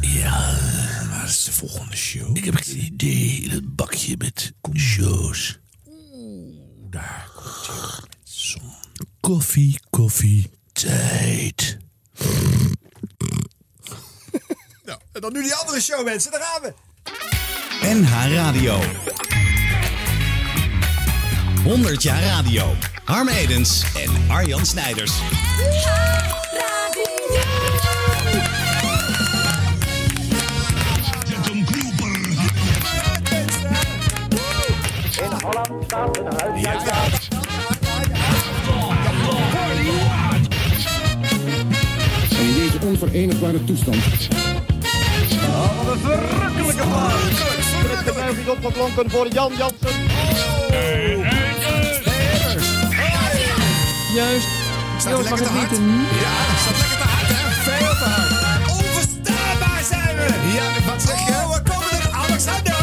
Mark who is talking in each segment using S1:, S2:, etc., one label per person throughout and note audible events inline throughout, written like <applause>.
S1: Ja, waar is de volgende show? Ik heb geen idee. In bakje met shows.
S2: Oeh, daar komt zon.
S1: Koffie, koffie, tijd.
S2: nou, en dan nu die andere show, mensen. Daar gaan we.
S3: NH Radio. 100 jaar radio. Harm Edens en Arjan Snijders.
S4: En in deze onverenigbare toestand
S5: Wat een verrukkelijke plaat. De buiging opgeklonken voor Jan Jansen.
S6: Juist.
S2: Staat
S6: Joost,
S2: lekker
S6: mag
S2: te
S6: het
S2: hard?
S6: niet?
S2: Ja, dat staat lekker te hard, hè? Veel te hard. Onverstaanbaar zijn we.
S1: Ja, wat zeg je?
S2: Oh, we komen er. Alexander.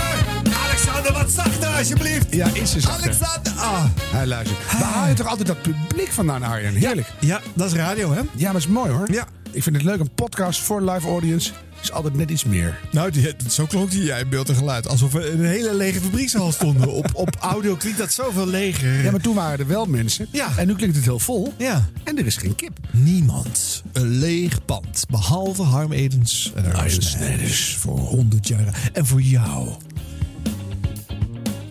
S2: Alexander, wat zachter, alsjeblieft.
S1: Ja, is ze zachter.
S2: Alexander. Ah.
S1: Hij luistert. Waar haal je toch altijd dat publiek vandaan, Arjen? Heerlijk.
S2: Ja, dat is radio, hè?
S1: Ja, maar is mooi hoor.
S2: Ja.
S1: Ik vind het leuk. Een podcast voor live audience is altijd net iets meer.
S2: Nou, die, zo klonk die jij in beeld en geluid. Alsof we in een hele lege fabriekshal stonden. op, op audio klinkt dat zoveel leger.
S1: Ja, maar toen waren er wel mensen.
S2: Ja.
S1: En nu klinkt het heel vol.
S2: Ja.
S1: En er is geen kip.
S2: Niemand. Een leeg pand. Behalve Harm Edens en Snijders. Voor 100 jaar. En voor jou.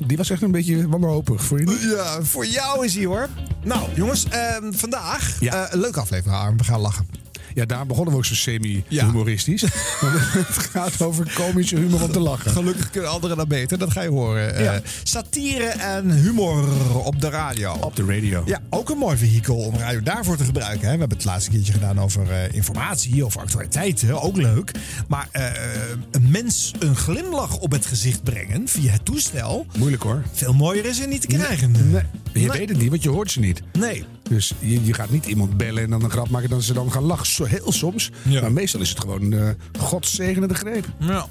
S1: Die was echt een beetje wanhopig voor je?
S2: Ja, voor jou is hij hoor. Nou, jongens, ehm, vandaag
S1: Ja.
S2: eh, een leuke aflevering, Harm. We gaan lachen.
S1: Ja, daar begonnen we ook zo semi-humoristisch. <laughs> Het gaat over komische humor om te lachen.
S2: Gelukkig kunnen anderen dat beter, dat ga je horen. Eh, satire en humor op de radio.
S1: Op de radio.
S2: Ja, ook een mooi vehikel om radio daarvoor te gebruiken. Hè. We hebben het laatste keertje gedaan over eh, informatie, over actualiteiten. Ook leuk. Maar eh, een mens een glimlach op het gezicht brengen via het toestel.
S1: Moeilijk hoor.
S2: Veel mooier is er niet te krijgen.
S1: Nee, je
S2: Nee.
S1: weet het niet, want je hoort ze niet.
S2: Nee.
S1: Dus je, je gaat niet iemand bellen en dan een grap maken dat ze dan gaan lachen. Zo heel soms.
S2: Ja.
S1: Maar meestal is het gewoon eh godszegenende greep.
S2: Ja.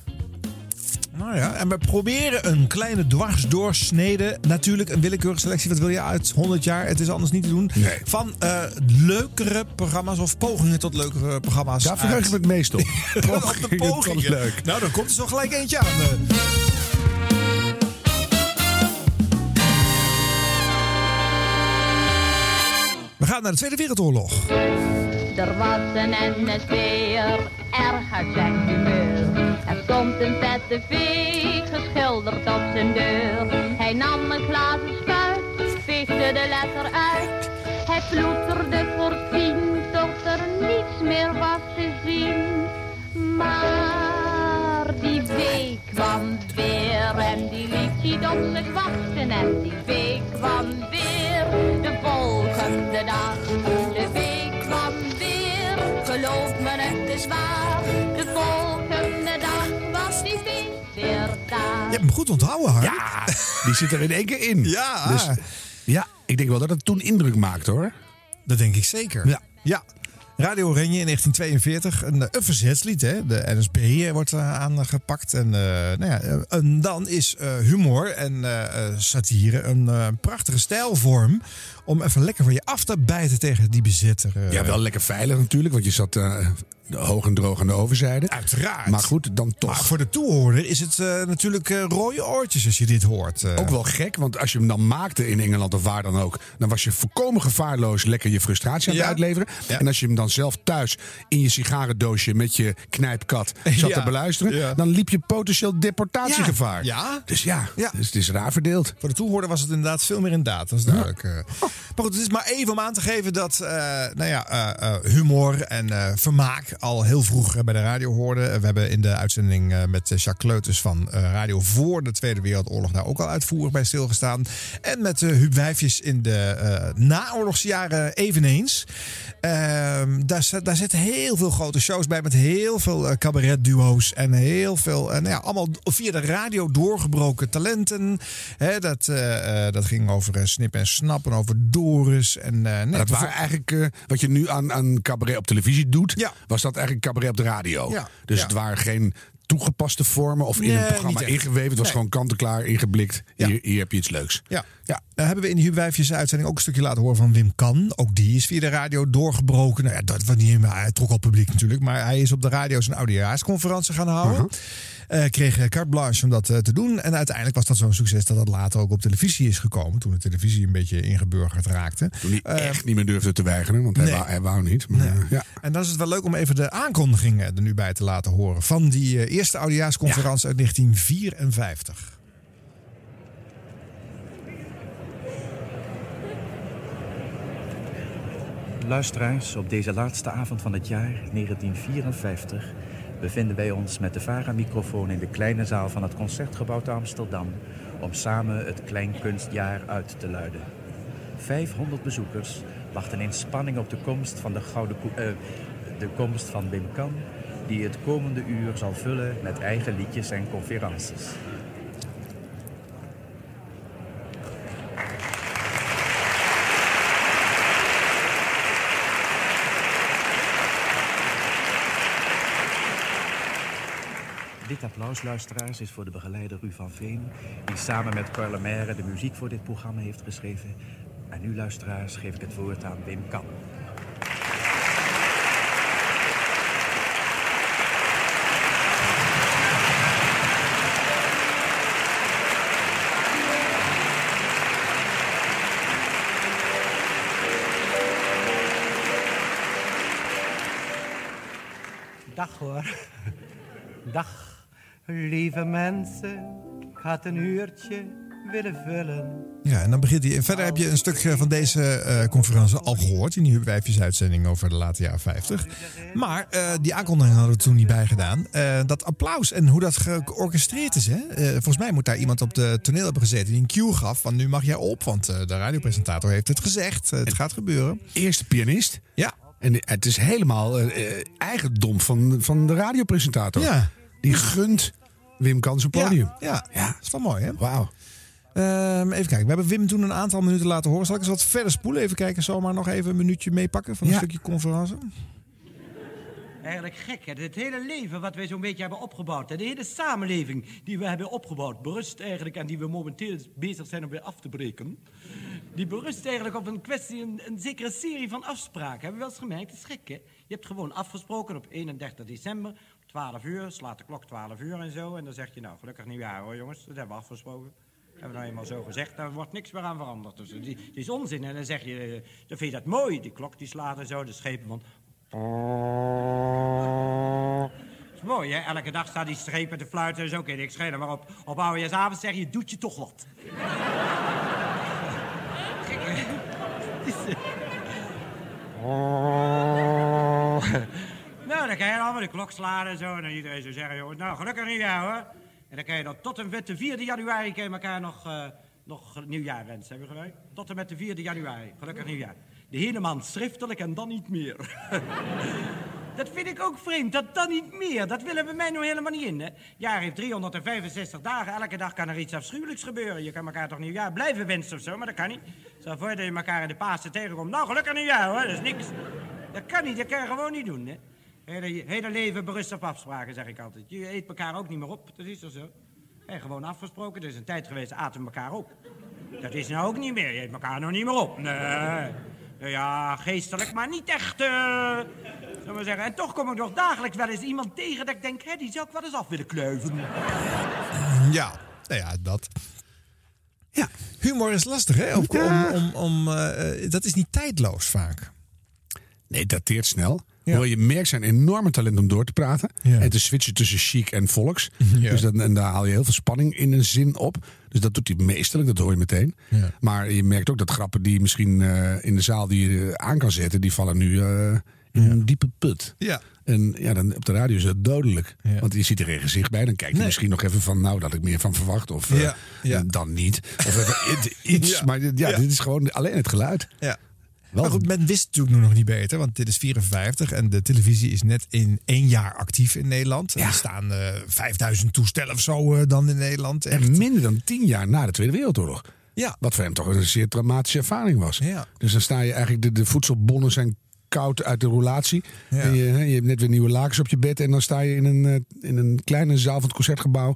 S2: Nou ja, en we proberen een kleine dwarsdoorsnede. Natuurlijk een willekeurige selectie. Wat wil je uit 100 jaar? Het is anders niet te doen.
S1: Nee.
S2: Van eh, leukere programma's of pogingen tot leukere programma's.
S1: Daar verheug ik me het meest op. <laughs>
S2: op de pogingen.
S1: Leuk.
S2: Nou, dan komt er zo gelijk eentje aan. Gaan naar de Tweede Wereldoorlog.
S7: Er was een NSB'er, erg uit zijn humeur. Er stond een vette vee geschilderd op zijn deur. Hij nam een glazen spuit, veegde de letter uit. Hij ploeterde voor tien, tot er niets meer was te zien. Maar die vee kwam weer en die liet op zich wachten. En die vee kwam weer de volgende dag. De vee kwam weer, geloof me het is waar. De volgende dag was die vee weer daar.
S2: Je hebt hem goed onthouden, Harm.
S1: Ja, die zit er in één keer in.
S2: Ja.
S1: Dus, ja, ik denk wel dat het toen indruk maakte hoor.
S2: Dat denk ik zeker.
S1: Ja.
S2: ja. Radio Oranje in 1942, een, eh, een verzetslied. Hè? De NSB eh, wordt eh, aangepakt. En, nou ja, en dan is humor en satire een prachtige stijlvorm... om even lekker van je af te bijten tegen die bezetter. eh.
S1: Ja, wel lekker veilig natuurlijk, want je zat eh, hoog en droog aan de overzijde.
S2: Uiteraard.
S1: Maar goed, dan toch.
S2: Maar voor de toehoorder is het eh, natuurlijk eh, rode oortjes als je dit hoort. eh.
S1: Ook wel gek, want als je hem dan maakte in Engeland of waar dan ook, dan was je volkomen gevaarloos lekker je frustratie aan het
S2: Ja.
S1: uitleveren.
S2: Ja.
S1: En als je hem dan zelf thuis in je sigarendoosje met je knijpkat zat
S2: Ja.
S1: te beluisteren, dan liep je potentieel deportatiegevaar.
S2: Ja.
S1: Dus ja. Dus het is raar verdeeld.
S2: Voor de toehoorder was het inderdaad veel meer in daad. Dat is duidelijk. Maar goed, het is maar even om aan te geven dat nou ja, humor en vermaak al heel vroeg eh, bij de radio hoorden. We hebben in de uitzending eh, met Jacques Kleuters van eh, Radio voor de Tweede Wereldoorlog daar ook al uitvoerig bij stilgestaan. En met uh, Huub Wijfjes in de eh, naoorlogsjaren eveneens. Ehm, daar, daar zitten heel veel grote shows bij met heel veel eh, cabaretduo's en heel veel, eh, nou ja, allemaal via de radio doorgebroken talenten. Hè, dat, eh, eh, dat ging over eh, Snip en Snap en over Doris. En, eh, nee,
S1: dat waren eigenlijk eh, wat je nu aan, aan cabaret op televisie doet,
S2: Ja.
S1: was dat eigenlijk cabaret op de radio.
S2: Ja.
S1: Dus
S2: Ja.
S1: het waren geen toegepaste vormen of in
S2: Nee,
S1: een programma ingeweven. Het was
S2: Nee.
S1: gewoon kant-en-klaar ingeblikt. Hier, hier heb je iets leuks.
S2: Ja.
S1: Ja.
S2: Nou hebben we in de Huubwijfjes uitzending ook een stukje laten horen van Wim Kan. Ook die is via de radio doorgebroken. Nou ja, dat was niet helemaal. Hij trok al publiek natuurlijk. Maar hij is op de radio zijn oudejaarsconferentie gaan houden. Eh, kreeg eh, carte blanche om dat eh, te doen. En uiteindelijk was dat zo'n succes dat dat later ook op televisie is gekomen. Toen de televisie een beetje ingeburgerd raakte.
S1: Toen hij echt niet meer durfde te weigeren. Want hij, wou, hij wou niet. Maar,
S2: Nee.
S1: ja.
S2: En dan is het wel leuk om even de aankondigingen er nu bij te laten horen. Van die eerste oudejaarsconferentie uit 1954.
S8: Luisteraars, op deze laatste avond van het jaar 1954 bevinden wij ons met de VARA-microfoon in de kleine zaal van het Concertgebouw te Amsterdam om samen het Kleinkunstjaar uit te luiden. 500 bezoekers wachten in spanning op de komst van de gouden eh, de komst van Wim Kan, die het komende uur zal vullen met eigen liedjes en conferences. Dit applaus, luisteraars, is voor de begeleider Ru van Veen... die samen met Carle Meire de muziek voor dit programma heeft geschreven. En nu, luisteraars, geef ik het woord aan Wim Kan.
S9: Dag hoor. Dag, lieve mensen. Ik had een uurtje willen vullen.
S2: Ja, en dan begint hij. En verder heb je een stuk eh, van deze eh, conferentie al gehoord. In die Huubwijfjes uitzending over de late jaren 50. Maar eh, die aankondiging hadden we toen niet bij gedaan. Eh, dat applaus en hoe dat georchestreerd is. Hè? Eh, volgens mij moet daar iemand op de toneel hebben gezeten die een cue gaf. Van nu mag jij op, want eh, de radiopresentator heeft het gezegd. Het gaat gebeuren.
S1: Eerste pianist.
S2: Ja.
S1: En het is helemaal eigendom van, van de radiopresentator.
S2: Ja.
S1: Die gunt Wim Kan zijn podium.
S2: Ja, ja.
S1: Ja.
S2: dat is wel mooi hè.
S1: Wauw.
S2: Ehm, even kijken, we hebben Wim toen een aantal minuten laten horen. Zal ik eens wat verder spoelen? Even kijken, zomaar nog even een minuutje meepakken van een
S1: Ja.
S2: stukje conferentie.
S9: Eigenlijk gek, hè? Het hele leven wat wij zo'n beetje hebben opgebouwd. hè, De hele samenleving die we hebben opgebouwd, berust eigenlijk... en die we momenteel bezig zijn om weer af te breken... die berust eigenlijk op een kwestie, een, een zekere serie van afspraken. Hebben we wel eens gemerkt? Het is gek, hè? Je hebt gewoon afgesproken op 31 december... 12 uur, slaat de klok 12 uur en zo... en dan zeg je, nou, gelukkig nieuwjaar hoor jongens, dat hebben we afgesproken. Hebben we nou eenmaal zo gezegd, daar wordt niks meer aan veranderd. Dus die is onzin. En dan zeg je, eh, dan vind je dat mooi, die klok die slaat en zo, de schepen van... Dat is mooi, hè? Elke dag staat die strepen te fluiten en zo. Oké, ik schelen maar op. Op oudejaarsavond zeg je, doet je toch wat. Gek? Nou, dan kan je allemaal de klok slaan en zo. En dan iedereen zo zeggen, nou, gelukkig nieuwjaar, hoor. En dan kan je dan tot en met de 4e januari... kan je elkaar nog, eh, nog nieuwjaar wensen, hebben we? Tot en met de 4e januari, gelukkig nieuwjaar. De hele maand schriftelijk en dan niet meer. <laughs> Dat vind ik ook vreemd, dat dan niet meer. Dat willen we mij nou helemaal niet in, hè. Jaar heeft 365 dagen, elke dag kan er iets afschuwelijks gebeuren. Je kan elkaar toch nieuwjaar blijven wensen of zo, maar dat kan niet. Stel voor dat je elkaar in de Pasen tegenkomt. Nou, gelukkig nieuwjaar, hoor, dat is niks. Dat kan niet, dat kan je gewoon niet doen, hè. Hele, hele leven berust op afspraken, zeg ik altijd. Je eet elkaar ook niet meer op, dat is toch zo? En gewoon afgesproken, er is een tijd geweest, aten we elkaar op. Dat is nou ook niet meer, je eet elkaar nou niet meer op. Nee. Ja, geestelijk, maar niet echt, eh... Zullen we zeggen. En toch kom ik nog dagelijks wel eens iemand tegen dat ik denk... Hè, die zou ik wel eens af willen kluiven.
S2: Ja, nou ja, dat. Ja, humor is lastig, hè? Om, om, om, om, eh, eh, dat is niet tijdloos vaak.
S1: Nee, dateert snel.
S2: Ja.
S1: Hoewel je merkt zijn enorme talent om door te praten.
S2: Ja.
S1: En te switchen tussen chic en volks. <laughs>
S2: Ja.
S1: Dus dat, en daar haal je heel veel spanning in een zin op. Dus dat doet hij meesterlijk, dat hoor je meteen. Maar je merkt ook dat grappen die misschien eh, in de zaal die je aan kan zetten... die vallen nu eh, in een diepe put.
S2: Ja.
S1: En ja, dan op de radio is dat dodelijk.
S2: Ja.
S1: Want je ziet er geen gezicht bij. Dan kijk je
S2: Nee.
S1: misschien nog even van... nou, dat ik meer van verwacht. Of eh,
S2: ja.
S1: dan niet. Of even <laughs> iets. Maar ja,
S2: Ja.
S1: dit is gewoon alleen het geluid.
S2: Ja.
S1: Wel
S2: maar goed, men wist natuurlijk nu nog niet beter, want dit is 54 en de televisie is net in één jaar actief in Nederland.
S1: Ja.
S2: Er staan eh 5000 toestellen of zo eh, dan in Nederland. Echt.
S1: En minder dan tien jaar na de Tweede
S2: Ja.
S1: Wereldoorlog. Wat voor hem toch een zeer traumatische ervaring was.
S2: Ja.
S1: Dus dan sta je eigenlijk, de, de voedselbonnen zijn koud uit de roulatie.
S2: Ja.
S1: En je, je hebt net weer nieuwe lakens op je bed. En dan sta je in een, eh, in een kleine zaal van het concertgebouw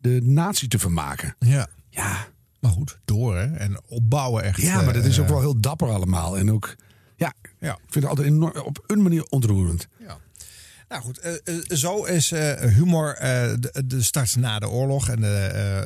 S1: de natie te vermaken.
S2: Ja.
S1: Ja,
S2: Maar goed, door hè. En opbouwen echt.
S1: ja maar dat is
S2: eh,
S1: ook wel heel dapper allemaal. En ook, ja,
S2: Ja.
S1: ik vind het altijd enorm, op een manier ontroerend.
S2: Nou goed, eh, eh, zo is eh, humor de, de start na de oorlog. En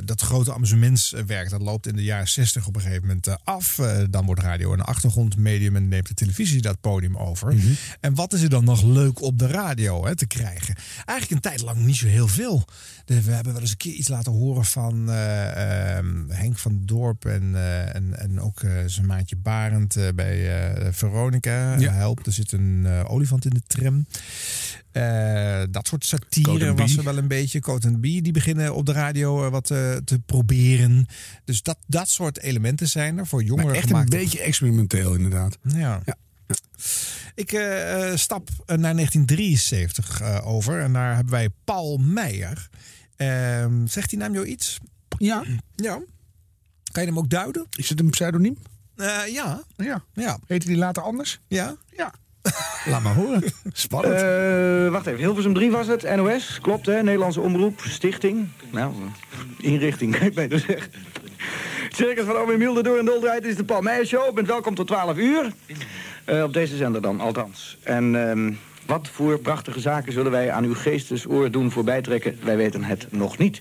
S2: dat grote amusementswerk dat loopt in de jaren 60 op een gegeven moment af. Dan wordt radio een achtergrondmedium en neemt de televisie dat podium over. En wat is er dan nog leuk op de radio hè, te krijgen? Eigenlijk een tijd lang niet zo heel veel. We hebben wel eens een keer iets laten horen van eh, ehm, Henk van Dorp en, en, en ook zijn maatje Barend bij Veronica.
S1: Ja.
S2: Help, er zit een olifant in de tram. Eh, dat soort satire was er wel een beetje. Coat Bee, die beginnen op de radio eh, wat eh, te proberen. Dus dat, dat soort elementen zijn er voor
S1: Maar
S2: jongeren
S1: echt
S2: gemaakt.
S1: een beetje experimenteel inderdaad.
S2: Ja.
S1: Ja.
S2: Ik stap naar 1973 eh, over. En daar hebben wij Paul Meijer. Ehm, zegt die naam jou iets?
S1: Ja,
S2: Ja. Kan je hem ook duiden?
S1: is het een pseudoniem?
S2: Ja.
S1: Ja.
S2: Ja.
S1: Heette die later anders?
S2: Ja. <laughs>
S1: Laat maar horen. Spannend.
S10: Eh, wacht even, Hilversum 3 was het, NOS, klopt hè, Nederlandse Omroep, Stichting. Nou, inrichting, <laughs> kan ik beter zeggen. Circus van Ome Milde door en dol draait is de Paul Meijer Show. Bent welkom tot 12 uur. Eh, op deze zender dan, althans. En ehm, wat voor prachtige zaken zullen wij aan uw geestesoor doen voorbijtrekken? Wij weten het nog niet.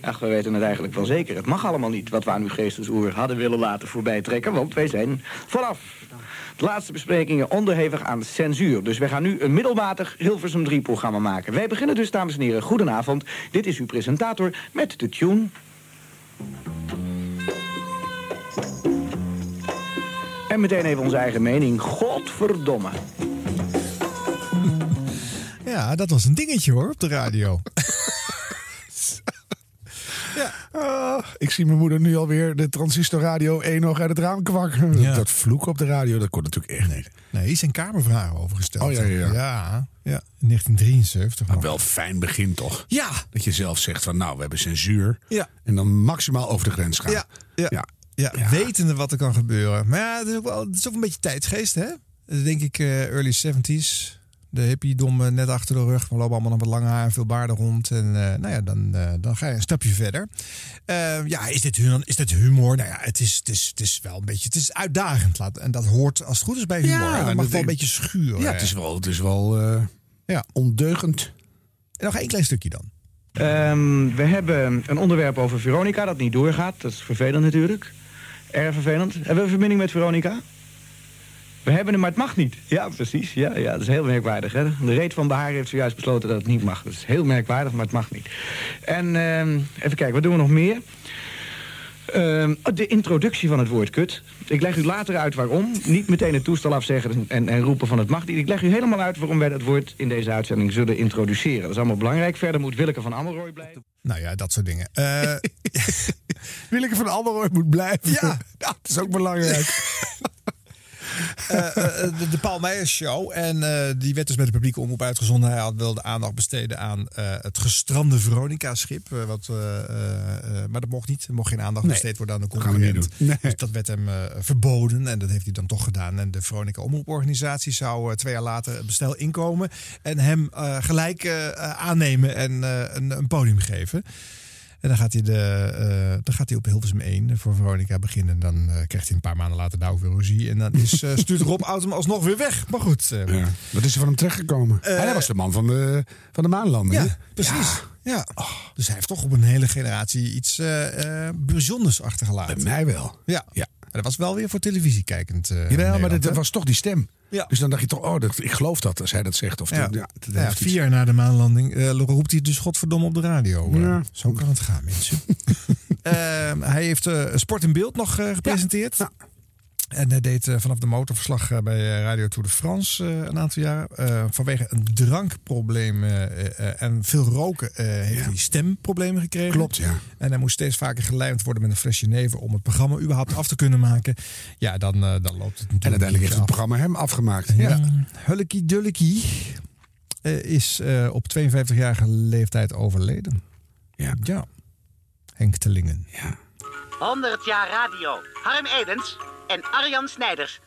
S10: Ach, wij weten het eigenlijk wel zeker. Het mag allemaal niet wat we aan uw geestesoor hadden willen laten voorbijtrekken. Want wij zijn vanaf de laatste besprekingen onderhevig aan censuur. Dus wij gaan nu een middelmatig Hilversum 3 programma maken. Wij beginnen dus, dames en heren, goedenavond. Dit is uw presentator met de tune... En meteen even onze eigen mening. Godverdomme.
S2: Ja, dat was een dingetje hoor op de radio. <laughs>
S1: Ah, ik zie mijn moeder nu alweer de transistorradio 1 nog uit het raam kwakken.
S2: Ja.
S1: Dat vloeken op de radio, dat kon natuurlijk echt niet.
S2: Nee, hier zijn kamervragen over gesteld.
S1: Oh, ja, ja, ja.
S2: Ja, ja, in 1973.
S1: Maar
S2: nog.
S1: wel fijn begin toch?
S2: Ja,
S1: Dat je zelf zegt van nou, we hebben censuur.
S2: Ja.
S1: En dan maximaal over de grens gaan.
S2: Ja, ja.
S1: Ja.
S2: Ja,
S1: Ja.
S2: wetende wat er kan gebeuren. Maar ja, het is ook, wel, het is ook een beetje tijdsgeest, hè? Dat denk ik eh, early 70s. De hippie-dom net achter de rug. We lopen allemaal nog wat lange haar en veel baarden rond. En eh, nou ja, dan, eh, dan ga je een stapje verder. Eh, ja, is dit, is dit humor? Nou ja, het is, het, is, het is wel een beetje... Het is uitdagend. Laat, en dat hoort als het goed is bij humor.
S1: Ja,
S2: en dat mag wel een beetje schuren.
S1: Ja, het is wel, het is wel eh,
S2: Ja.
S1: ondeugend.
S2: En nog één klein stukje dan.
S10: Ehm, we hebben een onderwerp over Veronica dat niet doorgaat. Dat is vervelend natuurlijk. Erg vervelend. Hebben we een verbinding met Veronica? We hebben hem, maar het mag niet. Ja, precies. Ja, ja, dat is heel merkwaardig. Hè? De reet van Behaar heeft zojuist besloten dat het niet mag. Dat is heel merkwaardig, maar het mag niet. En ehm, even kijken, wat doen we nog meer? Ehm, de introductie van het woord kut. Ik leg u later uit waarom. Niet meteen het toestel afzeggen en, en roepen van het mag niet. Ik leg u helemaal uit waarom wij dat woord in deze uitzending zullen introduceren. Dat is allemaal belangrijk. Verder moet Willeke van Ammelrooy blijven.
S2: Nou ja, dat soort dingen. Eh, <laughs>
S1: Willeke van Almeroy moet blijven.
S2: Ja. <laughs>
S1: dat is ook belangrijk. <laughs>
S2: eh, eh, de, de Paul Meijer Show. En eh, die werd dus met de publieke omroep uitgezonden. Hij had wilde aandacht besteden aan het gestrande Veronica-schip. wat, maar dat mocht niet. Er mocht geen aandacht
S1: Nee,
S2: besteed worden aan de concurrent.
S1: Nee.
S2: Dus dat werd hem verboden. En dat heeft hij dan toch gedaan. En de Veronica Omroeporganisatie zou twee jaar later bestel inkomen. En hem gelijk aannemen en een, een podium geven. En dan gaat hij, de, eh, dan gaat hij op Hilversum 1 voor Veronica beginnen. Dan eh, krijgt hij een paar maanden later daar ook weer ruzie. En dan is, eh, <laughs> stuurt Rob alsnog weer weg. Maar goed.
S1: Ja. Wat is er van hem terechtgekomen? hij was de man van de, van de maanlanding.
S2: ja, precies. Ja. Dus hij heeft toch op een hele generatie iets bijzonders achtergelaten.
S1: Bij mij wel.
S2: Ja.
S1: Ja.
S2: Dat was wel weer voor televisie kijkend.
S1: Jawel, maar dat, was toch die stem.
S2: Ja.
S1: Dus dan dacht je toch, oh, dat, ik geloof dat als hij dat zegt. Of
S2: Ja.
S1: ja, dat
S2: Ja,
S1: heeft
S2: vier jaar na de maanlanding eh, roept hij dus godverdomme op de radio. Zo kan het gaan, mensen. <laughs> Ehm, hij heeft eh, Sport in Beeld nog gepresenteerd.
S1: Ja.
S2: En hij deed eh, vanaf de motorverslag eh, bij eh, Radio Tour de France eh, een aantal jaar. Eh, vanwege een drankprobleem eh, eh, en veel roken eh, heeft
S1: Ja.
S2: hij stemproblemen gekregen.
S1: Klopt, ja.
S2: En hij moest steeds vaker gelijmd worden met een flesje neven om het programma überhaupt af te kunnen maken. Ja, dan, eh, dan loopt het natuurlijk.
S1: En uiteindelijk heeft het programma hem afgemaakt.
S2: Ja.
S1: Ja.
S2: Hulkie Dulkie eh, is eh, op 52-jarige leeftijd overleden.
S1: Ja.
S2: Ja. Henk Tellingen.
S11: 100 jaar radio. Harm Edens en Arjan Snijders.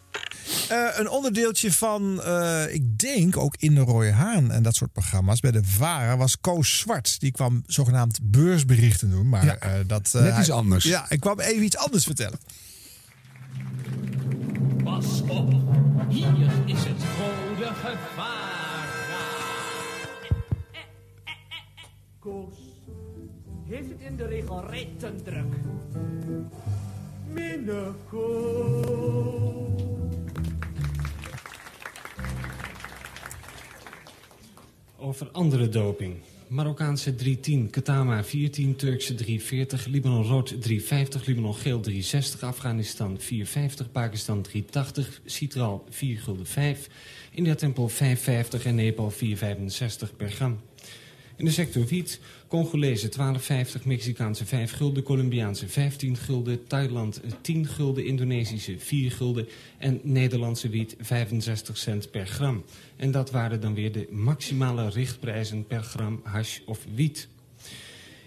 S2: Eh, een onderdeeltje van, eh, ik denk ook in de Rode Haan en dat soort programma's. Bij de VARA was Koos Zwart. Die kwam zogenaamd beursberichten doen. Maar
S1: Ja,
S2: eh, dat,
S1: net
S2: hij-
S1: iets anders.
S2: Ja, ik kwam even iets anders vertellen.
S11: Pas op, hier is het rode gevaar. Koos, heeft het in de regel reten druk?
S12: Over andere doping. Marokkaanse 310, Katama 14, Turkse 340, Libanon rood 350, Libanon geel 360, Afghanistan 450, Pakistan 380, Citral 4 gulden 5, India Tempel 550 en Nepal 465 per gram. In de sector wiet, Congolese 12,50, Mexicaanse 5 gulden, Colombiaanse 15 gulden, Thailand 10 gulden, Indonesische 4 gulden en Nederlandse wiet 65 cent per gram. En dat waren dan weer de maximale richtprijzen per gram hash of wiet.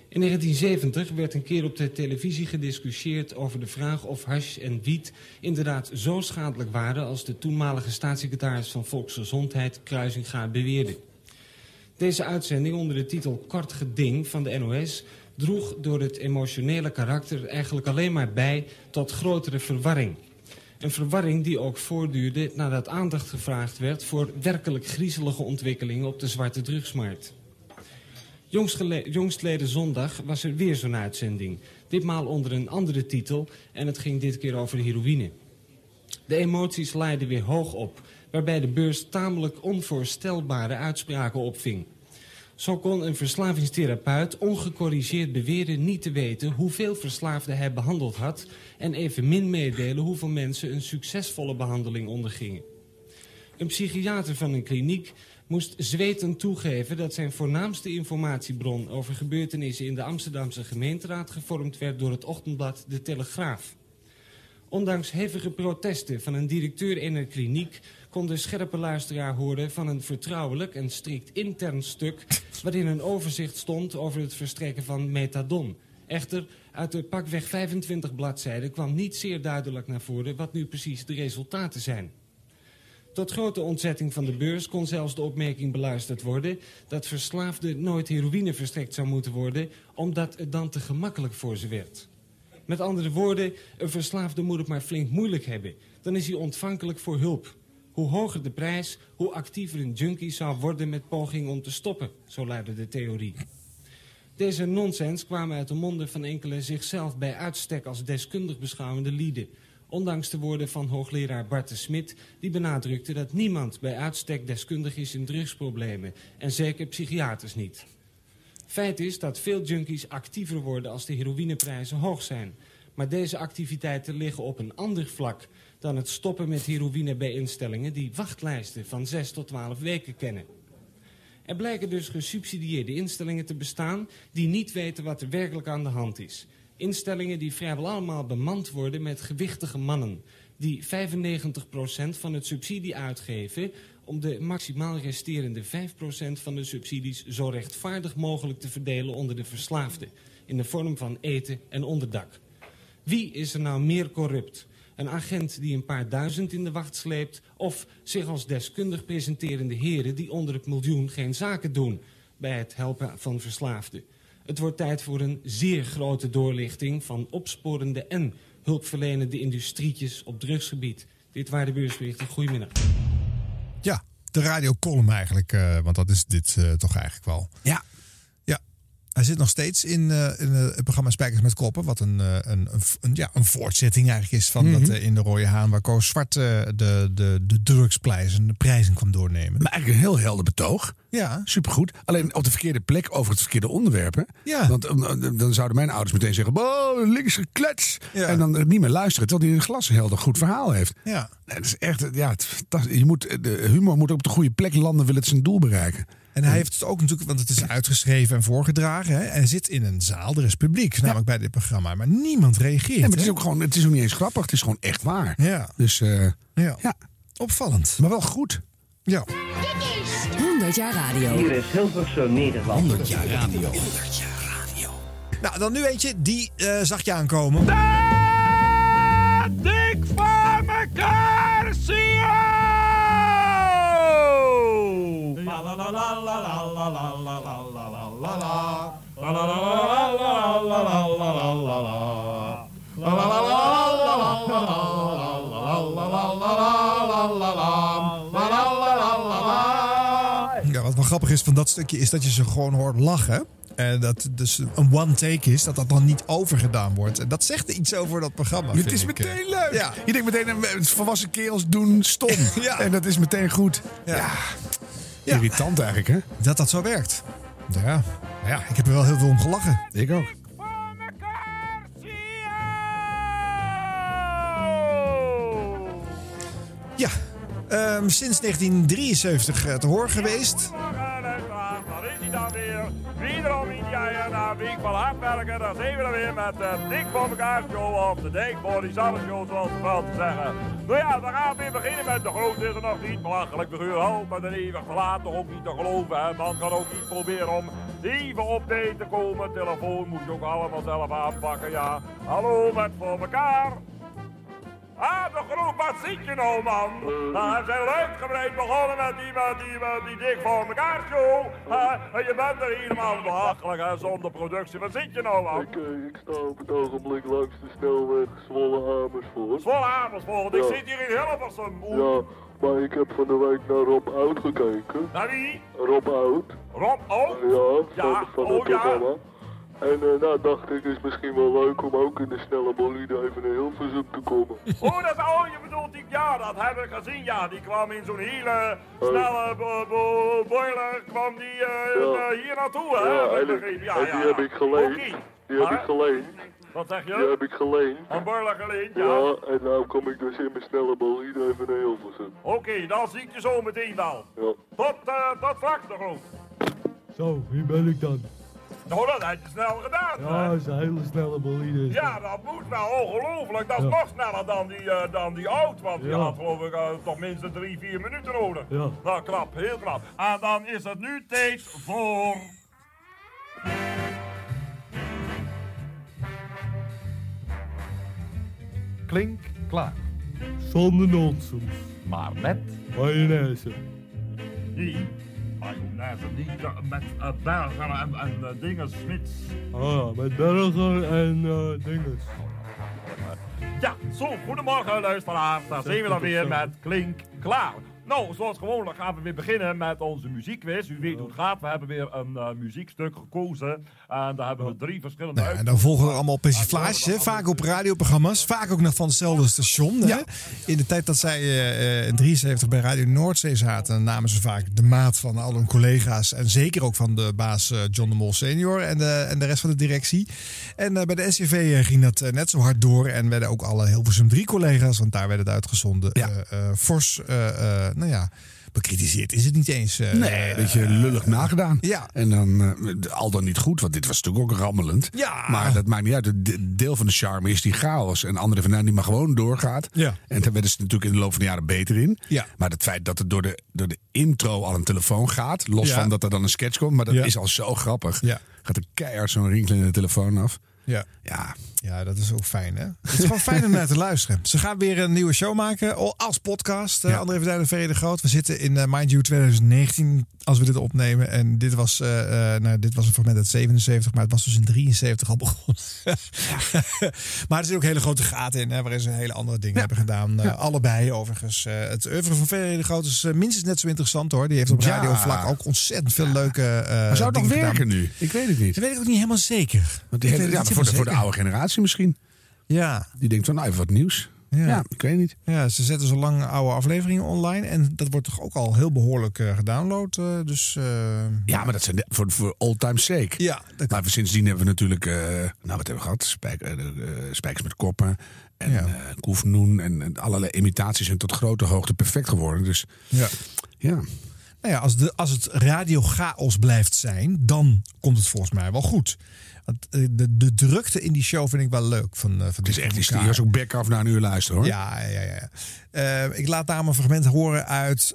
S12: In 1970 werd een keer op de televisie gediscussieerd over de vraag of hash en wiet inderdaad zo schadelijk waren als de toenmalige staatssecretaris van Volksgezondheid Kruisinga beweerde. Deze uitzending onder de titel Kort Geding van de NOS droeg door het emotionele karakter eigenlijk alleen maar bij tot grotere verwarring. Een verwarring die ook voortduurde nadat aandacht gevraagd werd voor werkelijk griezelige ontwikkelingen op de zwarte drugsmarkt. Jongstleden zondag was er weer zo'n uitzending. Ditmaal onder een andere titel en het ging dit keer over heroïne. De emoties leidden weer hoog op, waarbij de beurs tamelijk onvoorstelbare uitspraken opving. Zo kon een verslavingstherapeut ongecorrigeerd beweren niet te weten hoeveel verslaafden hij behandeld had en evenmin meedelen hoeveel mensen een succesvolle behandeling ondergingen. Een psychiater van een kliniek moest zwetend toegeven dat zijn voornaamste informatiebron over gebeurtenissen in de Amsterdamse gemeenteraad gevormd werd door het ochtendblad De Telegraaf. Ondanks hevige protesten van een directeur in een kliniek kon de scherpe luisteraar horen van een vertrouwelijk en strikt intern stuk <laughs> waarin een overzicht stond over het verstrekken van methadon. Echter, uit de pakweg 25 bladzijden kwam niet zeer duidelijk naar voren wat nu precies de resultaten zijn. Tot grote ontzetting van de beurs kon zelfs de opmerking beluisterd worden... dat verslaafden nooit heroïne verstrekt zou moeten worden... omdat het dan te gemakkelijk voor ze werd. Met andere woorden, een verslaafde moet het maar flink moeilijk hebben. Dan is hij ontvankelijk voor hulp. Hoe hoger de prijs, hoe actiever een junkie zou worden met pogingen om te stoppen, zo luidde de theorie. Deze nonsens kwamen uit de monden van enkele zichzelf bij uitstek als deskundig beschouwende lieden. Ondanks de woorden van hoogleraar Bart de Smit, die benadrukte dat niemand bij uitstek deskundig is in drugsproblemen. En zeker psychiaters niet. Feit is dat veel junkies actiever worden als de heroïneprijzen hoog zijn. Maar deze activiteiten liggen op een ander vlak dan het stoppen met heroïne bij instellingen die wachtlijsten van 6 tot 12 weken kennen. Er blijken dus gesubsidieerde instellingen te bestaan die niet weten wat er werkelijk aan de hand is. Instellingen die vrijwel allemaal bemand worden met gewichtige mannen die 95% van het subsidie uitgeven om de maximaal resterende 5% van de subsidies zo rechtvaardig mogelijk te verdelen onder de verslaafden in de vorm van eten en onderdak. Wie is er nou meer corrupt? Een agent die een paar duizend in de wacht sleept... of zich als deskundig presenterende heren die onder het miljoen geen zaken doen... bij het helpen van verslaafden. Het wordt tijd voor een zeer grote doorlichting van opsporende en hulpverlenende industrietjes op drugsgebied. Dit waren de beursberichten. Goedemiddag.
S2: Ja, de radiocolumn eigenlijk. eh, want dat is dit eh, toch eigenlijk wel.
S1: Ja.
S2: Hij zit nog steeds in, eh, in eh, het programma Spijkers met Koppen. Wat een, eh, een, een, ja, een voortzetting eigenlijk is van
S1: Mhm.
S2: dat eh, in de Rode Haan. Waar Koos Zwart de, de, de drugsprijzen, de prijzen kwam doornemen.
S1: Maar eigenlijk een heel helder betoog.
S2: Ja.
S1: Supergoed. Alleen op de verkeerde plek over het verkeerde onderwerp. hè?
S2: Ja.
S1: Want dan zouden mijn ouders meteen zeggen... Oh, links geklets.
S2: Ja.
S1: En dan niet meer luisteren. Terwijl hij een glashelder goed verhaal heeft.
S2: Ja.
S1: Nee, dat is echt, ja, het. Je moet, de humor moet op de goede plek landen, wil het zijn doel bereiken.
S2: En hij heeft het ook natuurlijk, want het is uitgeschreven en voorgedragen. Hè? En hij zit in een zaal, er is publiek, namelijk bij dit programma. Maar niemand reageert.
S1: Ja, maar het is ook gewoon, het is ook niet eens grappig, het is gewoon echt waar.
S2: Ja.
S1: Dus eh,
S2: Ja.
S1: ja,
S2: Opvallend.
S1: maar wel goed.
S2: Ja.
S13: 100 jaar radio.
S14: Hier is Hilversum, Nederland.
S3: 100 jaar radio.
S2: Nou, dan nu eentje, die eh, zag je aankomen.
S11: Dik voor mekaar
S2: Ja, wat wel grappig is van dat stukje is dat je ze gewoon hoort lachen. En dat dus een one take is, dat dat dan niet overgedaan wordt. En dat zegt iets over dat programma.
S1: Het is
S2: ik.
S1: meteen leuk.
S2: Ja.
S1: Je denkt meteen, eh, volwassen kerels doen stom.
S2: Ja.
S1: En dat is meteen goed.
S2: Ja.
S1: Irritant eigenlijk, hè?
S2: Dat dat zo werkt. Ja. Ja, ik heb er wel heel veel om gelachen.
S1: Ik ook.
S2: Ja, ehm, sinds 1973 eh, te horen geweest.
S15: Daar is hij dan weer. Wederom in jij na een week van hard werken. Dan zijn we er weer met de Dik voor elkaar show of de Dik voor die Sanne show, zoals we wel te zeggen. Nou ja, we gaan weer beginnen met de grote is er nog niet. Belachelijk figuur half met een eeuwig te laat toch ook niet te geloven. Hè. Man kan ook niet proberen om even op date te komen. Telefoon moet je ook allemaal zelf aanpakken, ja. Hallo met voor elkaar. Ah, de groep, wat zit je nou, man? Nou, we zijn uitgebreid begonnen met die, met die, met die dik voor elkaar show. Ah, en je bent er helemaal belachelijk, hè, zonder productie. Wat zit je nou, man?
S16: Ik, eh, ik sta op het ogenblik langs de snelweg Zwolle Amersfoort.
S15: Zwolle Amersfoort, ik
S16: Ja.
S15: zit hier in Hilversum.
S16: Ja, maar ik heb van de week naar Rob Oud gekeken.
S15: Naar wie?
S16: Rob Oud.
S15: Rob Oud?
S16: Ja, van,
S15: Ja,
S16: van het
S15: oh ja.
S16: En eh, nou dacht ik, het is misschien wel leuk om ook in de snelle bolide even naar Hilversum te komen. <laughs>
S15: Oh, dat, oh, je bedoelt die, ja, dat heb ik gezien, ja. Die kwam in zo'n hele snelle bo- bo- boiler, kwam die eh,
S16: Ja.
S15: eh, hier naartoe, hè?
S16: Ja,
S15: ik
S16: eigenlijk.
S15: Ja,
S16: en die
S15: ja.
S16: heb ik geleend. Die heb
S15: Maar-
S16: ik geleend.
S15: Wat zeg je?
S16: Die heb ik geleend.
S15: Een boiler geleend, ja.
S16: Ja, en nou kom ik dus in mijn snelle bolide even naar Hilversum.
S15: Oké, dan zie ik je zo meteen wel.
S16: Ja.
S15: Tot, eh, tot straks, de groep.
S17: Zo, wie ben ik dan?
S15: Nou, dat heb je snel gedaan.
S17: Ja,
S15: hè?
S17: dat is een hele snelle bolide.
S15: Ja, dat moet wel ongelooflijk. Dat is
S17: Ja.
S15: nog sneller dan die, eh, dan die oud. Want die
S17: Ja.
S15: had geloof ik eh, toch minstens drie, vier minuten nodig.
S17: Ja.
S15: Nou, knap, heel knap. En dan is het nu tijd voor...
S17: Klink klaar. Zonder nonsens.
S15: Maar met?
S17: Mayonaise.
S15: Die mayonaise, eh, met uh, bergen en, en eh, dingen, smits.
S17: Ah, met burger en eh dinges.
S15: Ja, zo, goedemorgen luisteraars. Daar zijn we dan weer met Klink Klaar. Nou, zoals gewoonlijk gaan we weer beginnen met onze muziekquiz. U weet hoe het gaat. We hebben weer een eh, muziekstuk gekozen. En daar hebben we drie verschillende
S2: Nou ja, en dan volgen er allemaal persiflages, hè? vaak op radioprogramma's, vaak ook nog van hetzelfde station. Hè? In de tijd dat zij eh, eh, in 73 bij Radio Noordzee zaten, namen ze vaak de maat van al hun collega's. En zeker ook van de baas John de Mol senior en de, en de rest van de directie. En bij de SCV ging dat net zo hard door. En werden ook alle Hilversum 3 collega's, want daar werd het uitgezonden, eh, fors, nou ja, bekritiseerd is het niet eens. eh,
S1: Nee, een beetje lullig nagedaan.
S2: Ja.
S1: En dan eh, al dan niet goed, want dit was natuurlijk ook rammelend.
S2: Ja.
S1: Maar dat maakt niet uit. Het de- deel van de charme is die chaos. En anderen van nou, die maar gewoon doorgaat.
S2: Ja.
S1: En daar werden ze natuurlijk in de loop van de jaren beter in.
S2: Ja.
S1: Maar het feit dat het door de, door de intro al een telefoon gaat, los
S2: Ja.
S1: van dat er dan een sketch komt, maar dat
S2: Ja.
S1: is al zo grappig.
S2: Ja.
S1: Gaat er keihard zo'n rinkelende telefoon af.
S2: Ja.
S1: Ja.
S2: Ja, dat is ook fijn, hè? Het is gewoon fijn om naar te <laughs> luisteren. Ze gaan weer een nieuwe show maken als podcast. eh
S1: Ja.
S2: André Verduin en Ferry de Groot. We zitten in eh, Mind You 2019 als we dit opnemen. En dit was, eh, nou, dit was een fragment uit 77, maar het was dus in 73 al begonnen. <laughs> maar er zitten ook hele grote gaten in, hè, waarin ze hele andere dingen hebben gedaan. Allebei overigens. Het oeuvre van Ferry de Groot is minstens net zo interessant hoor. Die heeft op radiovlak ook ontzettend veel leuke
S1: Maar zou het nog werken
S2: gedaan.
S1: nu? Ik weet het niet.
S2: Dat weet ik ook niet helemaal zeker.
S1: Want die voor, de, voor de oude generatie misschien.
S2: Ja.
S1: Die denkt van, nou even wat nieuws.
S2: Ja.
S1: Ja, ik weet niet.
S2: Ja, ze zetten zo lang oude afleveringen online. En dat wordt toch ook al heel behoorlijk eh, gedownload. eh, dus eh,
S1: Ja, maar dat zijn de- voor, voor old time's sake.
S2: Ja,
S1: Maar we, sindsdien hebben we natuurlijk, nou wat hebben we gehad? Spijk, spijkers met koppen en
S2: Ja.
S1: Koefnoen en, en allerlei imitaties zijn tot grote hoogte perfect geworden. Dus
S2: ja.
S1: ja,
S2: Nou ja, als, de, als het radiochaos blijft zijn, dan komt het volgens mij wel goed. Eh, de, de drukte in die show vind ik wel leuk. Van, eh, van
S1: Het is echt
S2: elkaar.
S1: serieus ook bek af naar een uur luisteren hoor.
S2: Ja, ja, ja. Eh, ik laat daar een fragment horen uit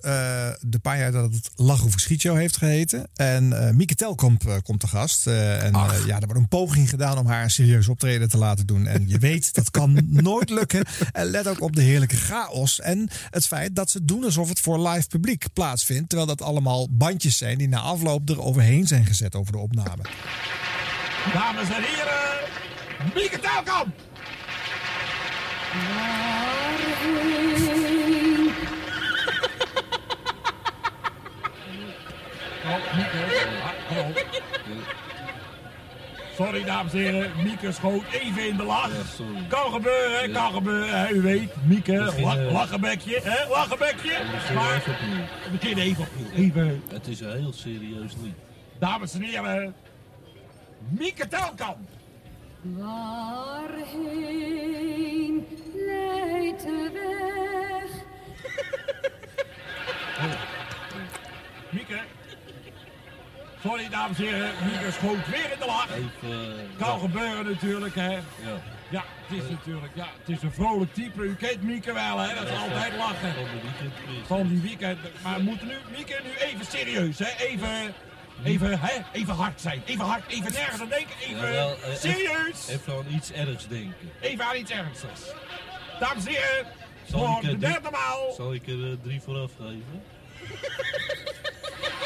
S2: de paar jaar dat het Lach of Schietshow heeft geheten. En Mieke Telkamp komt te gast. En ja, er wordt een poging gedaan om haar een serieus optreden te laten doen. En je weet, dat kan <laughs> nooit lukken. En let ook op de heerlijke chaos. En het feit dat ze doen alsof het voor live publiek plaatsvindt. Terwijl dat allemaal bandjes zijn die na afloop er overheen zijn gezet over de opname.
S15: Dames en heren, Mieke Telkamp! Sorry, dames en heren. Mieke schoot even in de lach. kan gebeuren, hè, kan gebeuren. hè, U weet, Mieke,
S18: Misschien,
S15: lach,
S18: eh,
S15: lachenbekje, hè, lachenbekje. Maar,
S18: even opnieuw.
S15: we beginnen even opnieuw. Even,
S18: Het is een heel serieus lied.
S15: dames en heren, Mieke Telkamp.
S19: Waarheen leidt de weg? <laughs>
S15: Mieke. Sorry, dames en heren. Mieke schoot weer in de lach.
S18: Even...
S15: Kan gebeuren natuurlijk, hè.
S18: Ja.
S15: Ja, het is natuurlijk, ja, het is een vrolijk type. U kent Mieke wel, hè. Dat is altijd lachen.
S18: Van weekendquiz.
S15: Van die weekend. Maar we moeten nu, Mieke, nu even serieus, hè. Even, even, hè. Even hard zijn. Even hard, even nergens aan denken. Even
S18: Jawel, eh,
S15: serieus.
S18: Even aan iets ergs denken.
S15: Even aan iets ernstigs. Dames en heren, voor
S18: er
S15: de derde maal.
S18: Zal ik er eh, drie vooraf geven? <laughs>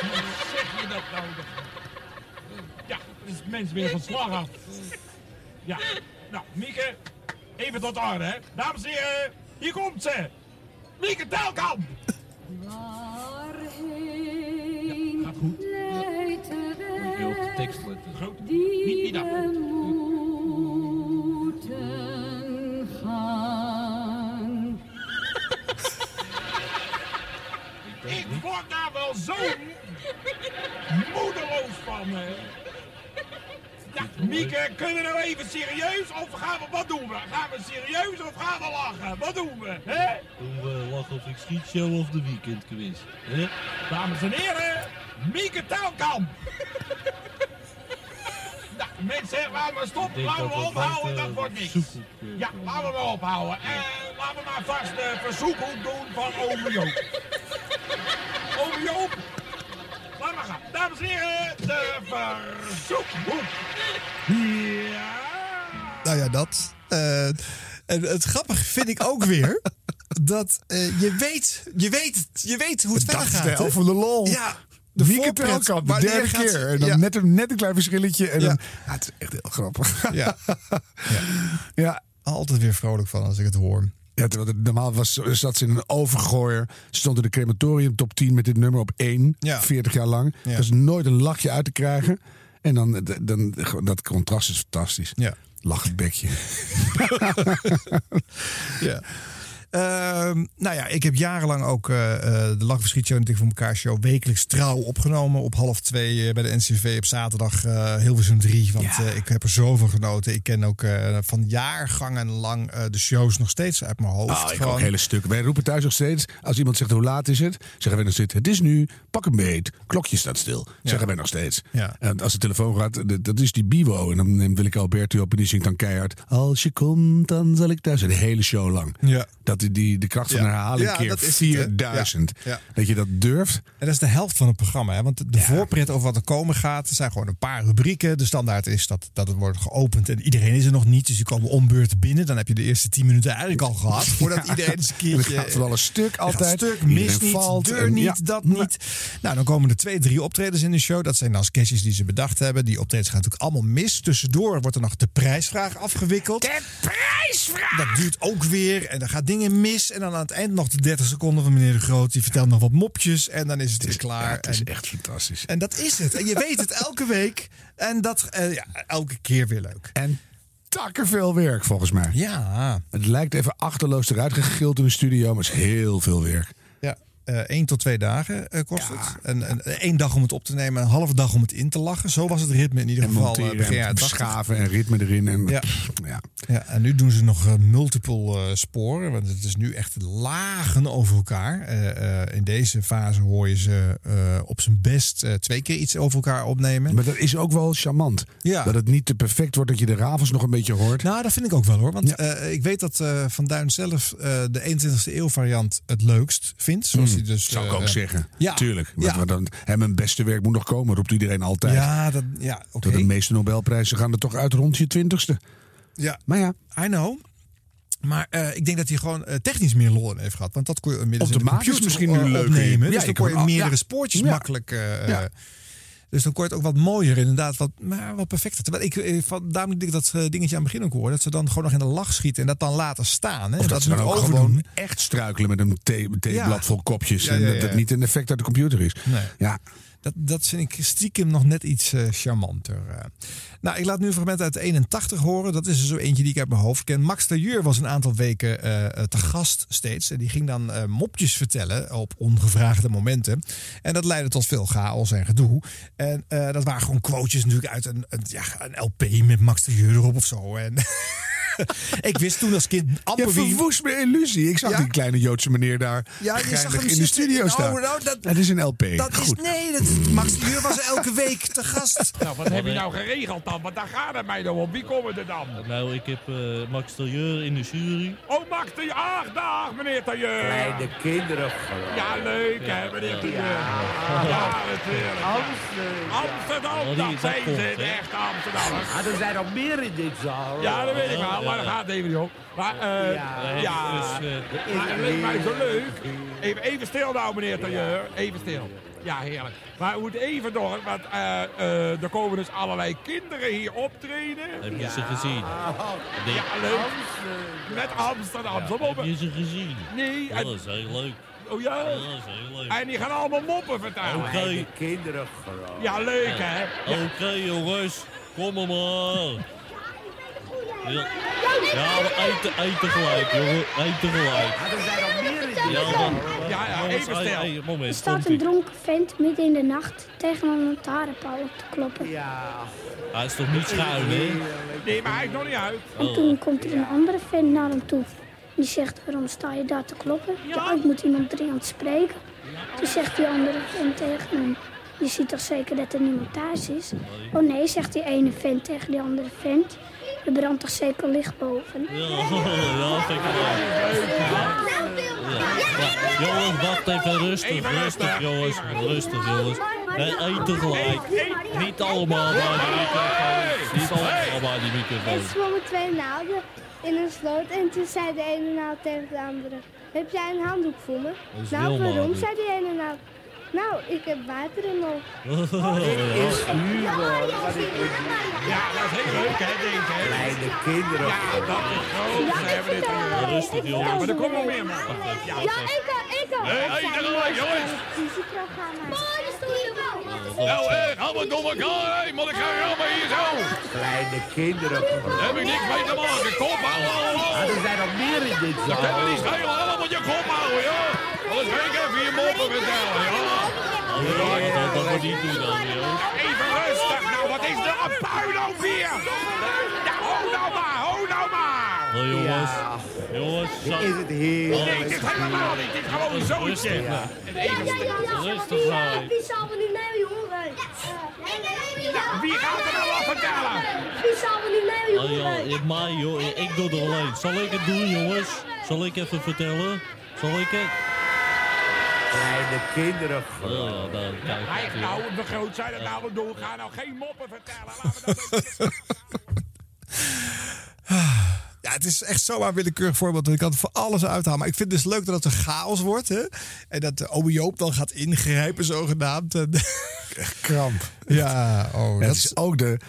S15: Hoe zeg je dat nou? Ja, dus mensen weer van slag af. Ja, nou, Mieke, even tot orde, hè. Dames en heren, hier komt ze. Mieke Telkamp. Goed.
S19: Die
S15: Niet, niet dat.
S19: we moeten gaan. <laughs>
S15: Ik word daar wel zo moedeloos van, hè. Ja, Mieke, kunnen we nou even serieus of gaan we, wat doen we? Gaan we serieus of gaan we lachen? Wat doen we, hè?
S18: Doen we Lach of ik schiet show of de weekendquiz? hè?
S15: Dames en heren, Mieke Telkamp. Mensen, laten we stoppen. Laten we
S18: we
S15: ophouden, dat wordt niks.
S18: eh,
S15: Ja, laten we maar ophouden. En laten we maar vast de verzoekhoek doen van ome Joop. <laughs> ome Joop, laat maar gaan. Dames en heren, de verzoekhoek. Ja.
S2: Nou ja, dat. Eh, en het grappige vind ik ook weer. <laughs> Dat eh, je weet, je weet, je weet hoe het verder gaat.
S1: Dagstijl
S2: hè?
S1: van de lol.
S2: Ja, de.
S1: Telkamp, de derde
S2: gaat-
S1: keer. En dan
S2: ja.
S1: net, een, net een klein verschilletje. En
S2: Ja.
S1: dan, ja, het is echt heel grappig.
S2: Ja. <laughs>
S1: ja.
S2: Altijd weer vrolijk van als ik het hoor.
S1: Ja, normaal was, zat ze in een overgooier. Ze stond in de crematorium top 10 met dit nummer op 1.
S2: Ja.
S1: 40 jaar lang. Er is nooit een lachje uit te krijgen. En dan, dan, dat contrast is fantastisch.
S2: Ja.
S1: Lachend bekje. <laughs>
S2: Ja. <laughs> Ehm, nou ja, ik heb jarenlang ook eh, eh, de Lachverschietshow en Dik voor elkaar show wekelijks trouw opgenomen. Op half twee eh, bij de NCV op zaterdag eh Hilversum 3. Want ik heb er zoveel genoten. Ik ken ook van jaargangen lang de shows nog steeds uit mijn hoofd.
S1: Oh, ik
S2: Gewoon-
S1: ook hele stukken. Wij roepen thuis nog steeds, als iemand zegt hoe laat is het, zeggen wij nog steeds, het is nu, pak een beet, klokje staat stil. Zeggen wij nog steeds.
S2: Ja.
S1: En als de telefoon gaat, dat is die Bivo. En dan neemt Willeke Alberti op en die zingt dan keihard, als je komt, dan zal ik thuis. De hele show lang.
S2: Ja.
S1: Dat die, die de kracht van
S2: Ja.
S1: herhaling
S2: Ja,
S1: keer
S2: dat is het, hè?
S1: 4000.
S2: Ja. Ja.
S1: Dat je dat durft.
S2: En dat is de helft van het programma. Hè? Want de voorpret over wat er komen gaat, er zijn gewoon een paar rubrieken. De standaard is dat, dat het wordt geopend en iedereen is er nog niet. Dus die komen ombeurt binnen. Dan heb je de eerste tien minuten eigenlijk al gehad. <laughs> Voordat
S1: Ja.
S2: iedereen eens een
S1: En
S2: keertje...
S1: het gaat vooral een stuk altijd.
S2: Stuk,
S1: Iedereen
S2: mis niet,
S1: valt
S2: deur niet,
S1: ja.
S2: dat niet. Nou, dan komen er twee, drie optredens in de show. Dat zijn dan sketches die ze bedacht hebben. Die optredens gaan natuurlijk allemaal mis. Tussendoor wordt er nog de prijsvraag afgewikkeld. De prijsvraag! Dat duurt ook weer. En dan gaat dingen mis. En dan aan het eind nog de 30 seconden van meneer De Groot. Die vertelt nog wat mopjes. En dan is het, weer klaar.
S1: Ja, het is
S2: En-
S1: echt fantastisch.
S2: en dat is het. En je weet het elke week. En dat eh, ja, elke keer weer leuk.
S1: En takken veel werk volgens mij.
S2: Ja.
S1: Het lijkt even achterloos eruit gegild in de studio, maar het is heel veel werk.
S2: Ja. eh tot twee dagen eh, kost het. En, en één dag om het op te nemen, een halve dag om het in te lachen. Zo was het ritme in ieder
S1: En
S2: geval eh,
S1: monteren
S2: begin
S1: en
S2: jaren 80.
S1: schaven en ritme erin. En,
S2: Ja.
S1: ja.
S2: Ja, en nu doen ze nog eh, multiple eh, sporen. Want het is nu echt lagen over elkaar. Eh, eh, in deze fase hoor je ze eh, op zijn best eh, twee keer iets over elkaar opnemen.
S1: Maar dat is ook wel charmant.
S2: Ja.
S1: Dat het niet te perfect wordt dat je de ravels nog een beetje hoort.
S2: Nou, dat vind ik ook wel hoor. Want eh, ik weet dat eh, Van Duin zelf eh, de 21ste eeuw variant het leukst vindt. Zoals hij dus.
S1: Zou ik
S2: eh,
S1: ook zeggen.
S2: Ja.
S1: Tuurlijk.
S2: Ja.
S1: Maar dan, mijn beste werk moet nog komen, roept iedereen altijd.
S2: Ja, dat, ja
S1: de meeste Nobelprijzen gaan er toch uit rond je twintigste.
S2: Ja,
S1: Maar ja,
S2: I know. Maar eh, ik denk dat hij gewoon eh, technisch meer lol in heeft gehad. Want dat kon je inmiddels
S1: Op de
S2: in de computer
S1: misschien nu
S2: eh,
S1: leuker.
S2: opnemen.
S1: Ja,
S2: dus dan kon je meerdere
S1: ja.
S2: spoortjes
S1: Ja.
S2: makkelijk... eh. Dus dan het ook wat mooier inderdaad, wat, maar wat perfecter. Terwijl ik, eh, van, daarom denk ik dat eh, dingetje aan het begin ook hoor. Dat ze dan gewoon nog in de lach schieten en dat dan laten staan. Hè?
S1: Of dat,
S2: ze
S1: ze dan ook gewoon echt struikelen met een thee- theeblad
S2: Ja.
S1: vol kopjes.
S2: Ja,
S1: en dat het niet een effect uit de computer is.
S2: Nee.
S1: Ja,
S2: Dat, vind ik stiekem nog net iets eh, charmanter. eh. Nou, ik laat nu een fragment uit 81 horen. Dat is er zo eentje die ik uit mijn hoofd ken. Max Tailleur was een aantal weken eh, te gast steeds. En die ging dan mopjes vertellen op ongevraagde momenten. En dat leidde tot veel chaos en gedoe. En dat waren gewoon quotejes natuurlijk uit een, een, ja, een LP met Max Tailleur erop of zo. En <laughs> <laughs> ik wist toen als kind
S1: Je
S2: amper wie...
S1: verwoest mijn illusie. Ik zag
S2: Ja?
S1: die kleine Joodse meneer daar
S2: Ja, je zag hem
S1: in de studio staan.
S2: nou, dat-
S1: is een LP.
S2: Dat is, nee, dat, Max Tailleur was elke week te gast. <laughs>
S15: Nou, wat heb je nou geregeld dan? Want daar gaat het mij nou om. Wie komen er dan?
S20: Nou, ik heb eh, Max Tailleur in de jury.
S15: Oh, Max de Ach, dag, meneer Tailleur.
S21: Kleine kinderen.
S15: Ja, leuk hè, meneer Tailleur. Ja, natuurlijk. Amsterdam,
S20: Oh, die-
S15: dat
S20: dat
S15: zijn ze,
S20: hè.
S15: de echte Amsterdammers.
S21: Ah, er zijn nog meer in dit zaal.
S15: Ja, dat weet ik
S20: Ja,
S15: wel, maar
S20: ja.
S15: daar gaat even niet om. Maar, eh
S21: Ja.
S15: ja,
S20: Dus, eh,
S15: maar het leek mij zo leuk. Even, even stil nou, meneer Tailleur. Even stil. Ja, heerlijk. Maar we moeten even door, want eh, eh, er komen dus allerlei kinderen hier optreden.
S20: heb je ze gezien? Nee.
S15: Ja, leuk. Met Amsterdamse
S20: Heb
S15: moppen.
S20: je ze gezien?
S15: Nee,
S20: Ja, dat is heel leuk.
S15: oh ja.
S20: Ja, dat is heel leuk.
S15: En die gaan allemaal moppen vertellen.
S20: Oké.
S21: Kinderen. groot.
S15: Ja, leuk hè. Ja.
S20: Oké jongens, kom maar. Ja, ja we eten, eten gelijk jongen, eten gelijk.
S21: Zijn nog meer in dit
S20: Ja,
S15: Ja, even stil.
S22: Er staat een dronken vent midden in de nacht tegen een lantaarnpaal op te kloppen.
S21: Ja.
S20: Hij is toch niet schuin hè?
S15: Nee, maar hij is nog niet uit.
S22: En toen komt er een andere vent naar hem toe. Die zegt, waarom sta je daar te kloppen? Ja, ik moet iemand dringend spreken. Toen zegt die andere vent tegen hem, je ziet toch zeker dat er niemand thuis is? Oh nee, zegt die ene vent tegen die andere vent. Er brandt toch zeker licht boven?
S20: Ja, <laughs> ja, vind ik wel. Ja. Jongens, wacht even rustig,
S15: Even
S20: rustig
S15: rustig,
S20: jongens, rustig jongens. Nee, eten gelijk. Niet allemaal bij die microfoon. Niet allemaal bij die
S23: Er
S20: microfoon.
S23: zwommen twee naalden in een sloot en toen zei de ene naald tegen de andere... Heb jij een handdoek voor me?
S20: Dat is
S23: nou, waarom? zei die ene naald. Nou, ik heb water in nog.
S21: Is humor. Wat ik
S15: Ja, dat is heel leuk hè, denk ik.
S21: Kleine kinderen.
S15: Ja, dat is groot. Ze hebben dit hier.
S20: Rustig
S15: Ja,
S20: jongens.
S15: maar er komt nog meer man. Ja,
S23: Ja, ik kan, ik kan.
S15: Nee, hey, tegelijk, jongens.
S23: Mooi, wel.
S15: Nou, eh, allemaal door elkaar, hé, maar ik ga rammen hier zo.
S21: Kleine kinderen.
S15: Daar heb ik niks mee te maken. Kom, hou, hou,
S21: Ah,
S15: hou.
S21: er zijn nog meer in dit
S15: Je kunt me
S21: zaal.
S15: niet schelen, allemaal moet je kop houden, ja. Anders ga ik even je moppen vertellen, ja.
S20: Ja, dat dat moet niet doen dan, joh.
S15: Even rustig, nou, wat is er een puinhoop hier? Ja, ho nou maar, ho nou maar.
S20: Oh, jongens, jongens, zo.
S21: Is het heerlijk.
S15: Nee, dit is helemaal niet, dit is gewoon een zootje.
S20: Rustig,
S15: En even stil.
S20: rustig zijn.
S23: Wie zal we niet mee, jongen?
S15: Ja, wie gaat er nou wat vertellen?
S23: Wie zal we niet mee,
S20: Oh ja,
S23: jongen?
S20: ik, mij joh, ik doe het alleen. Zal ik het doen jongens? Zal ik even vertellen? Zal ik het?
S21: Kleine kinderen.
S20: Kijk
S15: Hij
S20: ik
S15: nou, we groot zijn het nou, we doen. Ga nou geen moppen vertellen. Laten we dat <laughs>
S2: Ja, het is echt zomaar een willekeurig voorbeeld. Ik kan het voor alles uithalen. Maar ik vind het dus leuk dat het een chaos wordt. Hè? En dat de ome Joop dan gaat ingrijpen, zogenaamd. En,
S1: Kramp.
S2: ja, oh,
S1: Ja,
S2: dat
S1: het is ook de,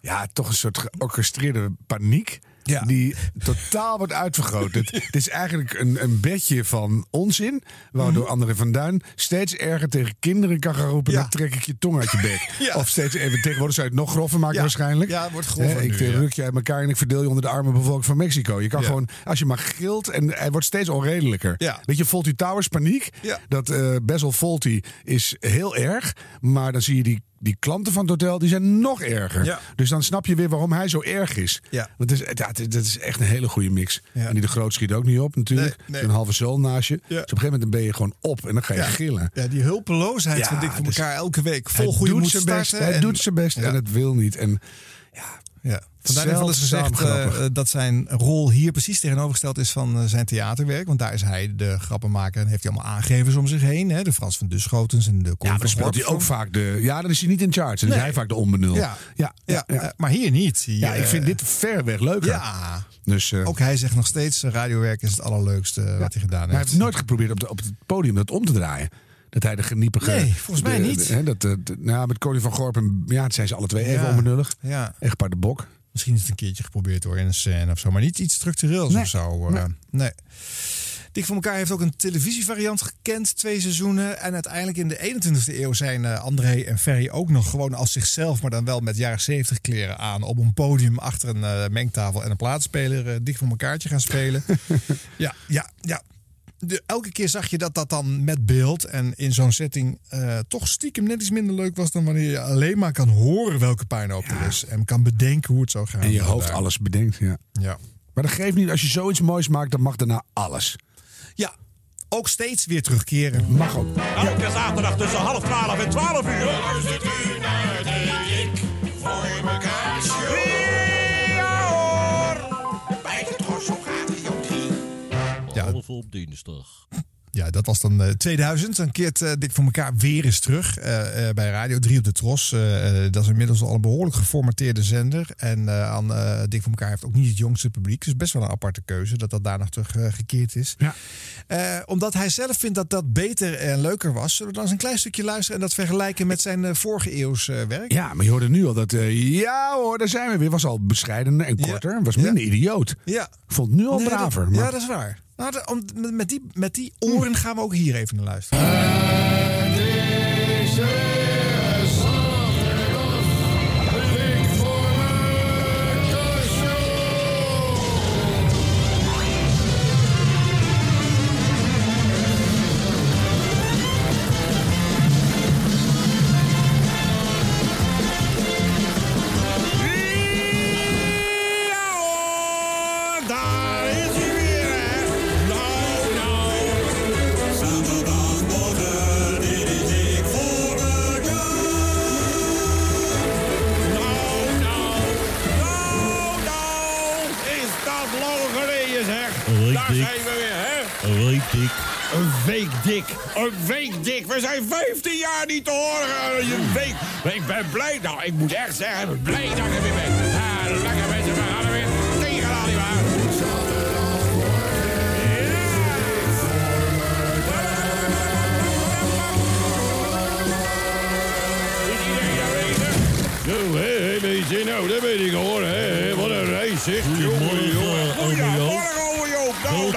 S1: ja, toch een soort georchestreerde paniek. Die totaal wordt uitvergroot. het, <laughs> het is eigenlijk een, een bedje van onzin, waardoor
S2: Mhm.
S1: André van Duin steeds erger tegen kinderen kan gaan roepen, dan trek ik je tong uit je bek. <laughs>
S2: Ja.
S1: Of steeds even tegenwoordig zou je het nog grover maken waarschijnlijk.
S2: Ja, het wordt grover
S1: ik
S2: nu,
S1: ruk je uit elkaar en ik verdeel je onder de arme bevolking van Mexico. Je kan gewoon, als je maar gilt en hij wordt steeds onredelijker. Weet je, Faulty Towers paniek. Dat eh Basil Faulty is heel erg, maar dan zie je die die klanten van het hotel die zijn nog erger.
S2: Ja.
S1: Dus dan snap je weer waarom hij zo erg is.
S2: Ja.
S1: Is, ja, het dat is echt een hele goede mix.
S2: Ja.
S1: En die de groot schiet ook niet op natuurlijk.
S2: Nee, nee.
S1: Een halve zool naast je. Dus op een gegeven moment ben je gewoon op en dan ga je gillen.
S2: Ja, die hulpeloosheid van Dik voor
S1: dus
S2: elkaar elke week. Vol
S1: hij
S2: goede
S1: doet zijn best. Hij
S2: en-
S1: doet zijn best en het wil niet. En
S2: Ja. Van Duin heeft wel eens
S1: Zeldzaam
S2: gezegd dat zijn rol hier precies tegenovergesteld is van eh, zijn theaterwerk. Want daar is hij de grappenmaker en heeft hij allemaal aangevers om zich heen. Hè? De Frans van Duschotens en de
S1: ja, dan speelt hij ook vaak de. Ja, dan is hij niet in charge. Dan
S2: Nee.
S1: is hij vaak de onbenul.
S2: Ja.
S1: ja, ja,
S2: Ja,
S1: ja.
S2: eh, maar hier niet. Hier,
S1: Ja, ik vind
S2: eh,
S1: dit verreweg leuker.
S2: Ja,
S1: Dus,
S2: ook hij zegt nog steeds: radiowerk is het allerleukste wat hij gedaan
S1: maar hij
S2: heeft.
S1: heeft nooit geprobeerd op, de, op het podium dat om te draaien. Dat hij de geniepige...
S2: Nee, volgens mij
S1: de-
S2: niet.
S1: de- hè, dat, de, de- nou, met Corrie van Gorp en... Ja, het zijn ze alle twee even
S2: Ja.
S1: onbenullig.
S2: Ja.
S1: Echtpaar de Bok.
S2: Misschien is het een keertje geprobeerd hoor in een scène of zo, maar niet iets structureels
S1: Nee.
S2: of zo. eh,
S1: Nee.
S2: nee. Dik voor elkaar heeft ook een televisievariant gekend, twee seizoenen. En uiteindelijk in de 21ste eeuw zijn eh, André en Ferry ook nog gewoon als zichzelf, maar dan wel met jaren 70 kleren aan. Op een podium achter een eh, mengtafel en een plaatspeler eh, dik voor elkaartje gaan spelen. <laughs> ja, ja, ja. De, elke keer zag je dat dat dan met beeld en in zo'n setting eh, toch stiekem net iets minder leuk was dan wanneer je alleen maar kan horen welke puinhoop er is. En kan bedenken hoe het zou gaan.
S1: En je hoofd alles bedenkt, ja.
S2: Ja.
S1: Maar dat geeft niet. Als je zoiets moois maakt, dan mag daarna alles.
S2: ja, ook steeds weer terugkeren.
S1: Mag ook.
S24: Elke zaterdag tussen half twaalf en twaalf uur. Op
S20: dinsdag.
S2: Ja, dat was dan eh, 2000. Dan keert eh, Dik voor elkaar weer eens terug eh, eh, bij Radio 3 op de Tros. Eh, eh, dat is inmiddels al een behoorlijk geformateerde zender. En eh, aan eh, Dik voor elkaar heeft ook niet het jongste publiek. Dus best wel een aparte keuze dat dat daar nog terug gekeerd is.
S1: Ja.
S2: Eh, omdat hij zelf vindt dat dat beter en leuker was. Zullen we dan eens een klein stukje luisteren en dat vergelijken met zijn eh, vorige eeuws eh, werk?
S1: Ja, maar je hoorde nu al dat... ja hoor, daar zijn we weer. Was al bescheidener en korter. Was minder idioot.
S2: Ja.
S1: Ik vond het nu al
S2: Nee, dat-
S1: braver. maar-
S2: Ja, dat is waar. Nou, met- met, die, met die oren gaan we ook hier even naar luisteren.
S24: We zijn 15 jaar niet te horen. Ik ben blij. Nou, ik moet echt zeggen, blij dat ik er weer ben. Lekker mensen. We gaan er weer? Zo, hé, hé, mensen. Nou, dat ben ik hoor. Wat een reis, zeg.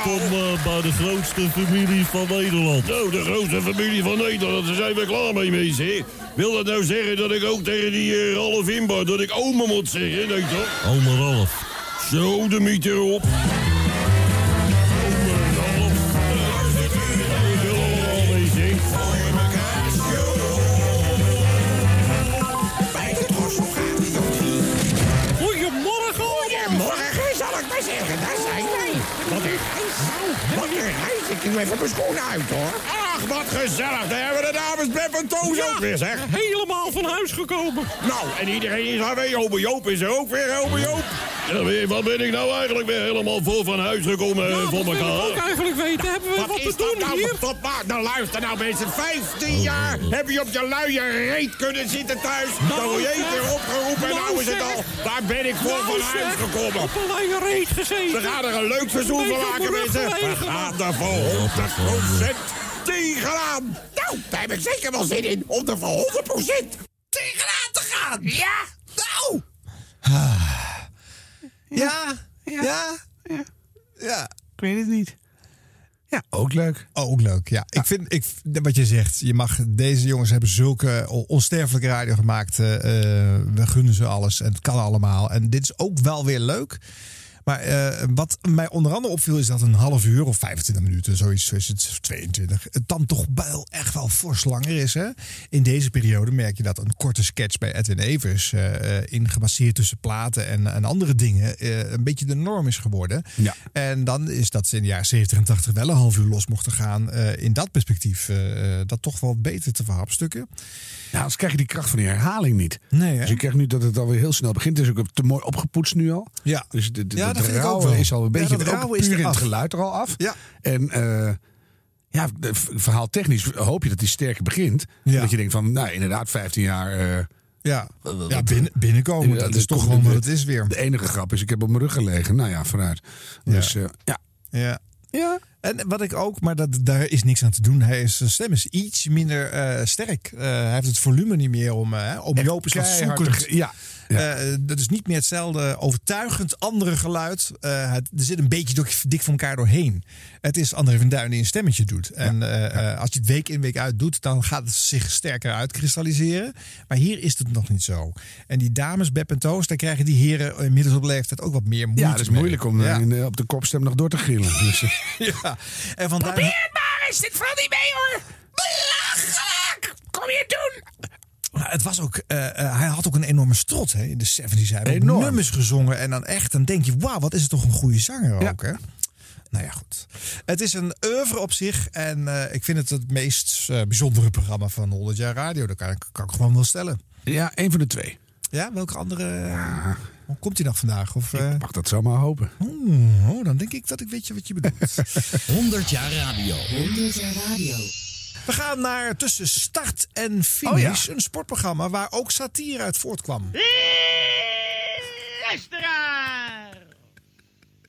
S20: Welkom
S24: nou.
S20: eh, bij de grootste familie van Nederland.
S24: Nou, de grootste familie van Nederland, daar zijn we klaar mee, mensen. Wil dat nou zeggen dat ik ook tegen die eh, Ralf Inbar, dat ik oma moet zeggen? Nee, toch?
S20: Ome Ralf.
S24: Zo, de miet erop. Ik doe even mijn schoenen uit, hoor. Ach, wat gezellig. Daar hebben we de dames Beb en Toos ook weer, zeg.
S25: Helemaal van huis gekomen.
S24: Nou, en iedereen is alweer. Ome Joop is er ook weer, ome Joop. Ja, wat ben ik nou eigenlijk weer helemaal vol van huis gekomen eh, voor
S25: dat wil ik
S24: elkaar?
S25: ook eigenlijk weten. Hebben we wat,
S24: Wat
S25: te
S24: is dat
S25: doen
S24: nou?
S25: hier?
S24: Tot maar, nou luister nou mensen. 15 jaar heb je op je luie reet kunnen zitten thuis. Dan word je één keer opgeroepen en nou is het al. Daar ben ik voor
S25: Nou,
S24: van huis gekomen.
S25: Op een luie reet gezeten.
S24: We gaan er een leuk verzoen van maken mensen. We gaan er voor 100% tegenaan. Nou, daar heb ik zeker wel zin in om er voor 100% tegenaan te gaan. Ja, nou.
S2: Ja, Ja? Ja.
S1: Ik weet het niet. Ja, ook leuk.
S2: Ook leuk, ja. Ik vind, ik, wat je zegt, je mag, deze jongens hebben zulke on- onsterfelijke radio gemaakt. eh, eh, we gunnen ze alles en het kan allemaal. En dit is ook wel weer leuk. Maar eh, wat mij onder andere opviel is dat een half uur of 25 minuten, zoiets zo is het 22, het dan toch wel echt wel fors langer is. Hè? In deze periode merk je dat een korte sketch bij Edwin Evers, eh, eh, ingebaseerd tussen platen en, en andere dingen, een beetje de norm is geworden.
S1: Ja.
S2: En dan is dat ze in de jaren 70 en 80 wel een half uur los mochten gaan. in dat perspectief dat toch wel beter te verhapstukken.
S1: Ja, anders krijg je die kracht van die herhaling niet.
S2: Nee, hè?
S1: Dus je krijgt nu dat het alweer heel snel begint. Het is ook te mooi opgepoetst nu al.
S2: Ja.
S1: Dus de, de,
S2: Ja,
S1: de
S2: dat vind ik ook
S1: rauwe
S2: wel.
S1: is al een
S2: Ja,
S1: beetje
S2: dat
S1: ook
S2: rauwe is
S1: puur in het geluid er al af.
S2: Ja.
S1: En eh, ja, de- verhaal technisch hoop je dat die sterker begint.
S2: Ja.
S1: Dat je denkt van, nou inderdaad, 15 jaar... eh,
S2: Ja, ja binnen, binnenkomen,
S1: Ja,
S2: dat is toch gewoon
S1: de-
S2: wat het is weer.
S1: De enige grap is, ik heb op mijn rug gelegen. Nou ja, vanuit. Dus eh, ja.
S2: Ja.
S1: Ja.
S2: En wat ik ook, maar dat, daar is niks aan te doen. Hij is, zijn stem is iets minder sterk. Hij heeft het volume niet meer om. eh om Joop
S1: keihard
S2: zoekend.
S1: Ja.
S2: Eh, dat is niet meer hetzelfde overtuigend andere geluid. Eh, het, er zit een beetje dik, dik van elkaar doorheen. Het is André van Duin die een stemmetje doet. En eh, eh, als je het week in week uit doet, dan gaat het zich sterker uitkristalliseren. Maar hier is het nog niet zo. En die dames, Beb en Toos, daar krijgen die heren inmiddels op leeftijd ook wat meer moeite
S1: Ja, het is
S2: mee.
S1: moeilijk om
S2: Ja.
S1: in de- op de kopstem nog door te gillen. Dus, <laughs>
S2: Ja. En van Duin-
S1: het maar eens, dit valt niet mee hoor. Belachelijk! Kom je doen!
S2: Nou, het was ook, eh, eh, hij had ook een enorme strot hè, in de 70s. Hij heeft nummers gezongen en dan echt, dan denk je, wauw, wat is het toch een goede zanger ook, hè? Nou ja, goed. Het is een oeuvre op zich en eh, ik vind het het meest bijzondere programma van 100 jaar radio. Dat kan ik, kan ik gewoon wel stellen.
S1: Ja, één van de twee.
S2: Ja, welke andere? Hoe komt hij nog vandaag? Of, eh,
S1: Mag dat zomaar hopen.
S2: Oeh, oh, dan denk ik dat ik weet je wat je bedoelt. <laughs>
S3: 100 jaar radio.
S13: 100 jaar radio.
S2: We gaan naar tussen start en finish. Een sportprogramma waar ook satire uit voortkwam.
S26: Luisteraar!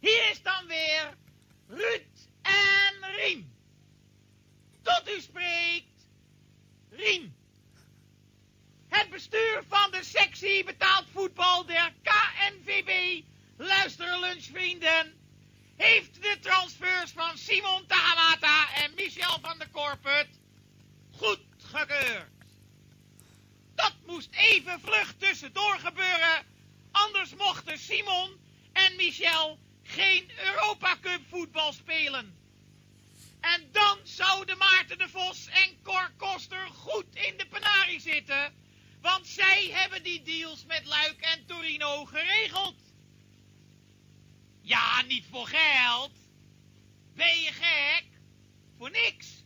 S26: Hier is dan weer Ruud en Riem. Tot u spreekt, Riem. Het bestuur van de sectie betaald voetbal der KNVB, luisterlunchvrienden, heeft de transfers van Simon Tahamata en Michel van der Korput goedgekeurd. Dat moest even vlug tussendoor gebeuren, anders mochten Simon en Michel geen Europa Cup voetbal spelen. En dan zouden Maarten de Vos en Cor Koster goed in de penarie zitten, want zij hebben die deals met Luik en Torino geregeld. Ja, niet voor geld. Ben je gek? Voor niks.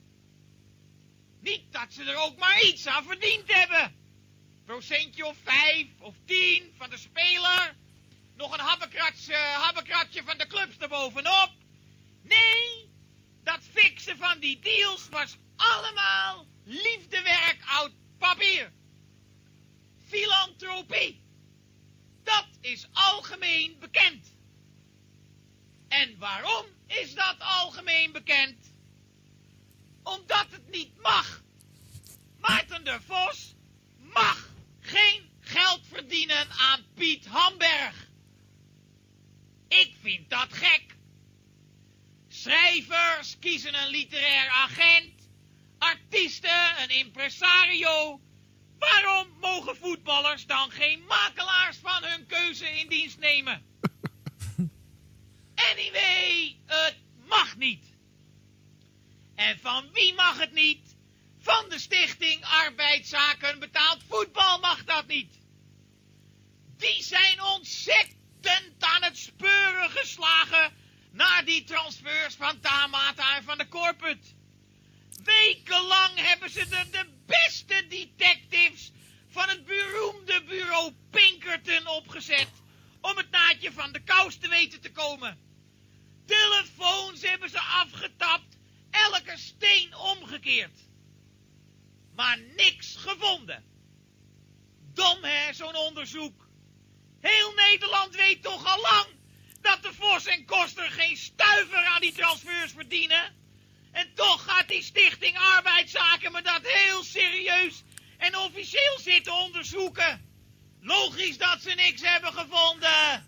S26: Niet dat ze er ook maar iets aan verdiend hebben. Procentje of vijf of tien van de speler. Nog een habbekratje, habbekratje van de clubs erbovenop. Nee, dat fixen van die deals was allemaal liefdewerk oud papier. Filantropie. Dat is algemeen bekend. En waarom is dat algemeen bekend? Omdat het niet mag. Maarten de Vos mag geen geld verdienen aan Piet Hamberg. Ik vind dat gek. Schrijvers kiezen een literair agent, artiesten een impresario. Waarom mogen voetballers dan geen makelaars van hun keuze in dienst nemen? <laughs> Anyway, het mag niet. En van wie mag het niet? Van de stichting Arbeidszaken Betaald Voetbal mag dat niet. Die zijn ontzettend aan het speuren geslagen naar die transfers van Tamata en van de Corput. Wekenlang hebben ze er de beste detectives van het beroemde bureau Pinkerton opgezet om het naadje van de kous te weten te komen. Telefoons hebben ze afgetapt, elke steen omgekeerd. Maar niks gevonden. Dom hè, zo'n onderzoek. Heel Nederland weet toch al lang dat de Vos en Koster geen stuiver aan die transfers verdienen. En toch gaat die stichting Arbeidszaken me dat heel serieus en officieel zitten onderzoeken. Logisch dat ze niks hebben gevonden.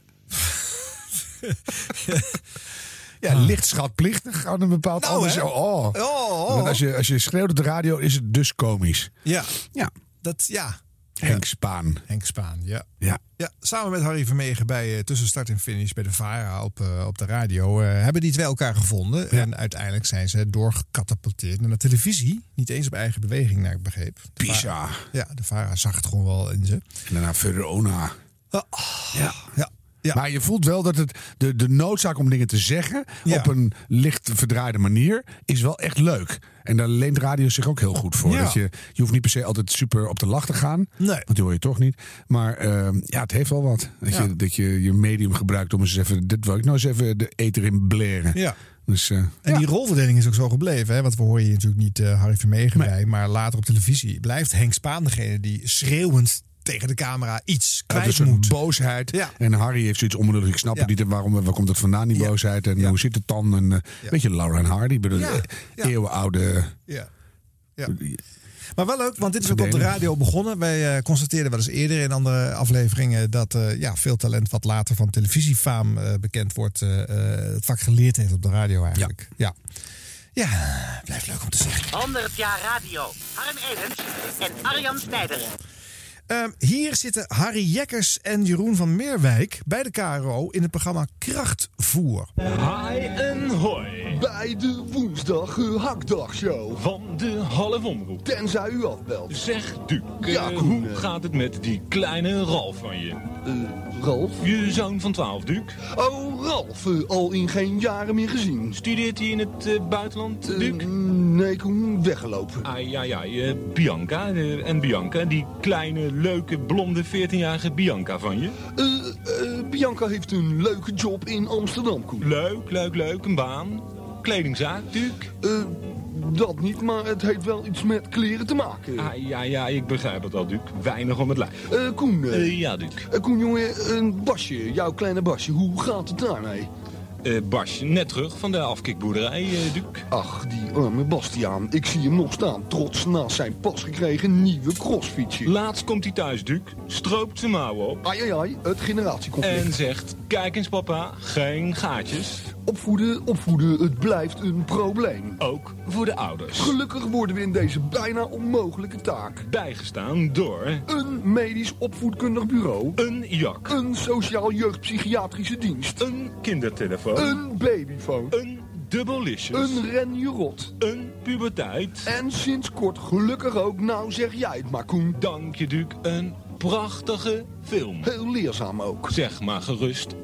S26: <laughs>
S1: Ja, licht schatplichtig aan een bepaald
S2: Nou,
S1: anders. Oh, oh.
S2: Oh, oh.
S1: Want als je, als je schreeuwt op de radio, is het dus komisch.
S2: Ja.
S1: Ja.
S2: Dat, ja.
S1: Henk Spaan.
S2: Henk Spaan, ja.
S1: Ja.
S2: Ja, samen met Harry Vermegen bij eh, Tussen Start en Finish bij de VARA op, eh, op de radio... eh, hebben die twee elkaar gevonden. En uiteindelijk zijn ze doorgecatapulteerd naar de televisie. Niet eens op eigen beweging, naar ik begreep. VARA- Ja, de VARA zag het gewoon wel in ze.
S1: En daarna Verona.
S2: Ah,
S1: Ja.
S2: Ja. Ja.
S1: Maar je voelt wel dat het, de, de noodzaak om dingen te zeggen
S2: Ja.
S1: op een licht verdraaide manier is wel echt leuk. En daar leent radio zich ook heel goed voor.
S2: Ja.
S1: Dat je, je hoeft niet per se altijd super op de lach te gaan.
S2: Nee.
S1: Want die hoor je toch niet. Maar ehm, ja, het heeft wel wat. Dat, je, dat je je medium gebruikt om eens even... Dit wil ik nou eens even de eter in bleren.
S2: Ja.
S1: Dus, eh,
S2: En die rolverdeling is ook zo gebleven. Hè? Want we horen hier natuurlijk niet eh, Harry Vermegen bij. Maar later op televisie blijft Henk Spaan degene die schreeuwend tegen de camera iets kwijt moet.
S1: boosheid.
S2: Ja.
S1: En Harry heeft zoiets onbenullig. Ik snap
S2: Ja.
S1: het niet. En waarom, waar komt dat vandaan, die
S2: Ja.
S1: boosheid? En
S2: Ja.
S1: hoe zit het dan? En, eh,
S2: Ja.
S1: Beetje Laura en Hardy. Ik bedoel,
S2: Ja.
S1: eh,
S2: Ja.
S1: eeuwenoude...
S2: Ja. Ja. Maar wel leuk, want dit is ook op de radio begonnen. Wij eh, constateerden wel eens eerder in andere afleveringen dat ja, veel talent wat later van televisiefaam bekend wordt, het vak geleerd heeft op de radio eigenlijk. Ja. Ja, blijft leuk om te zeggen.
S27: 100 jaar radio. Harm Edens en Arjan Snijder.
S2: Ehm, hier zitten Harry Jekkers en Jeroen van Meerwijk bij de KRO in het programma Krachtvoer.
S28: Hi en hoi. Bij de woensdag eh, hakdagshow. Van de half omroep. Tenzij u afbelt. Zeg, Duke, Ja, eh, Koen, hoe eh. gaat het met die kleine Ralf van je? Ralf? Je zoon van 12, Duke. Oh, Ralf, eh, al in geen jaren meer gezien. Studeert hij in het eh, buitenland, Duke? nee, Koen, weggelopen. Ai, ai, ai, eh, Bianca. eh, en Bianca, die kleine, leuke, blonde, 14-jarige Bianca van je. Eh, eh, Bianca heeft een leuke job in Amsterdam, Koen. Leuk, leuk, leuk. Een baan. Kledingzaak, Duke. Eh, dat niet, maar het heeft wel iets met kleren te maken. Ah, ja, ja, ik begrijp het al, Duke. Weinig om het lijf. Eh, Koen, ja, Duke. eh, Koen, jongen, een Basje, jouw kleine Basje, hoe gaat het daarmee? Eh Bas, net terug van de afkikboerderij, eh Duke. Ach, die arme Bastiaan. Ik zie hem nog staan, trots naast zijn pas gekregen nieuwe crossfietsje. Laatst komt hij thuis, Duke. Stroopt zijn mouwen op. Ai, ai, ai, het generatieconflict. En zegt, kijk eens papa, geen gaatjes. Opvoeden, opvoeden, het blijft een probleem. Ook voor de ouders. Gelukkig worden we in deze bijna onmogelijke taak. Bijgestaan door Een medisch opvoedkundig bureau. een jak, Een sociaal jeugdpsychiatrische dienst. een kindertelefoon, Een babyfoon. een dubbelicious, Een renjurot. een puberteit. En sinds kort gelukkig ook, nou zeg jij het maar Koen. Dank je, Duke, een prachtige film. Heel leerzaam ook. Zeg maar gerust,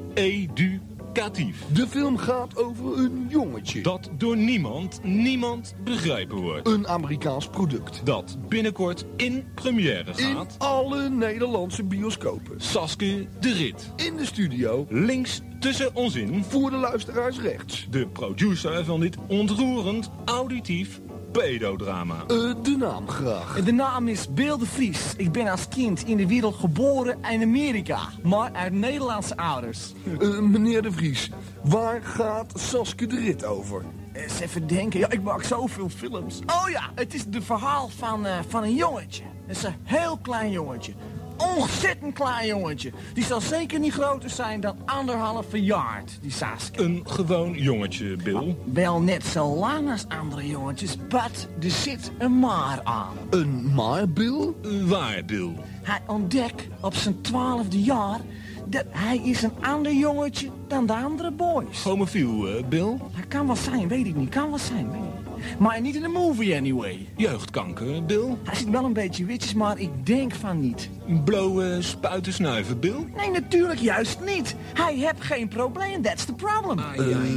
S28: De film gaat over een jongetje. Dat door niemand, niemand begrepen wordt. Een Amerikaans product. Dat binnenkort in première In gaat. alle Nederlandse bioscopen. Saske de Rit. In de studio. Links tussen ons in. Voor de luisteraars rechts. De producer van dit ontroerend auditief pedodrama. Eh, de naam graag.
S29: De naam is Bill de Vries. Ik ben als kind in de wereld geboren in Amerika, maar uit Nederlandse ouders.
S28: Eh, meneer de Vries, waar gaat Saske de Rit over?
S29: Eens even denken, ja, ik maak zoveel films. Oh ja, het is het verhaal van, eh, van een jongetje. Het is een heel klein jongetje. Ontzettend klein jongetje. Die zal zeker niet groter zijn dan anderhalve jaar, die Saskia.
S28: Een gewoon jongetje, Bill.
S29: Wel net zo lang als andere jongetjes, but er zit een maar aan.
S28: Een maar, Bill? Waar, Bill?
S29: Hij ontdekt op zijn twaalfde jaar dat hij is een ander jongetje dan de andere boys.
S28: Homofiel, eh, Bill?
S29: Dat kan wel zijn, weet ik niet. Kan wel zijn, weet ik niet. Maar niet in de movie anyway.
S28: Jeugdkanker, Bill?
S29: Hij zit wel een beetje witjes, maar ik denk van niet.
S28: Blowen, spuiten, snuiven, Bill?
S29: Nee, natuurlijk juist niet. Hij heeft geen probleem, that's the problem.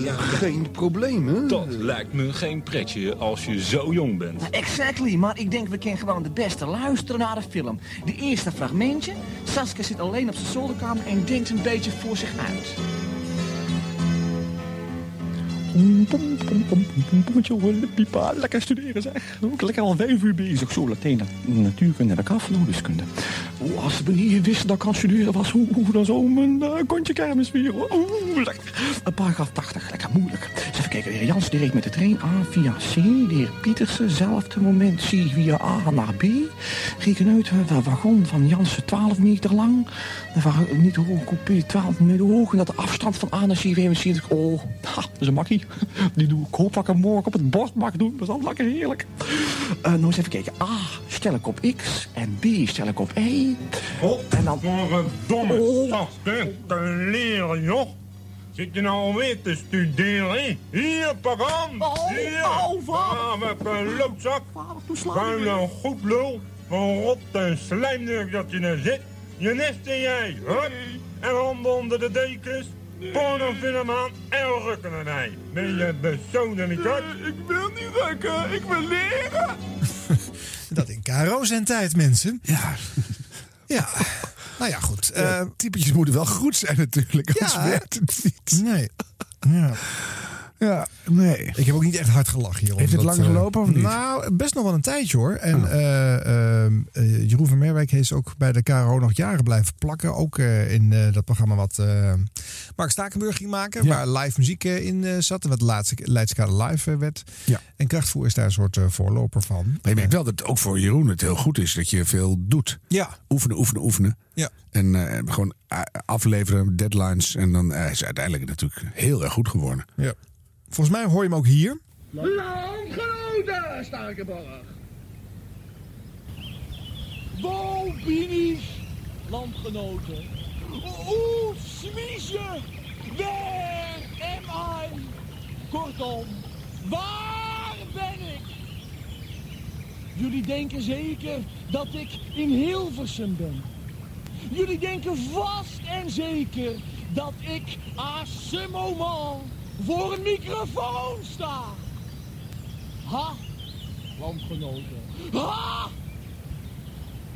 S28: ja, Geen problemen. Dat lijkt me geen pretje als je zo jong bent.
S29: Exactly, maar ik denk we kunnen gewoon de beste luisteren naar de film. De eerste fragmentje. Saskia zit alleen op zijn zolderkamer en denkt een beetje voor zich uit.
S30: Pipa, lekker studeren zeg. Ook lekker al vijf uur bezig. Zo Latijn, natuurkunde en de kafloodiskunde.
S11: Oeh, als ze niet wisten dat ik aan studeren was, hoe, hoe dan zo mijn eh, kontje kermis vieren. Oeh, lekker. Uh, paragraaf 80, lekker moeilijk. Eens even kijken, de heer Jans die reed met de trein A via C. De heer Pietersen, zelfde moment C via A naar B. Reken uit, eh, de wagon van Jansen 12 meter lang. De niet hoog, coupé 12 meter hoog. En dat de afstand van A naar C 25. Oh, ha, dat is een makkie. <laughs> Die doe ik hoop dat ik hem morgen op het bord mag doen. Dat is altijd lekker heerlijk. Eh, nou eens even kijken. A stel ik op X en B stel ik op Y. en dan...
S15: Domme
S11: Oh.
S15: te leren, joh. Zit je nou alweer te studeren? Hier, pak aan. Hier. Ah, met een loodzak. Vuile goed lul. Van rot en slijmneuk dat je er zit. Je nest en jij, hup. En handen onder de dekens. Pornofilm aan en rukken erbij. Ben je bezoden niet uit? Ik wil niet rukken, ik wil leren. <laughs>
S2: Dat in KRO-zendtijd, mensen. Ja. <laughs> Ja. Nou ja, goed.
S1: Ja,
S2: Eh,
S1: typetjes moeten wel goed zijn natuurlijk, anders
S2: Ja,
S1: werkt het niet.
S2: Nee. Ja.
S1: Ja, nee.
S2: Ik heb ook niet echt hard gelachen hier.
S1: Heeft het lang gelopen of niet?
S2: Nou, best nog wel een tijdje hoor. En eh, ehm, eh, Jeroen van Merwijk heeft ook bij de KRO nog jaren blijven plakken. Ook eh, in eh, dat programma wat eh, Mark Stakenburg ging maken.
S1: Ja.
S2: Waar live muziek eh, in eh, zat. En wat laatste Leidskade Live eh, werd.
S1: Ja.
S2: En Krachtvoer is daar een soort eh, voorloper van.
S1: Maar je merkt wel dat ook voor Jeroen het heel goed is dat je veel doet.
S2: Ja.
S1: Oefenen, oefenen, oefenen.
S2: Ja.
S1: En eh, gewoon eh, afleveren, deadlines. En dan eh, is uiteindelijk natuurlijk heel erg goed geworden.
S2: Ja. Volgens mij hoor je hem ook hier.
S11: Landgenoten, Starkenborg. Woonbinies, landgenoten. Oeh, smiezen. Where am I? Kortom, waar ben ik? Jullie denken zeker dat ik in Hilversum ben. Jullie denken vast en zeker dat ik à voor een microfoon sta. Ha, landgenoten. Ha!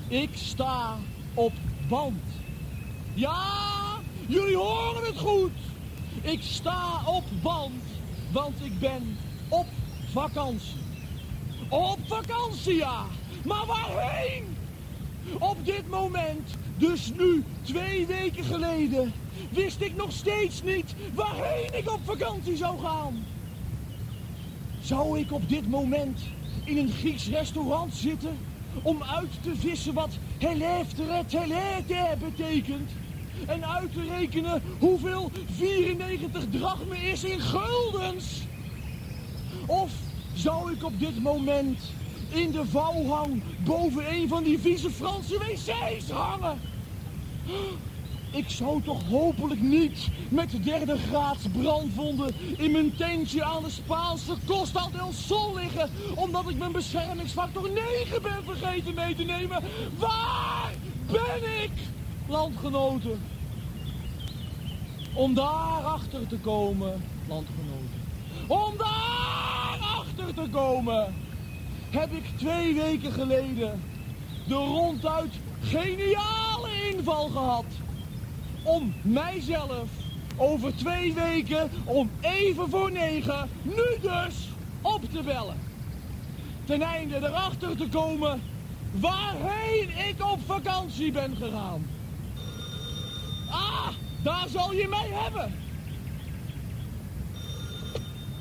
S11: Ik sta op band. Ja, jullie horen het goed. Ik sta op band, want ik ben op vakantie. Op vakantie, ja. Maar waarheen? Op dit moment, dus nu twee weken geleden, wist ik nog steeds niet waarheen ik op vakantie zou gaan. Zou ik op dit moment in een Grieks restaurant zitten om uit te vissen wat heleftere helete betekent? En uit te rekenen hoeveel 94 drachmen is in guldens? Of zou ik op dit moment in de vouwhang boven een van die vieze Franse wc's hangen? Ik zou toch hopelijk niet met derde graads brandwonden in mijn tentje aan de Spaanse Costa del Sol liggen, omdat ik mijn beschermingsfactor 9 ben vergeten mee te nemen. Waar ben ik, landgenoten? Om daarachter te komen, landgenoten. Om daarachter te komen, heb ik twee weken geleden de ronduit geniale inval gehad om mijzelf over twee weken om even voor negen, nu dus, op te bellen. Ten einde erachter te komen waarheen ik op vakantie ben gegaan. Ah, daar zal je mij hebben.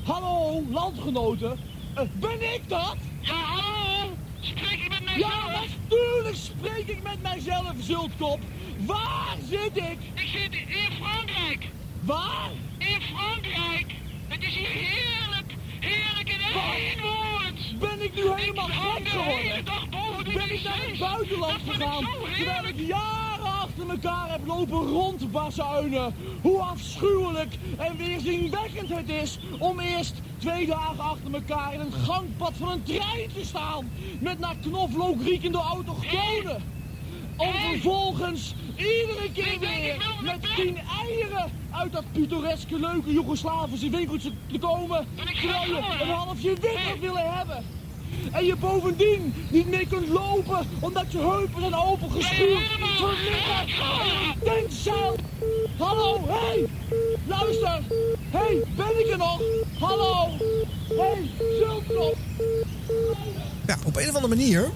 S11: Hallo, landgenoten. Eh, ben ik dat? Ja, hallo. Spreek ik met mijzelf? Ja, natuurlijk spreek ik met mijzelf, zultkop. Waar zit ik? Ik zit in Frankrijk. Waar? In Frankrijk. Het is hier heerlijk. Heerlijk in één woord. Ben ik nu helemaal gek geworden? Ben ik naar het buitenland gegaan, terwijl ik jaren achter elkaar heb lopen rondbazuinen. Hoe afschuwelijk en weerzinwekkend het is om eerst twee dagen achter elkaar in een gangpad van een trein te staan. Met naar knoflook riekende autochtonen. Om vervolgens iedere keer weer met tien eieren uit dat pittoreske leuke Joegoslavische winkeltje te komen. Terwijl je een halfje wit had willen hebben. En je bovendien niet meer kunt lopen omdat je heupen zijn opengeschuurd. Denk zelf. Hallo, hé. Hey. Luister. Hé, hey, ben ik er nog? Hallo. Hé, hey, zultkop.
S2: Ja, op een of andere manier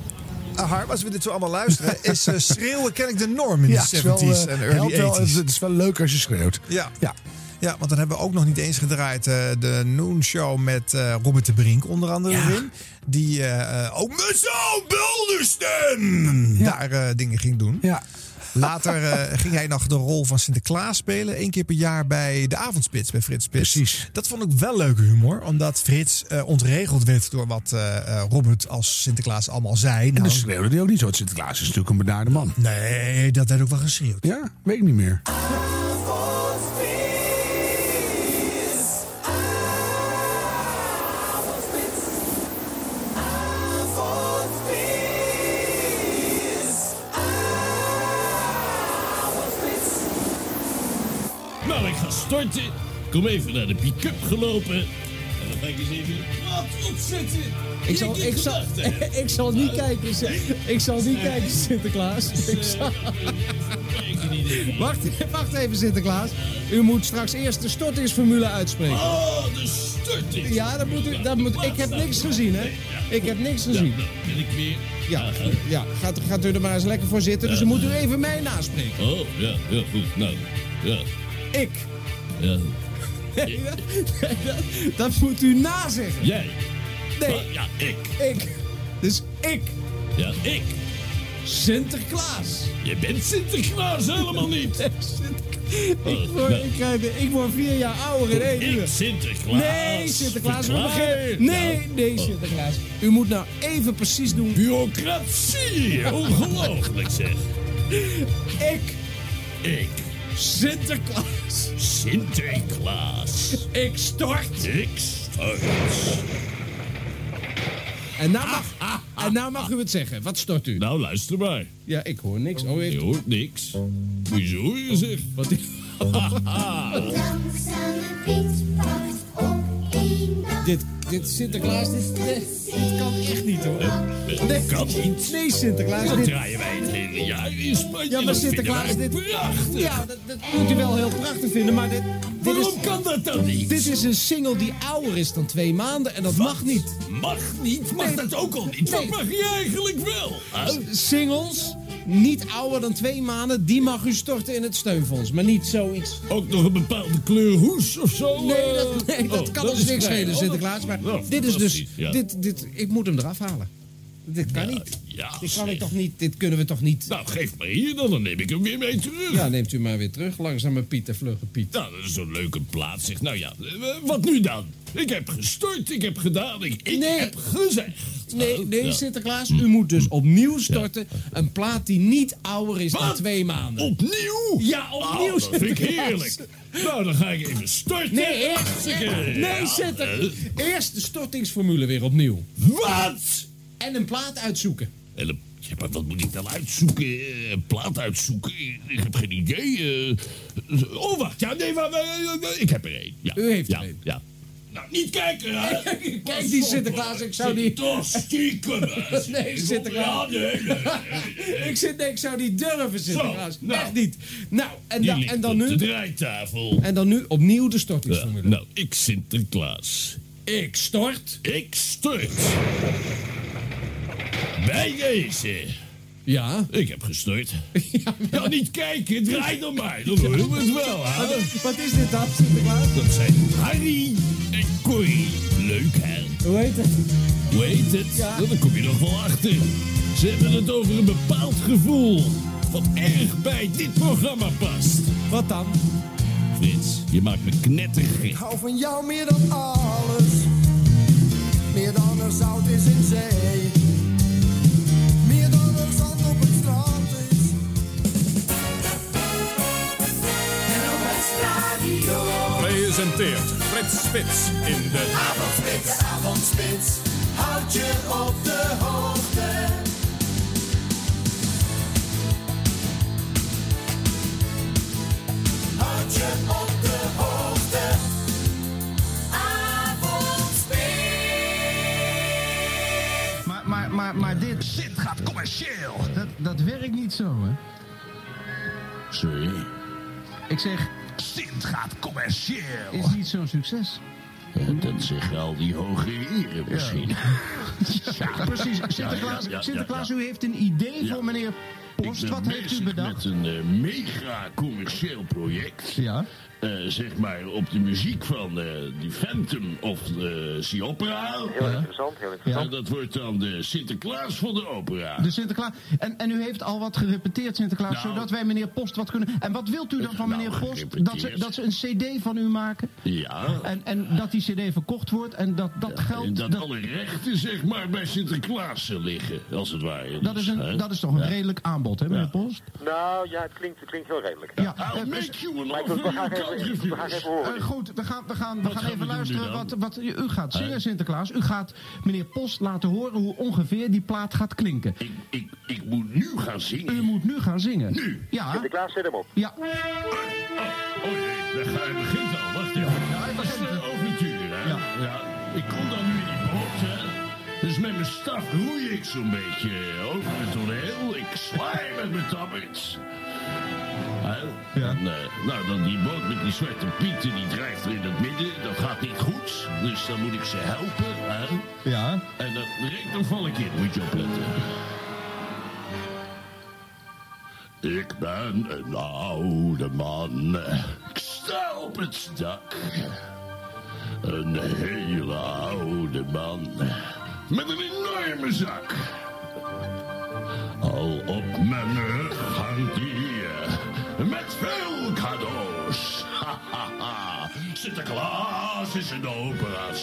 S2: Harm, als we dit zo allemaal luisteren, <laughs> is eh, schreeuwen ken ik de norm in
S1: Ja,
S2: de
S1: het is wel,
S2: 70s
S1: eh,
S2: en
S1: helpt
S2: early
S1: wel,
S2: 80s.
S1: het is wel leuk als je schreeuwt.
S2: Ja.
S1: Ja.
S2: Ja, want dan hebben we ook nog niet eens gedraaid eh, de Noon Show met Robert de Brink onder andere
S1: Ja.
S2: erin. Die eh, ook met zo'n bulderstem daar dingen ging doen.
S1: Ja.
S2: Later eh, ging hij nog de rol van Sinterklaas spelen. één keer per jaar bij de Avondspits, bij Frits Spits.
S1: Precies.
S2: Dat vond ik wel leuke humor. Omdat Frits eh, ontregeld werd door wat eh, Robert als Sinterklaas allemaal zei.
S1: En
S2: Nou,
S1: de schreeuwde die ook niet zo. Sinterklaas is natuurlijk een bedaarde man.
S2: nee, dat werd ook wel geschreeuwd.
S1: Ja, weet ik niet meer.
S18: Storten. Kom even naar de pick-up gelopen. En dan ga ik eens even wat opzetten.
S31: Ik zal, ik, zal, <laughs> ik zal niet kijken. Ik zal niet kijken, Sinterklaas. Ik zal... Wacht, <laughs> wacht even, Sinterklaas. U moet straks eerst de stortingsformule uitspreken.
S18: Oh, de storting.
S31: Ja, dat moet u, dat moet, ik heb niks gezien, hè? Ik heb niks gezien.
S18: Ben ik weer?
S31: Ja, ja gaat, gaat u er maar eens lekker voor zitten. Dus dan moet u even mij naspreken.
S18: Oh, ja, ja, goed. Nou, ja.
S31: Ik.
S18: Ja.
S31: Nee, dat, nee, dat, dat moet u nazeggen.
S18: Jij?
S31: Nee.
S18: Ja, ik.
S31: Ik. Dus ik.
S18: Ja, ik.
S31: Sinterklaas.
S18: Je bent Sinterklaas helemaal niet. <laughs> Oh,
S31: Ik word,
S18: nou.
S31: ik, krijg ik word vier jaar ouder in één
S18: Ik,
S31: uur.
S18: Sinterklaas.
S31: Nee, Sinterklaas. we
S18: Verklaar
S31: beginnen-. Nee,
S18: Nou.
S31: nee,
S18: Oh.
S31: Sinterklaas. U moet nou even precies doen.
S18: Bureaucratie. Ongelooflijk zeg. <laughs>
S31: Ik.
S18: Ik.
S31: Sinterklaas.
S18: Sinterklaas.
S31: Ik stort.
S18: Ik stort.
S31: En nou, mag, en nou mag u het zeggen. Wat stort u?
S18: Nou, luister maar.
S31: Ja, ik hoor niks. Oh, ik...
S18: Je hoort niks. Hoezo je zegt? <laughs>
S31: Wat dit, dit Sinterklaas, dit, dit, dit kan echt niet hoor.
S18: Nee, kan niet.
S31: Nee, Sinterklaas.
S18: Dat
S31: Dit,
S18: draaien wij het hele jaar in Spanje.
S31: ja, maar
S18: Dat
S31: Sinterklaas,
S18: wij
S31: dit,
S18: prachtig.
S31: ja, dat, dat moet u wel heel prachtig vinden, maar dit, dit
S18: Waarom
S31: is,
S18: kan dat dan niet?
S31: dit is een single die ouder is dan twee maanden en dat mag niet.
S18: Mag niet? Mag
S31: Nee.
S18: dat ook al niet? Wat
S31: Nee.
S18: mag je eigenlijk wel?
S31: Singles, niet ouder dan twee maanden, die mag u storten in het steunfonds. Maar niet zoiets.
S18: Ook nog een bepaalde kleur hoes of zo?
S31: Nee,
S18: eh?
S31: dat, <laughs> nee, dat
S18: Oh,
S31: kan ons niks schelen,
S18: Oh,
S31: Sinterklaas. Maar
S18: nou,
S31: dit is dus.
S18: ja.
S31: Dit, dit, ik moet hem eraf halen. Dit kan niet.
S18: Ja,
S31: Dit kan ik toch niet. Dit kunnen we toch niet.
S18: Nou, geef maar hier dan, dan neem ik hem weer mee terug.
S31: Ja, neemt u maar weer terug. Langzame Piet en vlugge Piet.
S18: Nou, dat is zo'n leuke plaats. Zeg, nou ja, eh, wat nu dan? Ik heb gestort, ik heb gedaan, ik, ik
S31: Nee.
S18: heb gezegd.
S31: Nee, nee,
S18: Ja.
S31: Sinterklaas, u moet dus opnieuw storten. Een plaat die niet ouder is dan twee maanden.
S18: Opnieuw?
S31: Ja, opnieuw,
S18: Oh, dat vind ik heerlijk. Nou, dan ga ik even storten.
S31: Nee, eerst, nee, Sinter, eerst de stortingsformule weer opnieuw.
S18: Wat?
S31: En een plaat uitzoeken.
S18: En een- ja, maar wat moet ik dan uitzoeken? Eh, Een plaat uitzoeken? Ik heb geen idee. eh. Oh, wacht. Ja, nee, maar, ik heb er één. Ja.
S31: U heeft er één.
S18: Ja. Nou, niet kijken, hè? <laughs>
S31: Kijk, die Sinterklaas, ik zou die...
S18: Toch stiekem? <laughs>
S31: Nee, Sinterklaas.
S18: Ja, nee, nee, nee.
S31: Ik, zit, nee, ik zou niet durven, Sinterklaas.
S18: Zo, nou.
S31: Echt niet. Nou, en, da- en, dan
S18: op de
S31: nu,
S18: draaitafel.
S31: en dan nu opnieuw de
S18: Ja,
S31: stortingsformule.
S18: nou, ik Sinterklaas.
S31: Ik stort.
S18: Ik stort. Bij deze.
S31: Ja.
S18: Ik heb gestort. <laughs> Ja, niet kijken, draai dan maar. Dan horen we het wel, hè?
S31: Wat is dit dan, Sinterklaas?
S18: Dat zijn Harry en Corrie. Leuk, hè?
S31: Hoe heet het?
S18: Hoe heet het?
S31: Ja.
S18: Nou, Daar kom je nog wel achter. Ze hebben het over een bepaald gevoel. Wat erg bij dit programma past.
S31: Wat dan?
S18: Frits, je maakt me knettergek.
S32: hou van jou meer dan alles. Meer dan er zout is in zee.
S33: Presenteert Frits Spits in de
S34: Avondspits. De avondspits. Houd je op de hoogte. Houd je op de hoogte. Avondspits.
S11: Maar, maar, maar, maar dit... Shit gaat commercieel. Dat, dat werkt niet zo, hè?
S1: Sorry.
S11: Ik zeg,
S1: Sint gaat commercieel.
S11: is niet zo'n succes.
S18: Dat zeggen al die hoge heren misschien. <laughs>
S31: Ja, precies. Sinterklaas,
S18: Ja, ja, ja,
S31: Sinterklaas
S18: ja.
S31: u heeft een idee
S18: Ja.
S31: voor meneer Post.
S18: Ik ben
S31: Wat heeft u
S18: bezig
S31: bedacht?
S18: met een eh, mega commercieel project.
S31: Ja.
S18: Eh, zeg maar op de muziek van eh die Phantom of de Sea Opera.
S35: Heel interessant, heel interessant.
S18: Ja, dat wordt dan de Sinterklaas van de opera.
S31: De Sinterklaas. En, en u heeft al wat gerepeteerd, Sinterklaas,
S18: Nou.
S31: zodat wij meneer Post wat kunnen. En wat wilt u dan van
S18: Nou,
S31: meneer Post? Dat ze, dat ze een CD van u maken?
S18: Ja.
S31: En, en dat die CD verkocht wordt en dat, dat geld.
S18: En dat, alle rechten zeg maar bij Sinterklaas liggen, als het ware.
S31: dat, is een,
S18: hè?
S31: dat is toch een
S18: Ja.
S31: redelijk aanbod, hè, meneer Post?
S35: Nou ja, het klinkt, het klinkt heel redelijk.
S31: Ja,
S18: I'll
S31: eh,
S18: make you an
S35: We gaan even, horen.
S31: Eh, goed, we gaan, we gaan, we gaan even luisteren wat, wat u, u gaat zingen? Sinterklaas. U gaat meneer Post laten horen hoe ongeveer die plaat gaat klinken.
S18: Ik, ik, ik moet nu gaan zingen.
S31: U moet nu gaan zingen.
S18: Nu?
S31: Ja.
S35: Sinterklaas, zet hem op.
S31: Ja.
S18: Oh jee, daar ga je begint al. Wacht even. dat is een avontuur, hè? Ja. Ik kom dan nu in die boot, hè? Dus met mijn staf roei ik zo'n beetje over het toneel. Ik zwaai met mijn tablets.
S31: Ja.
S18: Eh, nou, dan die boot met die zwarte pieten, die drijft er in het midden. Dat gaat niet goed. Dus dan moet ik ze helpen, hè?
S31: Ja.
S18: En dan val ik in, moet je opletten. Ik ben een oude man. Ik sta op het dak. Een hele oude man. Met een enorme zak. Al op mijn rug hangt die. Metville Kadosh. <laughs> Sinterklaas is een opera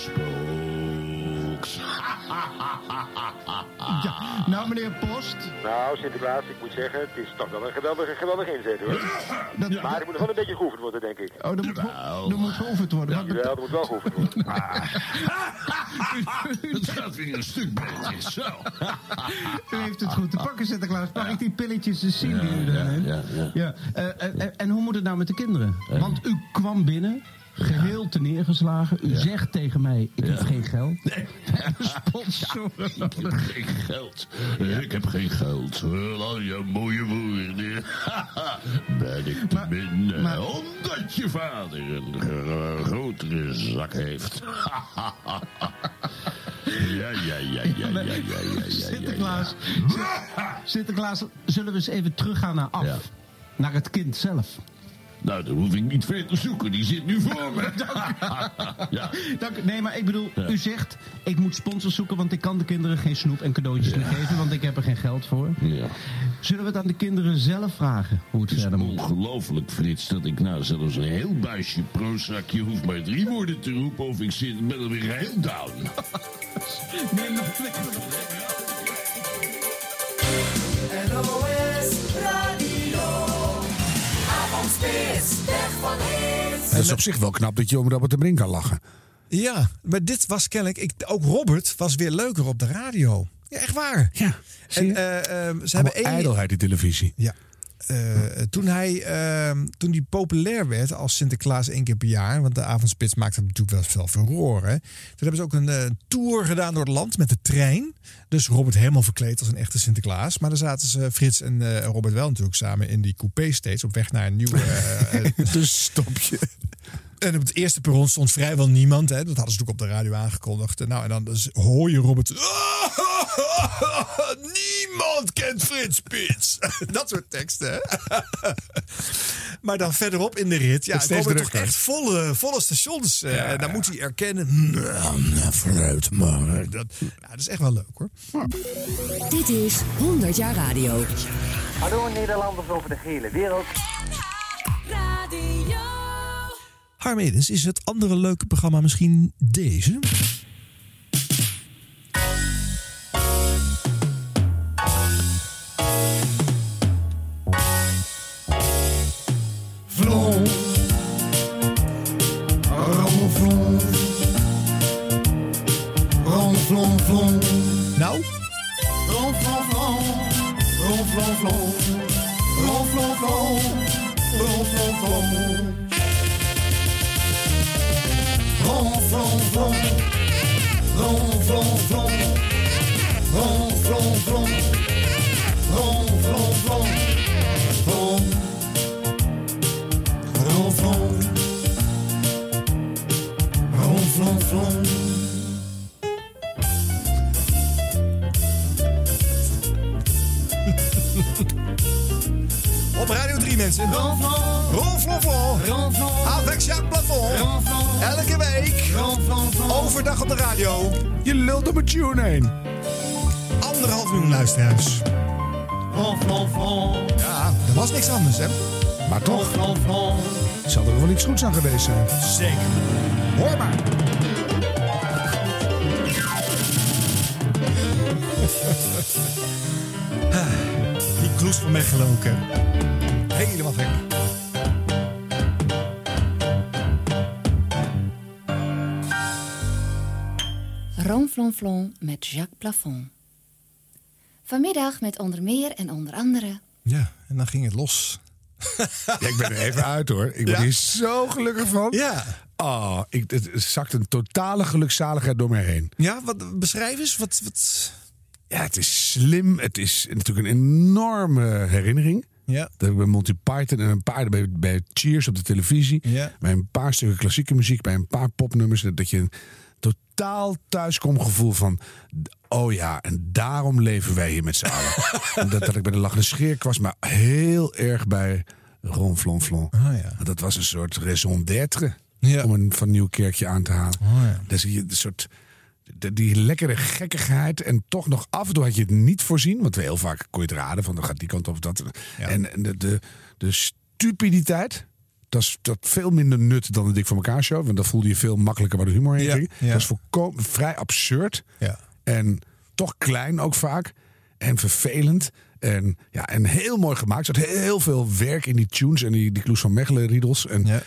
S31: ja. Nou, meneer Post.
S35: Nou, Sinterklaas, ik moet zeggen, het is toch wel een geweldige, geweldige inzet hoor.
S31: Dat-
S35: Maar er moet nog wel een beetje geoefend worden, denk ik.
S31: Oh, er moet, er moet geoefend worden.
S35: Ja, er moet wel geoefend worden. <laughs>
S18: Het gaat weer een stuk beter. Zo.
S31: U heeft het goed te pakken, Sinterklaas. Mag ik die pilletjes eens zien die u neemt?
S18: ja, ja.
S31: Ja, eh, eh, eh, en hoe moet het nou met de kinderen? Want u kwam binnen, geheel te neergeslagen. U zegt tegen mij, ik heb geen geld.
S18: Nee. <laughs>
S31: Sponsor.
S18: ik heb geen geld. Ik heb geen geld. Al je mooie woorden. <laughs> ben ik te min.
S31: Eh,
S18: omdat je vader een eh, grotere zak heeft. <laughs> Ja, ja, ja, ja, ja, ja, ja,
S31: Sinterklaas. Sinterklaas, zullen we eens even teruggaan naar af. Naar het kind zelf.
S18: Nou, dan hoef ik niet ver te zoeken. Die zit nu voor me. <laughs> <laughs> Ja.
S31: Dank, nee, maar ik bedoel,
S18: Ja.
S31: u zegt, ik moet sponsors zoeken, want ik kan de kinderen geen snoep en cadeautjes meer geven, want ik heb er geen geld voor.
S18: Ja.
S31: Zullen we het aan de kinderen zelf vragen hoe het
S18: Het is
S31: verder moet?
S18: ongelooflijk, Frits, dat ik nou zelfs een heel buisje prozakje hoef maar drie woorden te roepen of ik zit, ben alweer heel down. <laughs>
S1: Het is op zich wel knap dat je om Robert de Brink kan lachen.
S2: Ja, maar dit was kennelijk... Ik, ook Robert was weer leuker op de radio. Ja, echt waar.
S1: Ja?
S2: En, eh, eh, ze hebben één...
S1: ijdelheid die televisie.
S2: Ja. Eh, toen hij ehm, toen die populair werd als Sinterklaas één keer per jaar, want de avondspits maakte natuurlijk wel veel furoren. Toen hebben ze ook een eh, tour gedaan door het land met de trein. Dus Robert helemaal verkleed als een echte Sinterklaas. Maar dan zaten ze, Frits en eh, Robert wel natuurlijk samen in die coupé steeds op weg naar een nieuwe. eh, <laughs> eh,
S1: Dus stop je.
S2: En op het eerste perron stond vrijwel niemand. Hè. Dat hadden ze natuurlijk op de radio aangekondigd. En Nou, en dan dus hoor je Robert. <laughs> Niemand kent Frits Spits. <laughs> Dat soort teksten. hè. <laughs> maar dan verderop in de rit. Ja, komen toch
S1: drukker.
S2: echt volle, volle stations. eh, en dan moet hij erkennen. Vooruit maar. Dat, ja, dat is echt wel leuk hoor.
S19: Dit is 100 jaar radio.
S36: Hallo Nederlanders over de hele wereld.
S37: Radio.
S2: Harmedens, is het andere leuke programma misschien deze?
S38: Vlon. Ron, vlon. Ron, vlon, vlon.
S2: Nou?
S38: Ron, vlon, vlon. Ron, vlon, vlon. Ron, vlon, vlon. Ron, vlon, vlon. Vroom, vroom, vroom. Vroom, vroom, vroom. Vroom, vroom, vroom. Vroom, vroom, vroom. Vroom. Vroom, vroom. Vroom,
S2: vroom, vroom. 3, mensen. Ronflonflon. Avec Jacques Plafond. Elke week. Overdag op de radio.
S1: Je lult op een tune heen.
S2: Anderhalf miljoen luisteraars. Ja, er was niks anders, hè?
S1: Maar toch. Zal er wel iets goeds aan geweest zijn.
S2: Zeker. Hoor maar. Ah, Die kloes van Mechelen ook, hè? Helemaal gek.
S39: Ronflonflon met Jacques Plafond. Vanmiddag met onder meer en onder andere...
S2: Ja, en dan ging het los. <laughs>
S1: Ja, ik ben er even uit hoor. Ik ben
S2: Ja?
S1: hier zo gelukkig van.
S2: Ja.
S1: Oh, ik, het zakt een totale gelukzaligheid door me heen.
S2: Ja, wat beschrijf eens? Wat, wat...
S1: Ja, het is slim. Het is natuurlijk een enorme herinnering.
S2: Ja.
S1: Dat heb ik bij Monty Python en een paar bij, bij Cheers op de televisie.
S2: Ja.
S1: Bij een paar stukken klassieke muziek, bij een paar popnummers. Dat dat je een totaal thuiskomgevoel van... Oh ja, en daarom leven wij hier met z'n allen. <laughs> En dat, dat ik bij de lachende scheer was, maar heel erg bij Ron Flon Flon.
S2: Oh ja.
S1: Dat was een soort raison d'être.
S2: Ja.
S1: Om een van Nieuwkerkje aan te halen.
S2: Oh ja.
S1: Dus je een soort de- die lekkere gekkigheid. En toch nog af en toe had je het niet voorzien. Want heel vaak kon je het raden van dan gaat die kant op dat. En, en de, de, de stupiditeit. Dat is dat veel minder nut dan de Dik voor elkaar show. Want dan voelde je veel makkelijker waar de humor heen
S2: Ja,
S1: ging.
S2: ja.
S1: Dat is volkomen vrij absurd.
S2: Ja.
S1: En toch klein ook vaak. En vervelend. En, ja, en heel mooi gemaakt. Er zat heel veel werk in die tunes en die, die Kloes van Mechelen riedels. En
S2: Ja.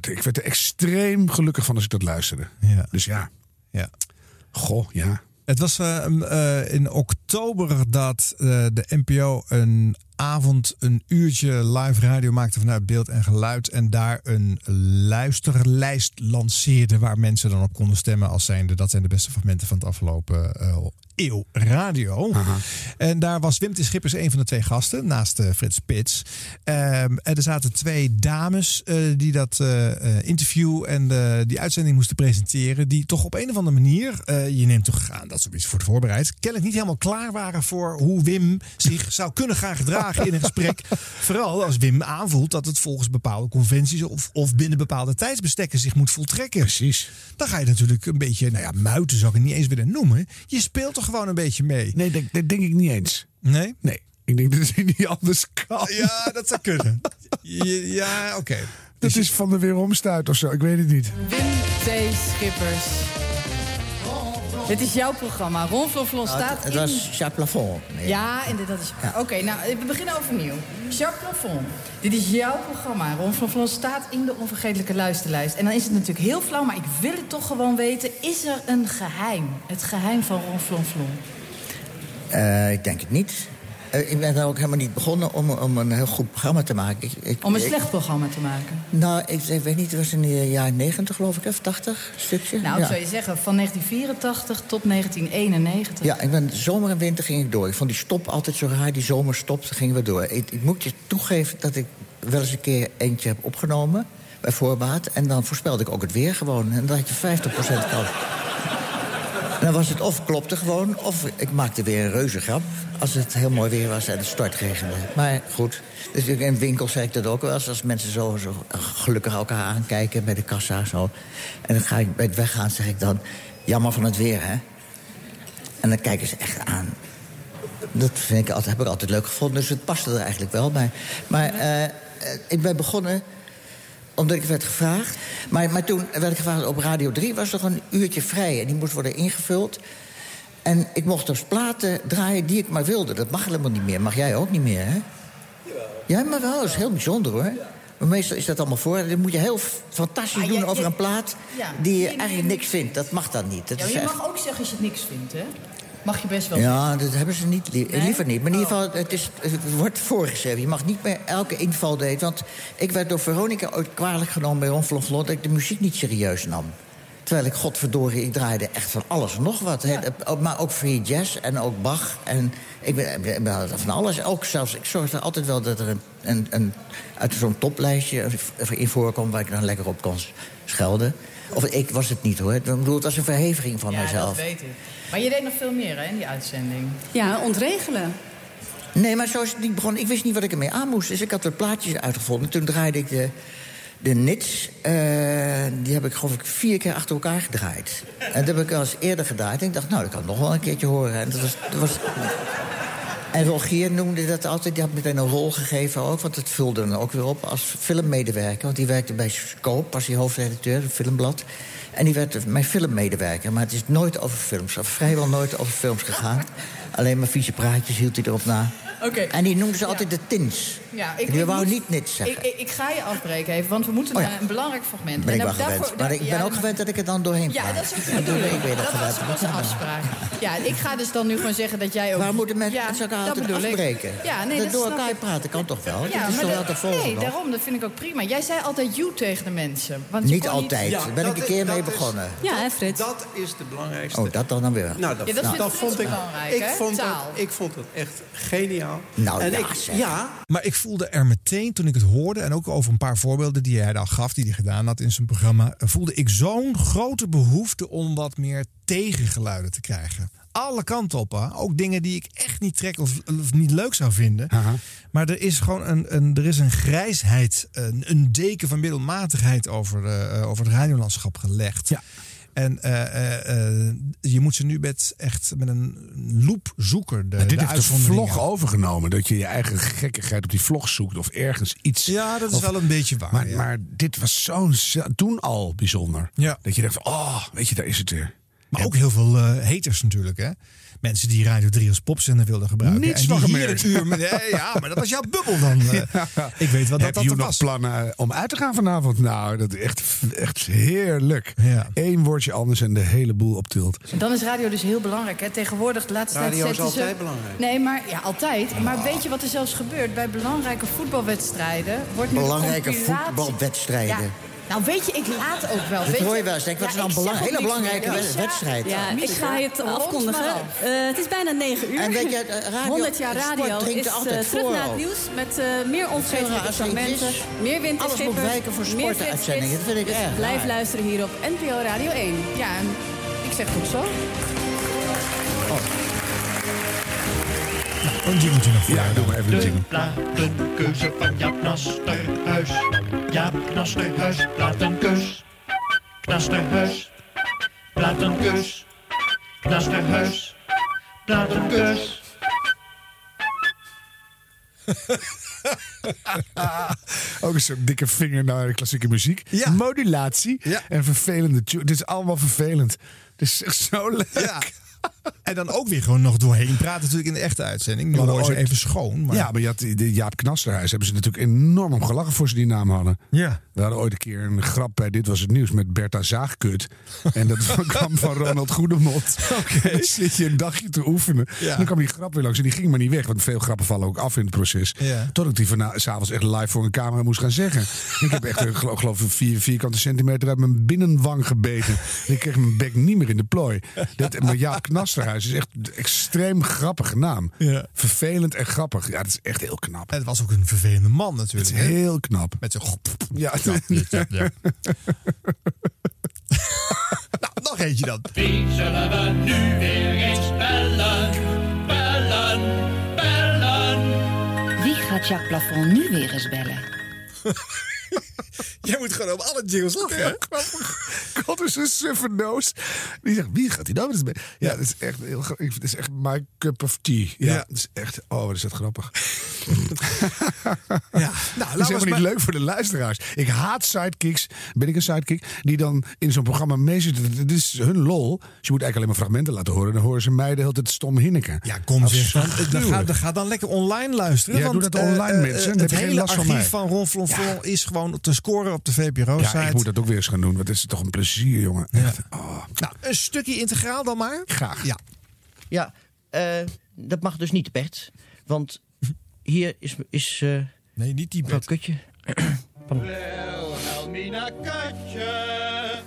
S1: Ik werd er extreem gelukkig van als ik dat luisterde.
S2: Ja.
S1: Dus ja,
S2: Ja.
S1: goh, ja.
S2: Het was eh, eh, in oktober dat eh, de NPO een avond een uurtje live radio maakte vanuit beeld en geluid. En daar een luisterlijst lanceerde waar mensen dan op konden stemmen als zijnde. Dat zijn de beste fragmenten van het afgelopen eeuw radio. En daar was Wim T. Schippers een van de twee gasten, naast eh, Frits Spits. Ehm, en er zaten twee dames eh, die dat eh, interview en die uitzending moesten presenteren. Die toch op een of andere manier, je neemt toch aan dat ze iets voor het voorbereid, kennelijk niet helemaal klaar waren voor hoe Wim zich zou kunnen gaan gedragen in een gesprek. <laughs> Vooral als Wim aanvoelt dat het volgens bepaalde conventies of, of binnen bepaalde tijdsbestekken zich moet voltrekken.
S1: Precies.
S2: Dan ga je natuurlijk een beetje, nou ja, muiten zou ik het niet eens willen noemen. Je speelt toch gewoon een beetje mee.
S1: Nee, dat, dat denk ik niet eens.
S2: Nee?
S1: Nee. Ik denk dat hij niet anders kan.
S2: Ja, dat zou kunnen. Ja, oké.
S1: Dat is van de weeromstuit of zo. Ik weet het niet.
S40: Wim T. Schippers. Dit is jouw programma. Ron Flonflon staat
S41: het
S40: in...
S41: was Jacques Plafond.
S40: Ja, inderdaad. Is...
S41: Ja.
S40: Oké, nou, we beginnen overnieuw. Jacques Plafond, dit is jouw programma. Ron Flonflon staat in de onvergetelijke luisterlijst. En dan is het natuurlijk heel flauw, maar ik wil het toch gewoon weten. Is er een geheim? Het geheim van Ron Flonflon.
S41: Eh, ik denk het niet. Eh, ik ben daar ook helemaal niet begonnen om, om een heel goed programma te maken. Ik, ik,
S40: Om een
S41: ik-
S40: slecht programma te maken.
S41: Nou, ik, weet niet, het was in de jaren 90 geloof ik, of 80 stukje.
S40: Nou,
S41: ja.
S40: ik zou je zeggen, van 1984 tot 1991.
S41: Ja, ik ben zomer en winter ging ik door. Ik vond die stop altijd zo raar, die zomerstop, dan gingen we door. Ik, ik moet je toegeven dat ik wel eens een keer eentje heb opgenomen, bij voorbaat. En dan voorspelde ik ook het weer gewoon. En dan had je 50% kans. En dan was het of klopte gewoon, of ik maakte weer een reuze grap. Als het heel mooi weer was en het stortregende. Maar goed, dus in een winkel zei ik dat ook wel eens. Als mensen zo, zo gelukkig elkaar aankijken bij de kassa. Zo. En dan ga ik bij het weggaan, zeg ik dan... Jammer van het weer, hè? En dan kijken ze echt aan. Dat vind ik altijd, heb ik altijd leuk gevonden, dus het paste er eigenlijk wel bij. Maar eh, eh, ik ben begonnen omdat ik werd gevraagd. Maar, maar toen werd ik gevraagd op Radio 3 was er een uurtje vrij en die moest worden ingevuld. En ik mocht dus platen draaien die ik maar wilde. Dat mag helemaal niet meer. Mag jij ook niet meer, hè? Ja, maar wel. Dat is heel bijzonder, hoor. Maar meestal is dat allemaal voor. Dan moet je heel fantastisch
S40: Ah,
S41: doen over
S40: je-
S41: een plaat...
S40: Ja.
S41: die je
S40: Nee,
S41: eigenlijk
S40: nee.
S41: niks vindt. Dat mag dan niet. Dat
S40: Ja, je
S41: echt-
S40: mag ook zeggen als je het niks vindt, hè? Mag je best wel
S41: Ja, dat hebben ze niet. li-
S40: Nee?
S41: Liever niet. Maar in ieder geval, het, is, het wordt voorgeschreven. Je mag niet meer elke inval deed. Want ik werd door Veronica ooit kwalijk genomen bij Ron Flon Flon... dat ik de muziek niet serieus nam. Terwijl ik, godverdorie, ik draaide echt van alles en nog wat. Maar ook free jazz en ook Bach. En ik ben, van alles. Ook zelfs, ik zorgde altijd wel dat er een, een, een, uit zo'n toplijstje in voorkwam... waar ik dan lekker op kon schelden. Of ik was het niet, hoor. Ik bedoel, het was een verheviging van
S40: ja,
S41: mijzelf.
S40: dat weet ik. Maar je deed nog veel meer, hè, in die uitzending.
S42: Ja, ontregelen.
S41: Nee, maar zo is het niet begonnen. Ik wist niet wat ik ermee aan moest. Dus ik had er plaatjes uitgevonden. Toen draaide ik de, de Nits. eh, die heb ik geloof ik vier keer achter elkaar gedraaid. En dat heb ik al eens eerder gedraaid. En ik dacht, nou, dat kan ik nog wel een keertje horen. En dat was... Dat was en Rogier noemde dat altijd, die had meteen een rol gegeven ook... want het vulde dan ook weer op als filmmedewerker. Want die werkte bij Scope, was hij hoofdredacteur, een filmblad. En die werd mijn filmmedewerker. Maar het is nooit over films, of vrijwel nooit over films gegaan. Alleen maar vieze praatjes hield hij erop na.
S40: Oké.
S41: En die noemden ze altijd de tins.
S40: Ja,
S41: die wou niet niks zeggen.
S40: Ik, ik, ik ga je afbreken even, want we moeten
S41: Oh ja.
S40: naar een belangrijk fragment.
S41: ben ik
S40: En
S41: wel
S40: daarvoor-
S41: gewend. Maar ik ben
S40: ja,
S41: ook gewend dat ik er dan doorheen
S40: Ja,
S41: praat.
S40: dat is ook
S41: doe ik weer
S40: Dat was onze afspraak. Ja, ik ga dus dan nu gewoon zeggen dat jij ook...
S41: Waarom moeten mensen
S40: ja,
S41: met elkaar altijd
S40: ik.
S41: afbreken?
S40: Ja, nee,
S41: dat
S40: dat
S41: door elkaar
S40: ik.
S41: praten kan toch wel?
S40: Ja,
S41: dat is
S40: maar
S41: toch wel
S40: dat-
S41: te volgen
S40: Nee,
S41: nog?
S40: daarom, dat vind ik ook prima. Jij zei altijd you tegen de mensen. Want
S41: Niet altijd. Daar ben ik een keer mee begonnen.
S40: Ja, Frits?
S43: Dat is de belangrijkste.
S41: Oh, dat dan dan weer.
S43: Nou, dat,
S40: Ja,
S43: vond ik
S40: belangrijk,
S43: ik vond, het, ik het echt geniaal.
S41: Nou
S43: en
S41: ja,
S43: ik, ja,
S2: Maar ik voelde er meteen, toen ik het hoorde... en ook over een paar voorbeelden die hij daar gaf... die hij gedaan had in zijn programma... voelde ik zo'n grote behoefte om wat meer tegengeluiden te krijgen. Alle kanten op. Hè? Ook dingen die ik echt niet trek of, of niet leuk zou vinden. Maar er is gewoon een, een, er is een grijsheid, een, een deken van middelmatigheid over, eh, over het radiolandschap gelegd. En eh, eh, eh, je moet ze nu met, echt met een loop zoeken. De,
S1: Maar dit
S2: de
S1: heeft de
S2: uitzonderingen.
S1: vlog overgenomen. Dat je je eigen gekkigheid op die vlog zoekt. Of ergens iets.
S2: Ja, dat is
S1: Of-
S2: wel een beetje waar.
S1: Maar,
S2: ja.
S1: maar dit was zo'n toen al bijzonder.
S2: Ja.
S1: Dat je dacht, oh, weet je, daar is het weer.
S2: Maar ook heel veel eh, haters natuurlijk, hè? Mensen die Radio 3 als popzender wilden gebruiken.
S1: Niets
S2: en die
S1: van
S2: hier
S1: gemerkt.
S2: het uur met- <laughs> ja, maar dat was jouw bubbel dan. eh. Ik weet wel dat
S1: Heb
S2: dat
S1: je
S2: er
S1: nog
S2: was.
S1: plannen om uit te gaan vanavond? Nou, dat is echt, echt heerlijk.
S2: Ja.
S1: Eén woordje anders en de hele boel op tilt.
S40: Dan is radio dus heel belangrijk. Hè? Tegenwoordig, de laatste tijd
S43: Radio is
S40: ze...
S43: altijd belangrijk.
S40: Nee, maar ja, altijd. Maar weet je wat er zelfs gebeurt? Bij belangrijke voetbalwedstrijden wordt nu
S41: Belangrijke
S40: compilatie-
S41: voetbalwedstrijden.
S40: Ja. Nou, weet je, ik laat ook wel.
S41: Dat hoor
S40: je-
S41: wel eens. Denk, wat is nou een belang- hele belangrijke
S40: meer.
S41: wed-
S40: Ja.
S41: wedstrijd.
S42: Ja, ik ga het afkondigen. Eh, het is bijna 9 uur.
S41: En weet je, eh, <laughs> radio-
S42: 100 jaar
S41: sport
S42: radio
S41: drinkt
S42: is
S41: altijd
S42: eh, terug
S41: voor
S42: naar het nieuws met eh, meer onvergetelijke
S41: er
S42: fragmenten, meer
S41: alles
S42: winterschippers,
S41: moet wijken voor
S42: meer
S41: sportuitzendingen. Dat vind ik
S42: Dus
S41: erg
S42: Blijf
S41: raar.
S42: luisteren hier op NPO Radio 1.
S40: Ja, en ik zeg goed zo.
S2: Een jingeltje nog voor
S1: Ja,
S2: jou
S1: doe
S2: dan.
S1: maar even een
S15: De
S1: jingle.
S15: platenkeuze van Jaap Knasterhuis. Jaap Knasterhuis, platenkeus. Knasterhuis, platenkeus. Knasterhuis, platenkeus. <laughs>
S1: Ook een soort dikke vinger naar de klassieke muziek.
S2: Ja.
S1: Modulatie
S2: Ja.
S1: en vervelende tune. Dit is allemaal vervelend. Het is echt zo leuk.
S2: Ja. En dan ook weer gewoon nog doorheen praten natuurlijk in de echte uitzending. Nu hoor ze
S1: ooit-
S2: even schoon. Maar...
S1: Ja, maar je had de Jaap Knasterhuis hebben ze natuurlijk enorm om gelachen voor ze die naam hadden.
S2: Ja.
S1: We hadden ooit een keer een grap bij Dit Was Het Nieuws met Bertha Zaagkut. <laughs> En dat kwam van Ronald Goedemond. Oké. Dan zit je een dagje te oefenen.
S2: Ja.
S1: Dan kwam die grap weer langs en die ging maar niet weg. Want veel grappen vallen ook af in het proces.
S2: Ja.
S1: Tot ik die vanavond s'avonds echt live voor een camera moest gaan zeggen. ik heb echt, ik geloof, geloof ik, vier vierkante centimeter uit mijn binnenwang gebeten. En ik kreeg mijn bek niet meer in de plooi. Dat, maar Jaap Knasterhuis is echt een extreem grappige naam.
S2: Ja.
S1: Vervelend en grappig. Ja, dat is echt heel knap.
S2: En het was ook een vervelende man
S1: Het
S2: natuurlijk.
S1: is
S2: hè?
S1: heel knap.
S2: Met zo'n...
S1: Ja,
S2: ja, ja. <laughs> nou, nog eentje dan.
S15: Wie zullen we nu weer eens bellen? Bellen, bellen.
S39: Wie gaat Jacques Plafond nu weer eens bellen? <laughs> <laughs>
S2: Jij moet gewoon op alle jingles lachen. hè? <laughs>
S1: God is een suffe noos. Die zegt, wie gaat hij nou? Ja, dat is echt heel grappig. Dat is echt my cup of tea. Ja,
S2: Ja.
S1: dat is echt... Oh, dat is dat grappig. <laughs>
S2: Ja. Nou,
S1: Dat is helemaal niet leuk voor de luisteraars. Ik haat sidekicks. Ben ik een sidekick? Die dan in zo'n programma meezitten. Dit is hun lol. Dus je moet eigenlijk alleen maar fragmenten laten horen. Dan horen ze mij de hele tijd stom hinniken.
S2: Ja, kom zeg. Dan, ga, dan ga dan lekker online luisteren.
S1: Ja,
S2: want,
S1: doe dat online,
S2: eh,
S1: mensen.
S2: Het hele
S1: van
S2: archief
S1: mij.
S2: van Ron Flonflon is gewoon te scoren op de VPRO-site.
S1: Ja, ik moet dat ook weer eens gaan doen. Want het is toch een plezier, jongen. Echt. Oh,
S2: Nou, een stukje integraal dan maar.
S1: graag.
S2: Ja.
S44: Ja, eh, dat mag dus niet, Bert. Want hier is, is eh
S2: Nee, niet die
S44: mevrouw
S2: bed.
S44: Kutje. <clears throat> Pardon.
S15: Wilhelmina Katje.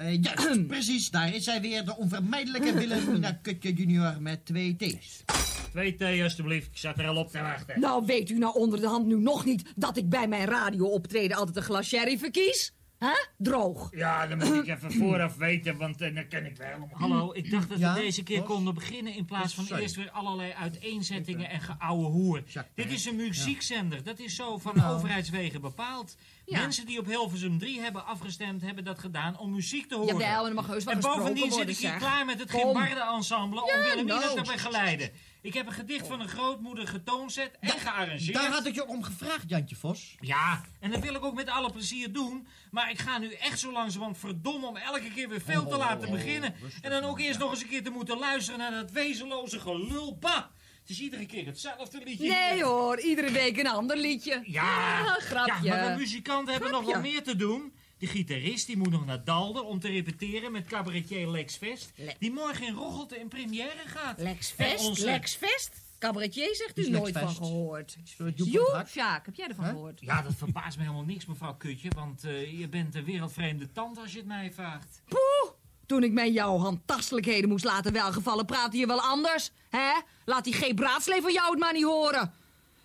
S45: Eh, juist, <clears throat> precies. Daar is hij weer, de onvermijdelijke <clears throat> Wilhelmina Kutje junior met twee T's.
S46: Twee thee alstublieft, ik zat er al op te wachten.
S47: Nou, weet u nou onder de hand nu nog niet dat ik bij mijn radiooptreden altijd een glas sherry verkies?
S48: Hè? Droog.
S46: Ja, dan moet ik even vooraf weten, want eh, dan ken ik wel. Hallo, ik dacht dat
S45: Ja,
S46: we deze keer konden beginnen in plaats van
S45: Sorry.
S46: eerst weer allerlei uiteenzettingen en geouwe hoer. Dit is een muziekzender, dat is zo van
S45: Nou.
S46: overheidswegen bepaald.
S48: Ja.
S46: Mensen die op Hilversum 3 hebben afgestemd, hebben dat gedaan om muziek te horen.
S48: Jawel, en mag heus wel
S46: En bovendien zit ik hier klaar met het. Gimbarde-ensemble om Wilhelmina te begeleiden. Ik heb een gedicht van een grootmoeder getoonzet en gearrangeerd.
S45: Daar had ik je om gevraagd, Jantje Vos.
S46: Ja, en dat wil ik ook met alle plezier doen. Maar ik ga nu echt zo langzamerhand verdomme om elke keer weer veel te laten beginnen. En dan ook eerst nog eens een keer te moeten luisteren naar dat wezenloze gelul. Bah! Het is iedere keer hetzelfde liedje.
S48: Nee hoor, iedere week een ander liedje.
S46: Ja,
S48: grapje.
S46: Ja, maar de muzikanten hebben nog
S48: Grapje.
S46: meer te doen. De gitarist die moet nog naar Dalder om te repeteren met cabaretier Lex Vest. Die morgen in Roggelte in première gaat.
S48: Lex Vest,
S46: onze-
S48: Lex Vest. Cabaretier zegt u nooit van gehoord.
S45: Joep.
S48: Sjaak, heb jij ervan gehoord?
S46: Ja, dat verbaast me helemaal niks, mevrouw Kutje. Want eh, je bent een wereldvreemde tand als je het mij vraagt.
S48: Poeh! Toen ik mij jouw handtastelijkheden moest laten welgevallen, praatte je wel anders. Hè? Laat die G. Braadslee van jou het maar niet horen.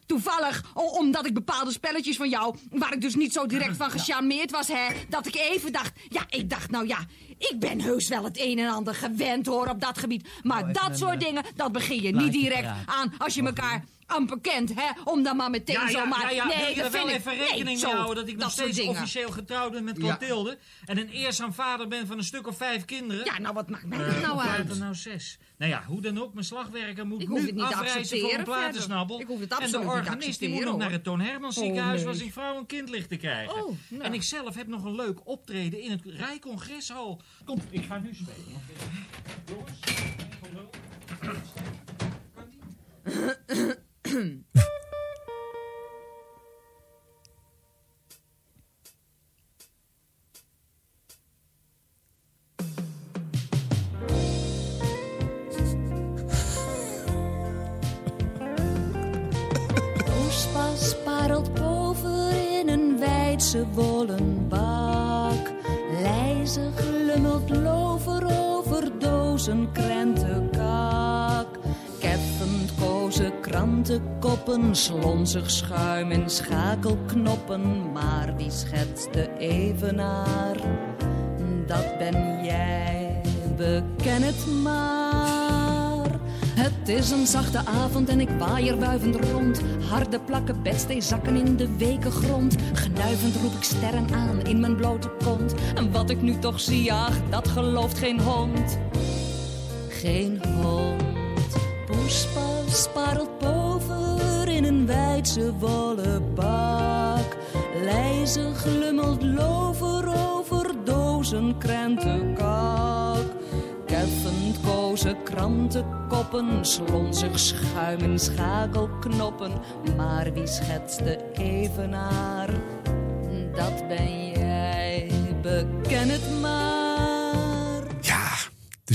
S48: Toevallig, omdat ik bepaalde spelletjes van jou, waar ik dus niet zo direct van gecharmeerd was, hè, dat ik even dacht, ja, ik dacht, nou ja, ik ben heus wel het een en ander gewend hoor op dat gebied. Maar
S45: even
S48: dat soort
S45: eh,
S48: dingen, dat begin je niet direct aan als je elkaar amper kent, hè, om dan maar meteen
S46: Ja,
S48: zo
S46: ja,
S48: maar...
S46: ja, ja.
S48: Nee,
S46: Wil je
S48: dat
S46: er wel even rekening
S48: nee,
S46: mee
S48: zo,
S46: houden dat ik nog
S48: dat
S46: steeds
S48: dingen.
S46: officieel getrouwd ben met
S45: Ja.
S46: Clotilde. En een eerzaam vader ben van een stuk of vijf kinderen.
S48: Ja, nou wat maakt mij
S46: Eh,
S48: dat nou uit?
S46: er nou zes? Nou ja, hoe dan ook, mijn slagwerker moet
S48: Ik hoef
S46: nu
S48: het niet te
S46: afreizen voor een platensnabbel.
S48: Ik hoef het
S46: en
S48: absoluut
S46: de
S48: niet te
S46: organist die moet nog naar het Toon Hermans
S48: Oh,
S46: ziekenhuis
S48: nee.
S46: waar zijn vrouw een kind ligt te krijgen.
S48: Oh, nou.
S46: En ik zelf heb nog een leuk optreden in het Rijcongreshal. Kom, ik ga nu spelen. Jongens, hallo.
S19: Poespas parelt boven in een wijdse wollen bak. Lijzig lummelt lover over dozen krentenkak. Kozen krantenkoppen, slonzig schuim en schakelknoppen. Maar wie schetst de evenaar? Dat ben jij, beken het maar. Het is een zachte avond en ik waai er wuivend rond. Harde plakken bedstee zakken in de weken grond. Genuivend roep ik sterren aan in mijn blote kont. En wat ik nu toch zie, ach, dat gelooft geen hond. Geen hond. Poespas parelt boven in een wijdse wollen bak. Lijzig glummelt lover over dozen krentenkak. Keffend kozen krantenkoppen, slonzig schuim en schakelknoppen. Maar wie schetst de evenaar? Dat ben jij, beken het maar.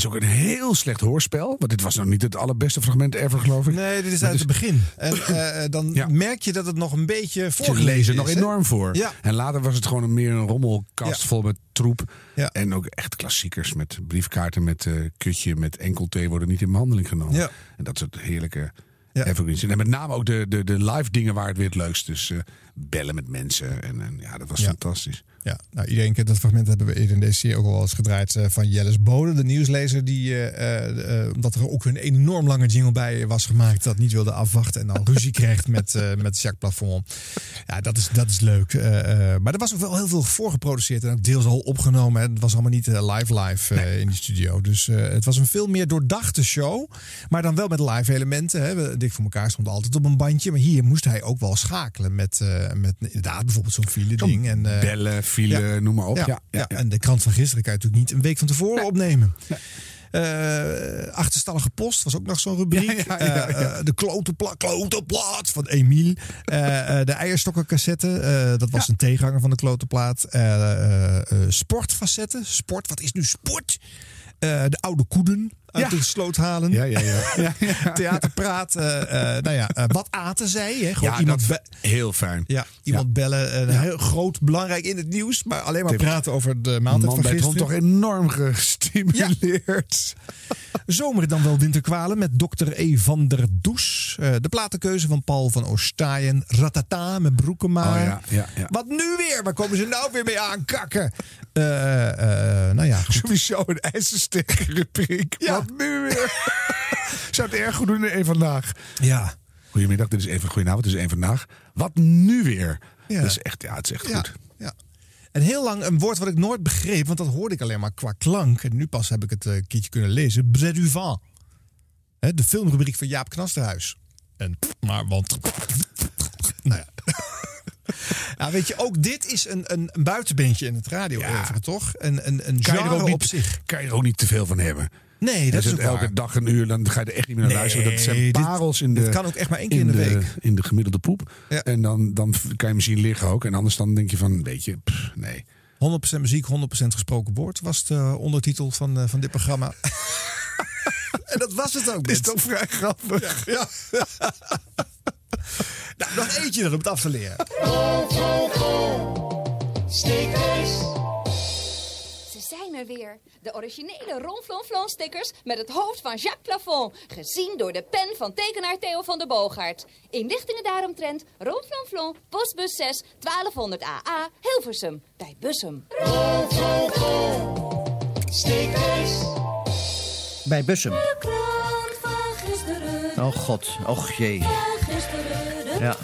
S1: Ja, is ook een heel slecht hoorspel. Want dit was nog niet het allerbeste fragment ever, geloof ik.
S2: Nee, dit is uit
S1: het
S2: begin. En <clears throat> eh, dan merk je dat het nog een beetje
S1: Ze
S2: voorgelezen
S1: lezen
S2: is.
S1: nog enorm voor.
S2: Ja.
S1: En later was het gewoon een meer een rommelkast
S2: Ja.
S1: vol met troep.
S2: Ja.
S1: En ook echt klassiekers met briefkaarten met eh, kutje, met enkel thee worden niet in behandeling genomen.
S2: Ja.
S1: En dat soort heerlijke evergreens. En met name ook de, de, de live dingen waren het weer het leukst. Dus eh, bellen met mensen. En, en ja, dat was
S2: Ja.
S1: fantastisch.
S2: Ja, nou, iedereen kent dat fragment, hebben we in deze serie ook al eens gedraaid, eh, van Jellis Bode, de nieuwslezer, die, eh, omdat er ook een enorm lange jingle bij was gemaakt, dat niet wilde afwachten en dan ruzie kreeg met, met Jacques Plafond. Ja, dat is, dat is leuk. Maar er was ook wel heel veel voorgeproduceerd en ook deels al opgenomen. hè. Het was allemaal niet live live eh, in die studio. Dus het was een veel meer doordachte show, maar dan wel met live elementen. Hè. Dik voor elkaar stond altijd op een bandje, maar hier moest hij ook wel schakelen met, met inderdaad bijvoorbeeld zo'n file ding. En, eh,
S1: Bellen, file, noem maar op.
S2: ja,
S1: Ja,
S2: en de krant van gisteren kan je natuurlijk niet een week van tevoren opnemen. Eh, achterstallige post was ook nog zo'n rubriek.
S1: Ja, ja, ja, ja.
S2: Eh, eh, de klotenpla klotenplaat van Emiel. Eh, eh, de eierstokkencassette. eh, dat was een tegenhanger van de klotenplaat. Eh, eh, eh, sportfacetten. Sport, wat is nu sport? Eh, de oude koeden. uit
S1: Ja.
S2: de sloot halen.
S1: Ja, ja, ja. <laughs> ja.
S2: Theaterpraat. eh, eh, nou ja, wat aten zij? Hè? Gewoon
S1: Ja,
S2: iemand
S1: dat heel fijn.
S2: ja, iemand bellen. Heel groot, belangrijk in het nieuws. Maar alleen maar praten over de maaltijd van gisteren.
S1: toch enorm gestimuleerd.
S2: Zomer dan wel winterkwalen met Dr. E. van der Does. De platenkeuze van Paul van Oostaaien. Ratata met Broekema.
S1: Oh ja, ja, ja.
S2: Wat nu weer? Waar komen ze nou weer mee aankakken? Eh eh nou ja, goed. <laughs>
S1: Sowieso een ijzersterke rubriek. Wat nu weer? <laughs> Zou het erg goed doen in één vandaag.
S2: Ja.
S1: Goedemiddag, dit is even goedenavond, dit is één vandaag. Wat nu weer?
S2: Ja.
S1: Dat is echt, ja, het is echt
S2: Ja,
S1: goed.
S2: ja. En heel lang een woord wat ik nooit begreep, want dat hoorde ik alleen maar qua klank. En nu pas heb ik het een keertje kunnen lezen. Bret du vent. Hè, de filmrubriek van Jaap Knasterhuis. En maar, want... <laughs> nou ja. Ja, <laughs> weet je, ook dit is een, een, een buitenbeentje in het radio toch? Een, een, een
S1: Kan
S2: genre
S1: niet,
S2: op zich.
S1: kan je er ook niet te veel van hebben.
S2: Nee, dat is
S1: het elke
S2: waar.
S1: dag een uur, dan ga je er echt niet meer naar
S2: Nee,
S1: luisteren. Dat zijn
S2: dit-
S1: parels in de.
S2: dit kan ook echt maar één keer in de week.
S1: In de gemiddelde poep. En dan, dan kan je hem zien liggen ook. En anders dan denk je van, weet je, pff, nee.
S2: 100% muziek, 100% gesproken woord was de ondertitel van, eh, van dit programma. <laughs> en dat was het ook.
S1: Is
S2: Bent.
S1: toch vrij grappig?
S2: Ja. <laughs> <laughs> nou, nog eentje er om het af te leren.
S39: Ze zijn er weer. De originele Ronflonflon stickers met het hoofd van Jacques Plafond. Gezien door de pen van tekenaar Theo van der Boogaard. Inlichtingen daaromtrent Ronflonflon, postbus 6, 1200 AA, Hilversum. Bij Bussum.
S44: Bij Bussum.
S19: krant van gisteren.
S44: Oh god, och jee. Ja.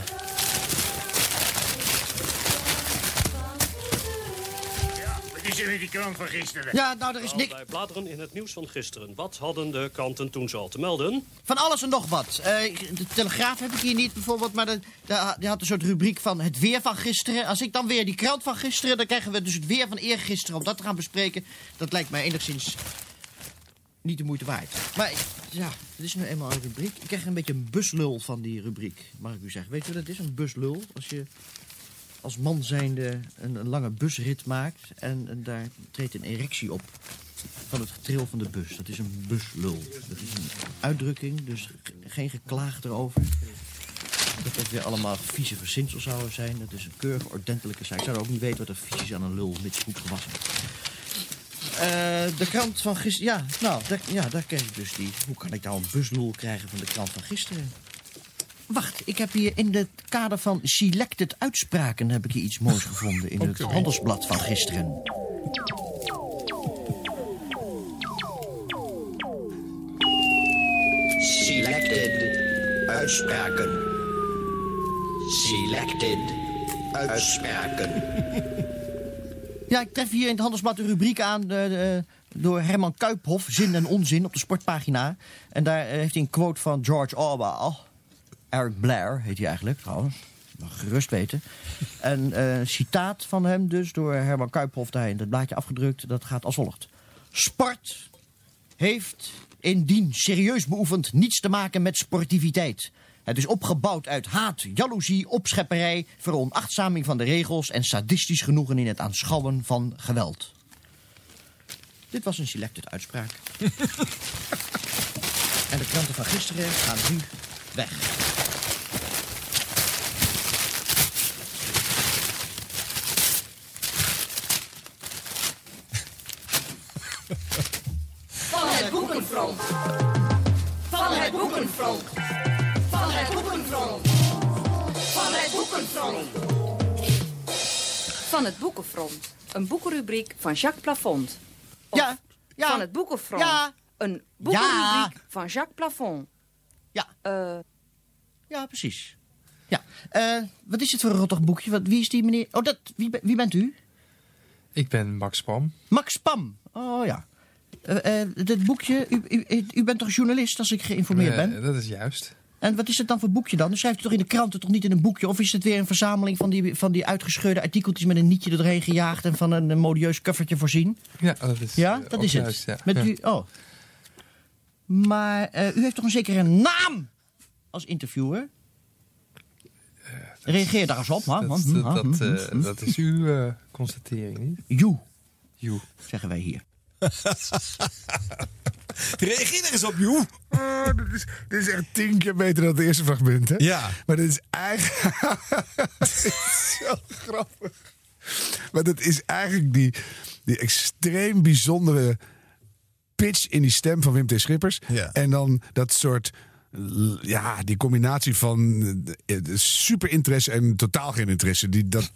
S49: Die krant van gisteren?
S44: Ja, nou, er is niks.
S50: Wij bladeren in het nieuws van gisteren. Wat hadden de kranten toen zo al te melden?
S44: Van alles en nog wat. Eh, de Telegraaf heb ik hier niet bijvoorbeeld, maar de, de- die had een soort rubriek van het weer van gisteren. Als ik dan weer die krant van gisteren, dan krijgen we dus het weer van eergisteren om dat te gaan bespreken. Dat lijkt mij enigszins niet de moeite waard. Maar ja, het is nu eenmaal een rubriek. Ik krijg een beetje een buslul van die rubriek, mag ik u zeggen. Weet je wat het is, een buslul? Als je als man zijnde een, een lange busrit maakt en, daar treedt een erectie op van het getril van de bus. Dat is een buslul. Dat is een uitdrukking, dus ge- geen geklaag erover. Dat dat weer allemaal vieze verzinsels zouden zijn. Dat is een keurige, ordentelijke zaak. Ik zou ook niet weten wat er vies is aan een lul, mits goed gewassen. Eh, de krant van gisteren... Ja, nou, daar, ja, daar kreeg ik dus die... Hoe kan ik nou een buslul krijgen van de krant van gisteren? Wacht, ik heb hier in het kader van selected uitspraken... heb ik hier iets moois gevonden in het handelsblad van gisteren.
S51: Selected uitspraken. Selected uitspraken.
S44: Ja, ik tref hier in het Handelsblad de rubriek aan de, de- door Herman Kuiphof, Zin en Onzin, op de sportpagina. En daar eh, heeft hij een quote van George Orwell. Eric Blair heet hij eigenlijk, trouwens. Mag gerust weten. <laughs> En eh, een citaat van hem dus door Herman Kuiphof daar in het blaadje afgedrukt. Dat gaat als volgt. Sport heeft indien serieus beoefend niets te maken met sportiviteit. Het is opgebouwd uit haat, jaloezie, opschepperij, veronachtzaming van de regels en sadistisch genoegen in het aanschouwen van geweld. Dit was een selected uitspraak. <laughs> en de kranten van gisteren gaan nu weg.
S19: Van het boekenfront. Van het boekenfront. Van het boekenfront. Van het boekenfront.
S48: Van het Boekenfront. Een boekenrubriek van Jacques Plafond. Of
S44: Ja, ja.
S48: Van het Boekenfront.
S44: Ja.
S48: Een boekenrubriek van Jacques Plafond.
S44: Ja.
S48: Eh,
S44: Ja, precies. Ja, eh, wat is het voor een rottig boekje? Wat, wie is die meneer? Oh, dat, wie, wie bent u?
S52: Ik ben Max Pam.
S44: Max Pam. Oh ja. Eh, dit boekje, u, u, u bent toch journalist als ik geïnformeerd ben?
S52: dat is juist.
S44: En wat is het dan voor boekje dan? Dan schrijft u toch in de kranten toch niet in een boekje? Of is het weer een verzameling van die, van die uitgescheurde artikeltjes met een nietje er doorheen gejaagd en van een, modieus covertje voorzien?
S52: Ja, dat is,
S44: Ja,
S52: eh,
S44: dat is het.
S52: ja.
S44: Met u, oh. Maar eh, u heeft toch een zekere naam als interviewer? Reageer daar eens op, man.
S52: Dat,
S44: Hm,
S52: dat,
S44: hm,
S52: dat,
S44: hm,
S52: eh, dat is uw eh, constatering, niet?
S44: You,
S52: You.
S44: zeggen wij hier. <laughs>
S2: Reageer er eens op, joh.
S1: Oh, dit, is, dit is echt tien keer beter dan het eerste fragment, hè?
S2: Ja.
S1: Maar dit is eigenlijk... <laughs> dit is zo grappig. Maar dat is eigenlijk die, die extreem bijzondere pitch in die stem van Wim T. Schippers.
S2: Ja.
S1: En dan dat soort... Ja, die combinatie van super interesse en totaal geen interesse. Die, dat,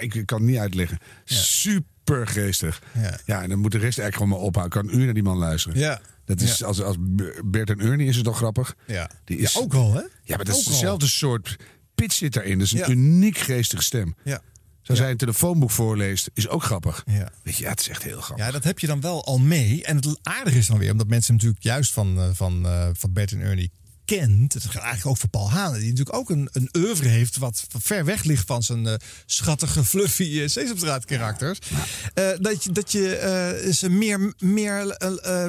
S1: ik kan het niet uitleggen. Super geestig.
S2: Ja.
S1: Ja. en dan moet de rest eigenlijk gewoon maar ophouden. Ik kan een uur naar die man luisteren.
S2: Ja.
S1: Dat is,
S2: Ja.
S1: als, als Bert en Ernie is het toch grappig?
S2: Ja.
S1: Die is,
S2: Ja, ook al, hè?
S1: Ja, maar dat is
S2: al.
S1: dezelfde soort pitch zit daarin. Dat is een uniek geestige stem.
S2: Ja.
S1: Zoals hij een telefoonboek voorleest, is ook grappig.
S2: Ja.
S1: Weet je, ja, het is echt heel grappig.
S2: Ja, dat heb je dan wel al mee. En het aardige is dan weer, omdat mensen natuurlijk juist van, eh, van, eh, van Bert en Ernie kent. Het gaat eigenlijk ook voor Paul Hane, die natuurlijk ook een, een oeuvre heeft wat ver weg ligt van zijn eh, schattige, fluffy eh, Sesamstraat karakters. Eh, dat je, dat je ze meer, meer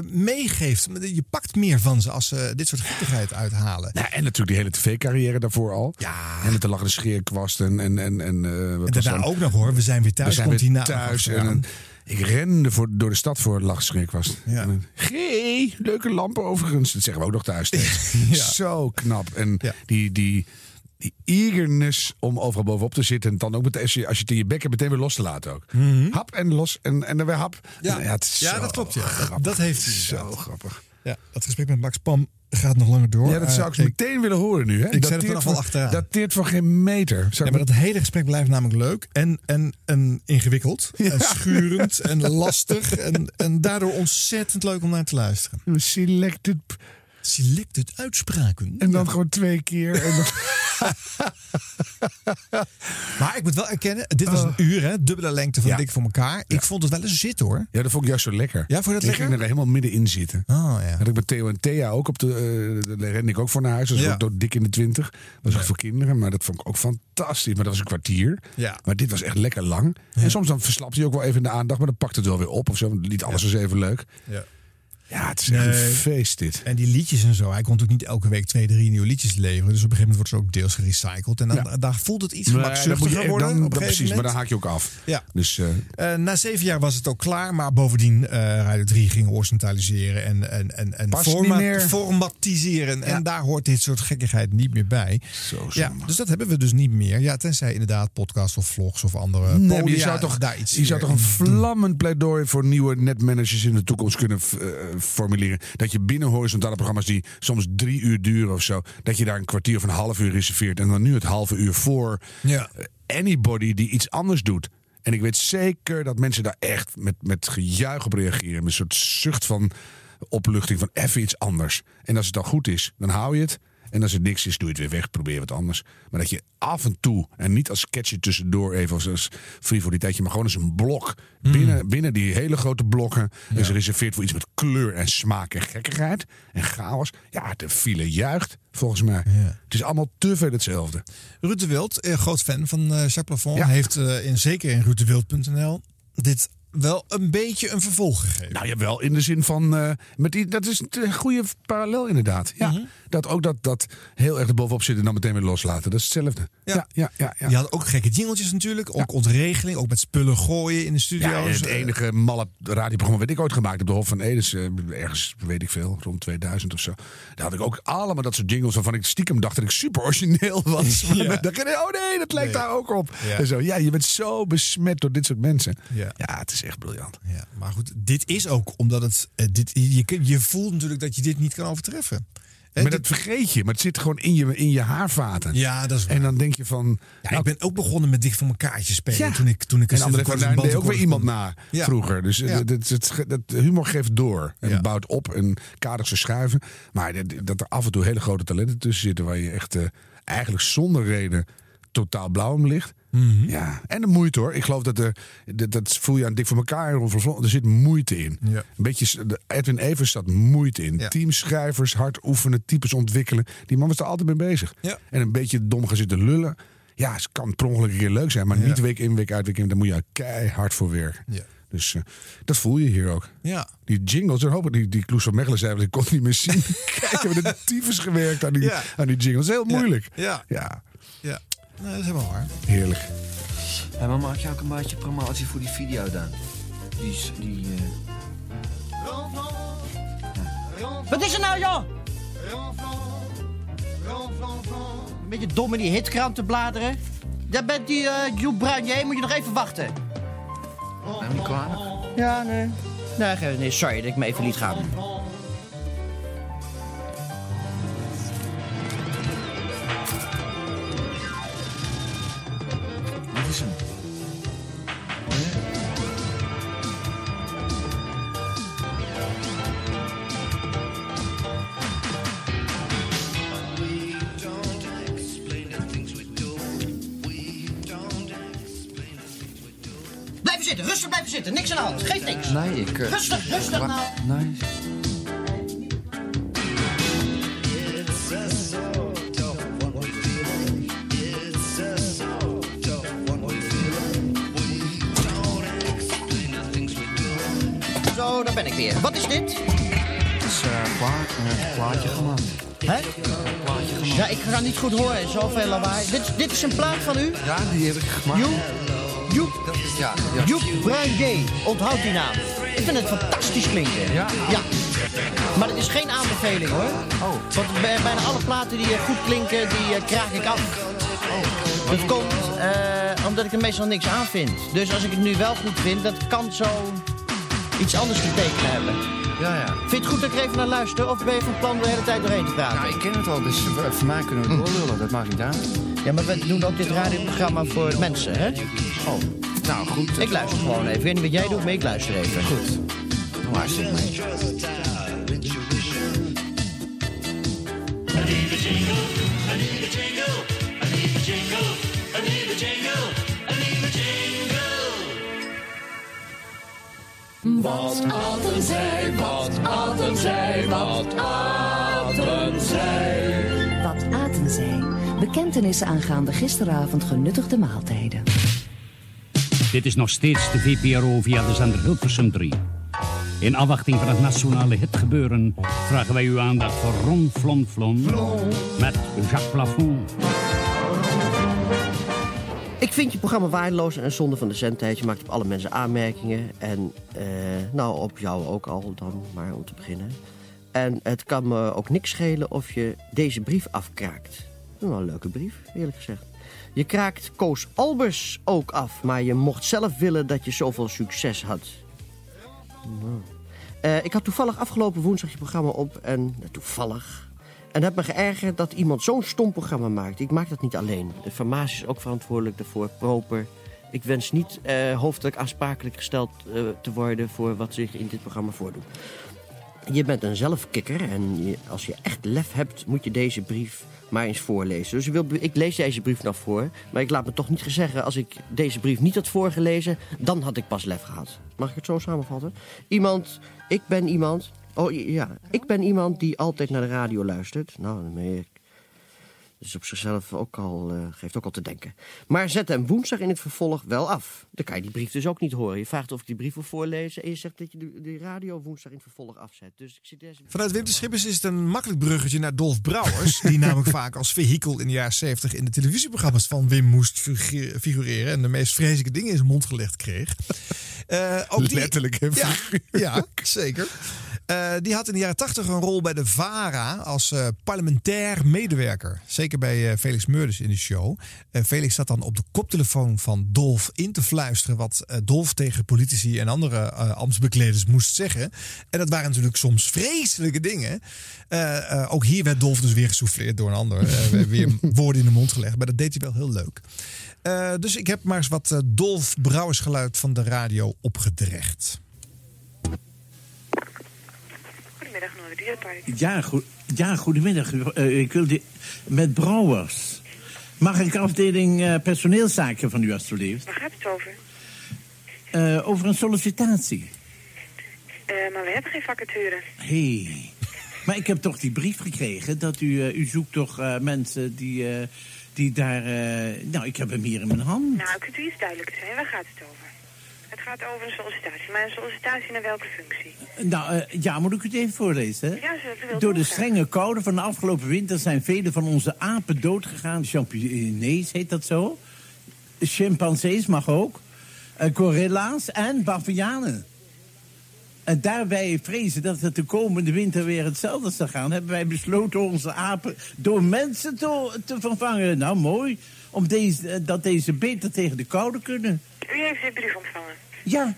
S2: meegeeft. Je pakt meer van ze als ze dit soort gekkigheid uithalen.
S1: Nou, en natuurlijk die hele tv-carrière daarvoor al.
S2: Ja.
S1: En met de lachende scheerkwast en... en, en, en,
S2: En daarna ook nog hoor, we zijn weer thuis.
S1: We zijn
S2: komt
S1: weer
S2: hij na-
S1: thuis. En, ik rende voor, door de stad voor de lachschrikwast.
S2: Ja.
S1: En dan, G, leuke lampen overigens. Dat zeggen we ook nog thuis steeds. <laughs>
S2: Ja. <laughs>
S1: Zo knap. En
S2: Ja.
S1: die, die, die eagerness om overal bovenop te zitten. En dan ook meteen, als je, als je het in je bek hebt, meteen weer los te laten ook. Hap en los en, en dan weer hap.
S2: Mhm. Ja.
S1: is
S2: Ja, dat klopt, ja. Dat-
S1: grappig.
S2: dat heeft hij
S1: Zo grappig.
S2: Ja, dat gesprek met Max Pam gaat nog langer door.
S1: Ja, dat zou ik
S2: Eh,
S1: meteen willen horen nu. Hè?
S2: ik zet het er nog wel achteraan.
S1: Dateert voor geen meter.
S2: Ja, maar dat hele gesprek blijft namelijk leuk en, en, en ingewikkeld <laughs> en schurend en lastig en, en daardoor ontzettend leuk om naar te luisteren.
S1: Selected.
S2: Selected uitspraken.
S1: En dan gewoon twee keer. En dan... <laughs> <laughs>
S2: Maar ik moet wel erkennen, dit was een uur, hè, dubbele lengte van
S1: Oh. Ja.
S2: Dik voor elkaar. Ik vond het wel eens zitten hoor.
S1: Ja, dat vond ik juist zo lekker.
S2: Ja, vond je dat
S1: ik
S2: lekker?
S1: ging er helemaal middenin zitten.
S2: Oh ja.
S1: Had ik met Theo en Thea ook op de. eh daar rende ik ook voor naar huis. Dat was
S2: Ja.
S1: ook door dik in de twintig. was echt voor kinderen. Maar dat vond ik ook fantastisch. Maar dat was een kwartier.
S2: Ja.
S1: Maar dit was echt lekker lang. En soms dan verslapt hij ook wel even in de aandacht. Maar dan pakt het wel weer op of zo. Liet alles eens even leuk.
S2: Ja.
S1: Ja, het is echt
S2: Nee.
S1: een feest dit.
S2: En die liedjes en zo. Hij kon natuurlijk niet elke week twee, drie nieuwe liedjes leveren. Dus op een gegeven moment wordt ze ook deels gerecycled. En dan,
S1: Ja.
S2: daar voelt het iets
S1: Nee,
S2: gemakzuchtiger
S1: je,
S2: worden.
S1: dan, dan precies, maar
S2: moment.
S1: dan haak je ook af.
S2: Ja.
S1: Dus eh,
S2: Eh, na zeven jaar was het ook klaar, maar bovendien eh Radio 3 ging horizontaliseren en, en, en, en forma- formatiseren.
S1: Ja.
S2: En daar hoort dit soort gekkigheid niet meer bij.
S1: Zo
S2: ja, dus dat hebben we dus niet meer. Ja, tenzij inderdaad podcasts of vlogs of andere
S1: Nee, maar je zou toch,
S2: daar iets
S1: je zou toch een vlammend pleidooi voor nieuwe netmanagers in de toekomst kunnen formuleren. Dat je binnen horizontale programma's die soms drie uur duren of zo, dat je daar een kwartier of een half uur reserveert. En dan nu het halve uur voor
S2: Ja.
S1: eh, anybody die iets anders doet. En ik weet zeker dat mensen daar echt met, met gejuich op reageren. Met een soort zucht van opluchting van even iets anders. En als het dan goed is, dan hou je het. En als er niks is, doe je het weer weg. Probeer wat anders. Maar dat je af en toe, en niet als sketchje tussendoor even als, als frivoliteitje, maar gewoon als een blok. Binnen, binnen die hele grote blokken is gereserveerd voor iets met kleur en smaak en gekkigheid en chaos. Ja, de file juicht, volgens mij. Het is allemaal te veel hetzelfde.
S2: Ruud de Wild, eh, groot fan van eh Jacques Plafond,
S1: Ja.
S2: heeft eh, in, zeker in ruuddewild.nl dit wel een beetje een vervolg gegeven.
S1: Nou ja, wel in de zin van. eh, met die, dat is een goede parallel, inderdaad. Ja,
S2: Mhm.
S1: Dat ook dat, dat heel erg erbovenop zitten en dan meteen weer loslaten. Dat is hetzelfde. Ja, ja, ja. ja,
S2: Die hadden ook gekke jingeltjes natuurlijk. Ook ontregeling, ook met spullen gooien in de
S1: Ja,
S2: studio's.
S1: het enige malle radioprogramma wat ik ooit gemaakt heb, de Hof van Edes, eh, ergens weet ik veel, rond 2000 of zo. Daar had ik ook allemaal dat soort jingles waarvan ik stiekem dacht dat ik super origineel was. <laughs> Maar dan dacht ik, oh nee, dat lijkt
S2: Nee.
S1: daar ook op.
S2: Ja.
S1: En zo, ja, je bent zo besmet door dit soort mensen.
S2: Ja.
S1: Ja, het is echt briljant.
S2: Ja, maar goed, dit is ook omdat het. eh, dit, je, je voelt natuurlijk dat je dit niet kan overtreffen. Eh,
S1: Maar dat vergeet je, maar het zit gewoon in je, in je haarvaten.
S2: ja, dat is waar.
S1: En dan denk je van.
S2: Ja,
S1: nou,
S2: ik ben ook begonnen met dicht voor mijn kaartjes spelen.
S1: Ja.
S2: Toen ik, toen ik
S1: en
S2: een
S1: André van Duin deed ook weer iemand na
S2: Ja.
S1: vroeger. Dus het, het, het humor geeft door. En bouwt op en kaders verschuiven. Maar dat, dat er af en toe hele grote talenten tussen zitten... waar je echt eh, eigenlijk zonder reden totaal blauw om ligt.
S2: Mhm.
S1: Ja, en de moeite hoor. Ik geloof dat er, dat, dat voel je aan dik voor elkaar. en Er zit moeite in.
S2: Ja.
S1: Een beetje, Edwin Evers staat moeite in.
S2: Ja.
S1: Teamschrijvers, hard oefenen, types ontwikkelen. Die man was er altijd mee bezig.
S2: Ja.
S1: En een beetje dom gaan zitten lullen. Ja, het kan per ongeluk een keer leuk zijn. Maar niet week in, week uit, week in. Daar moet je keihard voor werken.
S2: Ja.
S1: Dus eh, dat voel je hier ook.
S2: Ja.
S1: Die jingles, en hoop ik, die, die Kloes van Mechelen zei, want ik kon niet meer zien. <laughs> Kijk, we hebben de tyfus gewerkt aan die, aan die jingles. Heel moeilijk.
S2: Ja.
S1: Ja,
S2: Ja. Nee, dat is helemaal waar.
S1: heerlijk.
S53: Hé, maar maak je ook een beetje promotie voor die video dan? Die, die, eh,
S44: Wat is er nou, joh? Een beetje dom in die hitkrant te bladeren. Daar bent die uh, Joep Bruinier, moet je nog even wachten.
S52: Ben je klaar?
S44: Ja, nee. Nee, nee, sorry dat ik me even liet gaan.
S1: Wat is hem?
S44: Blijven zitten, rustig blijven zitten. Niks aan de hand, geeft niks.
S52: Nee, ik... eh,
S44: Rustig, rustig nou.
S52: Nee.
S44: Ben ik weer. Wat is dit?
S52: Het is eh klaar. Een plaatje gemaakt.
S44: Hè? Ja, ik ga niet goed horen. Zoveel lawaai. Dit, dit is een plaat van u?
S52: Ja, die heb ik gemaakt.
S44: Joep, Joep,
S52: Ja, ja.
S44: Joep Bruinier. Onthoud die naam. Ik vind het fantastisch klinken.
S52: Ja?
S44: Ja. Maar het is geen aanbeveling hoor.
S52: Oh.
S44: Want bij- bijna alle platen die eh, goed klinken, die eh, kraak ik af. Dat komt omdat ik er meestal niks aan vind. Dus als ik het nu wel goed vind, dat kan zo iets anders betekenen hebben.
S52: Ja, ja.
S44: Vind je het goed dat ik er even naar luister? Of ben je van plan de hele tijd doorheen te praten?
S52: Ja, ik ken het al, dus voor voor mij kunnen we doorlullen. Dat maakt niet uit.
S44: Ja, maar we doen ook dit radioprogramma voor mensen, hè?
S52: Oh, nou goed.
S44: Ik luister gewoon even. Ik weet niet wat jij doet, maar ik luister even.
S52: Goed. Luister ik mee.
S32: Wat Aten zei, wat Aten zei, wat Aten zei.
S19: Wat aten zij? Bekentenissen aangaande gisteravond genuttigde maaltijden.
S54: Dit is nog steeds de VPRO via de zender Hilversum 3. In afwachting van het nationale hitgebeuren vragen wij uw aandacht voor Ron Flon Flon met Jacques Plafond.
S44: Ik vind je programma waardeloos en zonde van de zendtijd. Je maakt op alle mensen aanmerkingen. En eh, nou, op jou ook al dan, maar om te beginnen. En het kan me ook niks schelen of je deze brief afkraakt. Nou, een leuke brief, eerlijk gezegd. Je kraakt Koos Albers ook af, maar je mocht zelf willen dat je zoveel succes had. Nou. Eh, ik had toevallig afgelopen woensdag je programma op en eh, toevallig. En heb me geërgerd dat iemand zo'n stom programma maakt. Ik maak dat niet alleen. De farmacie is ook verantwoordelijk daarvoor, proper. Ik wens niet eh, hoofdelijk aansprakelijk gesteld eh, te worden voor wat zich in dit programma voordoet. Je bent een zelfkikker en als je echt lef hebt, moet je deze brief maar eens voorlezen. Dus ik, wil, ik lees deze brief nog voor, maar ik laat me toch niet zeggen... als ik deze brief niet had voorgelezen, dan had ik pas lef gehad. Mag ik het zo samenvatten? Iemand, ik ben iemand... Oh ja, ik ben iemand die altijd naar de radio luistert. Nou, dan je dus op zichzelf ook al, eh, geeft ook al te denken. Maar zet hem woensdag in het vervolg wel af. Dan kan je die brief dus ook niet horen. Je vraagt of ik die brief wil voorlezen... en je zegt dat je de, de radio woensdag in het vervolg afzet. Dus ik zit.
S2: Vanuit Winterschippers is het een makkelijk bruggetje naar Dolf Brouwers. die namelijk vaak als vehikel in de jaren 70 in de televisieprogramma's van Wim moest figu- figureren. En de meest vreselijke dingen in zijn mond gelegd kreeg. Eh, ook die-
S1: Letterlijk en
S2: ja, ja, zeker. Eh, die had in de jaren 80 een rol bij de VARA als eh, parlementair medewerker. Zeker bij Felix Meurders in de show. Felix zat dan op de koptelefoon van Dolf in te fluisteren... wat Dolf tegen politici en andere ambtsbekleders moest zeggen. En dat waren natuurlijk soms vreselijke dingen. Ook hier werd Dolf dus weer gesouffleerd door een ander. Weer woorden in de mond gelegd. Maar dat deed hij wel heel leuk. Eh, dus ik heb maar eens wat eh, Dolf Brouwersgeluid van de radio opgedrecht.
S55: Goedemiddag, Noord Dierpark.
S56: Ja, goed, ja goedemiddag. Eh, ik wilde met Brouwers. Mag ik afdeling eh, personeelszaken van u alstublieft?
S55: Waar gaat het over?
S56: Eh, over een sollicitatie.
S55: Eh, maar we hebben geen vacature.
S56: Hé. Hey. Maar ik heb toch die brief gekregen dat u, eh, u zoekt toch eh, mensen die, eh, die daar... eh, nou, ik heb hem hier in mijn hand.
S55: Nou, kunt u iets duidelijker zijn? Waar gaat het over? Het gaat over een sollicitatie. Maar een sollicitatie naar welke functie?
S56: Nou, eh, ja, moet ik het even voorlezen?
S55: Ja, wil
S56: Door de strenge koude van de afgelopen winter zijn vele van onze apen doodgegaan. Champignons heet dat zo. Chimpansees mag ook. Eh, gorilla's en bavianen. En daarbij vrezen dat het de komende winter weer hetzelfde zal gaan... hebben wij besloten onze apen door mensen te, te vervangen. Nou, mooi. Om deze, eh, dat deze beter tegen de koude kunnen.
S55: U heeft dit brief ontvangen.
S56: Ja,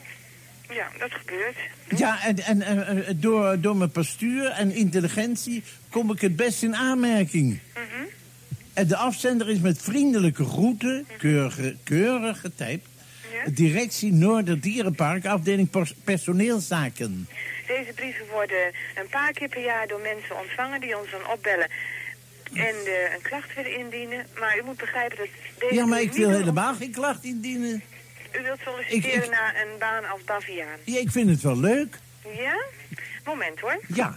S55: Ja, dat gebeurt.
S56: ja en, en eh, eh, door, door mijn postuur en intelligentie kom ik het best in aanmerking.
S55: Mhm.
S56: En de afzender is met vriendelijke groeten, keurige, keurig Directie Noorderdierenpark, afdeling pers- personeelszaken.
S55: Deze brieven worden een paar keer per jaar door mensen ontvangen die ons dan opbellen en eh, een klacht willen indienen. Maar u moet begrijpen dat deze
S56: Ja, maar ik wil helemaal geen klacht indienen.
S55: U wilt solliciteren
S56: Ik- ik-
S55: naar een baan als baviaan.
S56: Ja, ik vind het wel leuk.
S55: Ja? Moment hoor.
S56: Ja.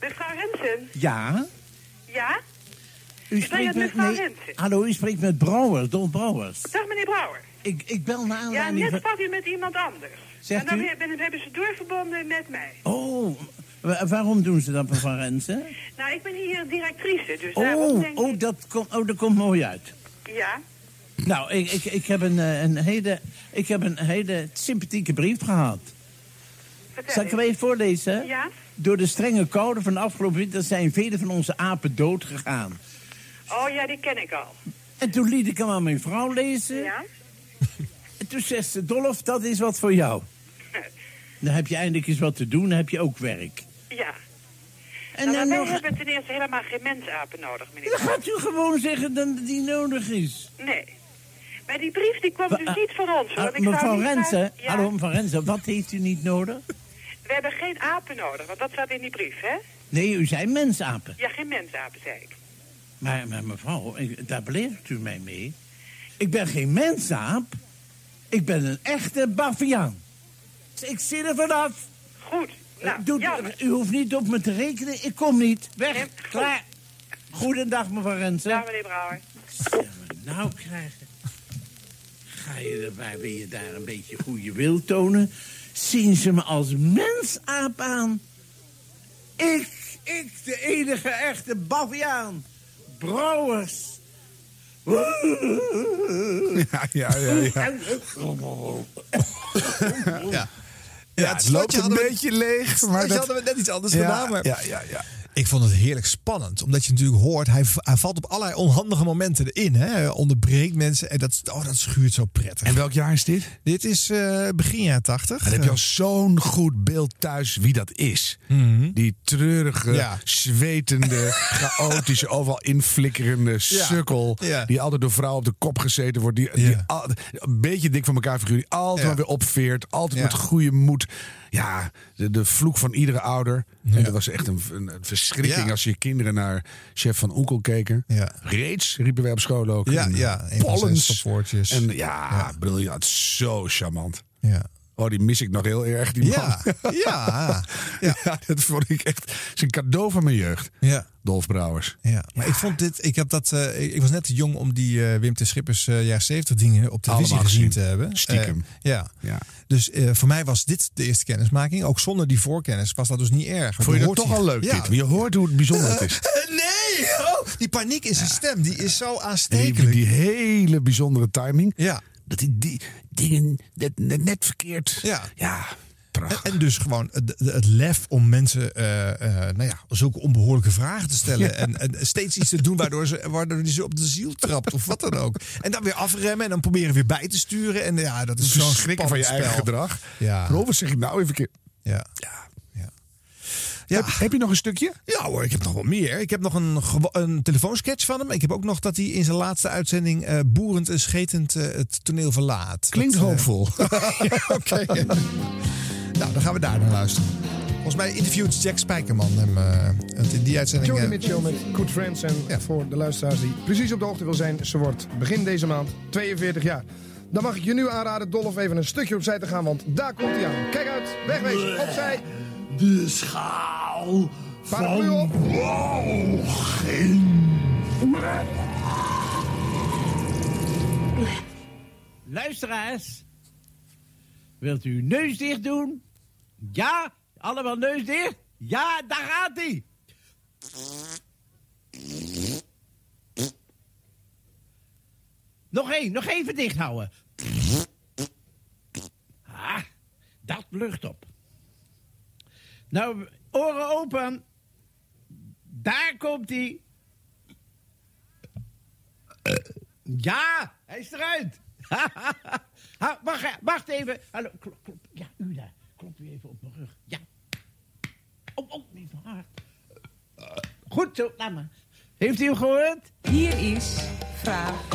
S55: Mevrouw Hensen?
S56: Ja?
S55: Ja?
S56: U spreekt
S55: met
S56: Nee, hallo, u spreekt met Brouwers, Dolf Brouwers.
S55: Dag meneer Brouwer.
S56: Ik, ik bel naar
S55: Ja,
S56: aanleiding
S55: net
S56: van...
S55: sprak u met iemand anders.
S56: Zegt
S55: en dan
S56: u?
S55: he- ben- hebben ze doorverbonden met mij.
S56: Oh, wa- waarom doen ze dat, mevrouw Rensen?
S55: Nou, ik ben hier directrice, dus
S56: Oh,
S55: denk ik...
S56: oh, dat, komt oh, dat komt mooi uit.
S55: Ja?
S56: Nou, ik, ik, ik, heb een, eh, een hele, ik heb een hele sympathieke brief gehad. Zal ik hem even voorlezen?
S55: Ja?
S56: Door de strenge koude van de afgelopen winter zijn vele van onze apen dood gegaan.
S55: Oh ja, die ken ik al.
S56: En toen liet ik hem aan mijn vrouw lezen.
S55: Ja? <laughs>
S56: En toen zegt ze, Dolf, dat is wat voor jou. <laughs> Dan heb je eindelijk eens wat te doen, dan heb je ook werk.
S55: Ja.
S56: En
S55: nou,
S56: dan
S55: maar wij
S56: nog...
S55: hebben ten eerste helemaal geen mensapen nodig, meneer.
S56: Dan gaat u gewoon zeggen dat die nodig is.
S55: Nee. Maar die brief die kwam
S56: Wa-
S55: dus niet van ons, hoor.
S56: Ah,
S55: ik
S56: mevrouw Rensen,
S55: Ja?
S56: hallo mevrouw Rensen, wat heeft u niet nodig?
S55: We hebben geen apen nodig, want dat staat in die brief, hè?
S56: Nee, u zei mensapen.
S55: Ja, geen mensapen, zei ik.
S56: Maar, maar mevrouw, ik- daar beleeft u mij mee. Ik ben geen mensaap. Ik ben een echte baviaan. Ik zie er vanaf.
S55: Goed. Nou,
S56: Doet, u hoeft niet op me te rekenen, ik kom niet. Weg, klaar. Goedendag, mevrouw Rensen.
S55: Ja, meneer Brouwer.
S56: nou krijgen? Ga je erbij, wil je daar een beetje goede wil tonen? Zien ze me als mensaap aan? Ik, ik, de enige echte baviaan. Brouwers.
S1: Ja, ja, ja. ja.
S2: Ja.
S1: Ja, het loopt een beetje leeg, maar
S2: Maar
S1: dat-
S2: hadden we net iets anders
S1: Ja,
S2: gedaan. Maar
S1: ja, ja, ja.
S2: Ik vond het heerlijk spannend. Omdat je natuurlijk hoort, hij, hij valt op allerlei onhandige momenten erin. Hè? Onderbreekt mensen en dat, oh, dat schuurt zo prettig.
S1: En welk jaar is dit?
S2: Dit is eh, begin jaar 80.
S1: Dan heb je al zo'n goed beeld thuis wie dat is. Die treurige,
S2: Ja.
S1: zwetende, <laughs> chaotische, overal inflikkerende sukkel.
S2: Ja.
S1: Die altijd door vrouwen op de kop gezeten wordt. Die, die al- een beetje dik van elkaar figuur. Die altijd maar weer opveert. Altijd met goede moed. Ja, de, de vloek van iedere ouder. En dat was echt een, een, een verschrikking
S2: Ja.
S1: als je kinderen naar chef van Oekel keken.
S2: Ja.
S1: Reeds riepen wij op school ook.
S2: Ja,
S1: En,
S2: ja, een van zijn
S1: pollens. En ja, briljant. Zo charmant.
S2: Ja.
S1: Oh, die mis ik nog heel erg, die man.
S2: Ja, ja. <laughs>
S1: Ja, dat vond ik echt. Het is een cadeau van mijn jeugd.
S2: Ja.
S1: Dolf Brouwers.
S2: Ja, maar ik vond dit, ik heb dat, eh, ik, ik was net te jong om die eh, Wim T. Schippers eh jaar 70 dingen op televisie
S1: Allemaal
S2: gezien te hebben.
S1: Stiekem.
S2: Eh, ja.
S1: Ja.
S2: Dus voor mij was dit de eerste kennismaking. Ook zonder die voorkennis was dat dus niet erg.
S1: Vond je dat toch al leuk,
S2: Ja.
S1: dit? Je hoort hoe bijzonder het is.
S2: Eh, nee! Oh, die paniek in zijn stem, die is zo
S1: En die,
S2: aanstekelijk.
S1: die hele bijzondere timing.
S2: Ja.
S1: Dat die, die dingen net, net, net verkeerd.
S2: Ja.
S1: Ja,
S2: En, en dus gewoon het, het lef om mensen eh, eh, nou ja, zulke onbehoorlijke vragen te stellen.
S1: Ja.
S2: En, en steeds iets te doen waardoor ze, waardoor die ze op de ziel trapt of wat dan ook. En dan weer afremmen en dan proberen weer bij te sturen. En ja, dat is zo'n
S1: verschrikken van je eigen gedrag.
S2: Ja.
S1: Zeg ik nou even? keer?
S2: Ja.
S1: Heb, heb je nog een stukje?
S2: Ja hoor, ik heb nog wel meer. Ik heb nog een, een telefoonsketch van hem. Ik heb ook nog dat hij in zijn laatste uitzending eh, boerend en schetend eh, het toneel verlaat.
S1: Klinkt
S2: Dat, eh,
S1: hoopvol. <laughs>
S2: ja, oké. <laughs> Nou, dan gaan we daar naar luisteren. Volgens mij interviewt Jack Spijkerman hem eh, in die uitzending. Eh,
S57: Mitchell met Good Friends. En voor de luisteraars die precies op de hoogte wil zijn, ze wordt begin deze maand 42 jaar. Dan mag ik je nu aanraden, Dolph, even een stukje opzij te gaan, want daar komt hij aan. Kijk uit, wegwezen, opzij
S58: de schaal van walging.
S56: Luisteraars, wilt u neus dicht doen? Ja, allemaal neus dicht? Ja, daar gaat hij. Nog één, nog even dicht houden. Ah, dat lucht op. Nou, oren open. Daar komt hij. Ja, hij is eruit. <laughs> Ha, wacht, wacht even. Hallo, klop, klop. Ja, u daar. Klop u even op mijn rug. Ja. Oh, oh, niet zo hard. Goed zo, laat maar. Heeft u hem gehoord?
S59: Hier is vraag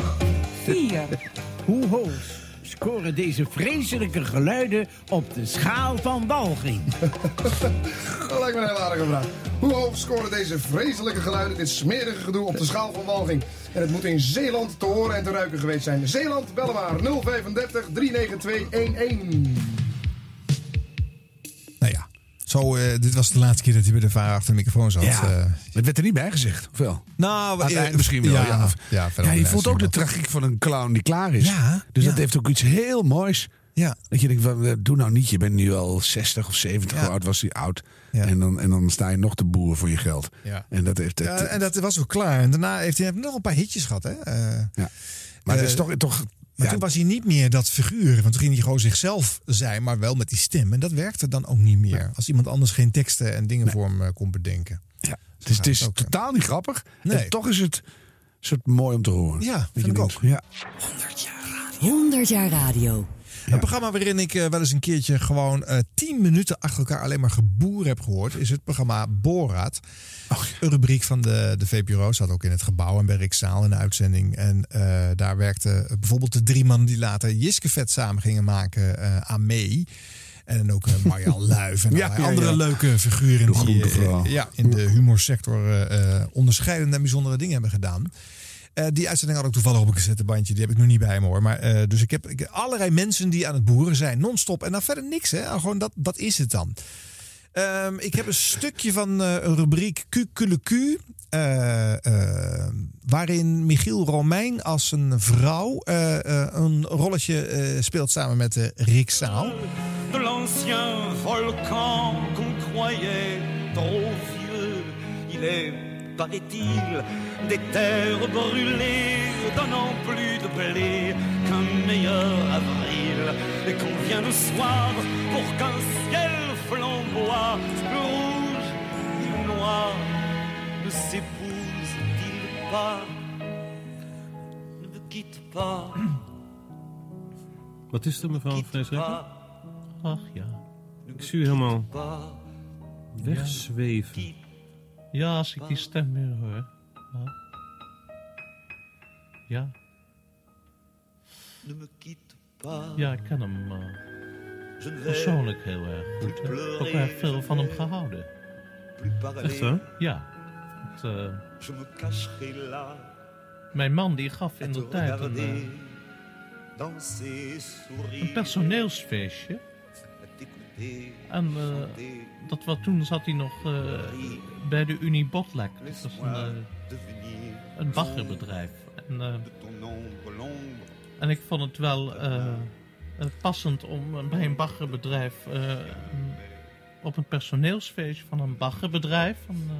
S59: 4. <laughs>
S56: Hoe hoog scoren deze vreselijke geluiden op de schaal van walging?
S57: Dat lijkt me een heel aardige vraag. Hoe hoog scoren deze vreselijke geluiden, dit smerige gedoe op de schaal van walging? En het moet in Zeeland te horen en te ruiken geweest zijn. Zeeland, bellen maar 035 392 11.
S2: Zo, eh, dit was de laatste keer dat hij bij de vaar achter de microfoon zat.
S1: Ja,
S2: Eh,
S1: het werd er niet bij gezegd, of wel?
S2: Nou, eh,
S1: misschien wel.
S2: ja,
S1: Ja, Of-
S2: ja, verder
S1: ja, je voelt ook de tragiek van een clown die klaar is.
S2: Ja,
S1: dus dat heeft ook iets heel moois.
S2: Ja.
S1: Dat je denkt, van, doe nou niet, je bent nu al 60 of 70, hoe oud was hij oud. En, dan, en dan sta je nog te boeren voor je geld.
S2: Ja.
S1: En dat heeft...
S2: Ja,
S1: het-
S2: en dat was ook klaar. En daarna heeft hij nog een paar hitjes gehad. Hè?
S1: Ja. Maar het is toch... toch
S2: Maar
S1: ja,
S2: toen was hij niet meer dat figuur. Want toen ging hij gewoon zichzelf zijn, maar wel met die stem. En dat werkte dan ook niet meer. Als iemand anders geen teksten en dingen voor hem eh, kon bedenken.
S1: Ja. Het is, het is totaal niet grappig.
S2: Nee.
S1: En toch is het soort mooi om te horen.
S2: Ja, vind
S1: je
S2: ik ook.
S1: Ja.
S60: 100 jaar radio.
S2: Een programma waarin ik eh, wel eens een keertje gewoon eh 10 minuten achter elkaar alleen maar geboer heb gehoord, is het programma Borat. Een rubriek van de, de VPRO zat ook in het gebouw en bij Rick Zaal in de uitzending. En eh, daar werkten bijvoorbeeld de drie mannen die later Jiskevet samen gingen maken aan mee. En ook Marjan <laughs> Luif en
S1: Ja,
S2: andere
S1: ja.
S2: leuke figuren die ja, in de humorsector onderscheidende en bijzondere dingen hebben gedaan. Eh, die uitzending had ik toevallig op een cassettebandje. Die heb ik nu niet bij me hoor. Maar, eh, dus ik heb, ik allerlei mensen die aan het boeren zijn. Non-stop. En dan verder niks. Hè? Gewoon dat, dat is het dan. Ehm, ik heb een stukje van eh, een rubriek Q eh eh, waarin Michiel Romein als een vrouw een rolletje speelt samen met Rick Zaal.
S61: de l'ancien volcan qu'on croyait trop vieux. Il est, paraît-il, des terres brûlées, donnant plus de blé qu'un meilleur avril. Et qu'on vient le soir pour qu'un ciel flamboie, le rouge et le noir ne s'épousent-ils pas? Ne me quitte pas. <clears throat>
S62: Wat is er, mevrouw Vreesrekker? Ach ja. Ik zie u helemaal wegzweven.
S63: Ja, als ik die stem weer hoor. Ja. Ja. Ik ken hem eh, persoonlijk heel erg goed. Ik heb ook erg veel van hem gehouden.
S61: Echt zo?
S63: Ja. Het, eh, mijn man die gaf in de tijd een,
S61: sourire.
S63: een personeelsfeestje. En eh, dat was, toen zat hij nog eh, bij de Unie Botlek. Een, eh, een baggerbedrijf. En, en ik vond het wel passend om bij een baggerbedrijf... op een personeelsfeestje van een baggerbedrijf... Een,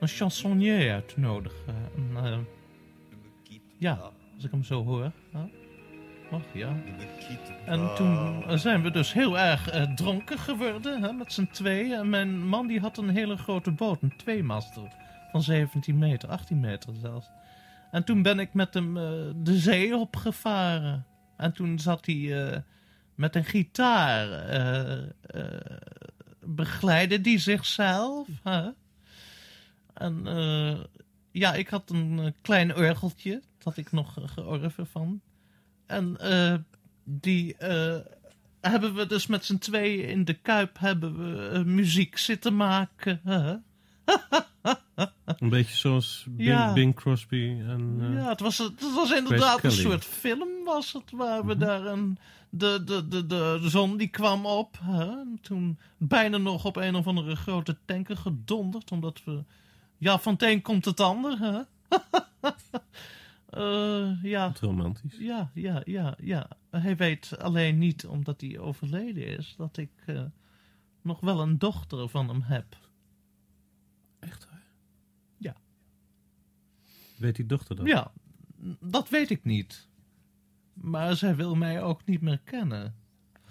S63: een chansonnier uit te nodigen. En, ja, als ik hem zo hoor. Ach ja. En toen zijn we dus heel erg eh, dronken geworden, hè, met z'n tweeën. En mijn man die had een hele grote boot, een tweemaster van 17 meter, 18 meter zelfs. En toen ben ik met hem eh, de zee opgevaren. En toen zat hij eh, met een gitaar, begeleidde die zichzelf. Hè? En ja, ik had een klein orgeltje, dat ik nog georven van. En eh, die eh, hebben we dus met z'n tweeën in de Kuip hebben we, eh, muziek zitten maken.
S62: Een beetje zoals Bing,
S63: Ja.
S62: Bing Crosby en...
S63: ja, het was, het was inderdaad
S62: Grace
S63: een
S62: Kelly.
S63: soort film was het, waar we daar een, de, de, de, de zon die kwam op. Hè? En toen bijna nog op een of andere grote tanker gedonderd, omdat we... Ja, van het een komt het ander, hè? <laughs> Eh, ja.
S62: Wat romantisch.
S63: Ja, ja, ja, ja. Hij weet alleen niet, omdat hij overleden is, dat ik eh, nog wel een dochter van hem heb.
S62: Echt waar?
S63: Ja.
S62: Weet die dochter dat?
S63: Ja, dat weet ik niet. Maar zij wil mij ook niet meer kennen.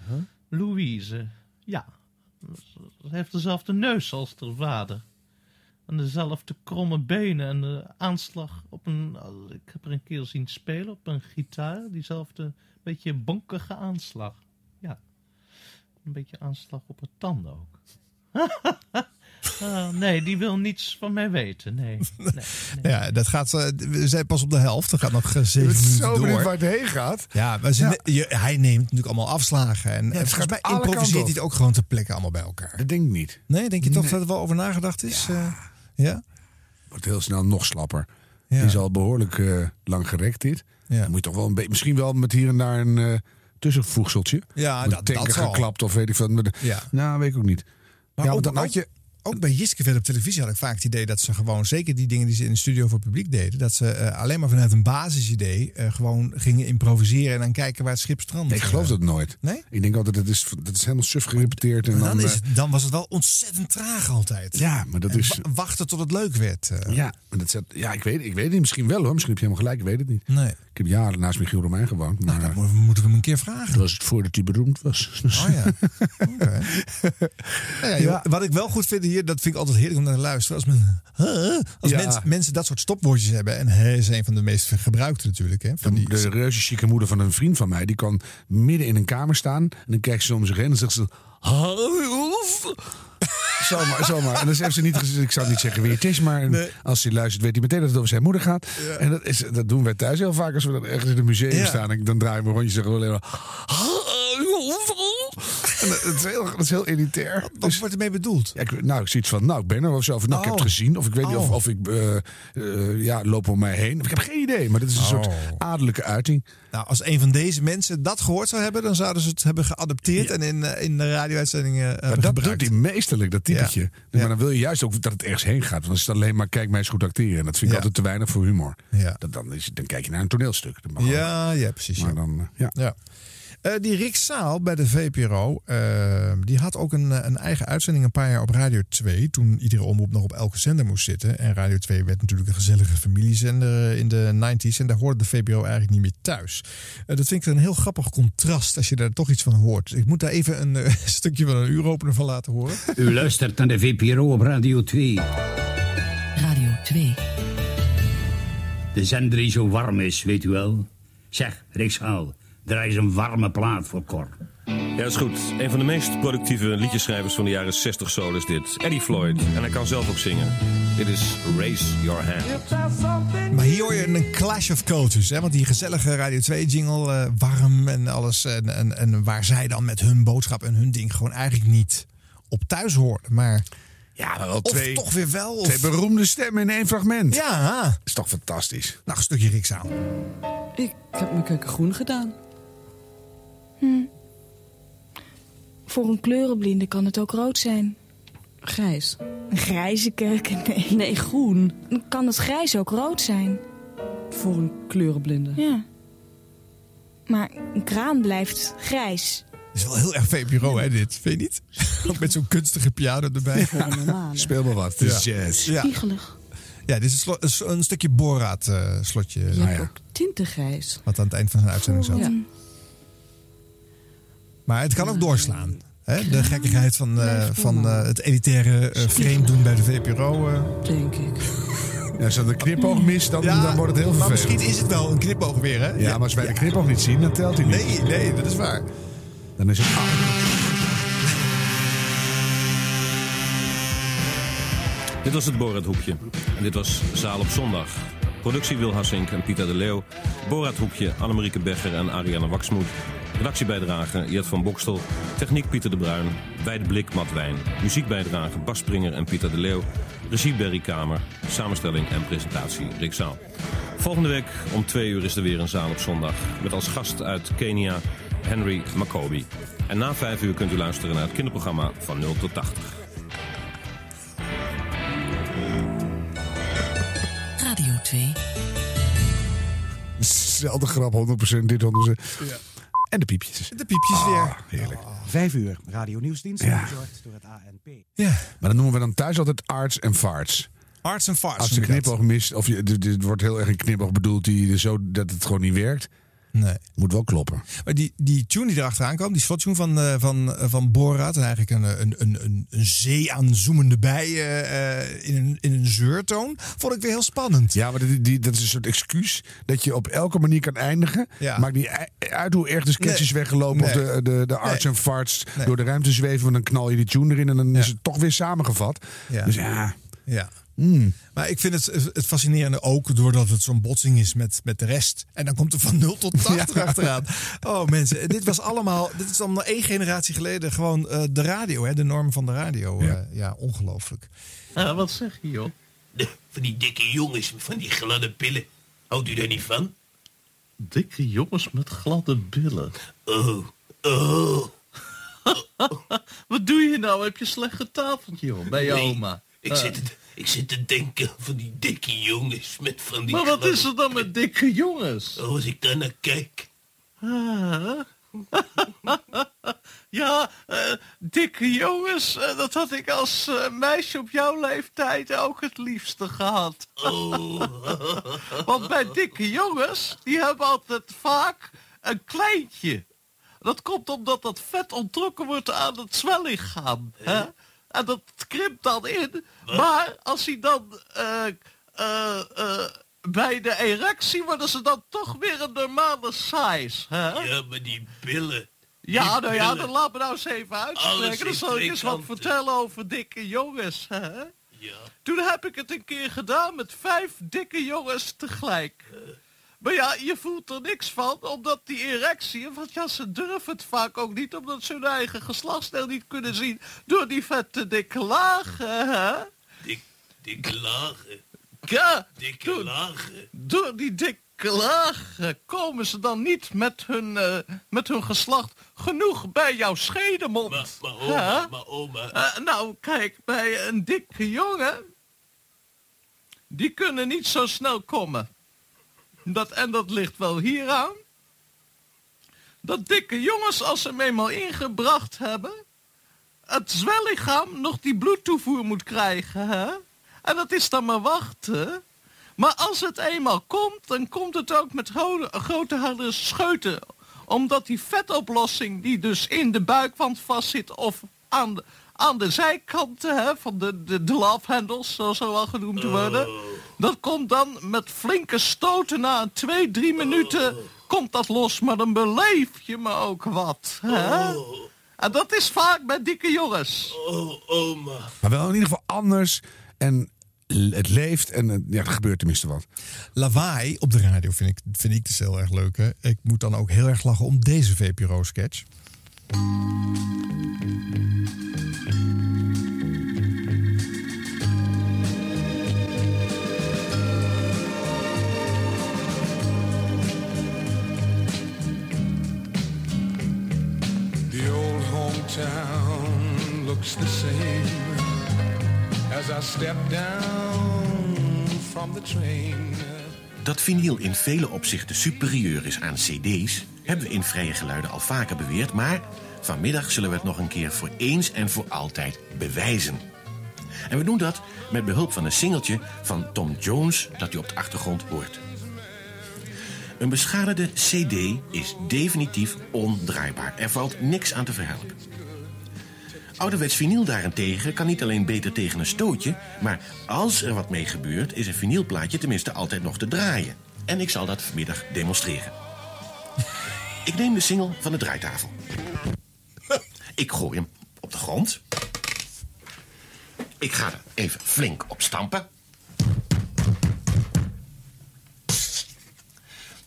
S62: Huh?
S63: Louise, ja. Ze heeft dezelfde neus als haar vader. En dezelfde kromme benen en de aanslag op een... Ik heb haar een keer zien spelen op een gitaar. Diezelfde beetje bonkige aanslag. Ja. Een beetje aanslag op haar tanden ook. <laughs> Ah, nee, die wil niets van mij weten. Nee. <laughs> nee, nee.
S2: Ja, dat gaat, eh, we zijn pas op de helft. Dat gaat nog eh, zeven minuten
S1: zo
S2: door.
S1: benieuwd waar het heen gaat.
S2: Ja, maar ze, je- hij neemt natuurlijk allemaal afslagen. En, en
S1: het
S2: volgens
S1: gaat
S2: mij
S1: alle
S2: improviseert hij het ook gewoon ter plekke allemaal bij elkaar.
S1: Dat denk ik niet.
S2: Nee, denk je toch
S1: Nee.
S2: dat er wel over nagedacht is? Ja. Ja?
S1: Wordt heel snel nog slapper.
S2: Ja.
S1: Die is al behoorlijk eh, lang gerekt dit.
S2: Ja.
S1: Dan moet je toch wel een beetje, misschien wel met hier en daar een eh, tussenvoegseltje.
S2: Ja, dat- dat
S1: geklapt of weet ik veel.
S2: Ja.
S1: Nou, weet ik ook niet.
S2: Maar
S1: ja,
S2: ook,
S1: want dan had je...
S2: ook bij Jiskevet op televisie had ik vaak het idee dat ze gewoon, zeker die dingen die ze in de studio voor publiek deden, dat ze eh, alleen maar vanuit een basisidee eh, gewoon gingen improviseren en dan kijken waar het schip strandt.
S1: Nee, ik geloof dat nooit.
S2: Nee?
S1: Ik denk altijd, dat is, dat is helemaal suf gerepeteerd. En
S2: Maar
S1: dan,
S2: dan, is
S1: eh,
S2: het, dan was het wel ontzettend traag altijd.
S1: Ja, maar dat
S2: En
S1: is...
S2: wa- wachten tot het leuk werd.
S1: Ja, maar dat zet, ja ik, weet, ik weet het niet. Misschien wel hoor. Misschien heb je helemaal gelijk. Ik weet het niet.
S2: Nee.
S1: Ik heb jaren naast Michiel Romein gewoond. Maar
S2: Nou, dat mo- moeten we hem een keer vragen.
S1: dat was het voordat hij beroemd was.
S2: Oh ja. <laughs> Oké. <laughs> Nou ja, joh, Wat ik wel goed vind hier, dat vind ik altijd heerlijk om naar te luisteren. Als, men, als
S1: Ja.
S2: mensen, mensen dat soort stopwoordjes hebben. En hij is een van de meest gebruikte natuurlijk. Hè, van die,
S1: De reuze chique moeder van een vriend van mij, die kan midden in een kamer staan. En dan kijkt ze om zich heen en zegt ze... "Hallo." Zomaar, zomaar. En dan heeft ze niet gezegd, ik zou niet zeggen wie het is, maar als hij luistert, weet hij meteen dat het over zijn moeder gaat. En dat, is, dat doen wij thuis heel vaak als we dan ergens in een museum
S2: Ja.
S1: staan. En dan draaien we een rondje en zeggen we alleen maar. Dat, is heel, dat is heel elitair.
S2: wat
S1: Dus-
S2: wordt ermee bedoeld?
S1: ja, ik, nou, ik zie iets van, nou, ik ben er of zo. Of, nou, ik heb het
S2: Oh.
S1: gezien. Of ik weet niet of,
S2: Oh.
S1: of ik, eh, eh, ja, loop om mij heen. Of ik heb geen idee. Maar dit is een soort
S2: Oh.
S1: adellijke uiting.
S2: Nou, als een van deze mensen dat gehoord zou hebben, dan zouden ze het hebben geadopteerd en in, eh, in de radio-uitzendingen
S1: Maar
S2: hebben
S1: dat
S2: gebruikt.
S1: doet hij meesterlijk, dat typetje.
S2: Ja.
S1: Maar dan wil je juist ook dat het ergens heen gaat. Want dan is het alleen maar, kijk mij eens goed acteren. En dat vind ik altijd te weinig voor humor.
S2: Ja.
S1: Dat, dan, is, dan kijk je naar een toneelstuk.
S2: Ja, ja, precies.
S1: Maar
S2: ja.
S1: dan, ja.
S2: Eh, die Rick Saal bij de VPRO, eh, die had ook een, eh, een eigen uitzending een paar jaar op Radio 2. Toen iedere omroep nog op elke zender moest zitten. En Radio 2 werd natuurlijk een gezellige familiezender eh, in de 90s. En daar hoorde de VPRO eigenlijk niet meer thuis. Eh, dat vind ik een heel grappig contrast als je daar toch iets van hoort. Ik moet daar even een <laughs> stukje van een uuropener van laten horen.
S54: U luistert naar de VPRO op Radio 2.
S60: Radio 2.
S54: De zender die zo warm is, weet u wel. Zeg, Rikshaal, draai eens een warme plaat voor Cor.
S64: Ja, dat is goed. Een van de meest productieve liedjeschrijvers van de jaren 60 soul is dit. Eddie Floyd. En hij kan zelf ook zingen. Dit is Raise Your Hand.
S2: Maar hier hoor je een clash of cultures. Hè? Want die gezellige Radio 2 jingle, eh, warm en alles. En, en, en waar zij dan met hun boodschap en hun ding gewoon eigenlijk niet op thuis hoorden. Maar
S1: Ja, maar wel
S2: of
S1: twee,
S2: toch weer wel. Of...
S1: twee beroemde stemmen in één fragment.
S2: Ja,
S1: is toch fantastisch.
S2: nou een stukje Riksaal.
S65: Ik heb mijn keuken groen gedaan.
S66: Hm. Voor een kleurenblinde kan het ook rood zijn.
S65: Grijs.
S66: Een grijze keuken, <laughs> nee.
S65: Nee, groen.
S66: Dan kan het grijs ook rood zijn.
S65: Voor een kleurenblinde.
S66: Ja. Maar een kraan blijft grijs.
S2: is wel heel erg VPRO, hè, dit. Vind je niet? Ook met zo'n kunstige piano erbij.
S1: Speel maar wat. Het is jazz.
S2: Ja.
S66: Spiegelig.
S2: Ja, dit is een, sl- een stukje Boraat-slotje.
S65: Je hebt ook tintengrijs.
S2: wat aan het eind van zijn uitzending zat.
S65: Ja.
S2: Maar het kan ook doorslaan. Hè? De gekkigheid van, eh, van eh, het elitaire eh, vreemd doen bij de VPRO. eh.
S65: Denk ik. <laughs>
S1: Ja, als dat een knipoog mist, dan,
S2: Ja,
S1: dan wordt het heel
S2: Maar
S1: vervelend.
S2: misschien is het wel een knipoog weer, hè?
S1: Ja, maar als wij de knipoog niet zien, dan telt hij niet.
S2: Nee, nee, dat is waar.
S1: Dan is het...
S64: Dit was het Borat-hoekje. En dit was Zaal op zondag. Productie Wil Hassink en Pieter de Leeuw. Borat-hoekje Annemarieke Begger en Ariane Waksmoed. Redactiebijdrage Jet van Bokstel. Techniek Pieter de Bruin. Bij de Blik Matt Wijn. Muziekbijdrage Bas Springer en Pieter de Leeuw. Regie Berry Kamer. Samenstelling en presentatie Rick Zaal. Volgende week om twee uur is er weer een Zaal op zondag. Met als gast uit Kenia Henry Makobi. En na vijf uur kunt u luisteren naar het kinderprogramma van 0 tot 80.
S60: Radio 2.
S1: Zelfde grap, 100% dit, 100%. En de piepjes.
S2: De piepjes weer.
S1: Heerlijk.
S67: Vijf uur, radio nieuwsdienst,
S1: Ja.
S67: door het ANP.
S2: Ja.
S1: Maar dan noemen we dan thuis altijd arts en farts.
S2: Arts en farts.
S1: Als de
S2: dat.
S1: knipoog mist, of je, dit, dit wordt heel erg een knipoog bedoeld die zo dat het gewoon niet werkt.
S2: Nee.
S1: Moet wel kloppen.
S2: Maar die, die tune die erachteraan kwam, die slottune van, eh, van, eh, van Borat, en eigenlijk een, een, een, een, zee aan zoemende bijen eh, in, een, in een zeurtoon, vond ik weer heel spannend.
S1: Ja, maar die, die, dat is een soort excuus dat je op elke manier kan eindigen.
S2: Ja.
S1: Maakt niet uit hoe erg de sketch is
S2: Nee.
S1: weggelopen of de, de, de arts en farts door de ruimte zweven. Want dan knal je die tune erin en dan is het toch weer samengevat.
S2: Ja.
S1: Dus ja,
S2: Ja.
S1: Mm.
S2: Maar ik vind het, het fascinerende ook doordat het zo'n botsing is met, met de rest. En dan komt er van 0 tot 80 <laughs>
S1: Ja.
S2: achteraan. Oh mensen, dit was allemaal, dit is allemaal één generatie geleden gewoon eh, de radio, hè, de norm van de radio.
S1: Ja.
S2: Ja, ja ongelooflijk.
S63: Eh, wat zeg je, joh?
S56: Van die dikke jongens, van die gladde pillen. Houdt u daar niet van?
S63: Dikke jongens met gladde billen.
S56: Oh, oh. <laughs>
S63: Wat doe je nou? Heb je slecht getafeld, joh, bij je
S56: Nee,
S63: oma?
S56: Ik,
S63: Eh,
S56: zit, te- ik zit te denken van die dikke jongens met van die
S63: Maar wat is er dan met dikke jongens?
S56: Oh, als ik daar naar kijk.
S63: Ah. <laughs> ja, eh, dikke jongens, eh, dat had ik als eh, meisje op jouw leeftijd ook het liefste gehad. <laughs> Want bij dikke jongens, die hebben altijd vaak een kleintje. Dat komt omdat dat vet onttrokken wordt aan het zwellichaam. Hè? En dat krimpt dan in. Maar als hij dan eh, eh, eh, bij de erectie worden ze dan toch weer een normale size. Hè?
S56: Ja, maar die billen.
S63: Ja, nou ja, dan laat me nou eens even uitspreken. Dan zal ik eens wat vertellen over dikke jongens. Hè?
S56: Ja.
S63: Toen heb ik het een keer gedaan met vijf dikke jongens tegelijk. Maar ja, je voelt er niks van, omdat die erectie... Want ja, ze durven het vaak ook niet, omdat ze hun eigen geslachtsdeel niet kunnen zien... door die vette dikke lagen, hè?
S56: Dik, dikke lagen.
S63: Ja,
S56: Dikke
S63: door,
S56: lagen.
S63: door die dikke lagen komen ze dan niet met hun, eh, met hun geslacht genoeg bij jouw schedemond.
S56: Maar, maar oma,
S63: hè?
S56: maar oma.
S63: Eh, nou, kijk, bij een dikke jongen... die kunnen niet zo snel komen. Dat, en dat ligt wel hieraan. Dat dikke jongens, als ze hem eenmaal ingebracht hebben... het zwellichaam nog die bloedtoevoer moet krijgen, hè? En dat is dan maar wachten. Maar als het eenmaal komt, dan komt het ook met ho- grote harde scheuten. Omdat die vetoplossing die dus in de buikwand vastzit... of aan de, aan de zijkanten hè, van de, de, de zoals ze wel genoemd worden... dat komt dan met flinke stoten na twee, drie minuten... komt dat los, maar dan beleef je me ook wat. Hè? En dat is vaak bij dikke jongens.
S56: Oh, oma.
S1: maar wel in ieder geval anders. En het leeft en ja, er gebeurt tenminste wat.
S2: Lawaai op de radio vind ik, vind ik dus heel erg leuk. Hè. Ik moet dan ook heel erg lachen om deze VPRO-sketch.
S32: Hometown looks the same as I down from the train.
S68: Dat vinyl in vele opzichten superieur is aan cd's... hebben we in Vrije Geluiden al vaker beweerd... maar vanmiddag zullen we het nog een keer voor eens en voor altijd bewijzen. En we doen dat met behulp van een singeltje van Tom Jones... dat u op de achtergrond hoort. Een beschadigde cd is definitief ondraaibaar. Er valt niks aan te verhelpen. Ouderwets vinyl daarentegen kan niet alleen beter tegen een stootje... maar als er wat mee gebeurt, is een vinylplaatje tenminste altijd nog te draaien. En ik zal dat vanmiddag demonstreren. Ik neem de single van de draaitafel. Ik gooi hem op de grond. Ik ga er even flink op stampen.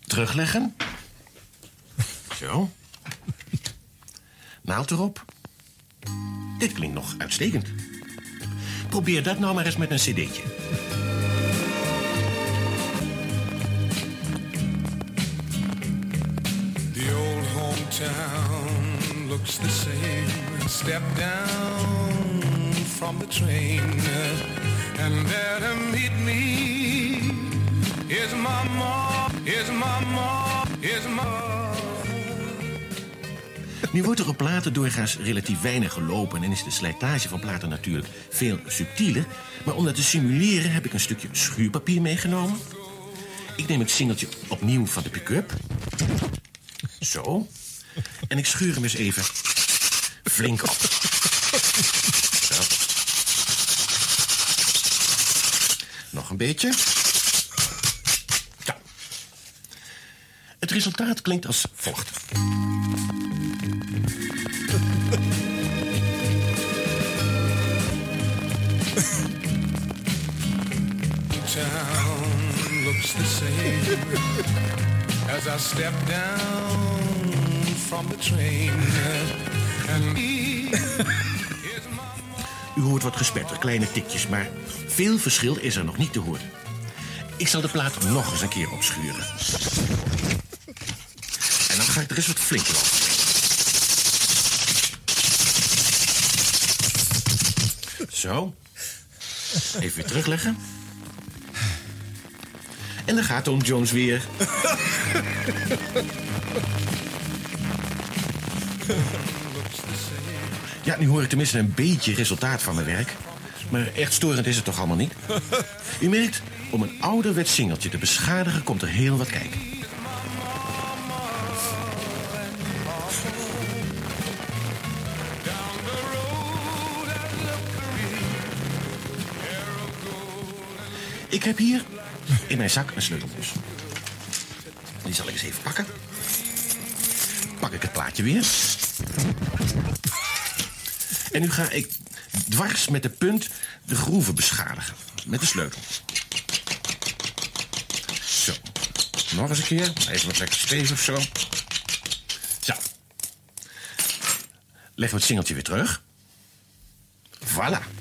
S68: Terugleggen. Zo. Naald erop. Dit klinkt nog uitstekend. Probeer dat nou maar eens met een cd'tje.
S32: The old hometown looks the same. Step down from the train, and there to meet me is my mom, is my mom, is my.
S68: Nu wordt er op platen doorgaans relatief weinig gelopen en is de slijtage van platen natuurlijk veel subtieler. Maar om dat te simuleren heb ik een stukje schuurpapier meegenomen. Ik neem het singeltje opnieuw van de pick-up. Zo. En ik schuur hem eens even flink op. Zo. Nog een beetje. Het resultaat klinkt als volgt.
S32: town looks the same as I step down from the train. And
S68: U hoort wat gespetter, kleine tikjes, maar veel verschil is er nog niet te horen. Ik zal de plaat nog eens een keer opschuren. En dan ga ik er eens wat flinker op. Zo. Even weer terugleggen. En dan gaat Tom Jones weer. Ja, nu hoor ik tenminste een beetje resultaat van mijn werk. Maar echt storend is het toch allemaal niet? U merkt, om een ouderwets singeltje te beschadigen komt er heel wat kijken. Ik heb hier in mijn zak een sleutelbos. Die zal ik eens even pakken. Pak ik het plaatje weer. En nu ga ik dwars met de punt de groeven beschadigen. Met de sleutel. Zo. Nog eens een keer. Even wat lekker stevig zo. Zo. Leggen we het singeltje weer terug. Voilà.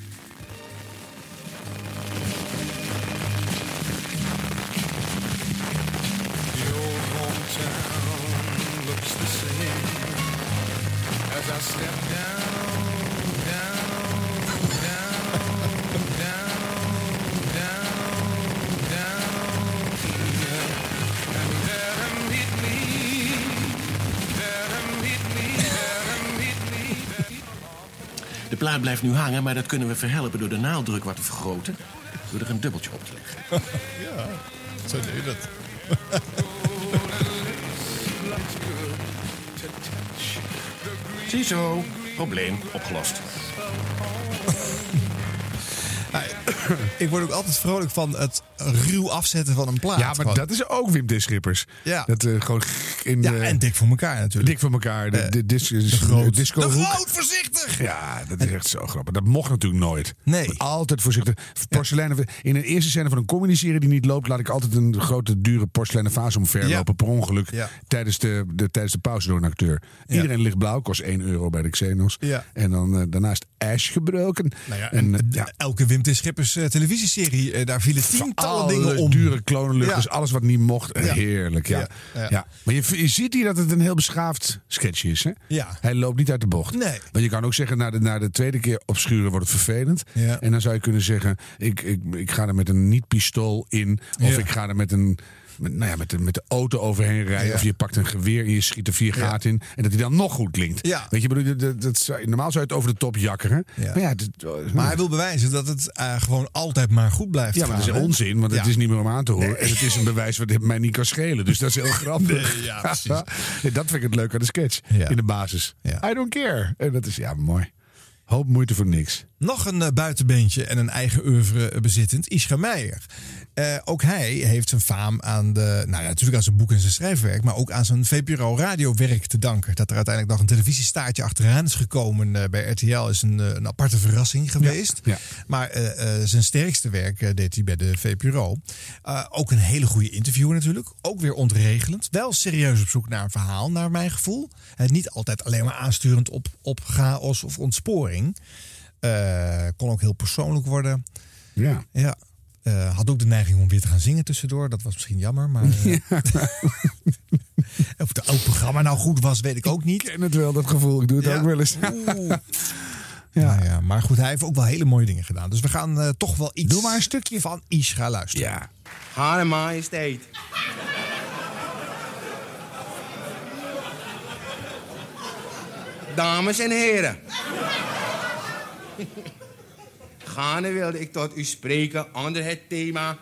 S68: Blijft nu hangen, maar dat kunnen we verhelpen door de naaldruk wat te vergroten. Door er een dubbeltje op te leggen. <laughs>
S2: Ja, zo doe je dat.
S68: Ziezo, probleem opgelost. <coughs>
S2: Ik word ook altijd vrolijk van het ruw afzetten van een plaat.
S1: Ja, maar
S2: Gewoon.
S1: dat is ook Wim de Schippers.
S2: Ja.
S1: Dat eh, gewoon in
S2: Ja,
S1: de-
S2: en dik voor elkaar natuurlijk.
S1: dik voor elkaar. De,
S2: Eh,
S1: de, dis,
S2: de groot.
S1: disco
S2: De
S1: hoek.
S2: groot,
S1: Ja, dat is echt zo grappig. Dat mocht natuurlijk nooit.
S2: Nee.
S1: Altijd voorzichtig. Porseleinen. In een eerste scène van een comedy-serie die niet loopt, laat ik altijd een grote, dure porseleinen vaas omverlopen. Per ongeluk.
S2: Ja.
S1: Tijdens, de, de, tijdens de pauze door een acteur. Iedereen ligt blauw, kost 1 euro bij de Xenos.
S2: Ja.
S1: En dan eh, daarnaast Ash gebroken.
S2: Nou ja,
S1: en,
S2: en,
S1: eh, ja.
S2: elke Wim T. Schippers eh, televisieserie, daar vielen tientallen
S1: Alle
S2: dingen om.
S1: dure klonenlucht,
S2: Ja.
S1: dus alles wat niet mocht.
S2: Ja.
S1: Heerlijk, ja.
S2: Ja,
S1: ja.
S2: ja.
S1: Maar je, je ziet hier dat het een heel beschaafd sketch is. Hè?
S2: Ja.
S1: Hij loopt niet uit de bocht.
S2: Nee.
S1: Want je kan ook zeggen, na de, na de tweede keer opschuren wordt het vervelend.
S2: Ja.
S1: En dan zou je kunnen zeggen, ik, ik, ik ga er met een niet-pistool in. Of
S2: Ja.
S1: ik ga er met een... Met, nou ja, met, de, met de auto overheen rijden.
S2: Ja.
S1: Of je pakt een geweer en je schiet er vier gaten in. En dat hij dan nog goed klinkt. Weet je, bedoel, dat, dat, normaal zou je het over de top jakkeren.
S2: Ja.
S1: Maar ja,
S2: Maar hij wil bewijzen dat het eh, gewoon altijd maar goed blijft
S1: ja, maar dat is
S2: gaan, hè?
S1: onzin, want het is niet meer om aan te horen. En het is een bewijs wat mij niet kan schelen. Dus dat is heel <laughs> grappig.
S2: Nee, ja, precies. <laughs>
S1: Dat vind ik het leuk aan de sketch. In de basis. I don't care. En dat is ja, mooi. Hoop moeite voor niks.
S2: Nog een eh, buitenbeentje en een eigen oeuvre bezittend, Ischa Meijer. Eh, ook hij heeft zijn faam aan de, nou ja, natuurlijk aan zijn boek en zijn schrijfwerk, maar ook aan zijn VPRO radiowerk te danken. Dat er uiteindelijk nog een televisiestaartje achteraan is gekomen eh, bij RTL is een, een aparte verrassing geweest.
S1: ja.
S2: Maar zijn sterkste werk deed hij bij de VPRO. Ook een hele goede interviewer natuurlijk. Ook weer ontregelend. Wel serieus op zoek naar een verhaal, naar mijn gevoel. En niet altijd alleen maar aansturend op, op chaos of ontsporing. Eh, kon ook heel persoonlijk worden.
S1: Ja.
S2: Ja. Eh, had ook de neiging om weer te gaan zingen tussendoor. Dat was misschien jammer. Maar eh, <laughs> <laughs> of het oud programma nou goed was, weet ik ook niet.
S1: Ik ken het wel, dat gevoel. Ik doe het
S2: Ja.
S1: ook wel eens. <laughs>
S2: Ja. ja, maar goed, hij heeft ook wel hele mooie dingen gedaan. Dus we gaan eh, toch wel iets
S1: Doe maar een stukje.
S2: van Isra luisteren.
S1: Ja.
S69: Hare majesteit. Dames en heren. <laughs> Gaande wilde ik tot u spreken onder het thema.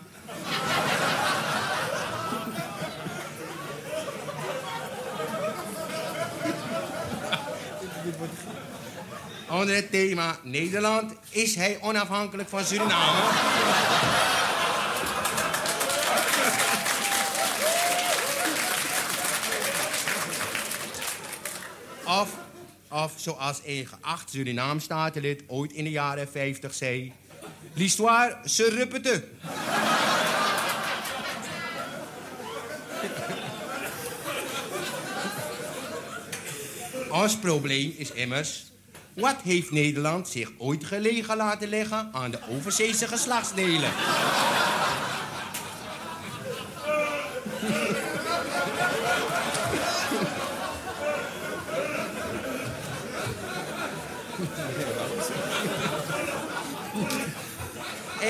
S69: <laughs> onder het thema Nederland is hij onafhankelijk van Suriname. <laughs> of of zoals een geacht Surinaam-statenlid ooit in de jaren 50 zei... L'histoire se répète. Ons probleem is immers... Wat heeft Nederland zich ooit gelegen laten leggen aan de overzeese geslachtsdelen?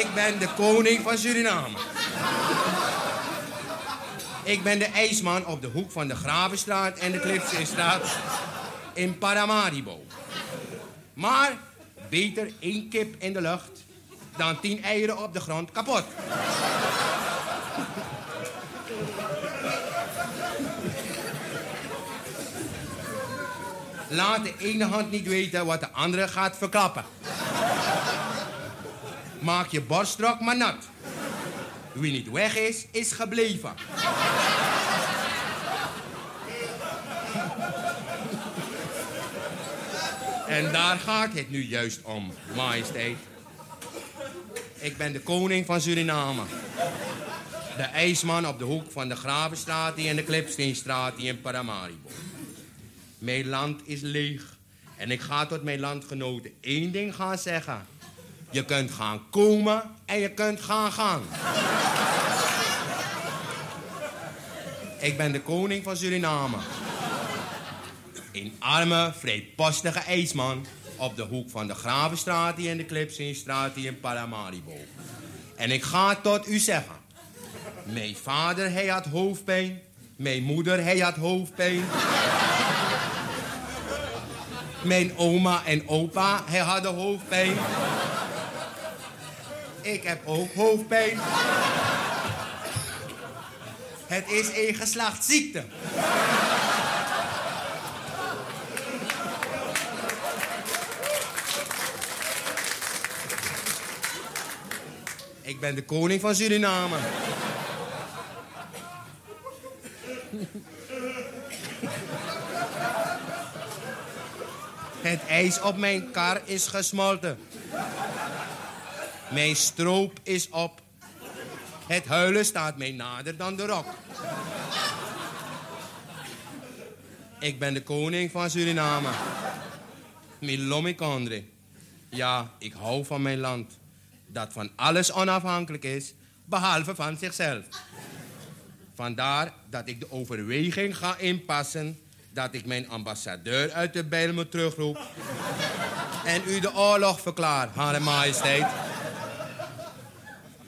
S69: Ik ben de koning van Suriname. Ik ben de ijsman op de hoek van de Gravenstraat en de Klipseestraat in Paramaribo. Maar beter één kip in de lucht dan tien eieren op de grond kapot. Laat de ene hand niet weten wat de andere gaat verklappen. Maak je borststrok maar nat. Wie niet weg is, is gebleven. En daar gaat het nu juist om, majesteit. Ik ben de koning van Suriname. De ijsman op de hoek van de Gravenstraat en de Klipsteenstraat in Paramaribo. Mijn land is leeg. En ik ga tot mijn landgenoten één ding gaan zeggen. Je kunt gaan komen en je kunt gaan gaan. ik ben de koning van Suriname. Een arme, vrijpostige ijsman op de hoek van de Gravenstraat en de Klipseenstraat in Paramaribo. En ik ga tot u zeggen. Mijn vader, hij had hoofdpijn. Mijn moeder, hij had hoofdpijn. Mijn oma en opa, hij hadden hoofdpijn. Ik heb ook hoofdpijn. Het is een geslachtsziekte. Ik ben de koning van Suriname. Het ijs op mijn kar is gesmolten. Mijn stroop is op. Het huilen staat mij nader dan de rok. Ik ben de koning van Suriname. Milomikondre. Ja, ik hou van mijn land. Dat van alles onafhankelijk is, behalve van zichzelf. Vandaar dat ik de overweging ga inpassen dat ik mijn ambassadeur uit de Bijlmer terugroep en u de oorlog verklaar, Hare Majesteit.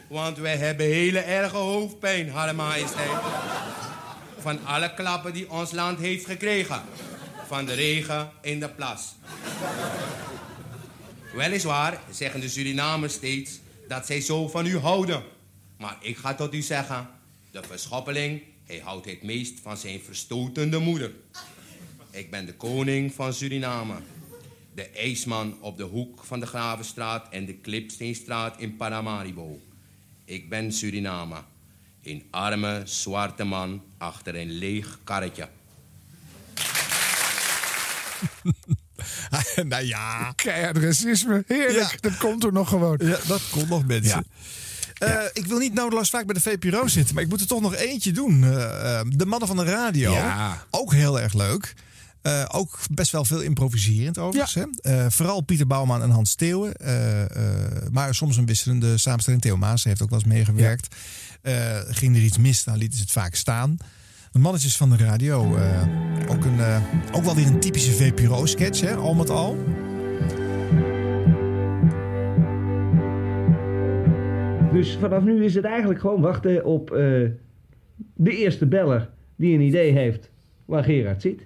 S69: Want wij hebben hele erge hoofdpijn, Hare Majesteit. Van alle klappen die ons land heeft gekregen. Van de regen in de plas. Weliswaar zeggen de Surinamers steeds dat zij zo van u houden. Maar ik ga tot u zeggen, de verschoppeling, hij houdt het meest van zijn verstotende moeder. Ik ben de koning van Suriname. De ijsman op de hoek van de Gravenstraat en de Klipsteenstraat in Paramaribo. Ik ben Suriname. Een arme, zwarte man achter een leeg karretje. <laughs>
S2: nou ja.
S1: Keihard racisme. Heerlijk. Dat komt er nog gewoon.
S2: Ja, dat komt nog, mensen. Eh, ik wil niet nodeloos vaak bij de VPRO zitten, maar ik moet er toch nog eentje doen. Eh, eh, de mannen van de radio.
S1: Ja.
S2: Ook heel erg leuk. Eh, ook best wel veel improviserend overigens. Hè? Eh, vooral Pieter Bouwman en Hans Theeuwen. eh, eh, maar soms een wisselende samenstelling. Theo Maas heeft ook wel eens meegewerkt. Eh, ging er iets mis, dan lieten ze het vaak staan. De mannetjes van de radio. eh, ook, een, ook wel weer een typische VPRO-sketch, hè, al met al.
S70: Dus vanaf nu is het eigenlijk gewoon wachten op eh, de eerste beller die een idee heeft waar Gerard zit.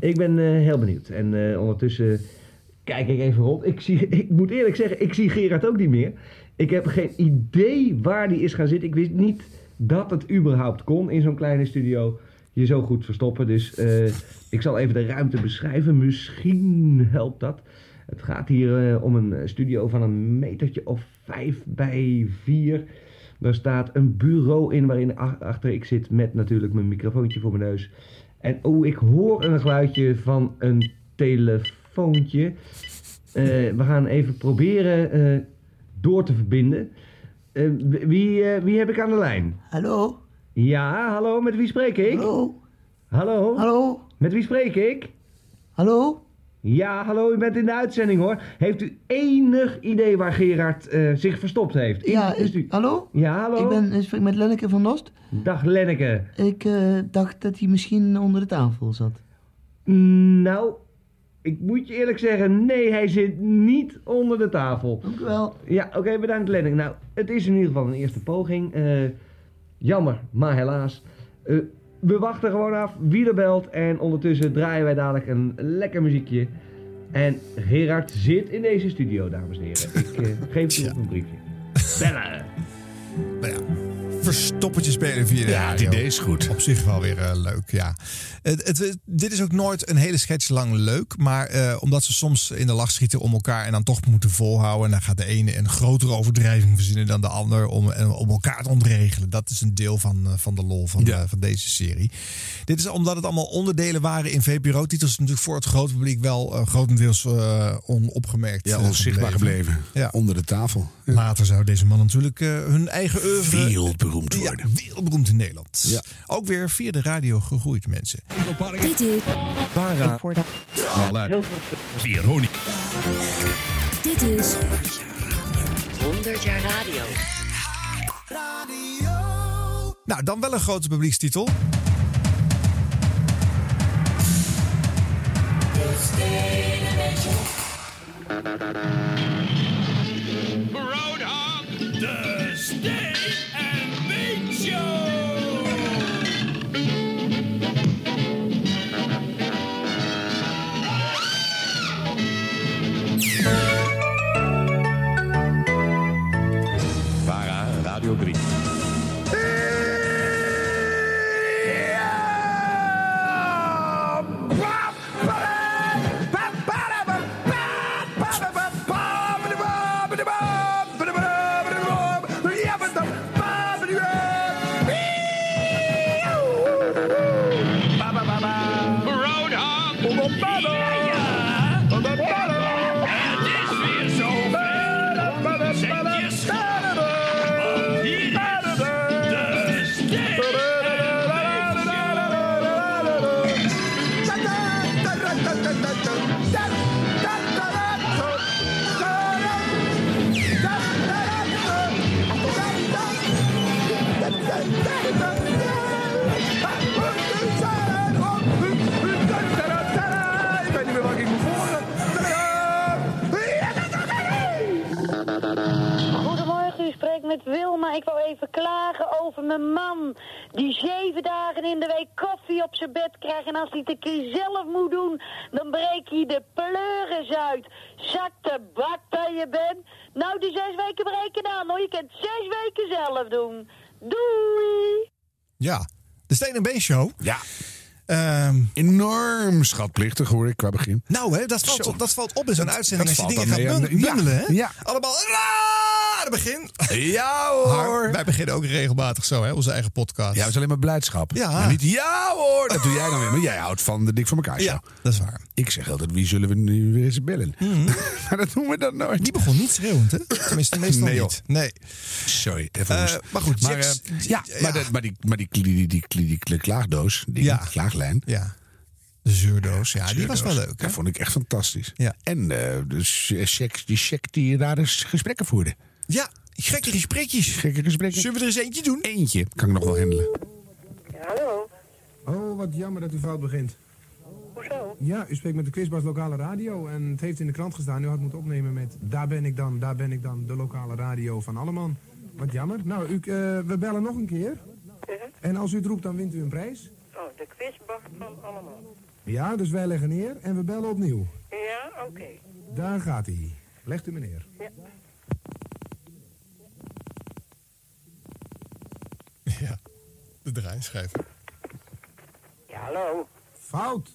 S70: Ik ben eh, heel benieuwd. En eh, ondertussen kijk ik even rond. Ik, zie, ik moet eerlijk zeggen, ik zie Gerard ook niet meer. Ik heb geen idee waar die is gaan zitten. Ik wist niet dat het überhaupt kon in zo'n kleine studio je zo goed verstoppen. Dus eh, ik zal even de ruimte beschrijven. Misschien helpt dat.
S71: Het gaat hier om een studio van een metertje of vijf bij vier. Daar staat een bureau in waarin ach- achter ik zit met natuurlijk mijn microfoontje voor mijn neus. En oh, ik hoor een geluidje van een telefoontje. Eh, we gaan even proberen eh, door te verbinden. Eh, wie, wie heb ik aan de lijn?
S72: Hallo?
S71: Ja, hallo, met wie spreek ik?
S72: Hallo?
S71: Hallo?
S72: Hallo?
S71: Met wie spreek ik?
S72: Hallo?
S71: Ja, hallo, u bent in de uitzending hoor. Heeft u enig idee waar Gerard eh, zich verstopt heeft? In-
S72: Ja,
S71: is u...
S72: hallo?
S71: Ja, hallo?
S72: Ik ben ik met Lenneke van Dost.
S71: Dag Lenneke.
S72: Ik eh, dacht dat hij misschien onder de tafel zat.
S71: Nou, ik moet je eerlijk zeggen, nee, hij zit niet onder de tafel.
S72: Dank u wel.
S71: Ja, oké, bedankt Lenneke. Nou, het is in ieder geval een eerste poging. Eh, jammer, maar helaas. We wachten gewoon af wie er belt en ondertussen draaien wij dadelijk een lekker muziekje. En Gerard zit in deze studio, dames en heren. Ik eh, <laughs> geef u op een briefje. Bellen!
S2: Nou ja, verstoppertje spelen via de
S1: Ja, het
S2: radio.
S1: idee is goed.
S2: Op zich wel weer eh, leuk, ja. Het, het, dit is ook nooit een hele sketch lang leuk. Maar eh, omdat ze soms in de lach schieten om elkaar en dan toch moeten volhouden. En dan gaat de ene een grotere overdrijving verzinnen dan de ander om, en om elkaar te ontregelen. Dat is een deel van, eh, van de lol van, eh, van deze serie. Dit is omdat het allemaal onderdelen waren in VPRO-titels. Natuurlijk voor het grote publiek wel eh, grotendeels eh, onopgemerkt.
S1: Ja,
S2: eh,
S1: onzichtbaar gebleven.
S2: Ja.
S1: Onder de tafel.
S2: Later zou deze man natuurlijk eh, hun eigen oeuvre...
S1: Wereldberoemd worden.
S2: Wereldberoemd in Nederland. Ook weer via de radio gegroeid, mensen.
S19: Dit is
S2: Para.
S1: Veronica.
S19: Dit is 100 jaar radio.
S2: Nou, dan wel een grote publiekstitel.
S32: Roadhog, de
S73: met Wilma. Ik wou even klagen over mijn man. Die zeven dagen in de week koffie op zijn bed krijgt. En als hij het een keer zelf moet doen, dan breek hij de pleuris uit. Zak de bak dat je bent. Nou, die zes weken breken aan hoor. Je kunt zes weken zelf doen. Doei!
S2: Ja, de Steen en Been Show.
S1: Ja.
S2: Ehm,
S1: Enorm schatplichtig hoor ik qua begin.
S2: nou, hè, dat,
S1: Zo.
S2: valt, dat valt op in zo'n
S1: Dat-
S2: uitzending.
S1: dat
S2: Als je dingen gaat
S1: mee
S2: bun-
S1: aan de-
S2: bundelen,
S1: ja,
S2: hè?
S1: ja.
S2: Allemaal raar begin.
S1: Ja <laughs>
S2: Maar
S1: hoor.
S2: wij beginnen ook regelmatig zo, hè? Onze eigen podcast.
S1: Ja, het is alleen maar blijdschap.
S2: Ja.
S1: Maar niet ja hoor, dat doe jij dan weer. Maar jij houdt van de Dik voor elkaar show.
S2: Ja, dat is waar.
S1: Ik zeg altijd, wie zullen we nu weer eens bellen? <laughs> maar dat doen we dan nooit.
S2: Die begon niet schreeuwend, hè? Tenminste, meestal
S1: Nee,
S2: niet. Nee.
S1: Sorry, even hoest.
S2: maar goed,
S1: maar, eh, ja, maar, de- maar, die, maar die, die, die, die, die, die klaagdoos, die
S2: Ja. Ja. De zuurdoos. Ja, die was wel leuk. hè?
S1: Dat vond ik echt fantastisch.
S2: Ja.
S1: En eh de check, die check die je daar dus gesprekken voerde.
S2: Ja, gekke gesprekjes.
S1: Gekke gesprekken.
S2: Zullen we er eens eentje doen?
S1: Eentje kan ik nog wel handelen.
S55: Hallo.
S74: Oh, wat jammer dat u fout begint.
S55: Hoezo?
S74: Ja, u spreekt met de Quizbas Lokale Radio en het heeft in de krant gestaan. U had moeten opnemen met Daar ben ik dan, daar ben ik dan, de lokale radio van Alleman. Wat jammer. Nou, u, eh, we bellen nog een keer. En als u het roept, dan wint u een prijs.
S55: Oh, de quizbak van allemaal.
S74: Ja, dus wij leggen neer en we bellen opnieuw.
S55: Ja, oké.
S74: Daar gaat hij. Legt u meneer.
S55: Ja.
S2: Ja, de draaischijf.
S55: Ja, hallo.
S74: Fout.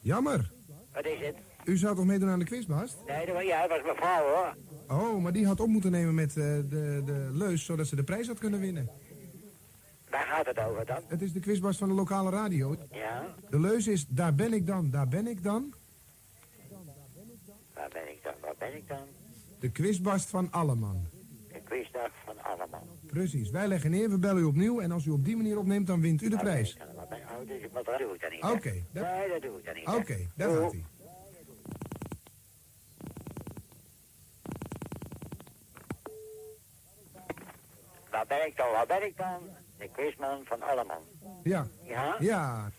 S74: Jammer.
S55: Wat is het?
S57: U zou toch meedoen aan de quiz, Bas?
S75: Nee, dat was, ja, dat was mijn vrouw hoor.
S57: Oh, maar die had op moeten nemen met eh, de, de leus, zodat ze de prijs had kunnen winnen.
S75: Waar gaat het over dan?
S57: Het is de quizbas van de lokale radio.
S75: Ja,
S57: De leus is, daar ben ik dan, daar ben ik dan.
S75: waar ben ik dan? Waar ben ik dan?
S57: De quizbast van Alleman.
S75: De quizdag van allemaal.
S57: Precies, wij leggen neer, we bellen u opnieuw en als u op die manier opneemt, dan wint u de prijs.
S75: Waar ben, oh, dus, maar dat doe ik dan niet.
S57: Oké, dat-
S75: Nee, dat doe ik dan niet.
S57: Oké, daar gaat hij.
S75: Waar ben ik dan? Waar ben ik dan? De quizman van allemaal.
S57: Ja.
S75: Ja?
S57: Ja.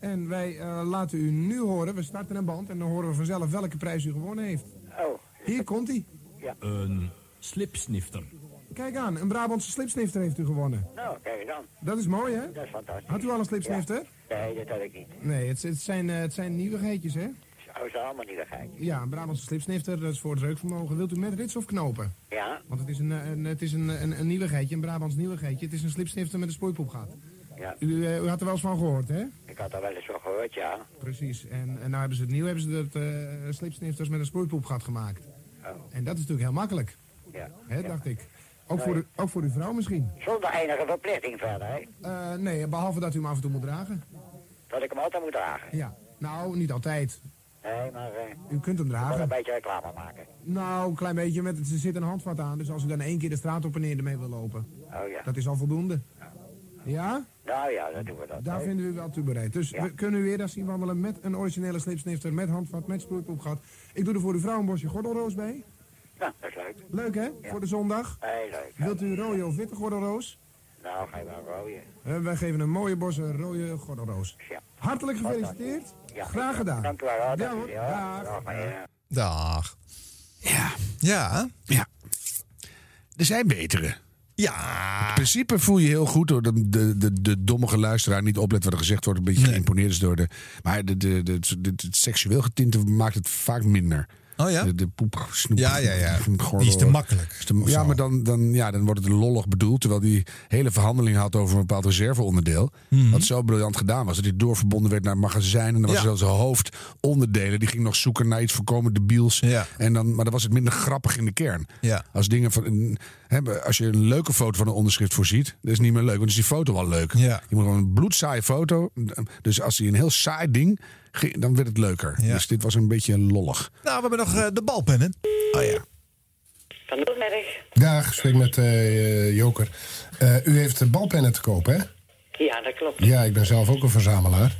S57: En wij eh, laten u nu horen, we starten een band en dan horen we vanzelf welke prijs u gewonnen heeft.
S75: Oh.
S57: Hier komt hij.
S75: Ja.
S76: Een slipsnifter.
S57: Kijk aan, een Brabantse slipsnifter heeft u gewonnen.
S75: Nou, kijk dan.
S57: Dat is mooi, hè?
S75: Dat is fantastisch.
S57: Had u al een slipsnifter?
S75: Nee, dat had ik niet.
S57: Nee, het, het, zijn, eh, het zijn nieuwigheidjes, hè?
S75: Oh, ze allemaal nieuwigheid.
S57: Ja, een Brabantse slipsnifter, dat is voor het reukvermogen. Wilt u met rits of knopen?
S75: Ja?
S57: Want het is een, een, het is een, een, een nieuwigheidje, een Brabants nieuwigheidje. Het is een slipsnifter met een spoeipoepgat.
S75: Ja.
S57: U, eh, u had er wel eens van gehoord, hè?
S75: Ik had er wel eens van gehoord, ja.
S57: Precies. En, en nou hebben ze het nieuw, hebben ze het eh slipsnifters met een sproeipoepgat gemaakt. En dat is natuurlijk heel makkelijk.
S75: Ja.
S57: Hè, dacht ik. Ook, voor, u, ook voor uw vrouw misschien.
S75: Zonder enige verplichting verder, hè?
S57: Eh, nee, behalve dat u hem af en toe moet dragen.
S75: Dat ik hem altijd moet dragen.
S57: Ja. Nou, niet altijd.
S75: Nee, maar eh,
S57: U kunt hem dragen.
S75: een beetje reclame maken.
S57: Nou, een klein beetje. Met, er zit een handvat aan. Dus als u dan één keer de straat op en neer ermee wil lopen.
S75: Oh ja.
S57: Dat is al voldoende. Ja?
S75: Nou ja, dat doen we dat.
S57: Daar vinden we u wel toe bereid. Dus we kunnen u weer daar zien wandelen met een originele slipsnifter, met handvat, met sproeipoepgat. Ik doe er voor uw vrouw een bosje gordelroos bij.
S75: Nou, dat is leuk.
S57: Leuk hè? Voor de zondag.
S75: Heel leuk.
S57: Wilt u een rode of witte gordelroos?
S75: Nou, ga je wel rooien.
S57: Eh, wij geven een mooie bos een rode gordelroos.
S75: Ja.
S57: Hartelijk gefeliciteerd.
S75: Ja,
S57: Graag gedaan.
S75: Dank u wel.
S57: Ja
S75: Dank
S57: hoor. Dag.
S75: Dag.
S1: Ja.
S2: Ja.
S1: Ja. Er zijn betere.
S2: Ja.
S1: In principe voel je heel goed door de, de, de, de dommige luisteraar niet oplet wat er gezegd wordt. Een beetje geïmponeerd is door de. Maar de, de, de, de- het seksueel getinte maakt het vaak minder.
S2: Oh ja?
S1: De, de poep, snoep,
S2: Ja, ja, ja. Die is te makkelijk.
S1: is te-
S2: Of
S1: ja, maar dan, dan, ja, dan wordt het lollig bedoeld. Terwijl die hele verhandeling had over een bepaald reserveonderdeel.
S2: Mhm.
S1: Wat zo briljant gedaan was. Dat hij doorverbonden werd naar een magazijn. En dan was
S2: Ja.
S1: zelfs hoofdonderdelen. Die ging nog zoeken naar iets voorkomen debiels. En dan, maar dan was het minder grappig in de kern.
S2: Ja.
S1: Als dingen van. hè, als je een leuke foto van een onderschrift voorziet. Dat is niet meer leuk. Want is die foto wel leuk.
S2: Ja.
S1: Je moet gewoon een bloedzaaie foto. Dus als hij een heel saai ding. Dan werd het leuker. Dus dit was een beetje lollig.
S2: Nou, we hebben nog eh, de balpennen. Oh ja.
S73: Van Noordmerg.
S77: Dag, ik spreek met eh, Joker. Eh, u heeft balpennen te koop, hè?
S73: Ja, dat klopt.
S77: Ja, ik ben zelf ook een verzamelaar.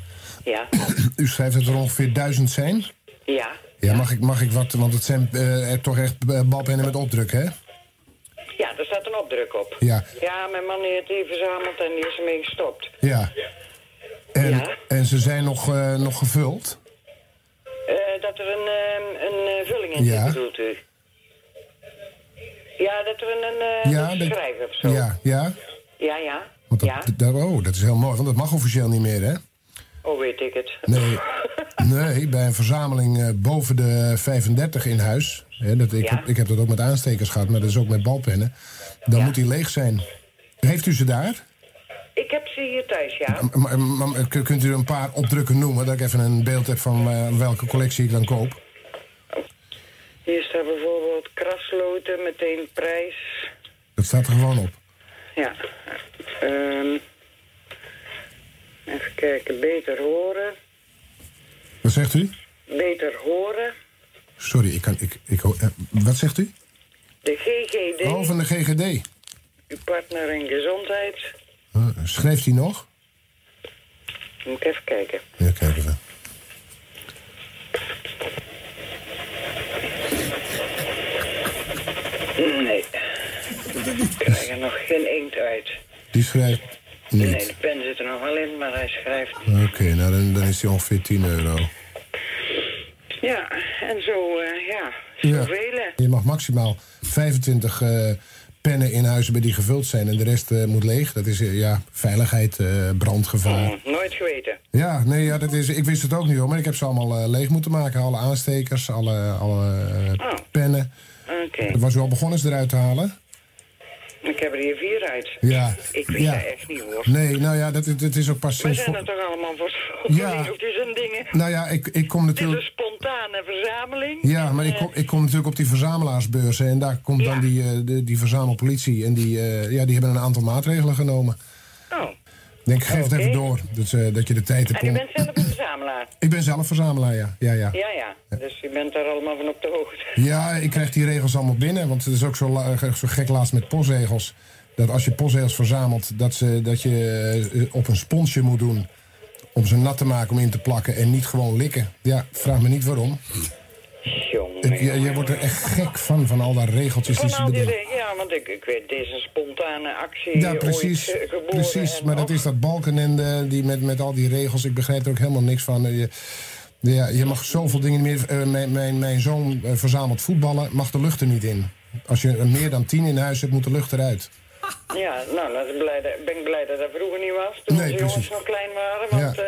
S73: Ja. <clears throat>
S77: U schrijft dat er ongeveer duizend zijn.
S73: Ja.
S77: Ja, mag ik, mag ik wat, want het zijn eh, toch echt balpennen met opdruk, hè?
S73: Ja, er staat een opdruk op.
S77: Ja.
S73: Ja, mijn man die heeft die verzameld en die is ermee gestopt.
S77: Ja. En,
S73: Ja.
S77: en ze zijn nog, eh, nog gevuld?
S73: Eh, dat er een, ehm, een eh, vulling in
S77: Ja.
S73: zit, bedoelt u? Ja, dat er een,
S77: Ja,
S73: een schrijver of zo.
S77: Ja, ja.
S73: Ja, ja.
S77: Want dat,
S73: ja.
S77: dat- oh, dat is heel mooi, want dat mag officieel niet meer, hè?
S73: Oh, weet ik het.
S77: Nee, <laughs> nee bij een verzameling boven de 35 in huis. Hè, dat, ik,
S73: Ja.
S77: heb, ik heb dat ook met aanstekers gehad, maar dat is ook met balpennen. Dan moet die leeg zijn. Heeft u ze daar?
S73: Ik heb ze hier thuis, ja.
S77: M- m- m- k- kunt u een paar opdrukken noemen, dat ik even een beeld heb van eh, welke collectie ik dan koop?
S73: Hier staat bijvoorbeeld krasloten, meteen prijs.
S77: Dat staat er gewoon op.
S73: Ja. Ehm even kijken, beter horen.
S77: Wat zegt u?
S73: Beter horen.
S77: Sorry, ik kan. Ik, ik, eh, wat zegt u?
S73: De GGD,
S77: Oh, van de GGD.
S73: uw partner in gezondheid.
S77: Eh, schrijft hij nog?
S73: Moet ik even kijken.
S77: Ja, kijk even.
S73: Nee. Ik krijg er nog geen inkt uit.
S77: Die schrijft
S73: Nee,
S77: niet.
S73: de pen zit er nog wel in, maar hij schrijft.
S77: Oké, nou dan, dan is die ongeveer 10 euro.
S73: Ja, en zo, eh, ja,
S77: Ja.
S73: zoveel.
S77: Je mag maximaal 25 eh, pennen in huis hebben die gevuld zijn en de rest eh, moet leeg. Dat is eh, ja, veiligheid, eh, brandgevaar.
S73: Oh, nooit geweten.
S77: Ja, nee, ja, dat is, ik wist het ook niet hoor, maar ik heb ze allemaal leeg moeten maken. Alle aanstekers, alle, alle
S73: Oh.
S77: pennen.
S73: Oké.
S77: Was u al begonnen ze eruit te halen?
S78: Ik heb er hier vier uit.
S77: Ja.
S78: Ik weet
S77: Ja.
S78: dat echt niet hoor.
S77: Nee, nou ja, dat, dat is ook pas sinds...
S78: zijn
S77: voor-
S78: dat toch allemaal voor
S77: Ja. <laughs>
S78: schoffelingeltjes en dingen?
S77: Nou ja, ik, ik kom
S78: Het is een
S77: natuurlijk...
S78: spontane verzameling.
S77: Ja, maar ik kom, ik kom natuurlijk op die verzamelaarsbeurzen. En daar komt dan die, eh, de, die verzamelpolitie. En die, eh, ja, die hebben een aantal maatregelen genomen.
S78: Oh.
S77: Ik denk, geef het even door. Dat, eh, dat je de tijd hebt
S78: En u bent zelf een verzamelaar? <clears throat>
S77: Ik ben zelf verzamelaar, ja. Ja, ja.
S78: Ja, ja. Dus u bent daar allemaal van op de hoogte. <laughs>
S77: Ja, ik krijg die regels allemaal binnen. Want het is ook zo, la- zo gek laatst met postregels. Dat als je postregels verzamelt, dat, ze, dat je eh, op een sponsje moet doen. Om ze nat te maken om in te plakken en niet gewoon likken. Ja, vraag me niet waarom. Je, je wordt er echt gek van, van al die regeltjes die ze
S78: die
S77: bedenken.
S78: ja, want ik, ik weet, dit is een spontane actie
S77: Ja, precies.
S78: ooit eh,
S77: precies. Maar dat is dat balkenende die met, met al die regels. Ik begrijp er ook helemaal niks van. Eh, Je, ja, je mag zoveel dingen meer. eh, mijn, mijn, mijn zoon verzamelt voetballen, mag de lucht er niet in. Als je er meer dan tien in huis hebt, moet de lucht eruit.
S78: Ja, nou, ben ik blij dat, ben blij dat dat vroeger niet was. Toen
S77: Nee,
S78: onze jongens
S77: precies.
S78: nog klein waren, want
S77: Ja.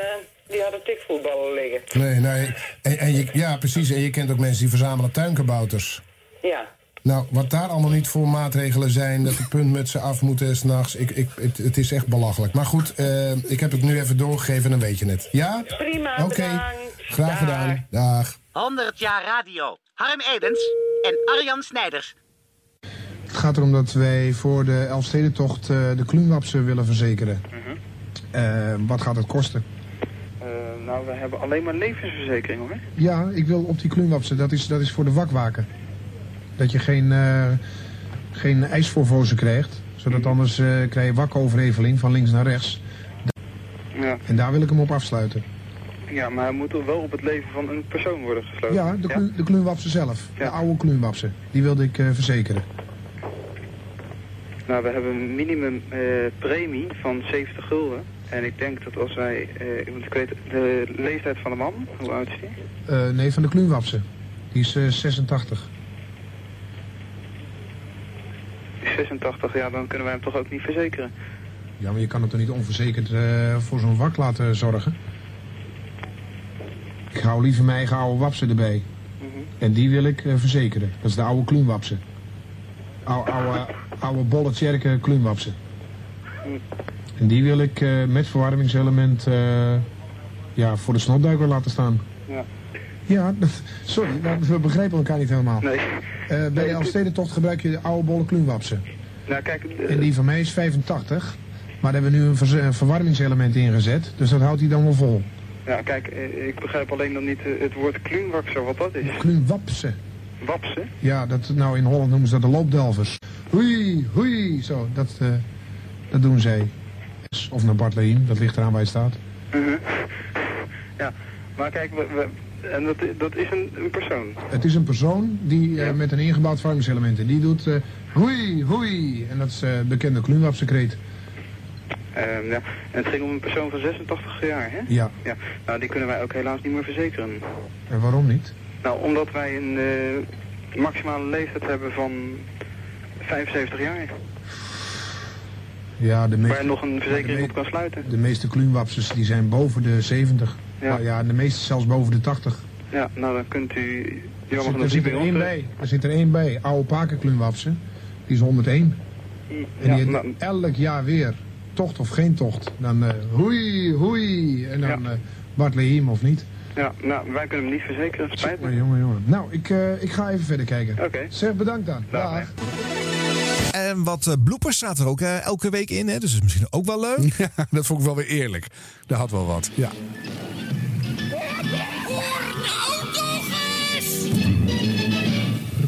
S78: Die hadden tikvoetballen liggen.
S77: Nee, nee. En, en je, ja, precies. En je kent ook mensen die verzamelen tuinkabouters.
S78: Ja.
S77: Nou, wat daar allemaal niet voor maatregelen zijn, dat de puntmutsen af moeten s'nachts. Ik, ik, het, het is echt belachelijk. Maar goed, eh, ik heb het nu even doorgegeven en dan weet je het. Ja?
S78: Prima,
S77: Oké, graag gedaan. Dag.
S79: 100 jaar radio. Harm Edens en Arjan Snijders.
S57: Het gaat erom dat wij voor de Elfstedentocht eh de Kluunwapsen willen verzekeren. Eh, wat gaat het kosten?
S80: Eh, nou, we hebben alleen maar levensverzekering hoor.
S57: Ja, ik wil op die Kluunwapsen. Dat is, dat is voor de wakwaken. Dat je geen, eh geen ijsvoorvozen krijgt. Zodat anders eh, krijg je wakoverheveling van links naar rechts.
S80: Ja.
S57: En daar wil ik hem op afsluiten.
S80: ja, maar hij moet toch wel op het leven van een persoon worden gesloten.
S57: Ja, de, Klu- de zelf. De oude Kluunwapsen. Die wilde ik verzekeren.
S80: Nou, we hebben een minimum premie van 70 gulden. En ik denk dat als wij, eh, want ik weet de leeftijd van de man, hoe oud is die?
S57: Eh, nee, van de Kluunwapsen. Die is eh, 86.
S80: Die is 86, ja, dan kunnen wij hem toch ook niet verzekeren.
S57: Ja, maar je kan het toch niet onverzekerd eh, voor zo'n wak laten zorgen? Ik hou liever mijn eigen oude wapsen erbij. En die wil ik eh, verzekeren. Dat is de oude kluunwapsen. Oude, oude, oude bolle tjerke kluunwapsen. En die wil ik eh, met verwarmingselement eh, ja, voor de snotduiker laten staan.
S80: Ja.
S57: Ja, sorry, we begrijpen elkaar niet helemaal.
S80: Nee.
S57: Eh, bij de Elfstedentocht gebruik je de oude bolle kluunwapsen.
S80: Nou, kijk,
S57: En die van mij is 85. Maar daar hebben we nu een, verwarmingselement ingezet. Dus dat houdt hij dan wel vol.
S80: ja, kijk, ik begrijp alleen dan niet het woord kluunwakser, wat dat is.
S57: Kluunwapsen.
S80: Wapsen?
S57: Ja, dat, nou in Holland noemen ze dat de loopdelvers. Hoei, hoei, zo. Dat, dat doen zij. Of naar Bart dat ligt eraan waar je staat.
S80: Mhm. Ja, maar kijk, we, we- en dat, dat is een, een persoon.
S57: Het is een persoon die eh, met een ingebouwd verwarmingselement. En die doet eh hoei, hoei. En dat is eh bekende kluunwapsenkreet.
S80: Ehm, ja. En het ging om een persoon van 86 jaar, hè?
S57: Ja.
S80: Ja, nou die kunnen wij ook helaas niet meer verzekeren.
S57: En waarom niet?
S80: Nou, omdat wij een maximale leeftijd hebben van 75 jaar.
S57: Ja, de
S80: Waar
S57: meeste,
S80: je nog een verzekering op kan sluiten.
S57: de meeste kluunwapsers die zijn boven de 70.
S80: Ja.
S57: Ja, de meeste zelfs boven de 80.
S80: Ja, nou dan kunt u
S57: Er zit, er zit
S80: bij
S57: er één
S80: eh,
S57: bij. Er zit er één bij. Oude Pakenkluunwapsen. Die is 101. En
S80: Ja,
S57: die
S80: nou-
S57: heeft elk jaar weer, tocht of geen tocht, dan eh hoei, hoei. En dan Bart Lehiem of niet.
S80: Ja, nou wij kunnen hem niet verzekeren, spijt me.
S57: jongen, jongen. Nou, ik, ik ga even verder kijken.
S80: Oké.
S57: Zeg bedankt dan.
S80: Dag,
S57: Dag.
S2: En wat eh, bloepers staat er ook eh, elke week in, hè? dus dat is misschien ook wel leuk. <laughs>
S1: Ja, dat vond ik wel weer eerlijk. Dat had wel wat. Ja.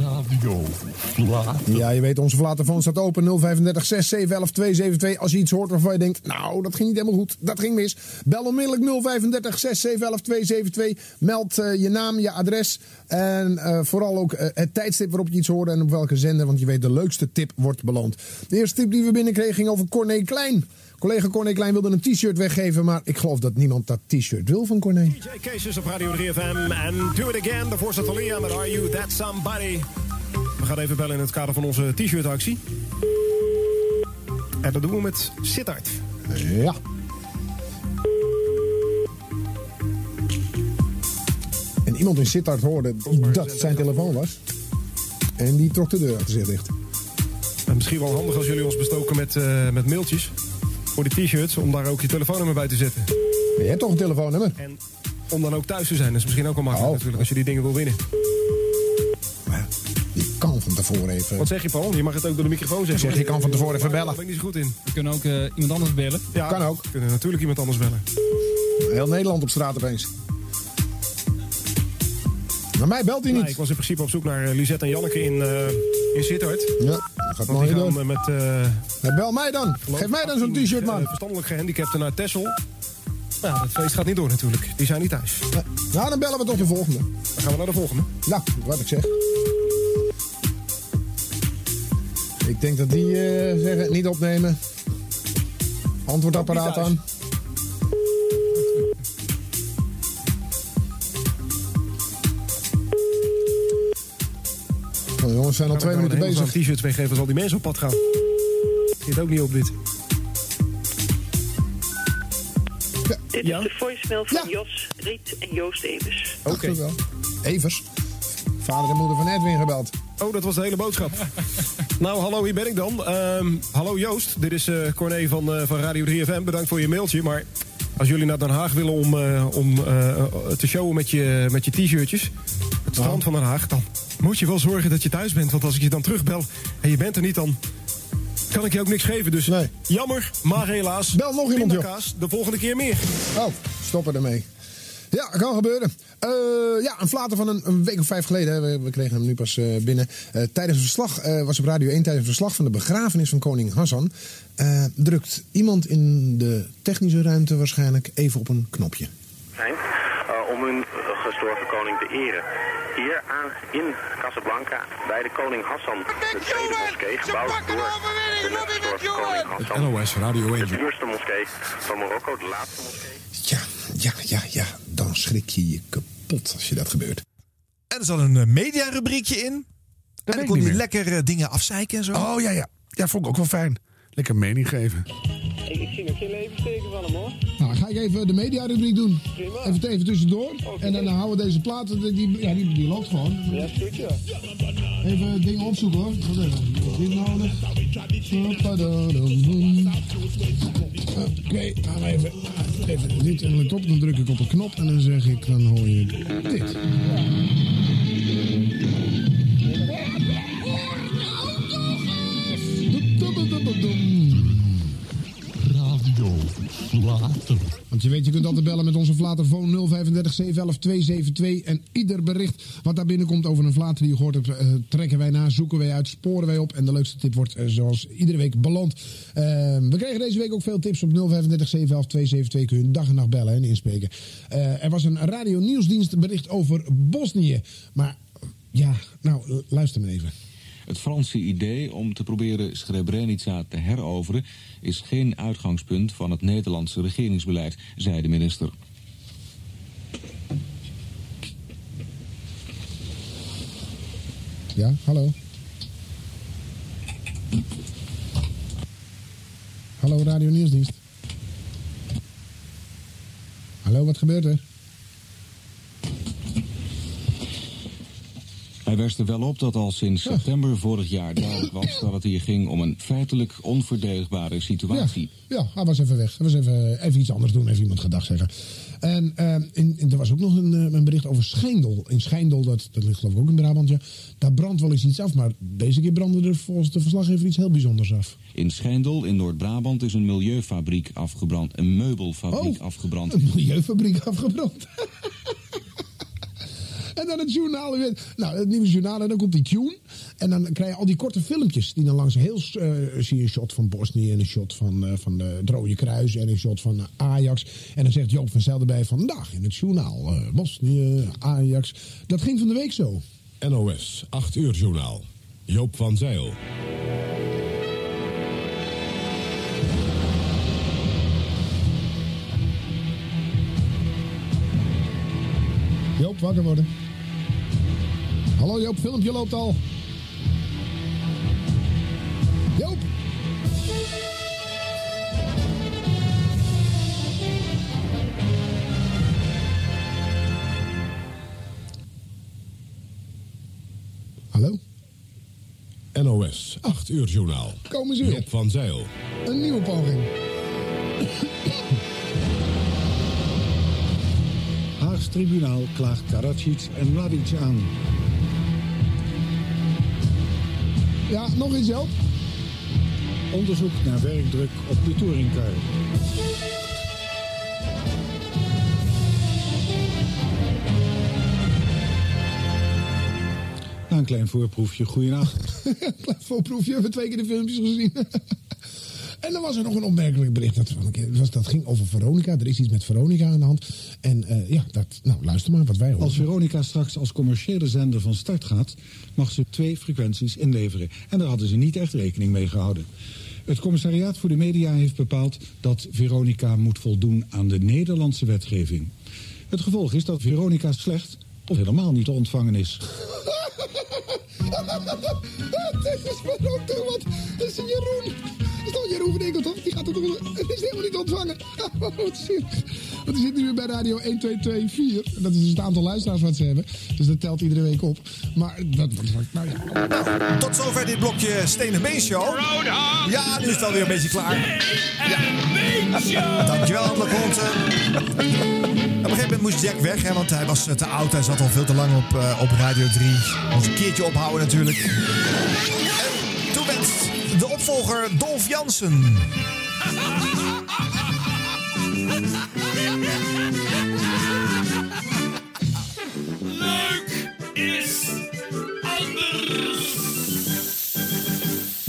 S77: Radio Ja, je weet, onze vlatenfoon staat open 035 6711 272. Als je iets hoort waarvan je denkt, nou, dat ging niet helemaal goed, dat ging mis. Bel onmiddellijk 035 6711 272. Meld eh, je naam, je adres en eh, vooral ook eh, het tijdstip waarop je iets hoorde en op welke zender. Want je weet, de leukste tip wordt beloond. De eerste tip die we binnenkregen ging over Corné Klein. Collega Corné Klein wilde een t-shirt weggeven, maar ik geloof dat niemand dat t-shirt wil van Corné.
S72: DJ op Radio 3FM en Do It Again. Daarvoor staat Alia met Are You That Somebody. We gaan even bellen in het kader van onze t-shirt actie. En dat doen we met Sittard.
S77: Ja. En iemand in Sittard hoorde dat het zijn telefoon was. En die trok de deur achter zich dicht.
S72: Misschien wel handig als jullie ons bestoken met, eh, met mailtjes. Voor die t-shirts, om daar ook je telefoonnummer bij te zetten.
S77: Je hebt toch een telefoonnummer?
S72: En om dan ook thuis te zijn. Dat is misschien ook wel makkelijk
S77: Oh.
S72: natuurlijk, als je die dingen wil winnen.
S77: Kan van tevoren even...
S72: Wat zeg je, Paul? Je mag het ook door de microfoon zeggen.
S77: Zeg, je kan van tevoren even bellen.
S72: Daar ben ik niet zo goed in.
S76: We kunnen ook eh, iemand anders bellen.
S72: Ja,
S77: Kan ook.
S72: We kunnen natuurlijk iemand anders bellen.
S77: Heel Nederland op straat opeens. Maar mij belt hij
S72: Nee,
S77: niet.
S72: ik was in principe op zoek naar eh, Lisette en Janneke in, eh in Sittard.
S77: Ja, dat gaat mooi
S72: eh, met... eh,
S77: Ja, bel mij dan. Geef mij dan zo'n t-shirt, man.
S72: verstandelijk gehandicapten naar Texel. Nou, dat feest gaat niet door natuurlijk. Die zijn niet thuis.
S77: Nou, dan bellen we tot de volgende.
S72: Dan gaan we naar de volgende.
S77: Nou, wat ik zeg. Ik denk dat die eh, zeggen niet opnemen. Antwoordapparaat
S72: niet
S77: aan. Nou, jongens, we zijn al twee minuten bezig.
S72: t-shirts weggeven als al die mensen op pad gaan. Zit ook niet op dit.
S81: Dit
S72: Ja?
S81: is de voicemail van Jos, Riet en Joost Evers.
S72: Oké.
S77: Evers. Vader en moeder van Edwin gebeld.
S72: Oh, dat was de hele boodschap. <laughs> nou, hallo, hier ben ik dan. Ehm, hallo Joost, dit is eh Corné van, eh, van Radio 3FM. Bedankt voor je mailtje. Maar als jullie naar Den Haag willen om, eh, om te showen met je, met je t-shirtjes... het strand van Den Haag, dan moet je wel zorgen dat je thuis bent. Want als ik je dan terugbel en je bent er niet, dan kan ik je ook niks geven. Dus jammer, maar helaas.
S77: Bel nog iemand, joh.
S72: De volgende keer meer.
S77: Oh, stoppen ermee. Ja, kan gebeuren. Eh, ja, een flater van een, een week of vijf geleden. hè. We, we kregen hem nu pas eh, binnen. Eh, tijdens een verslag, eh, was op Radio 1 tijdens een verslag van de begrafenis van koning Hassan. eh, drukt iemand in de technische ruimte waarschijnlijk even op een knopje.
S82: zijn eh, om hun gestorven koning te eren. Hier aan, in Casablanca bij de koning Hassan, de tweede moskee, gebouwd door de net gestorven koning Hassan.
S1: NOS Radio 1.
S82: De duurste moskee van Marokko, de laatste moskee.
S77: Ja, ja, ja, ja. Dan schrik je je kapot als je dat gebeurt.
S2: En er zat een eh, mediarubriekje in. en dan kon hij
S1: meer.
S2: lekker eh, dingen afzeiken en zo.
S1: Oh ja, ja. Ja, vond ik ook wel fijn. Lekker mening geven.
S80: Ik, ik zie nog geen levensteken van hem hoor.
S77: Nou, ga ik even de mediarubriek doen. Even, even tussendoor. En dan houden we deze platen, die, die, ja, die, die loopt gewoon.
S80: Ja, is goed ja.
S77: Even dingen opzoeken hoor. Wat. Dit nodig. Oké, gaan we even, even dit en. Dan druk ik op een knop en dan zeg ik, dan hoor je dit. Want je weet, je kunt altijd bellen met onze Flaterfoon 035 711 272. En ieder bericht wat daar binnenkomt over een Flater die je gehoord hebt, eh, trekken wij na, zoeken wij uit, sporen wij op. En de leukste tip wordt eh, zoals iedere week beland. Eh, we kregen deze week ook veel tips op 035 711 272. Kun je dag en nacht bellen en inspreken. Eh, er was een radio nieuwsdienst bericht over Bosnië. Maar ja, nou, luister maar even.
S83: Het Franse idee om te proberen Srebrenica te heroveren is geen uitgangspunt van het Nederlandse regeringsbeleid, zei de minister.
S77: Ja, hallo. Hallo, Radio Nieuwsdienst. Hallo, wat gebeurt er?
S83: Hij wijst er wel op dat al sinds september vorig jaar duidelijk was dat het hier ging om een feitelijk onverdedigbare situatie.
S77: Ja, hij was even weg. Hij was even, even iets anders doen, even iemand gedag zeggen. En eh, in, in- er was ook nog een, eh, een bericht over Schijndel. In Schijndel, dat, dat ligt geloof ik ook in Brabant, ja. Daar brandt wel eens iets af, maar deze keer brandde er volgens de verslaggever iets heel bijzonders af.
S83: In Schijndel in Noord-Brabant is een milieufabriek afgebrand, een meubelfabriek afgebrand.
S77: Een milieufabriek afgebrand. <laughs> en dan het journaal weer. Nou, het nieuwe journaal en dan komt die tune. En dan krijg je al die korte filmpjes die dan langs heel... eh, zie je een shot van Bosnië en een shot van, eh, van de het Rode Kruis en een shot van eh, Ajax. En dan zegt Joop van Zijl erbij vandaag in het journaal eh, Bosnië, Ajax. Dat ging van de week zo.
S84: NOS, 8 uur journaal. Joop van Zeil.
S77: Wakker worden. Hallo Joop, filmpje loopt al. Joop!
S84: NOS. NOS 8 uur journaal.
S77: Komen ze weer.
S84: Job van Zeil.
S77: Een nieuwe poging.
S85: Haags tribunaal klaagt Karadzic en Mladic aan.
S77: Ja, nog iets, Joop?
S85: Onderzoek naar werkdruk op de touringcar. Een klein voorproefje, goeienacht. <laughs>
S77: Klein voorproefje, we hebben twee keer de filmpjes gezien. <laughs> en dan was er nog een opmerkelijk bericht. Dat, was, dat ging over Veronica. Er is iets met Veronica aan de hand. En eh, ja, dat, nou, luister maar wat wij horen.
S85: Als Veronica straks als commerciële zender van start gaat, mag ze twee frequenties inleveren. En daar hadden ze niet echt rekening mee gehouden. Het commissariaat voor de media heeft bepaald dat Veronica moet voldoen aan de Nederlandse wetgeving. Het gevolg is dat Veronica slecht of helemaal niet te ontvangen is. <laughs>
S77: Het is ook wat. Dat is Jeroen. Toch? Die gaat het, toch- het <laughs> is helemaal niet ontvangen. <laughs> Wat zielig. Want die zit nu weer bij Radio 1, 2, 2, 4. Dat is dus het aantal luisteraars wat ze hebben. Dus dat telt iedere week op. Maar dat... Nou ja.
S2: Tot zover dit blokje Stenen Been Show. Ja, nu is het alweer een beetje klaar. Ja. Dankjewel, Conte. Op een gegeven moment moest Jack weg, hè, want hij was eh, te oud. Hij zat al veel te lang op, eh, op Radio 3. Moest een keertje ophouden natuurlijk. En de opvolger Dolf Jansen.
S32: Leuk is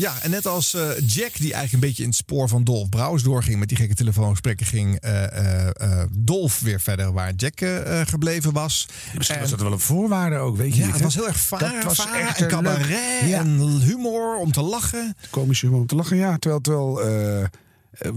S2: Ja, en net als eh, Jack, die eigenlijk een beetje in het spoor van Dolf Brouwers doorging met die gekke telefoongesprekken, ging eh, eh, Dolf weer verder waar Jack gebleven was.
S1: Misschien
S2: En-
S1: was dat wel een voorwaarde ook, weet je
S2: Ja,
S1: niet,
S2: het was heel erg
S1: Dat was
S2: vara
S1: echt,
S2: en cabaret.
S1: Ja.
S2: en humor om te lachen.
S1: Komische humor om te lachen, ja. Terwijl, terwijl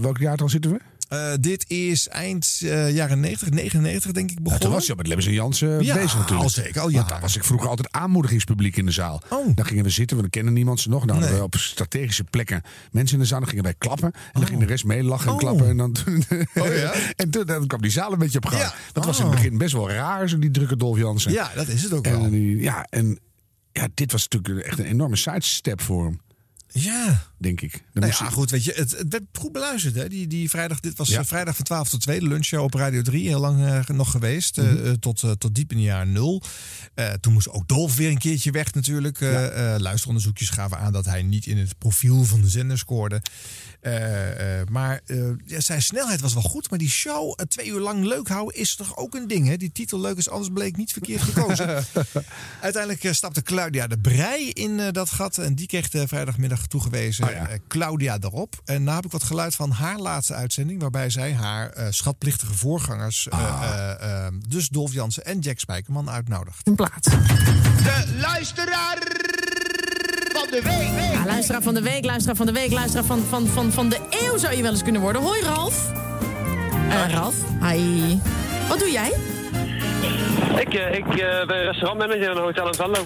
S1: welk jaartal zitten we?
S2: Eh, dit is eind eh, jaren 90, 99 denk ik
S1: Ja,
S2: begonnen.
S1: toen was je al met Lebbes en Jansen
S2: Ja,
S1: bezig natuurlijk.
S2: al zeker, al
S1: Want
S2: jaren.
S1: daar was ik vroeger altijd aanmoedigingspubliek in de zaal. Dan gingen we zitten, dan kenden niemand ze nog. Dan hadden
S2: Nee.
S1: we op strategische plekken mensen in de zaal. Dan gingen wij klappen. En dan ging de rest mee lachen en
S2: Oh.
S1: klappen. En dan, <laughs>
S2: Oh ja? <laughs>
S1: en toen dan kwam die zaal een beetje op gang.
S2: Ja.
S1: Dat was in het
S2: Oh.
S1: begin best wel raar, zo die drukke Dolf Jansen.
S2: Ja, dat is het ook wel.
S1: ja, en ja, dit was natuurlijk echt een enorme sidestep voor hem.
S2: Ja.
S1: Denk ik. Dan
S2: Nou ja, goed, weet je, het, het werd goed beluisterd. Hè? Die, die vrijdag, dit was
S1: Ja.
S2: eh, vrijdag van 12 tot 2, de lunchshow op Radio 3. Heel lang eh, nog geweest, eh,
S1: Mhm.
S2: tot, tot diep in de jaar nul. Toen moest ook Dolf weer een keertje weg natuurlijk. Luisteronderzoekjes gaven aan dat hij niet in het profiel van de zender scoorde. Maar zijn snelheid was wel goed. Maar die show twee uur lang leuk houden is toch ook een ding. Hè? Die titel leuk is, anders bleek niet verkeerd gekozen. <laughs> Uiteindelijk stapte Claudia de Brij in dat gat. En die kreeg de vrijdagmiddag toegewezen.
S1: Oh ja.
S2: eh, Claudia erop. En nu heb ik wat geluid van haar laatste uitzending. Waarbij zij haar eh, schatplichtige voorgangers. eh, eh, eh, dus Dolf Jansen en Jack Spijkerman uitnodigt.
S70: Een plaat.
S79: De luisteraar van de week.
S86: Ja, luisteraar van de week, luisteraar van de week, luisteraar van, van, van, van de eeuw zou je wel eens kunnen worden. Hoi Ralf. Eh Ralf, hi. Wat doe jij?
S87: Ik, ik eh, ben restaurantmanager in een hotel in Venlo.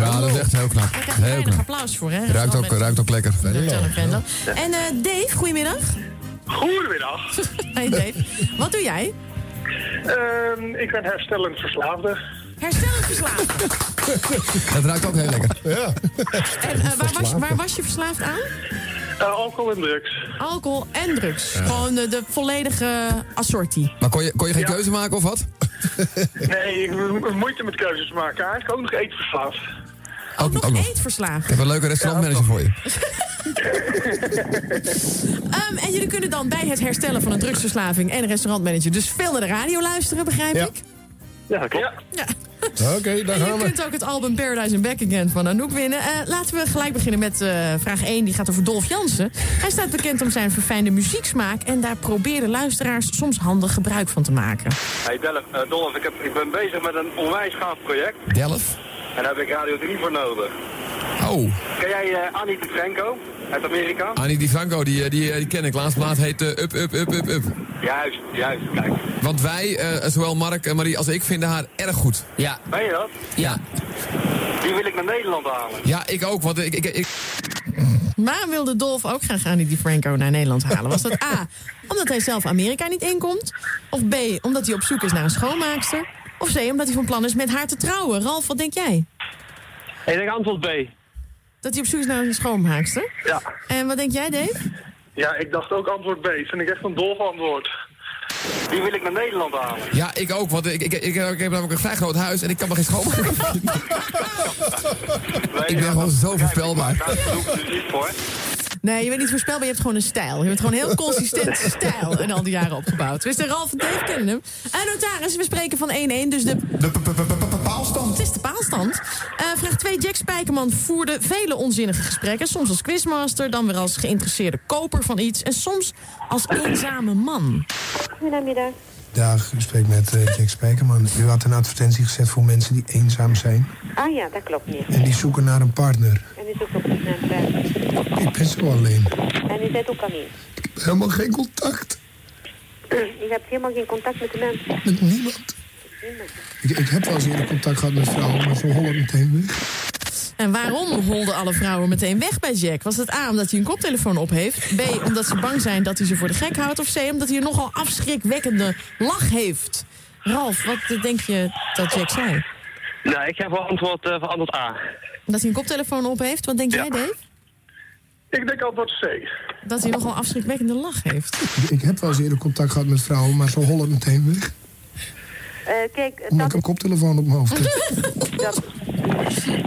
S88: Ja, dat is echt heel knap.
S86: Daar krijg je
S88: knap.
S86: applaus voor, hè?
S88: Ruikt ook, ruikt ook lekker.
S86: En eh, Dave, goedemiddag.
S87: Goedemiddag. <laughs>
S86: Hey Dave, wat doe jij?
S87: Ehm, ik ben herstellend verslaafde.
S86: Herstellend verslaafd. <laughs>
S88: Dat ruikt ook heel lekker.
S87: Ja. <laughs>
S86: En eh, waar, was, waar was je verslaafd aan?
S87: alcohol en drugs.
S86: Alcohol en drugs.
S88: Ja.
S86: Gewoon de, de volledige assortie.
S88: Maar kon je, kon je geen keuze maken of wat?
S87: Nee, ik heb moeite met keuzes maken. Eigenlijk ook nog eetverslaafd.
S88: Ook, ook nog. Ik
S86: Eetverslaafd.
S88: heb een leuke restaurantmanager voor je. <laughs>
S86: Ehm, en jullie kunnen dan bij het herstellen van een drugsverslaving en een restaurantmanager dus veel naar de radio luisteren, begrijp ik?
S87: Ja, klopt.
S86: Ja.
S77: Oké, daar
S86: En
S77: gaan
S86: je
S77: we.
S86: kunt ook het album Paradise and Back Again van Anouk winnen. Eh, laten we gelijk beginnen met eh, vraag 1. Die gaat over Dolf Jansen. Hij staat bekend om zijn verfijnde muzieksmaak. En daar proberen luisteraars soms handig gebruik van te maken.
S87: Hey Delf, eh, Dolf, ik, heb, ik ben bezig met een onwijs gaaf project.
S88: Delf?
S87: En daar heb ik Radio 3 voor nodig.
S88: Oh,
S87: Ken jij eh, Annie DeFranco uit Amerika?
S88: Annie Di Franco, die, eh, die, eh, die ken ik. Laatste plaat heet eh, Up, Up, Up, Up, Up.
S87: Juist, juist, kijk.
S88: Want wij, eh, zowel Mark, eh, Marie als ik, vinden haar erg goed. Ja.
S87: Ben je dat?
S88: Ja.
S87: Die wil ik naar Nederland halen.
S88: Ja, ik ook. Want ik, ik, ik,
S86: Waarom wilde Dolf ook graag Annie DiFranco naar Nederland halen? Was dat A, omdat hij zelf Amerika niet inkomt? Of B, omdat hij op zoek is naar een schoonmaakster? Of C, omdat hij van plan is met haar te trouwen? Ralf, wat denk jij?
S87: Ik denk antwoord B.
S86: Dat hij op zoek is naar een schoonmaakster?
S87: Ja.
S86: En wat denk jij, Dave?
S87: Ja, ik dacht ook antwoord B. Vind ik echt een dol antwoord. Die wil ik naar Nederland halen.
S88: Ja, ik ook, want ik, ik, ik, ik heb namelijk een vrij groot huis en ik kan me geen schoonmaken. ik ben gewoon zo voorspelbaar.
S87: Daar doe ik het dus niet voor.
S86: Nee, je bent niet voorspelbaar, je hebt gewoon een stijl. Je bent gewoon heel consistent <laughs> stijl in al die jaren opgebouwd. Wist de Ralf en Dave kennen hem. En notaris, we spreken van 1-1, dus de... paalstand. Het is de paalstand. Eh, vraag 2, Jack Spijkerman voerde vele onzinnige gesprekken. Soms als quizmaster, dan weer als geïnteresseerde koper van iets... en soms als eenzame man.
S73: Goedemiddag.
S89: Dag, u spreekt met eh, Jack Spijkerman. U had een advertentie gezet voor mensen die eenzaam zijn.
S73: Ah ja, dat klopt niet.
S89: En die zoeken naar een partner.
S73: En u zoekt op het netwerk.
S89: Ik ben zo alleen.
S73: En u bent ook alleen.
S89: Ik heb helemaal geen contact.
S73: U hebt helemaal geen contact met de mensen.
S89: Met niemand. Ik, ik heb wel eens eerder contact gehad met vrouwen, maar zo hollen meteen weg.
S86: En waarom holden alle vrouwen meteen weg bij Jack? Was het A, omdat hij een koptelefoon op heeft? B, omdat ze bang zijn dat hij ze voor de gek houdt? Of C, omdat hij een nogal afschrikwekkende lach heeft? Ralf, wat denk je dat Jack zei?
S87: Nou, ik ga voor antwoord, voor antwoord A.
S86: Dat hij een koptelefoon op heeft? Wat denk jij, Dave?
S87: Ik denk antwoord C.
S86: Dat hij nogal afschrikwekkende lach heeft.
S89: Ik, heb wel eens eerder contact gehad met vrouwen, maar zo hollen meteen weg.
S73: Eh, kijk,
S89: Omdat
S73: dat,
S89: ik een koptelefoon op mijn hoofd heb.
S73: dat,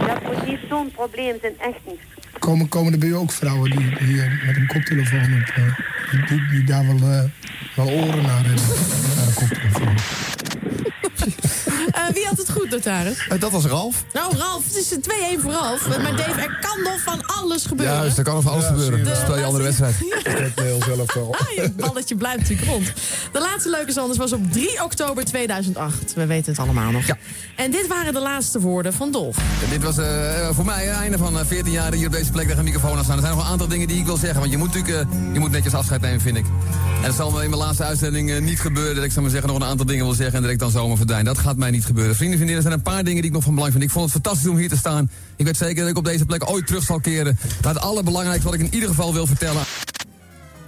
S73: dat moet niet zo'n probleem zijn, echt niet.
S89: Komen, komen er bij u ook vrouwen die, die met een koptelefoon op... eh, die, die, die daar wel, eh, wel oren naar hebben? Naar een koptelefoon.
S86: Eh, wie had het goed, notaris?
S2: dat was Ralf.
S86: Nou, Ralf, het is een 2-1 voor Ralf. Maar Dave, er kan nog van alles gebeuren.
S88: Juist, er kan nog van alles gebeuren. Dat speel je andere wedstrijd.
S89: Ik heel zelf wel.
S86: Ah, je balletje blijft natuurlijk rond. De laatste leuke Sanders was op 3 oktober 2008. We weten het allemaal nog.
S88: Ja.
S86: En dit waren de laatste woorden van Dolf.
S88: Dit was eh, voor mij het einde van eh, 14 jaar hier op deze plek tegen een microfoon aan staan. Er zijn nog een aantal dingen die ik wil zeggen. Want je moet natuurlijk eh, je moet netjes afscheid nemen, vind ik. En het zal me in mijn laatste uitzending eh, niet gebeuren... dat ik zou maar zeggen, nog een aantal dingen wil zeggen... en dat ik dan zomaar verdwijn. Dat gaat mij niet gebeuren. Vrienden, vriendinnen, er zijn een paar dingen die ik nog van belang vind. Ik vond het fantastisch om hier te staan. Ik weet zeker dat ik op deze plek ooit terug zal keren. Maar het allerbelangrijkste wat ik in ieder geval wil vertellen...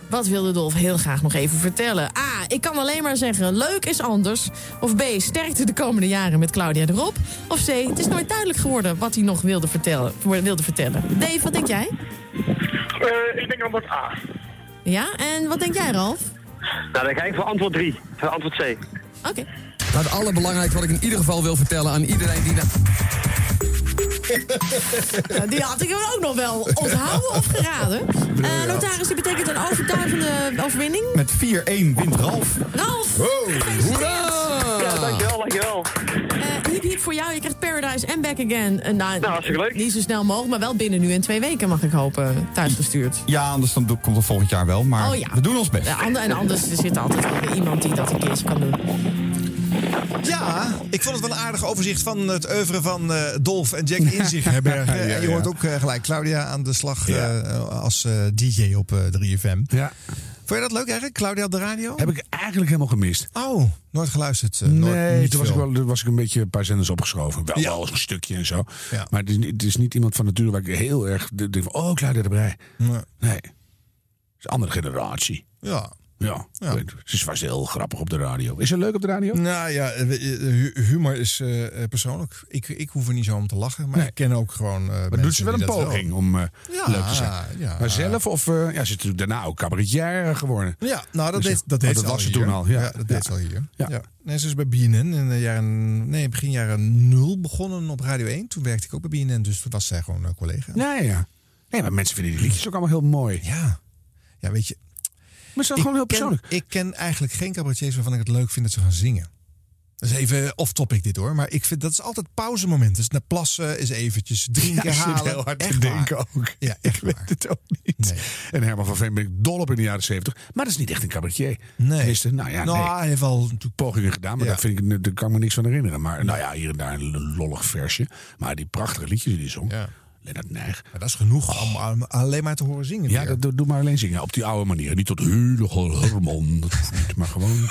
S86: Wat wilde Dolf heel graag nog even vertellen? A. Ik kan alleen maar zeggen, leuk is anders. Of B. Sterkte de komende jaren met Claudia erop. Of C. Het is nooit duidelijk geworden wat hij nog wilde vertellen. Wilde vertellen. Dave, wat denk jij?
S87: Eh, ik denk antwoord A.
S86: Ja, en wat denk jij, Ralf?
S87: Nou, dan ga ik voor antwoord 3. Voor antwoord C.
S86: Oké.
S88: Maar het allerbelangrijkste wat ik in ieder geval wil vertellen aan iedereen die...
S86: Ja, die had ik hem ook nog wel onthouden of geraden. Eh, notaris, dit betekent een overtuigende overwinning.
S2: Met 4-1 wint Ralf.
S86: Ralf!
S88: Hoera!
S87: Ja, dankjewel, dankjewel.
S86: Hiep hiep voor jou, je krijgt Paradise en Back Again. Eh, nou,
S87: Nou, hartstikke leuk.
S86: Niet zo snel mogelijk, maar wel binnen nu in twee weken, mag ik hopen, thuisgestuurd.
S2: Ja, anders dan komt het volgend jaar wel. Maar
S86: Oh ja.
S2: we doen ons best.
S86: Ja, en anders er zit altijd wel weer iemand die dat een keertje kan doen.
S2: Ja, ik vond het wel een aardig overzicht van het oeuvre van eh, Dolf en Jack in zich <laughs> herbergen.
S1: Ja,
S2: En je hoort ook eh, gelijk Claudia aan de slag eh, als DJ op eh 3FM.
S1: Ja.
S2: Vond je dat leuk eigenlijk, Claudia op de radio?
S1: Heb ik eigenlijk helemaal gemist.
S2: Oh, nooit geluisterd. eh, nooit,
S1: nee,
S2: niet
S1: toen was ik, wel, was ik een beetje een paar zenders opgeschoven. Wel,
S2: Ja.
S1: wel een stukje en zo.
S2: Ja.
S1: Maar het is, niet- het is niet iemand van nature waar ik heel erg denk van... Oh, Claudia de Brij.
S2: Nee.
S1: Nee. Het is een andere generatie.
S2: Ja.
S1: Ja.
S2: Ja.
S1: Ze is vast heel grappig op de radio. Is ze leuk op de radio?
S2: Nou ja, eh, hu- humor is eh, eh, persoonlijk. Ik, ik hoef er niet zo om te lachen, maar
S1: Nee.
S2: ik ken ook gewoon. eh,
S1: Maar doet ze wel een poging om eh,
S2: Ja,
S1: leuk te zijn.
S2: ja.
S1: Maar zelf of... eh, ja, ze is natuurlijk daarna ook cabaretier geworden.
S2: Ja, nou dat
S1: Dus-
S2: deed, dat
S1: oh,
S2: deed
S1: dat
S2: ze
S1: was ze toen al, ja.
S2: dat deed ze al hier.
S1: Ja.
S2: Nee, ze is bij BNN in de jaren, nee, begin jaren nul begonnen op Radio 1. Toen werkte ik ook bij BNN, dus toen was zij gewoon een collega.
S1: Ja, ja. Nee, maar mensen vinden die liedjes ook allemaal heel mooi.
S2: Ja, ja weet je.
S1: Maar het is
S2: ik
S1: gewoon heel
S2: ken-
S1: persoonlijk.
S2: ik ken eigenlijk geen cabaretiers waarvan ik het leuk vind dat ze gaan zingen. Dat is even off-topic dit hoor, maar ik vind dat is altijd pauzemoment. Dus naar plassen is eventjes drinken
S1: Ja,
S2: halen.
S1: heel hard
S2: Echt
S1: te
S2: waar.
S1: denken ook.
S2: Ja, echt
S1: Ik weet het ook niet. En Herman van Veen ben ik dol op in de jaren zeventig. Maar dat is niet echt een cabaretier.
S2: Nee.
S1: Tenminste, nou ja,
S2: Nou,
S1: nee.
S2: hij heeft wel natuurlijk
S1: pogingen gedaan, maar
S2: Ja.
S1: daar, vind ik, daar kan ik me niks van herinneren. Maar nou ja, hier en daar een lollig versje. Maar die prachtige liedjes die hij zong.
S2: Ja.
S1: Lennart Nijg.
S2: Maar dat is genoeg om om alleen maar te horen zingen.
S1: Ja, dat doe, doe maar alleen zingen. Op die oude manier. Niet tot hele Herman. Dat hoeft niet. Maar gewoon.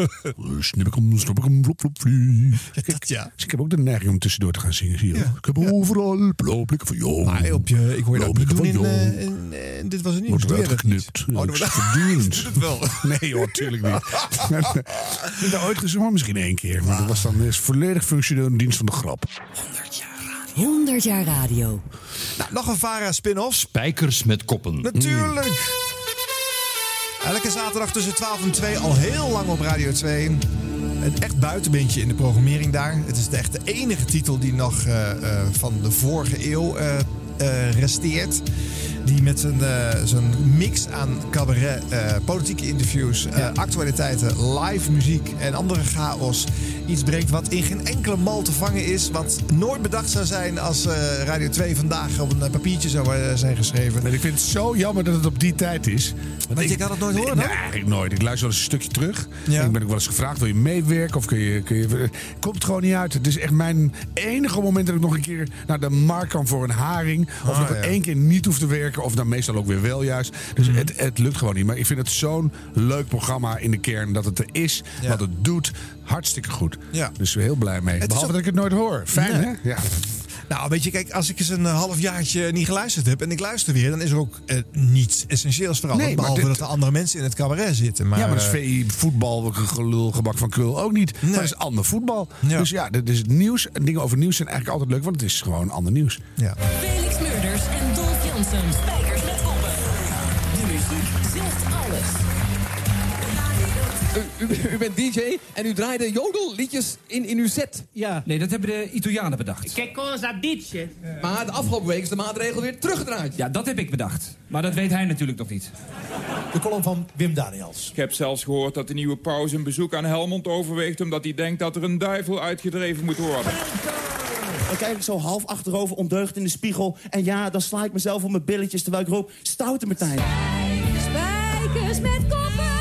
S1: <laughs> Snippekom, snippekom, flop, flop, vlie.
S2: dat ja.
S1: Dus ik heb ook de neiging om tussendoor te gaan zingen. Zie je ook. Ik heb overal blauwe blikken van jou.
S2: Maar op je, ik hoor je dat
S1: Blauwe
S2: niet doen in, eh, in, eh, Dit was het niet.
S1: Wordt
S2: niet?
S1: geknipt.
S2: Oh,
S1: Ja,
S2: dat
S1: dat is
S2: wordt-
S1: voortdurend. <laughs>
S2: Doe het wel. <laughs>
S1: Nee hoor, tuurlijk niet. ik heb daar ooit gezongen misschien één keer. Maar dat was dan is volledig functioneel in dienst van de grap.
S90: 100 jaar radio.
S2: Nou, nog een VARA spin-off.
S91: Spijkers met koppen.
S2: Natuurlijk. Elke zaterdag tussen 12 en 2 al heel lang op Radio 2. Een echt buitenbeentje in de programmering daar. Het is de echt de enige titel die nog eh, eh, van de vorige eeuw eh, eh, resteert. Die met zijn, zijn mix aan cabaret, eh, politieke interviews, eh, actualiteiten, live muziek en andere chaos iets brengt wat in geen enkele mal te vangen is. Wat nooit bedacht zou zijn als eh, Radio 2 vandaag op een eh, papiertje zou eh, zijn geschreven.
S1: En ik vind het zo jammer dat het op die tijd is.
S2: Want je kan het nooit horen,
S1: Nee, eigenlijk nooit. Ik luister wel eens een stukje terug.
S2: Ja.
S1: En ik ben ook wel eens gevraagd, wil je meewerken? Of kun je, kun je... Komt gewoon niet uit. Het is echt mijn enige moment dat ik nog een keer naar de markt kan voor een haring. Of
S2: Ah,
S1: nog
S2: ja. Mhm.
S1: één keer niet hoef te werken. Of dan meestal ook weer wel juist. Dus het, het lukt gewoon niet. Maar ik vind het zo'n leuk programma in de kern. Dat het er is.
S2: Ja.
S1: Wat het doet. Hartstikke goed.
S2: Ja.
S1: Dus heel blij mee. Behalve
S2: ook-
S1: dat ik het nooit hoor. Fijn,
S2: Nee.
S1: hè? Ja.
S2: Nou, weet je, kijk, als ik eens een eh, halfjaartje niet geluisterd heb en ik luister weer, dan is er ook eh, niets essentieels veranderd.
S1: Nee,
S2: behalve
S1: dit-
S2: dat er andere mensen in het cabaret zitten. Maar,
S1: ja, maar dat is
S2: eh,
S1: VI voetbal, gelul, gebak van krul ook niet. Maar dat is ander voetbal.
S2: Ja.
S1: Dus ja, dat is het nieuws. En dingen over nieuws zijn eigenlijk altijd leuk, want het is gewoon ander nieuws.
S2: Ja.
S90: Felix Murders en Dolph Jansen.
S88: U, u, u bent DJ en u draaide jodelliedjes in, in uw set.
S76: Ja, nee, dat hebben de Italianen bedacht.
S90: Che cosa dice?
S88: Maar de afgelopen week is de maatregel weer teruggedraaid.
S76: Ja, dat heb ik bedacht. Maar dat weet hij natuurlijk nog niet.
S92: De column van Wim Daniels.
S93: Ik heb zelfs gehoord dat de nieuwe paus een bezoek aan Helmond overweegt... omdat hij denkt dat er een duivel uitgedreven moet worden.
S94: Dan kijk ik zo half achterover ondeugd in de spiegel. En ja, dan sla ik mezelf op mijn billetjes terwijl ik roep... Stoute Martijn.
S90: Spijkers met koppen.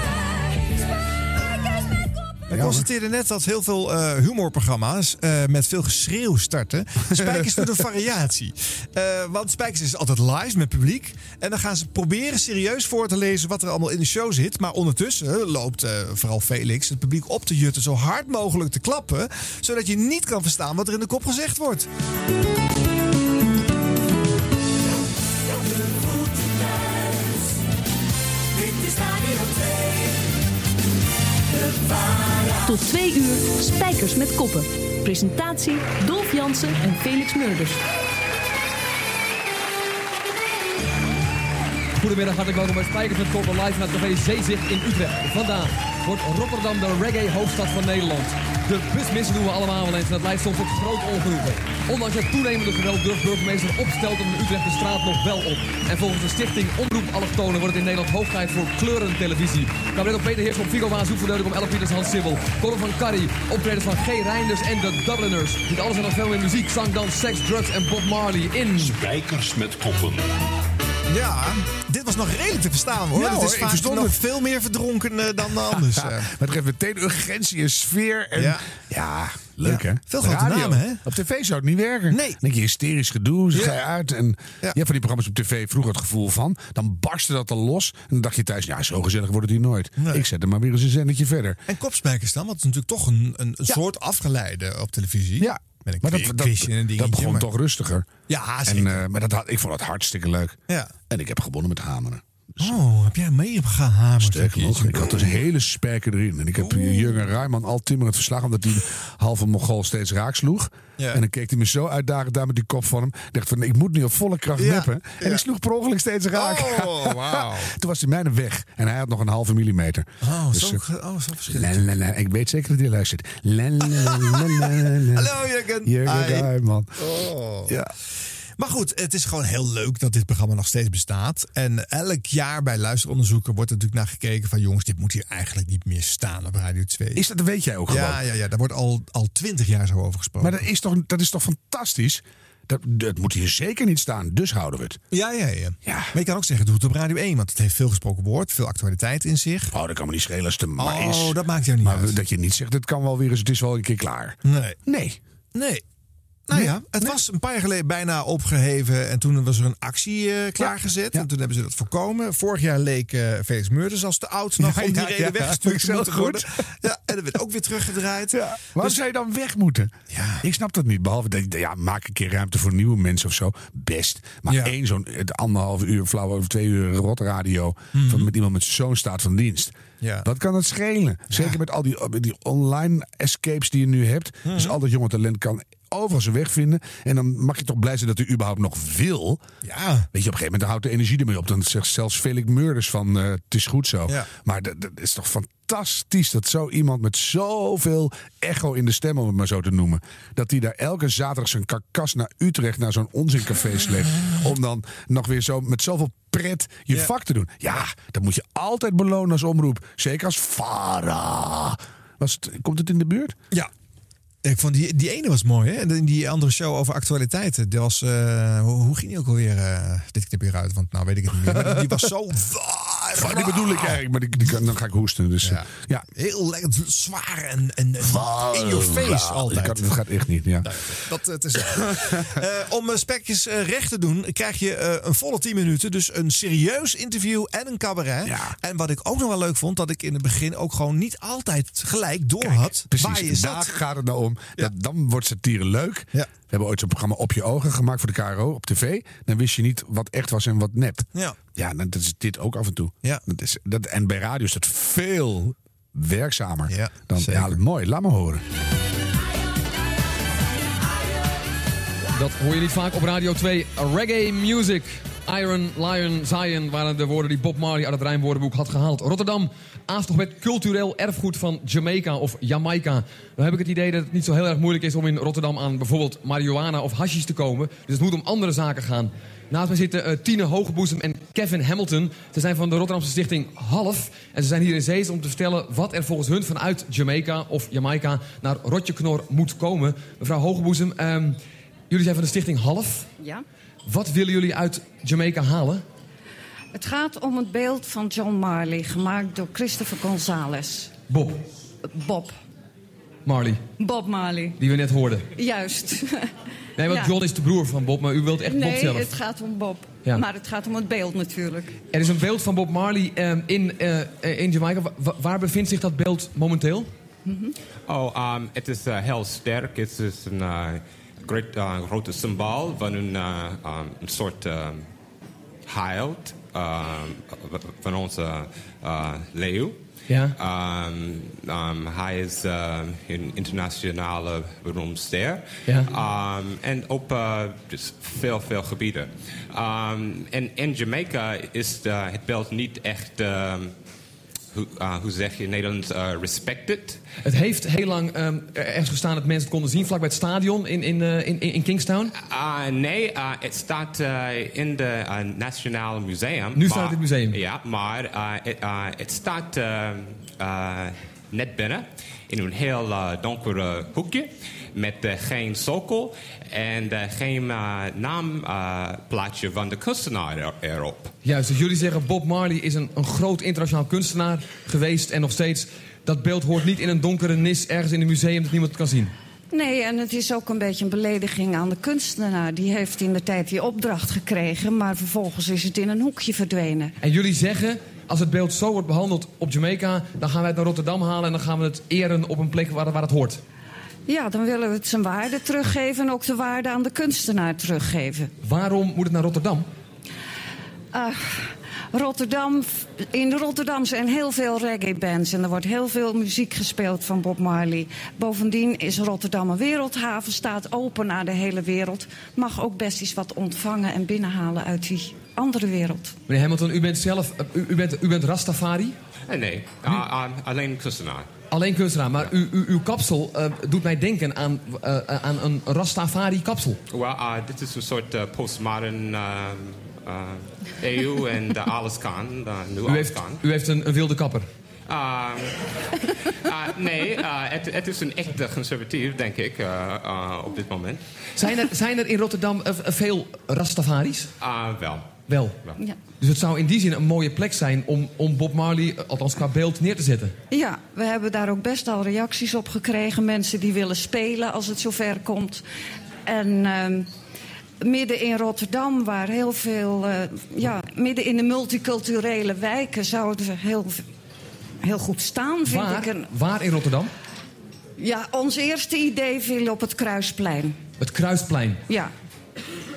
S90: Spijkers met koppen.
S2: Ik constateerde net dat heel veel eh, humorprogramma's eh, met veel geschreeuw starten. Spijkers doet een variatie. Eh, want Spijkers is altijd live met publiek. En dan gaan ze proberen serieus voor te lezen wat er allemaal in de show zit. Maar ondertussen loopt vooral Felix het publiek op te jutten zo hard mogelijk te klappen. Zodat je niet kan verstaan wat er in de kop gezegd wordt.
S95: Tot twee uur Spijkers met Koppen. Presentatie Dolf Jansen en Felix Murders.
S88: Goedemiddag, hartelijk welkom bij Spijkers met Koppen live naar café Zeezicht in Utrecht. Vandaag wordt Rotterdam de reggae-hoofdstad van Nederland. De busmissen doen we allemaal wel eens en dat leidt soms tot groot ongenoegen. Ondanks het toenemende geweld durft burgemeester Opstelten in Utrecht de straat nog wel op. En volgens de stichting Omroep Allochtonen wordt het in Nederland hoog tijd voor kleurentelevisie. Cabaret op Peter Heers op Figo Waan Zoekverdeugd om Elle Pieters Hans Sibbel. Colin van Carrie, optredens van G. Reinders en de Dubliners. Dit alles en nog veel meer muziek, zang, dans, seks, drugs en Bob Marley in...
S91: Spijkers met koppen.
S2: Ja, dit was nog redelijk te verstaan hoor.
S1: Ja,
S2: het
S1: hoor,
S2: is
S1: ik
S2: vaak nog
S1: het.
S2: veel meer verdronken eh, dan <laughs> anders.
S1: Ja,
S2: eh.
S1: maar het geeft meteen urgentie en sfeer. En, ja.
S2: Ja.
S1: leuk hè?
S2: veel grote namen, hè?
S1: Op tv zou het niet werken. Nee. Dan denk je hysterisch gedoe, ze ga je uit. En je hebt van die programma's op tv vroeger het gevoel van. Dan barstte dat al los. En dan dacht je thuis, ja zo gezellig wordt het hier nooit. Ik zet er maar weer eens een zennetje verder.
S2: En kopspijkers dan, wat is natuurlijk toch een, een, een soort afgeleide op televisie.
S1: Ja.
S2: Met een
S1: Maar dat, dat,
S2: quizje en een
S1: dat, begon
S2: maar-
S1: toch rustiger.
S2: Ja,
S1: En,
S2: zeker.
S1: eh, maar dat had, ik vond het hartstikke leuk.
S2: Ja.
S1: En ik heb gewonnen met hameren.
S2: Oh, heb jij mee gehamerd?
S1: Sterker nog, ik had dus een hele spijker erin. En ik heb Jurgen Rijman al timmerend verslagen... omdat hij halve Mongool steeds raak sloeg.
S2: Ja.
S1: En dan keek hij me zo uitdagend daar met die kop van hem. Ik dacht van, ik moet nu op volle kracht
S2: Ja.
S1: En
S2: ja.
S1: ik sloeg per ongeluk steeds raak.
S2: Oh, <laughs> wauw.
S1: Toen was hij mijne weg. En hij had nog een halve millimeter.
S2: Oh,
S1: Dus,
S2: zo,
S1: eh,
S2: oh, zo verschillend.
S1: Ik weet zeker dat hij luistert. <laughs>
S2: Hallo Jurgen.
S1: Jurgen. Rijman.
S2: Oh.
S1: Ja.
S2: Maar goed, het is gewoon heel leuk dat dit programma nog steeds bestaat. En elk jaar bij luisteronderzoeken wordt er natuurlijk naar gekeken van... jongens, dit moet hier eigenlijk niet meer staan op Radio 2.
S1: Is dat, dat weet jij ook
S2: ja,
S1: gewoon.
S2: ja, ja, daar wordt al, al twintig jaar zo over gesproken.
S1: Maar dat is toch, dat is toch fantastisch? Dat, dat moet hier zeker niet staan. Dus houden we het.
S2: Ja, ja, ja, Maar je kan ook zeggen, doe het op Radio 1. Want het heeft veel gesproken woord, veel actualiteit in zich.
S1: Oh, dat kan me niet schelen als het maar
S2: Oh,
S1: is.
S2: dat maakt jou niet
S1: maar
S2: uit.
S1: dat je niet zegt, het kan wel weer eens, het is wel een keer klaar.
S2: Nee.
S1: Nee.
S2: Nee. Nou ja, het was een paar jaar geleden bijna opgeheven. En toen was er een actie eh, klaargezet. En toen hebben ze dat voorkomen. Vorig jaar leek eh, Felix Meurders als te oud nog
S1: Ja,
S2: om die
S1: ja,
S2: reden weggestuurd <laughs> te
S1: zo
S2: moeten
S1: goed.
S2: worden. Ja, en dat werd ook weer teruggedraaid.
S1: Waarom
S2: Dus-
S1: zou je dan weg moeten? Ik snap dat niet. Behalve dat ja, maak een keer ruimte voor nieuwe mensen of zo. Best. Maar één zo'n anderhalf uur flauw over twee uur rotradio. Van met iemand met zo'n staat van dienst.
S2: Ja.
S1: Wat kan het schelen? Zeker met al die, met die online escapes die je nu hebt. Dus al dat jonge talent kan overal zijn weg vinden. En dan mag je toch blij zijn dat hij überhaupt nog wil.
S2: Ja.
S1: Weet je, op een gegeven moment houdt de energie ermee op. Dan zegt zelfs Felix Murders van eh, het is goed zo.
S2: Ja.
S1: Maar dat, dat is toch fantastisch dat zo iemand met zoveel echo in de stem, om het maar zo te noemen. Dat hij daar elke zaterdag zijn karkas naar Utrecht naar zo'n onzincafé sleept. Om dan nog weer zo met zoveel pret je
S2: Ja.
S1: vak te doen. Ja, dat moet je altijd belonen als omroep. Zeker als Farah. Was het, komt het in de buurt?
S2: Ja. Ik vond die, die ene was mooi, hè? En die- andere show over actualiteiten. Die was, eh, hoe, hoe ging die ook alweer? eh dit knip hier uit, want nou weet ik het niet meer. Die, was zo... <laughs>
S1: Die bedoel ik eigenlijk, maar die, dan ga ik hoesten. Dus, ja. ja.
S2: Heel lekker zwaar en, en, en in your face altijd.
S1: Dat, kan- dat gaat echt niet, ja.
S2: Dat, het is Eh, om eh, spekjes eh, recht te doen, krijg je eh, een volle 10 minuten. Dus een serieus interview en een cabaret. En wat ik ook nog wel leuk vond, dat ik in het begin ook gewoon niet altijd gelijk door had waar je
S1: Precies,
S2: zat.
S1: daar gaat het nou om. Dat, dan wordt satire leuk. We hebben ooit zo'n programma Op je ogen gemaakt voor de KRO op tv. Dan wist je niet wat echt was en wat nep.
S2: Ja.
S1: Ja, dat is dit ook af en toe.
S2: Ja.
S1: Dat is, dat, en bij radio is dat veel werkzamer.
S2: Ja,
S1: dan,
S2: zeker.
S1: ja, mooi, laat me horen.
S88: Dat hoor je niet vaak op Radio 2. Reggae music. Iron, Lion, Zion waren de woorden die Bob Marley uit het Rijnwoordenboek had gehaald. Rotterdam aast toch met cultureel erfgoed van Jamaica of Jamaica. Dan heb ik het idee dat het niet zo heel erg moeilijk is om in Rotterdam aan bijvoorbeeld marihuana of hashish te komen. Dus het moet om andere zaken gaan. Naast mij zitten eh, Tine Hogeboezem en Kevin Hamilton. Ze zijn van de Rotterdamse stichting Half. En ze zijn hier in Zees om te vertellen wat er volgens hun vanuit Jamaica of Jamaica naar Rotjeknor moet komen. Mevrouw Hogeboezem, ehm, jullie zijn van de stichting Half.
S96: Ja.
S88: Wat willen jullie uit Jamaica halen?
S96: Het gaat om het beeld van John Marley, gemaakt door Christopher Gonzalez.
S88: Bob
S96: Bob.
S88: Marley,
S96: Bob Marley.
S88: die we net hoorden.
S96: Juist.
S88: Nee, want
S96: Ja.
S88: John is de broer van Bob, maar u wilt echt Bob
S96: nee,
S88: zelf.
S96: het gaat om Bob.
S88: Ja.
S96: Maar het gaat om het beeld natuurlijk.
S88: Er is een beeld van Bob Marley ehm, in, eh, in Jamaica. Wa- wa- waar bevindt zich dat beeld momenteel?
S97: Oh, um, het is uh, heel sterk. Het is een uh, great, uh, grote symbool van een, uh, um, een soort um, van onze uh, leeuw.
S88: Ja.
S97: Um, um, hij is uh, een internationale beroemd ster.
S88: Ja.
S97: Um, en op uh, dus veel, veel gebieden. Um, en in Jamaica is de, het beeld niet echt, hoe, uh, hoe zeg je in Nederlands, uh, respected.
S88: Het heeft heel lang ehm, er- ergens gestaan dat mensen het konden zien, vlak bij het stadion in, in, eh, in, in Kingstown.
S97: Uh, nee, het staat in uh, Nationaal Museum.
S88: Nu staat het in het museum.
S97: Ja, maar uh, het, het staat uh, net binnen in een heel donkere hoekje met uh, geen sokkel en uh, geen uh, naamplaatje van de kunstenaar er- erop.
S88: Juist, dus jullie zeggen Bob Marley is een, een groot internationaal kunstenaar geweest en nog steeds. Dat beeld hoort niet in een donkere nis ergens in een museum dat niemand het kan zien.
S96: Nee, en het is ook een beetje een belediging aan de kunstenaar. Die heeft in de tijd die opdracht gekregen, maar vervolgens is het in een hoekje verdwenen.
S88: En jullie zeggen, als het beeld zo wordt behandeld op Jamaica, dan gaan wij het naar Rotterdam halen en dan gaan we het eren op een plek waar, waar het hoort.
S96: Ja, dan willen we het zijn waarde teruggeven en ook de waarde aan de kunstenaar teruggeven.
S88: Waarom moet het naar Rotterdam?
S96: Ah, Rotterdam, in Rotterdam zijn heel veel reggae-bands en er wordt heel veel muziek gespeeld van Bob Marley. Bovendien is Rotterdam een wereldhaven, staat open naar de hele wereld. Mag ook best eens wat ontvangen en binnenhalen uit die andere wereld.
S88: Meneer Hamilton, u bent zelf, eh, u, u bent, u bent Rastafari,
S97: Nee, alleen kunstenaar.
S88: alleen kunstenaar, maar u, u, uw kapsel eh, doet mij denken aan, eh, eh, aan een Rastafari kapsel.
S97: Well, uh, dit is een soort postmodern uh, uh, eeuw <laughs> en alles kan. Nu
S88: U heeft, u heeft een, een wilde kapper.
S97: Uh, uh, nee, uh, het, het is een echte conservatief, denk ik, op dit moment.
S88: Zijn er, zijn er in Rotterdam veel Rastafaris?
S97: Uh, wel.
S88: Wel.
S96: Ja.
S88: Dus het zou in die zin een mooie plek zijn om, om Bob Marley, eh, althans qua beeld, neer te zetten.
S96: Ja, we hebben daar ook best al reacties op gekregen. Mensen die willen spelen als het zover komt. En ehm, midden in Rotterdam, waar heel veel... eh, ja, midden in de multiculturele wijken zou het heel, heel goed staan, vind
S88: Waar,
S96: ik. En,
S88: waar in Rotterdam?
S96: ja, ons eerste idee viel op het Kruisplein.
S88: Het Kruisplein.
S96: Ja,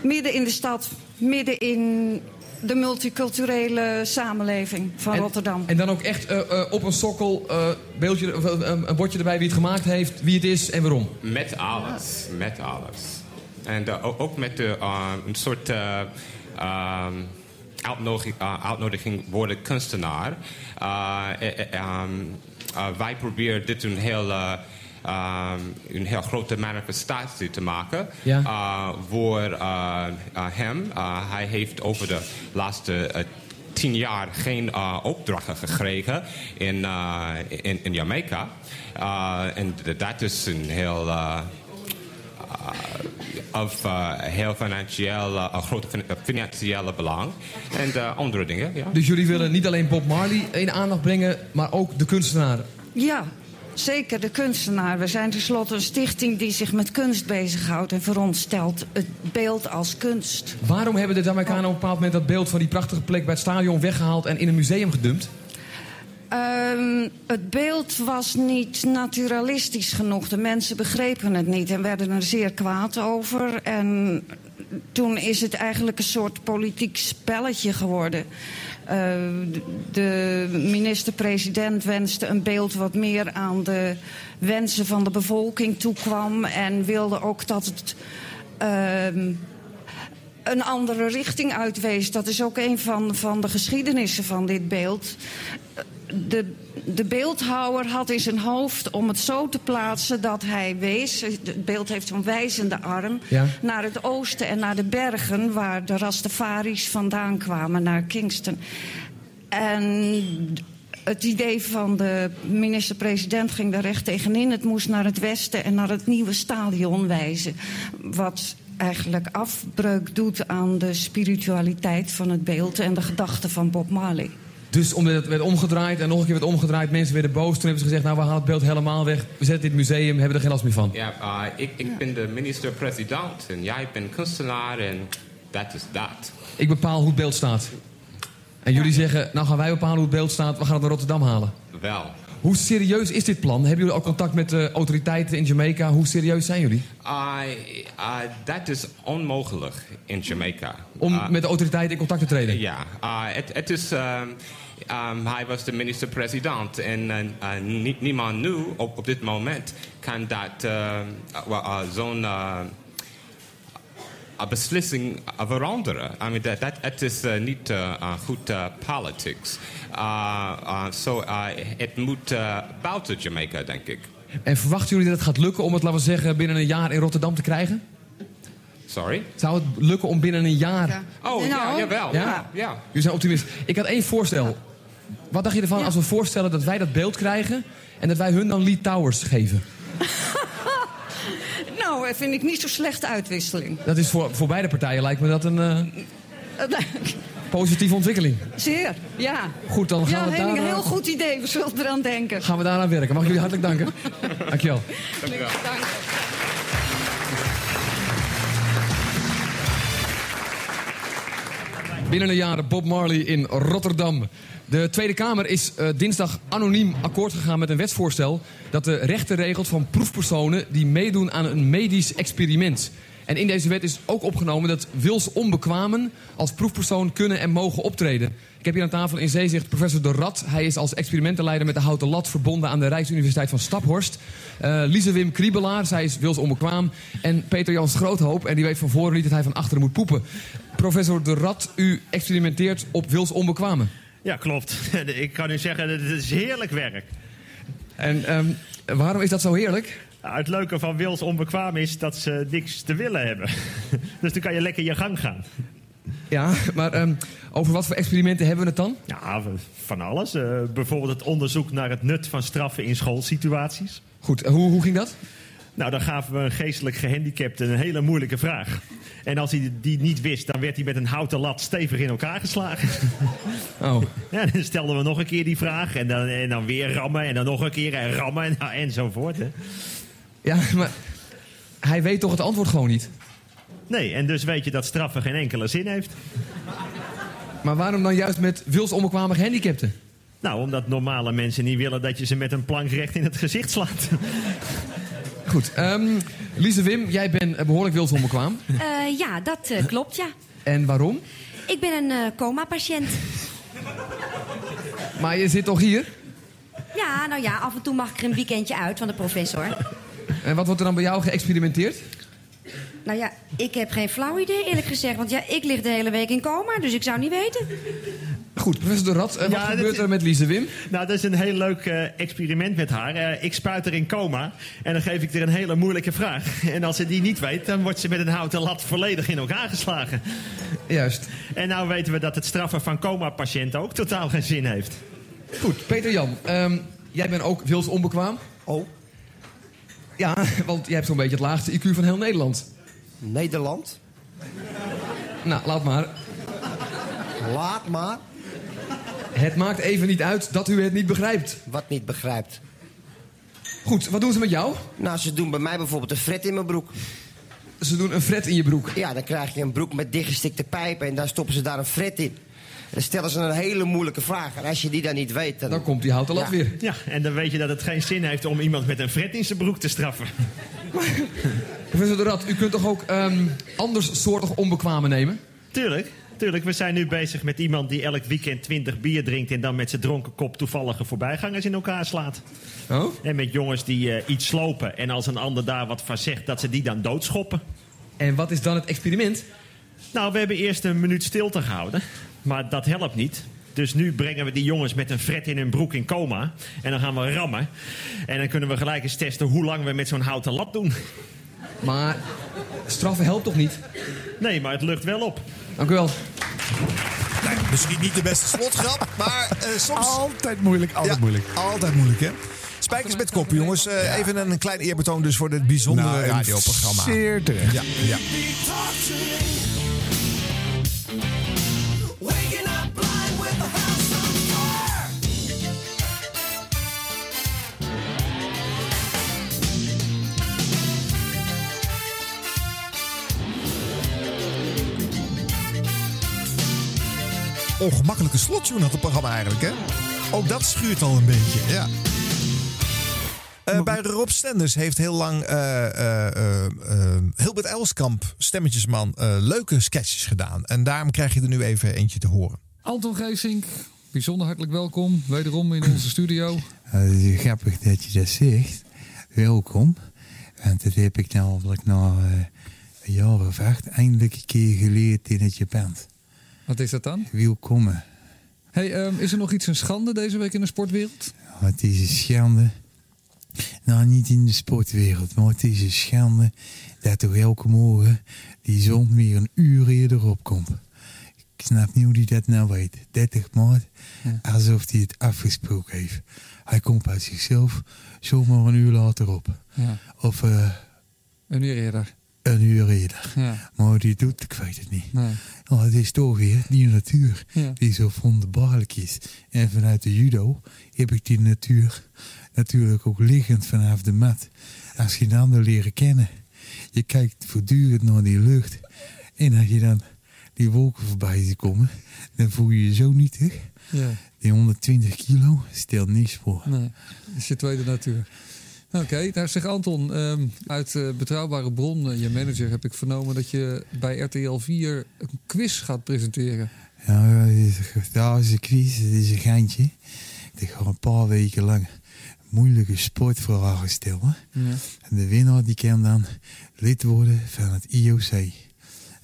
S96: midden in de stad, midden in de multiculturele samenleving van Rotterdam.
S88: En dan ook echt eh, eh, op een sokkel eh, beeldje, een, bordje erbij wie het gemaakt heeft, wie het is en waarom.
S97: Met alles, met alles. En ook- met de, uh, een soort eh, ehm, uitnodiging, uh, uitnodiging worden kunstenaar. Uh, eh, eh, ehm, uh, wij proberen dit een heel, een heel grote manifestatie te maken.
S88: Ja.
S97: Uh, voor uh, uh, hem. Uh, hij heeft over de laatste eh, tien jaar geen uh, opdrachten gekregen in, uh, in, in Jamaica. Uh, en dat is een heel. Of uh, heel financieel, uh, een grote fin- financiële belang. En uh, andere dingen, ja.
S88: Dus jullie willen niet alleen Bob Marley in aandacht brengen, maar ook de kunstenaar.
S96: Ja, zeker de kunstenaar. We zijn tenslotte een stichting die zich met kunst bezighoudt... en voor ons stelt het beeld als kunst.
S88: Waarom hebben de Jamaicanen op een bepaald moment dat beeld van die prachtige plek bij het stadion weggehaald en in een museum gedumpt?
S96: Ehm, het beeld was niet naturalistisch genoeg. De mensen begrepen het niet en werden er zeer kwaad over. En toen is het eigenlijk een soort politiek spelletje geworden. Eh, de- de minister-president wenste een beeld wat meer aan de wensen van de bevolking toekwam. En wilde ook dat het. ehm, een andere richting uitwees. Dat is ook een van, van de geschiedenissen van dit beeld. De, de beeldhouwer had in zijn hoofd om het zo te plaatsen dat hij wees. Het beeld heeft een wijzende arm
S88: Ja.
S96: naar het oosten en naar de bergen waar de Rastafaris vandaan kwamen, naar Kingston. En het idee van de minister-president ging daar recht tegenin. Het moest naar het westen en naar het nieuwe stadion wijzen. Wat eigenlijk afbreuk doet aan de spiritualiteit van het beeld en de gedachten van Bob Marley.
S88: Dus omdat het werd omgedraaid en nog een keer werd omgedraaid, mensen werden boos. Toen hebben ze gezegd, nou we halen het beeld helemaal weg. We zetten dit museum, hebben er geen last meer van.
S97: Ja, uh, ik, ik ben de minister-president en jij bent kunstenaar en dat is dat.
S88: Ik bepaal hoe het beeld staat. En jullie zeggen, nou gaan wij bepalen hoe het beeld staat, we gaan het naar Rotterdam halen.
S97: Wel.
S88: Hoe serieus is dit plan? Hebben jullie ook contact met de autoriteiten in Jamaica? Hoe serieus zijn jullie?
S97: Uh, dat is onmogelijk in Jamaica.
S88: Om
S97: Uh,
S88: met de autoriteiten in contact te treden?
S97: Ja, uh, het, het is. Um, um, hij was de minister-president en uh, uh, nie- niemand nu op, op dit moment kan dat uh, uh, uh, zo'n uh, uh, beslissing veranderen. I mean, dat, dat, het is uh, niet uh, uh, goed uh, politics. Uh, uh, so, uh, het moet uh, buiten Jamaica, denk ik.
S88: En verwachten jullie dat het gaat lukken om het, laten we zeggen, binnen een jaar in Rotterdam te krijgen?
S97: Sorry?
S88: Zou het lukken om binnen een jaar...
S97: Oh, ja, jawel.
S88: Ja?
S97: Ja, ja.
S88: Jullie zijn optimist. Ik had één voorstel. Wat dacht je ervan als we voorstellen dat wij dat beeld krijgen... en dat wij hun dan Lee Towers geven? <laughs>
S96: Nou, dat vind ik niet zo slechte uitwisseling.
S88: Dat is voor, voor beide partijen lijkt me dat een eh, <laughs> positieve ontwikkeling.
S96: Zeer, ja.
S88: Goed, dan gaan
S96: ja,
S88: we daar,
S96: een
S88: eh,
S96: heel goed idee. We zullen eraan denken.
S88: Gaan we daaraan werken. Mag ik jullie hartelijk danken? <laughs> Dankjewel.
S96: Dank.
S88: Binnen een jaar Bob Marley in Rotterdam. De Tweede Kamer is eh, dinsdag anoniem akkoord gegaan met een wetsvoorstel... dat de rechten regelt van proefpersonen die meedoen aan een medisch experiment. En in deze wet is ook opgenomen dat wils onbekwamen als proefpersoon kunnen en mogen optreden. Ik heb hier aan tafel in Zeezicht professor De Rad. Hij is als experimentenleider met de Houten Lat verbonden aan de Rijksuniversiteit van Staphorst. Eh Lise Wim Kriebelaar, zij is wils onbekwaam. En Peter Jans Groothoop, en die weet van voren niet dat hij van achteren moet poepen. Professor De Rad, u experimenteert op wils onbekwamen.
S98: Ja, klopt. <laughs> Ik kan u zeggen, het is heerlijk werk.
S88: En ehm, waarom is dat zo heerlijk?
S98: Nou, het leuke van Wils onbekwaam is dat ze niks te willen hebben. <laughs> Dus dan kan je lekker je gang gaan.
S88: Ja, maar ehm, over wat voor experimenten hebben we het dan?
S98: Ja, van alles. Eh, bijvoorbeeld het onderzoek naar het nut van straffen in schoolsituaties.
S88: Goed, hoe, hoe ging dat?
S98: Nou, dan gaven we een geestelijk gehandicapte een hele moeilijke vraag. En als hij die niet wist, dan werd hij met een houten lat stevig in elkaar geslagen. <laughs>
S88: Oh.
S98: Ja, dan stelden we nog een keer die vraag. En dan, en dan weer rammen. En dan nog een keer en rammen. En, nou, enzovoort. Hè.
S88: Ja, maar hij weet toch het antwoord gewoon niet?
S98: Nee, en dus weet je dat straffen geen enkele zin heeft.
S88: Maar waarom dan juist met wils onbekwame gehandicapten?
S98: Nou, omdat normale mensen niet willen dat je ze met een plank recht in het gezicht slaat.
S88: Goed, ehm Lise Wim, jij bent eh, behoorlijk wils onbekwaam.
S99: Eh, ja, dat eh, klopt, ja.
S88: En waarom?
S100: Ik ben een coma-patiënt.
S88: Maar je zit toch hier?
S100: Ja, nou ja, af en toe mag ik er een weekendje uit van de professor.
S88: En wat wordt er dan bij jou geëxperimenteerd?
S100: Nou ja, ik heb geen flauw idee eerlijk gezegd. Want ja, ik lig de hele week in coma, dus ik zou niet weten.
S88: Goed, professor de Rad, en wat
S98: Ja,
S88: gebeurt er met Lise Wim?
S98: Nou, dat is een heel leuk eh, experiment met haar. Eh, ik spuit er in coma en dan geef ik er een hele moeilijke vraag. <laughs> En als ze die niet weet, dan wordt ze met een houten lat volledig in elkaar geslagen.
S88: Juist.
S98: En nou weten we dat het straffen van coma-patiënten ook totaal geen zin heeft.
S88: Goed, Peter Jan, ehm, jij bent ook wils onbekwaam.
S101: Oh.
S88: Ja, <laughs> want jij hebt zo'n beetje het laagste IQ van heel Nederland.
S101: Nederland?
S88: Nou, laat maar.
S101: Laat maar.
S88: Het maakt even niet uit dat u het niet begrijpt.
S101: Wat niet begrijpt.
S88: Goed, wat doen ze met jou?
S101: Nou, ze doen bij mij bijvoorbeeld een fret in mijn broek.
S88: Ze doen een fret in je broek?
S101: Ja, dan krijg je een broek met dichtgestikte pijpen en daar stoppen ze daar een fret in. Dan stellen ze een hele moeilijke vraag. En als je die dan niet weet, dan...
S88: Dan komt die houten lat
S101: Ja.
S88: weer.
S98: Ja, en dan weet je dat het geen zin heeft om iemand met een fret in zijn broek te straffen. <laughs>
S88: Professor de Rad, u kunt toch ook ehm anders soortig onbekwamen nemen?
S98: Tuurlijk, tuurlijk. We zijn nu bezig met iemand die elk weekend 20 bier drinkt... en dan met zijn dronken kop toevallige voorbijgangers in elkaar slaat.
S88: Oh?
S98: En met jongens die eh, iets slopen en als een ander daar wat van zegt... dat ze die dan doodschoppen.
S88: En wat is dan het experiment?
S98: Nou, we hebben eerst een minuut stilte gehouden. Maar dat helpt niet. Dus nu brengen we die jongens met een fret in hun broek in coma. En dan gaan we rammen. En dan kunnen we gelijk eens testen hoe lang we met zo'n houten lat doen.
S88: Maar straffen helpt toch niet?
S98: Nee, maar het lucht wel op.
S88: Dank u wel.
S2: Nee, misschien niet de beste slotgrap, maar eh, <laughs> soms...
S1: Altijd moeilijk, altijd
S2: Ja,
S1: moeilijk.
S2: Altijd moeilijk, hè? Spijkers met koppen, jongens. Eh, Even een klein eerbetoon dus voor dit bijzondere
S1: Nou,
S2: radioprogramma.
S1: zeer terecht.
S2: Ja, ja. Ongemakkelijke slottune had het programma eigenlijk, hè? Ook dat schuurt al een beetje, ja. Eh, bij Rob Stenders heeft heel lang eh, eh, Hilbert Elskamp, stemmetjesman, eh, leuke sketches gedaan. En daarom krijg je er nu even eentje te horen.
S99: Anton Geesink, bijzonder hartelijk welkom. Wederom in onze studio.
S102: Het is grappig dat je dat zegt. Welkom. Want dat heb ik namelijk na eh, een jaar of acht eindelijk een keer geleerd in het Japans.
S99: Wat is dat dan?
S102: Welkom.
S99: Hey, ehm, is er nog iets een schande deze week in de sportwereld?
S102: Het is een schande. Nou, niet in de sportwereld, maar het is een schande dat toch elke morgen die zon weer een uur eerder opkomt. Ik snap niet hoe hij dat nou weet. 30 maart, alsof hij het afgesproken heeft. Hij komt uit zichzelf zomaar een uur later op.
S99: Ja.
S102: Of eh,
S99: Een uur eerder.
S102: een uur eerder.
S99: Ja.
S102: Maar hoe die doet, ik weet het niet.
S99: Nee.
S102: Het is toch weer die natuur
S99: Ja.
S102: die zo wonderbaarlijk is. En vanuit de judo heb ik die natuur natuurlijk ook liggend vanaf de mat. Als je een ander leren kennen. Je kijkt voortdurend naar die lucht. En als je dan die wolken voorbij ziet komen, dan voel je je zo nietig.
S99: Ja.
S102: Die 120 kilo stelt niks voor.
S99: Nee, dat is je tweede natuur. Oké, nou zeg Anton, ehm, uit eh, betrouwbare bron, eh, je manager, heb ik vernomen dat je bij RTL 4 een quiz gaat presenteren.
S102: Ja, dat is, dat is een quiz, dat is een geintje. Ik ga een paar weken lang moeilijke sportvragen stellen.
S99: Ja.
S102: En de winnaar die kan dan lid worden van het IOC.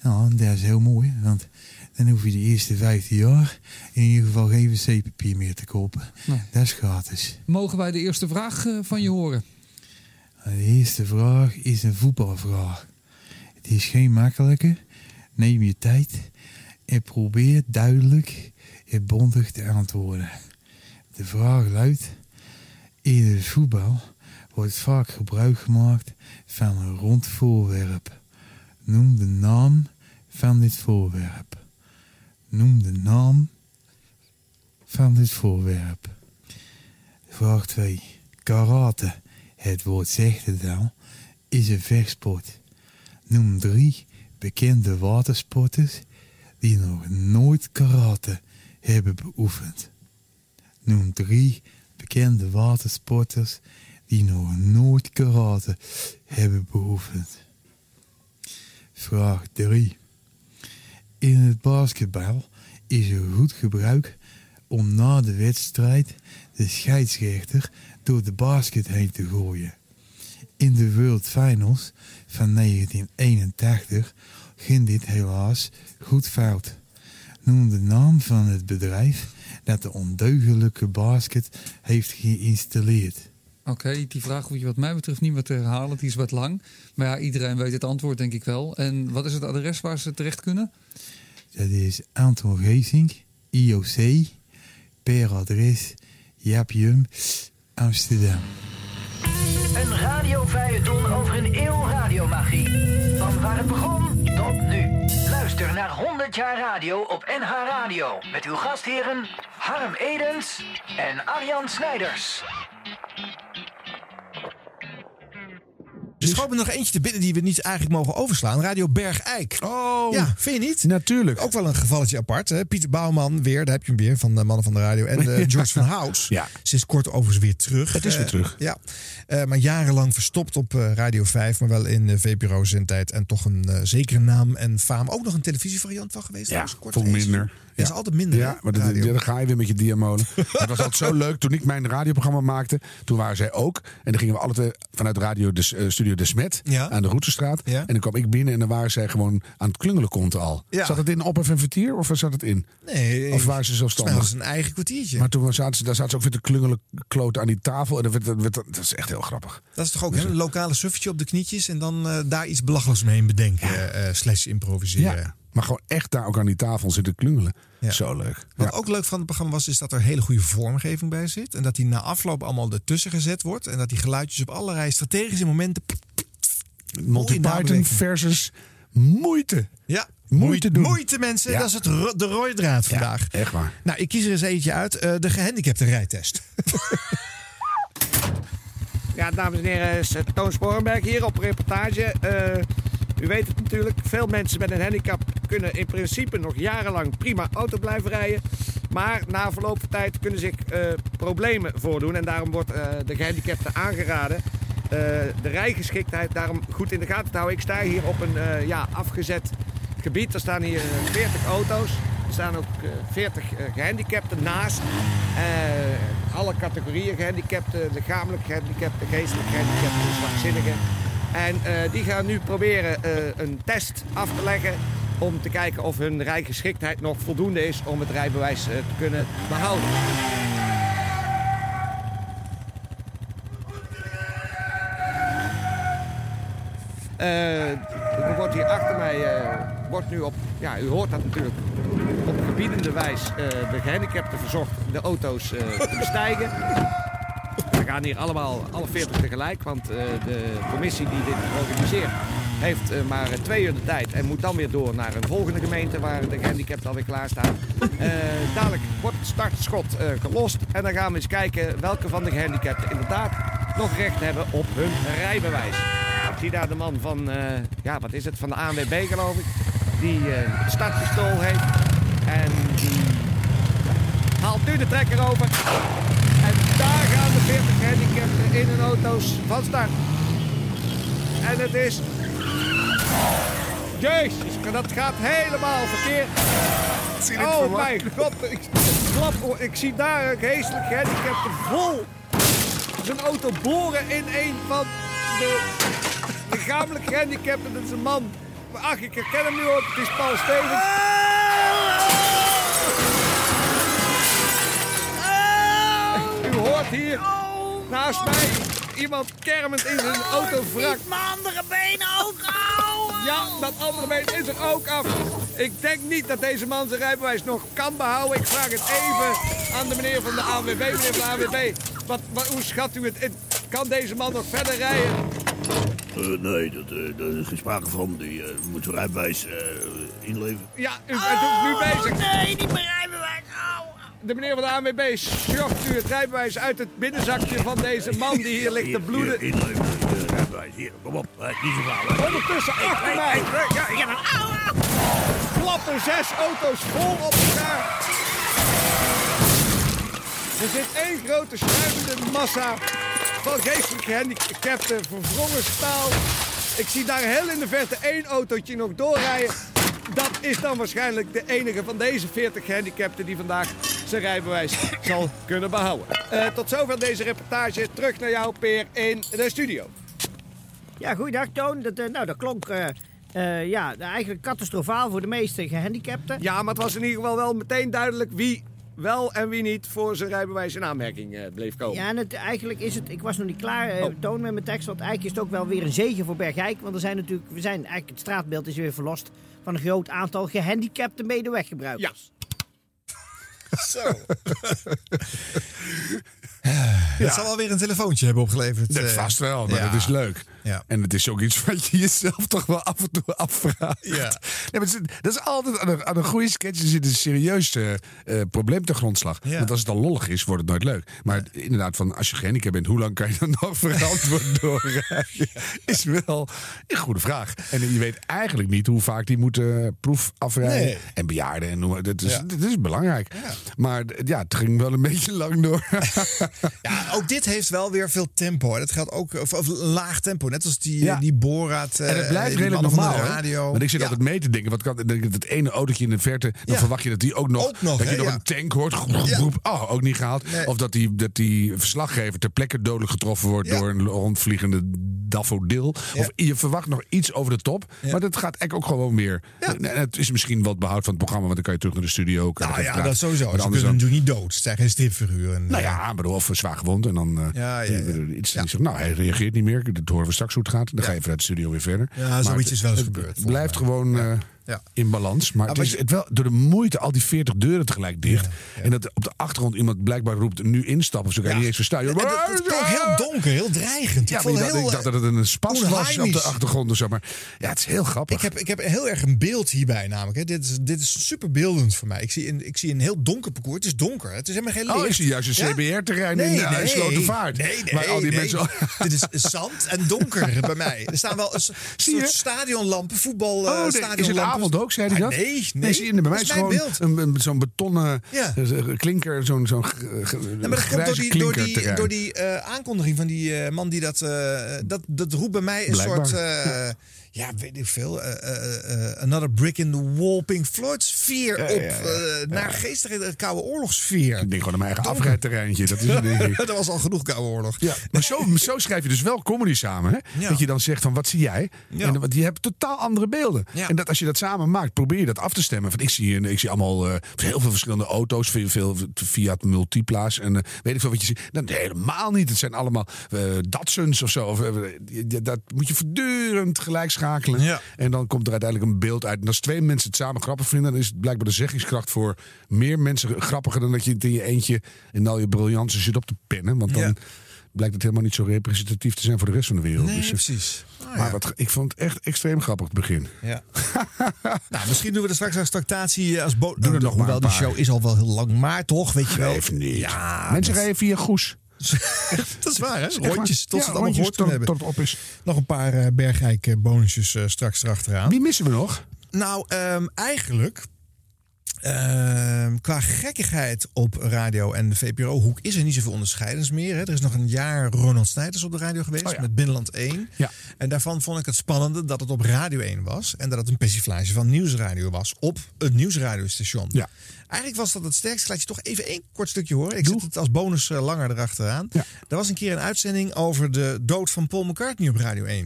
S102: Nou, dat is heel mooi, want dan hoef je de eerste 15 jaar in ieder geval geen wc-papier meer te kopen.
S99: Nee.
S102: Dat is gratis.
S99: Mogen wij de eerste vraag eh, van je horen?
S102: De eerste vraag is een voetbalvraag. Het is geen makkelijke. Neem je tijd en probeer duidelijk en bondig te antwoorden. De vraag luidt: In het voetbal wordt vaak gebruik gemaakt van een rond voorwerp. Noem de naam van dit voorwerp. Noem de naam van dit voorwerp. Vraag 2. Karate, het woord zegt het is een vechtsport. Noem drie bekende watersporters die nog nooit karate hebben beoefend. Noem drie bekende watersporters die nog nooit karate hebben beoefend. Vraag 3. In het basketbal is er goed gebruik om na de wedstrijd de scheidsrechter door de basket heen te gooien. In de World Finals van 1981 ging dit helaas goed fout. Noem de naam van het bedrijf dat de ondeugelijke basket heeft geïnstalleerd.
S103: Oké, die vraag hoef je wat mij betreft niet meer te herhalen. Die is wat lang. Maar ja, iedereen weet het antwoord denk ik wel. En wat is het adres waar ze terecht kunnen?
S102: Dat is Anton Geesink, IOC, per adres Japium, Amsterdam.
S104: Een radiofeuilleton over een eeuw radiomagie. Van waar het begon tot nu. Luister naar 100 jaar radio op NH Radio. Met uw gastheren Harm Edens en Arjan Snijders.
S2: Er schoot me nog eentje te binnen die we niet eigenlijk mogen overslaan. Radio Bergijk.
S1: Oh.
S2: Ja, vind je niet?
S1: Natuurlijk.
S2: Ook wel een gevalletje apart. Hè? Pieter Bouwman weer, daar heb je hem weer, van de Mannen van de Radio. En eh, <laughs> George van Houts.
S1: Ja.
S2: Sinds kort overigens weer terug.
S1: Het is weer
S2: Eh,
S1: terug.
S2: ja. Eh, maar jarenlang verstopt op Radio 5, maar wel in uh, VPRO-zendtijd. En toch een zekere naam en faam. Ook nog een televisievariant van geweest.
S1: Ja,
S2: eens.
S1: minder.
S2: Ja, is altijd minder.
S1: Ja,
S2: hè,
S1: maar dat, dan ga je weer met je diamolen. <laughs> Het was altijd zo leuk. Toen ik mijn radioprogramma maakte, toen waren zij ook. En dan gingen we alle twee vanuit radio de, eh, Studio De Smet
S2: Ja.
S1: aan de Routestraat.
S2: Ja.
S1: En dan kwam ik binnen en dan waren zij gewoon aan het klungelen konten al. Zat het in Ophef en Vertier of zat het in?
S2: Nee,
S1: Of waren ze zelfstandig?
S2: was het een eigen kwartiertje.
S1: Maar toen zaten ze, daar zaten ze ook weer te klungelen kloten aan die tafel. En dat, werd, dat, werd- dat is echt heel grappig.
S2: Dat is toch ook hè, een lokale suffertje op de knietjes en dan eh, daar iets belachelijks omheen bedenken. eh slash improviseren.
S1: Maar gewoon echt daar ook aan die tafel zitten klungelen.
S2: Ja.
S1: Zo leuk.
S2: Wat
S1: Ja.
S2: ook leuk van het programma was, is dat er hele goede vormgeving bij zit. En dat die na afloop allemaal ertussen gezet wordt. En dat die geluidjes op allerlei strategische momenten.
S1: Monty Python versus moeite.
S2: Ja,
S1: Moeite doen.
S2: Moeite mensen,
S1: Ja.
S2: dat is het, ro- de rode draad vandaag.
S1: Echt waar.
S2: Nou, ik kies er eens eentje uit. eh, de gehandicapte rijtest. <laughs>
S99: Ja, dames en heren, is Toon Sporenberg hier op reportage. Eh, u weet het natuurlijk, veel mensen met een handicap kunnen in principe nog jarenlang prima auto blijven rijden. Maar na verloop van tijd kunnen zich eh, problemen voordoen. En daarom wordt eh, de gehandicapte aangeraden eh, de rijgeschiktheid daarom goed in de gaten te houden. Ik sta hier op een ja, afgezet gebied. Er staan hier eh, 40 auto's. Er staan ook eh, 40 eh, gehandicapten naast. Alle categorieën gehandicapten, lichamelijk gehandicapten, geestelijk gehandicapten, zwakzinnigen. En eh, die gaan nu proberen eh, een test af te leggen om te kijken of hun rijgeschiktheid nog voldoende is om het rijbewijs eh, te kunnen behouden. Eh, er wordt hier achter mij wordt nu op, ja, u hoort dat natuurlijk, op gebiedende wijs eh, de gehandicapten verzocht de auto's te bestijgen. Gaan hier allemaal, alle 40 tegelijk, want eh, de commissie die dit organiseert heeft eh, maar twee uur de tijd en moet dan weer door naar een volgende gemeente waar de gehandicapten alweer klaarstaan. Eh dadelijk wordt het startschot gelost en dan gaan we eens kijken welke van de gehandicapten inderdaad nog recht hebben op hun rijbewijs. Ik zie daar de man van, ja wat is het, van de ANWB geloof ik, die het startpistool heeft en die haalt nu de trekker over. En daar 40 gehandicapten in hun auto's van start. En het is... Jezus, dat gaat helemaal verkeerd. Oh mijn god, ik, klap, ik zie daar een geestelijk gehandicapte vol zijn auto boren in een van de lichamelijk gehandicapten. Dat is een man. Ach, ik herken hem nu ook, het is Paul Stevens. Hier naast mij iemand kermend in zijn auto wrak.
S104: Mijn andere benen ook houden!
S99: Ja, dat andere been is er ook af. Ik denk niet dat deze man zijn rijbewijs nog kan behouden. Ik vraag het even aan de meneer van de ANWB. Meneer van de ANWB, wat, wat, hoe schat u het in? Kan deze man nog verder rijden?
S105: Eh, nee, dat, eh, daar is geen sprake van. Die eh, moet zijn rijbewijs eh, inleveren.
S99: Ja, u bent nu bezig.
S104: Nee, niet mijn rijbewijs.
S99: De meneer van de ANWB schrocht u het rijbewijs uit het binnenzakje van deze man die hier ligt te bloeden.
S105: Hier, rijbewijs. Hier, kom op. Niet zo.
S99: Ondertussen achter mij
S104: Ja, nou, au, au.
S99: klappen zes auto's vol op elkaar. Er zit één grote schuimende massa van geestelijk gehandicapten, verwrongen staal. Ik zie daar heel in de verte één autootje nog doorrijden. Dat is dan waarschijnlijk de enige van deze 40 gehandicapten die vandaag zijn rijbewijs <coughs> zal kunnen behouden. Eh, tot zover deze reportage. Terug naar jou, Peer, in de studio.
S106: Ja, goeiedag Toon. Dat, eh, nou, dat klonk eh, ja, eigenlijk catastrofaal voor de meeste gehandicapten.
S99: Ja, maar het was in ieder geval wel meteen duidelijk wie wel en wie niet voor zijn rijbewijs in aanmerking bleef komen.
S106: Ja, en het, eigenlijk is het, ik was nog niet klaar, eh, Toon, met mijn tekst. Want eigenlijk is het ook wel weer een zegen voor Bergijk. Want er zijn natuurlijk, we zijn, eigenlijk het straatbeeld is weer verlost van een groot aantal gehandicapte medeweggebruikers. <laughs>
S99: Zo. <laughs>
S2: Het zal wel weer een telefoontje hebben opgeleverd.
S1: Dat
S2: eh.
S1: vast wel, maar
S2: Ja.
S1: dat is leuk.
S2: Ja.
S1: En het is ook iets wat je jezelf toch wel af en toe afvraagt.
S2: Ja.
S1: Nee, maar het dat is altijd aan een, aan een goede sketch zit een serieus eh, eh, probleem te grondslag.
S2: Ja.
S1: Want als het dan lollig is, wordt het nooit leuk. Maar inderdaad, van, als je gehandicapt bent, hoe lang kan je dan nog <laughs> verantwoord doorrijden? Is wel een goede vraag. En je weet eigenlijk niet hoe vaak die moeten proef afrijden.
S2: Nee.
S1: En bejaarden. En hoe, dat, is,
S2: Ja.
S1: dat is belangrijk. Maar ja, het ging wel een beetje lang door. <laughs>
S2: Ja, ook dit heeft wel weer veel tempo. Dat geldt ook, of, of laag tempo. Net als die,
S1: Ja.
S2: die Borat.
S1: En het
S2: eh,
S1: blijft
S2: die
S1: redelijk normaal.
S2: radio.
S1: Want ik zit
S2: Ja.
S1: altijd mee te denken. Wat kan denk ik dat ene autootje in de verte. Dan
S2: Ja.
S1: verwacht je dat die ook nog.
S2: Ook nog,
S1: dat je nog
S2: ja.
S1: een tank hoort. Groep, groep. Oh, ook niet gehaald.
S2: Nee.
S1: Of dat die, dat die verslaggever ter plekke dodelijk getroffen wordt
S2: Ja.
S1: door een rondvliegende daffodil.
S2: Ja.
S1: Of je verwacht nog iets over de top.
S2: Ja.
S1: Maar dat gaat eigenlijk ook gewoon weer. En het is misschien wat behoud van het programma. Want dan kan je terug naar de studio.
S2: Nou ja, dat sowieso.
S1: Maar
S2: Ze kunnen natuurlijk niet dood. Het zijn geen stripfiguren.
S1: nou ja, bedoel, of zwaar gewond. En dan eh, iets, nou, hij reageert niet meer. Dat horen we straks hoe het gaat. Dan ga je vanuit de studio weer verder.
S2: Ja,
S1: Maar
S2: zoiets
S1: het-
S2: is wel eens
S1: het
S2: gebeurd,
S1: blijft
S2: mij.
S1: gewoon eh,
S2: Ja.
S1: in balans. Maar het is het wel door de moeite, al die 40 deuren tegelijk dicht. En dat op de achtergrond iemand blijkbaar roept, nu instappen. Zo kan je niet eens verstaan.
S2: Klonk heel donker, heel dreigend.
S1: Ja,
S2: ik
S1: maar
S2: vond het
S1: dacht, ik dacht dat het een spas was op de achtergrond. zo, maar ja, het is heel grappig.
S2: Ik heb, ik heb heel erg een beeld hierbij namelijk. Hè. Dit, is, dit is super beeldend voor mij. Ik zie, een, ik zie een heel donker parcours. Het is donker. Het is helemaal geen licht.
S1: Oh, ik zie juist een? CBR-terrein in, uh, in Slotervaart.
S2: Nee, nee,
S1: Waar al die
S2: nee.
S1: mensen... <laughs>
S2: Dit is zand en donker bij mij. Er staan wel een soort stadionlampen, voetbal Eh,
S1: nee, avond ook, zei hij
S2: Ah,
S1: dat?
S2: Nee, nee.
S1: zie je, bij mij is gewoon een, een- zo'n betonnen
S2: Ja.
S1: eh, klinker, zo'n zo'n
S2: Ja, maar dat komt door die, door die, door die eh, aankondiging van die eh, man die dat, eh, dat... Dat roept bij mij een
S1: Blijkbaar.
S2: soort... eh, <laughs> ja, weet ik veel. eh, eh, another brick in the wall, Pink Floyd sfeer
S1: Ja,
S2: op.
S1: ja, ja.
S2: naar geestige Koude Oorlogssfeer.
S1: Ik denk gewoon mijn eigen afrijdterreintje. Dat is het, denk ik. <laughs>
S2: dat was al genoeg Koude Oorlog.
S1: Ja, maar zo, zo schrijf je dus wel comedy samen. Hè? Dat je dan zegt van wat zie jij?
S2: Ja.
S1: En, want je hebt totaal andere beelden.
S2: Ja.
S1: En dat als je dat samen maakt, probeer je dat af te stemmen. Van, ik, zie, ik zie allemaal heel veel verschillende auto's, veel, veel Fiat Multipla's en weet ik veel wat je ziet. Nou, nee, helemaal niet. Het zijn allemaal Datsuns of zo. Of, dat moet je voortdurend gelijk schakelen.
S2: Ja.
S1: En dan komt er uiteindelijk een beeld uit. En als twee mensen het samen grappig vinden, dan is het blijkbaar de zeggingskracht voor meer mensen grappiger dan dat je het in je eentje in al je briljantse zit op te pennen. Want dan
S2: Ja.
S1: blijkt het helemaal niet zo representatief te zijn voor de rest van de wereld.
S2: Nee,
S1: Dus, eh,
S2: precies. Ah,
S1: maar
S2: ja.
S1: wat, ik vond het echt extreem grappig het begin.
S2: Ja. <laughs> nou, misschien doen we er straks als tractatie als bo-
S1: Doe er nog maar
S2: Hoewel
S1: een
S2: die show is al wel heel lang, maar toch, weet je wel.
S1: Geef niet.
S2: Ja,
S1: Mensen rijden via Goes. <laughs>
S2: dat is waar, hè? Rondjes tot
S1: Ja,
S2: ze het allemaal gehoord
S1: tot-
S2: hebben.
S1: tot op is.
S2: Nog een paar eh bergrijk eh, bonusjes eh, straks erachteraan.
S1: Wie missen we nog?
S2: Nou, ehm, eigenlijk... ehm, qua gekkigheid op radio en de VPRO-hoek is er niet zoveel onderscheidens meer. Hè. Er is nog een jaar Ronald Snijders op de radio geweest
S1: Oh ja.
S2: met Binnenland 1.
S1: Ja.
S2: En daarvan vond ik het spannende dat het op Radio 1 was. En dat het een persiflage van Nieuwsradio was op het Nieuwsradiostation.
S1: Ja.
S2: Eigenlijk was dat het sterkste. Laat je toch even één kort stukje horen. Ik zet het als bonus eh, langer erachteraan.
S1: Ja.
S2: Er was een keer een uitzending over de dood van Paul McCartney op Radio 1.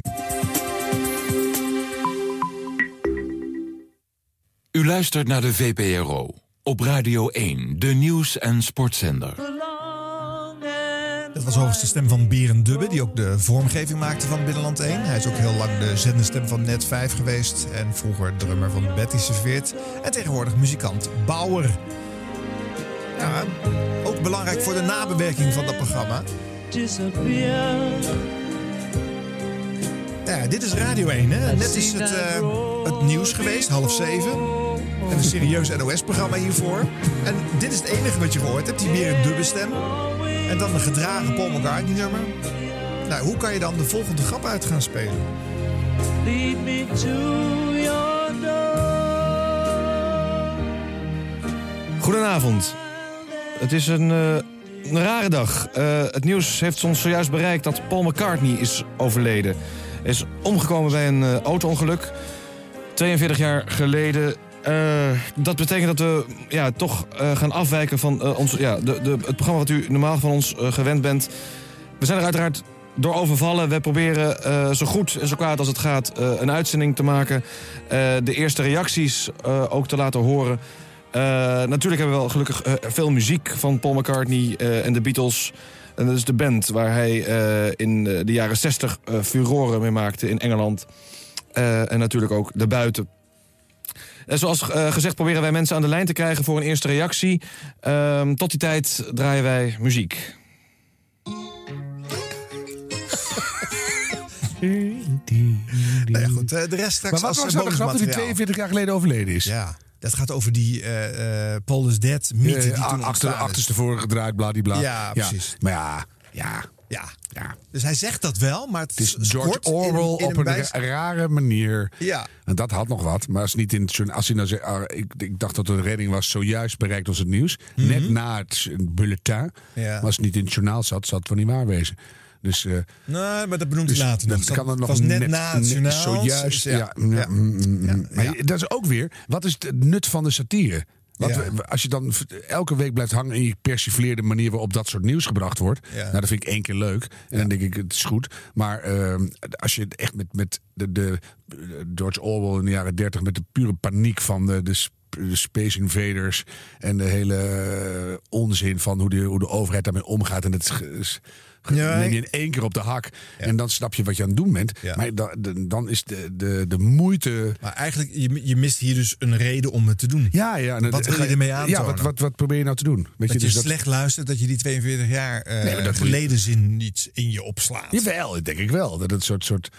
S91: U luistert naar de VPRO op Radio 1, de nieuws- en sportzender.
S2: Dat was overigens de stem van Beren Dubbe, die ook de vormgeving maakte van Binnenland 1. Hij is ook heel lang de zenderstem van Net 5 geweest. En vroeger drummer van Betty Serveert. En tegenwoordig muzikant Bauer. Ja, ook belangrijk voor de nabewerking van dat programma. Ja, dit is Radio 1, hè? Net is het, eh, het nieuws geweest, half zeven. En een serieus NOS-programma hiervoor. En dit is het enige wat je gehoord hebt, die Beren Dubbe stem. En dan een gedragen Paul McCartney nummer. Nou, hoe kan je dan de volgende grap uit gaan spelen?
S107: Lead me to your
S101: Goedenavond. Het is een, eh, een rare dag. Eh, het nieuws heeft ons zojuist bereikt dat Paul McCartney is overleden. Hij is omgekomen bij een eh, auto-ongeluk. 42 jaar geleden. Eh, dat betekent dat we ja, toch eh, gaan afwijken van eh, ons, ja, de, de, het programma wat u normaal van ons gewend bent. We zijn er uiteraard door overvallen. We proberen zo goed en zo kwaad als het gaat een uitzending te maken. De eerste reacties ook te laten horen. Natuurlijk hebben we wel gelukkig veel muziek van Paul McCartney en de Beatles. En dat is de band waar hij in de jaren 60 eh, furoren mee maakte in Engeland. En natuurlijk ook daarbuiten. En zoals eh, gezegd proberen wij mensen aan de lijn te krijgen voor een eerste reactie. Ehm, tot die tijd draaien wij muziek.
S2: Nou ja, goed, eh, de rest straks
S1: Maar wat
S2: als
S1: was nou de grap dat hij
S2: bonusmateriaal.
S1: 42 jaar geleden overleden is?
S2: Ja, dat gaat over die eh eh Paul is Dead mythe die
S1: Ja,
S2: toen
S1: achter, achterstevoren gedraaid, bladibla.
S2: Ja, precies.
S1: Maar ja, ja,
S2: Ja.
S1: Ja.
S2: Dus hij zegt dat wel, maar het,
S1: Het is George
S2: in-
S1: Orwell
S2: in
S1: op
S2: een
S1: rare manier.
S2: Ja.
S1: En dat had nog wat. Maar als, niet in het, als hij nou zegt, ah, ik, ik dacht dat de redding was, zojuist bereikt ons het nieuws. Net na het bulletin.
S2: Mhm. Ja.
S1: Maar als het niet in het journaal zat, zal het wel niet waar wezen. Dus, eh,
S2: Nee, maar dat benoemt
S1: dus
S2: hij later nog.
S1: dat kan er nog
S2: was net
S1: net,
S2: na het journaal.
S1: Zojuist,
S2: Dus
S1: ja.
S2: ja.
S1: ja,
S2: Ja.
S1: mm, mm, mm. Maar
S2: Ja.
S1: dat is ook weer, wat is het nut van de satire? Want
S2: Ja.
S1: we- als je dan elke week blijft hangen in je persifleerde manier waarop dat soort nieuws gebracht wordt.
S2: Ja.
S1: Nou, dat vind ik één keer leuk. En dan denk ik, het is goed. Maar ehm, als je echt met, met de, de George Orwell in de jaren dertig, met de pure paniek van de, de, sp- de Space Invaders en de hele eh, onzin van hoe de, hoe de overheid daarmee omgaat. En het
S2: Ja,
S1: neem je in één keer op de hak. En dan snap je wat je aan het doen bent.
S2: Ja.
S1: Maar dan, dan is de, de, de moeite.
S2: Maar eigenlijk, je, je mist hier dus een reden om het te doen.
S1: Ja, ja. en
S2: Wat wil je ermee?
S1: Ja, wat, wat, wat probeer je nou te doen? Weet
S2: dat je
S1: dus
S2: slecht luistert, dat je die 42 jaar eh
S1: Nee, maar dat moet je-
S2: geleden zin niet in je opslaat.
S1: Jawel, denk ik wel. Dat het soort, soort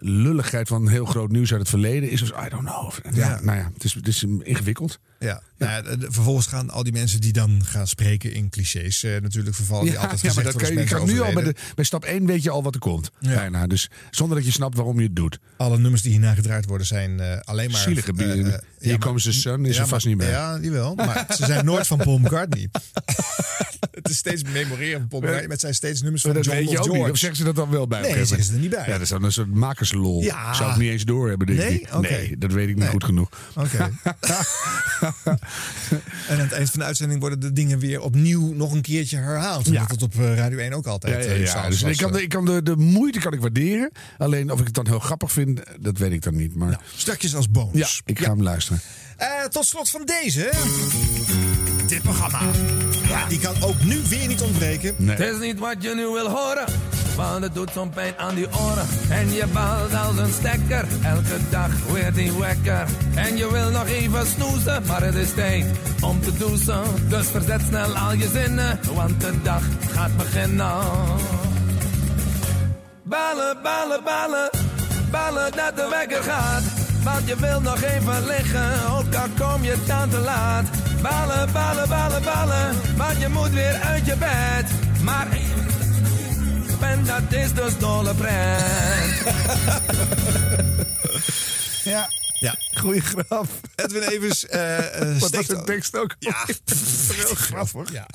S1: lulligheid van heel groot nieuws uit het verleden is. Dus I don't know. Ja,
S2: Ja.
S1: nou ja, het is, het is ingewikkeld.
S2: Ja, Nou ja, de- de- vervolgens gaan al die mensen die dan gaan spreken in clichés eh, natuurlijk vervallen. die
S1: Ja,
S2: altijd
S1: ja, maar dat kan, je
S2: als
S1: kan nu al bij, de, bij stap 1 weet je al wat er komt.
S2: Ja.
S1: Bijna. Dus zonder dat je snapt waarom je het doet.
S2: Alle nummers die hierna gedraaid worden zijn eh, alleen maar...
S1: Zielige
S2: eh, ja, maar-
S1: comes the sun is
S2: ja,
S1: er vast
S2: maar-
S1: niet bij.
S2: Ja, die wel. Maar <laughs> ze zijn nooit van Paul McCartney. <laughs> het is steeds memoreren van Paul McCartney. Het zijn steeds nummers van
S1: dat
S2: John of George.
S1: Of zeggen ze dat dan wel bij?
S2: Nee, zeggen ze er niet bij.
S1: Ja, dat is dan een soort makerslol.
S2: Ja.
S1: Zou ik niet eens door hebben, denk
S2: Nee?
S1: ik. Nee, dat weet ik niet
S2: Nee.
S1: goed genoeg.
S2: Oké. <laughs> en aan het eind van de uitzending worden de dingen weer opnieuw nog een keertje herhaald.
S1: Ja.
S2: Omdat het op eh, Radio 1 ook altijd
S1: Ja, ja,
S2: eh,
S1: ja. Dus
S2: was,
S1: ik kan,
S2: eh.
S1: de, ik kan de, de moeite kan ik waarderen. Alleen of ik het dan heel grappig vind, dat weet ik dan niet. Maar
S2: Straks als bonus.
S1: ja, ik ga hem luisteren.
S2: Eh, tot slot van deze. Dit programma. Ja, die kan ook nu weer niet ontbreken.
S1: Nee.
S107: Het is niet wat je nu wil horen, want het doet zo'n pijn aan die oren. En je balt als een stekker, elke dag weer die wekker. En je wil nog even snoezen, maar het is tijd om te douchen. Dus verzet snel al je zinnen, want de dag gaat beginnen. Bellen, bellen, bellen, bellen dat de wekker gaat. Want je wil nog even liggen, ook al kom je dan te laat. Bellen, bellen, bellen, bellen, want je moet weer uit je bed. Maar en dat is dus dolle pret.
S1: Ja.
S2: Ja.
S1: Goeie grap.
S2: Edwin Evers eh eh, <laughs>
S1: Wat was de tekst ook?
S2: Ja, <laughs>
S1: heel grappig.
S2: Ja.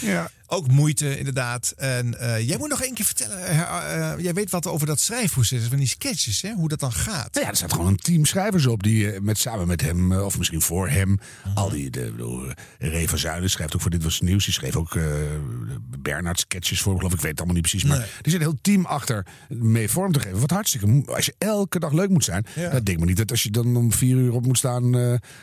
S1: Ja.
S2: Ook moeite, inderdaad. En eh, jij moet nog één keer vertellen. eh, eh, jij weet wat over dat schrijfproces is, van die sketches, hè? hoe dat dan gaat.
S1: Nou ja, er staat gewoon een team schrijvers op die met, samen met hem, of misschien voor hem, al die. De, de, Ray van Zuiden schrijft ook voor Dit Was Het Nieuws. Die schreef ook Bernard sketches voor, geloof ik. Ik weet het allemaal niet precies. Maar
S2: Nee.
S1: die zit een heel team achter mee vorm te geven. Wat hartstikke. Als je elke dag leuk moet zijn,
S2: Ja.
S1: dan denk ik maar niet dat als je dan om vier uur op moet staan,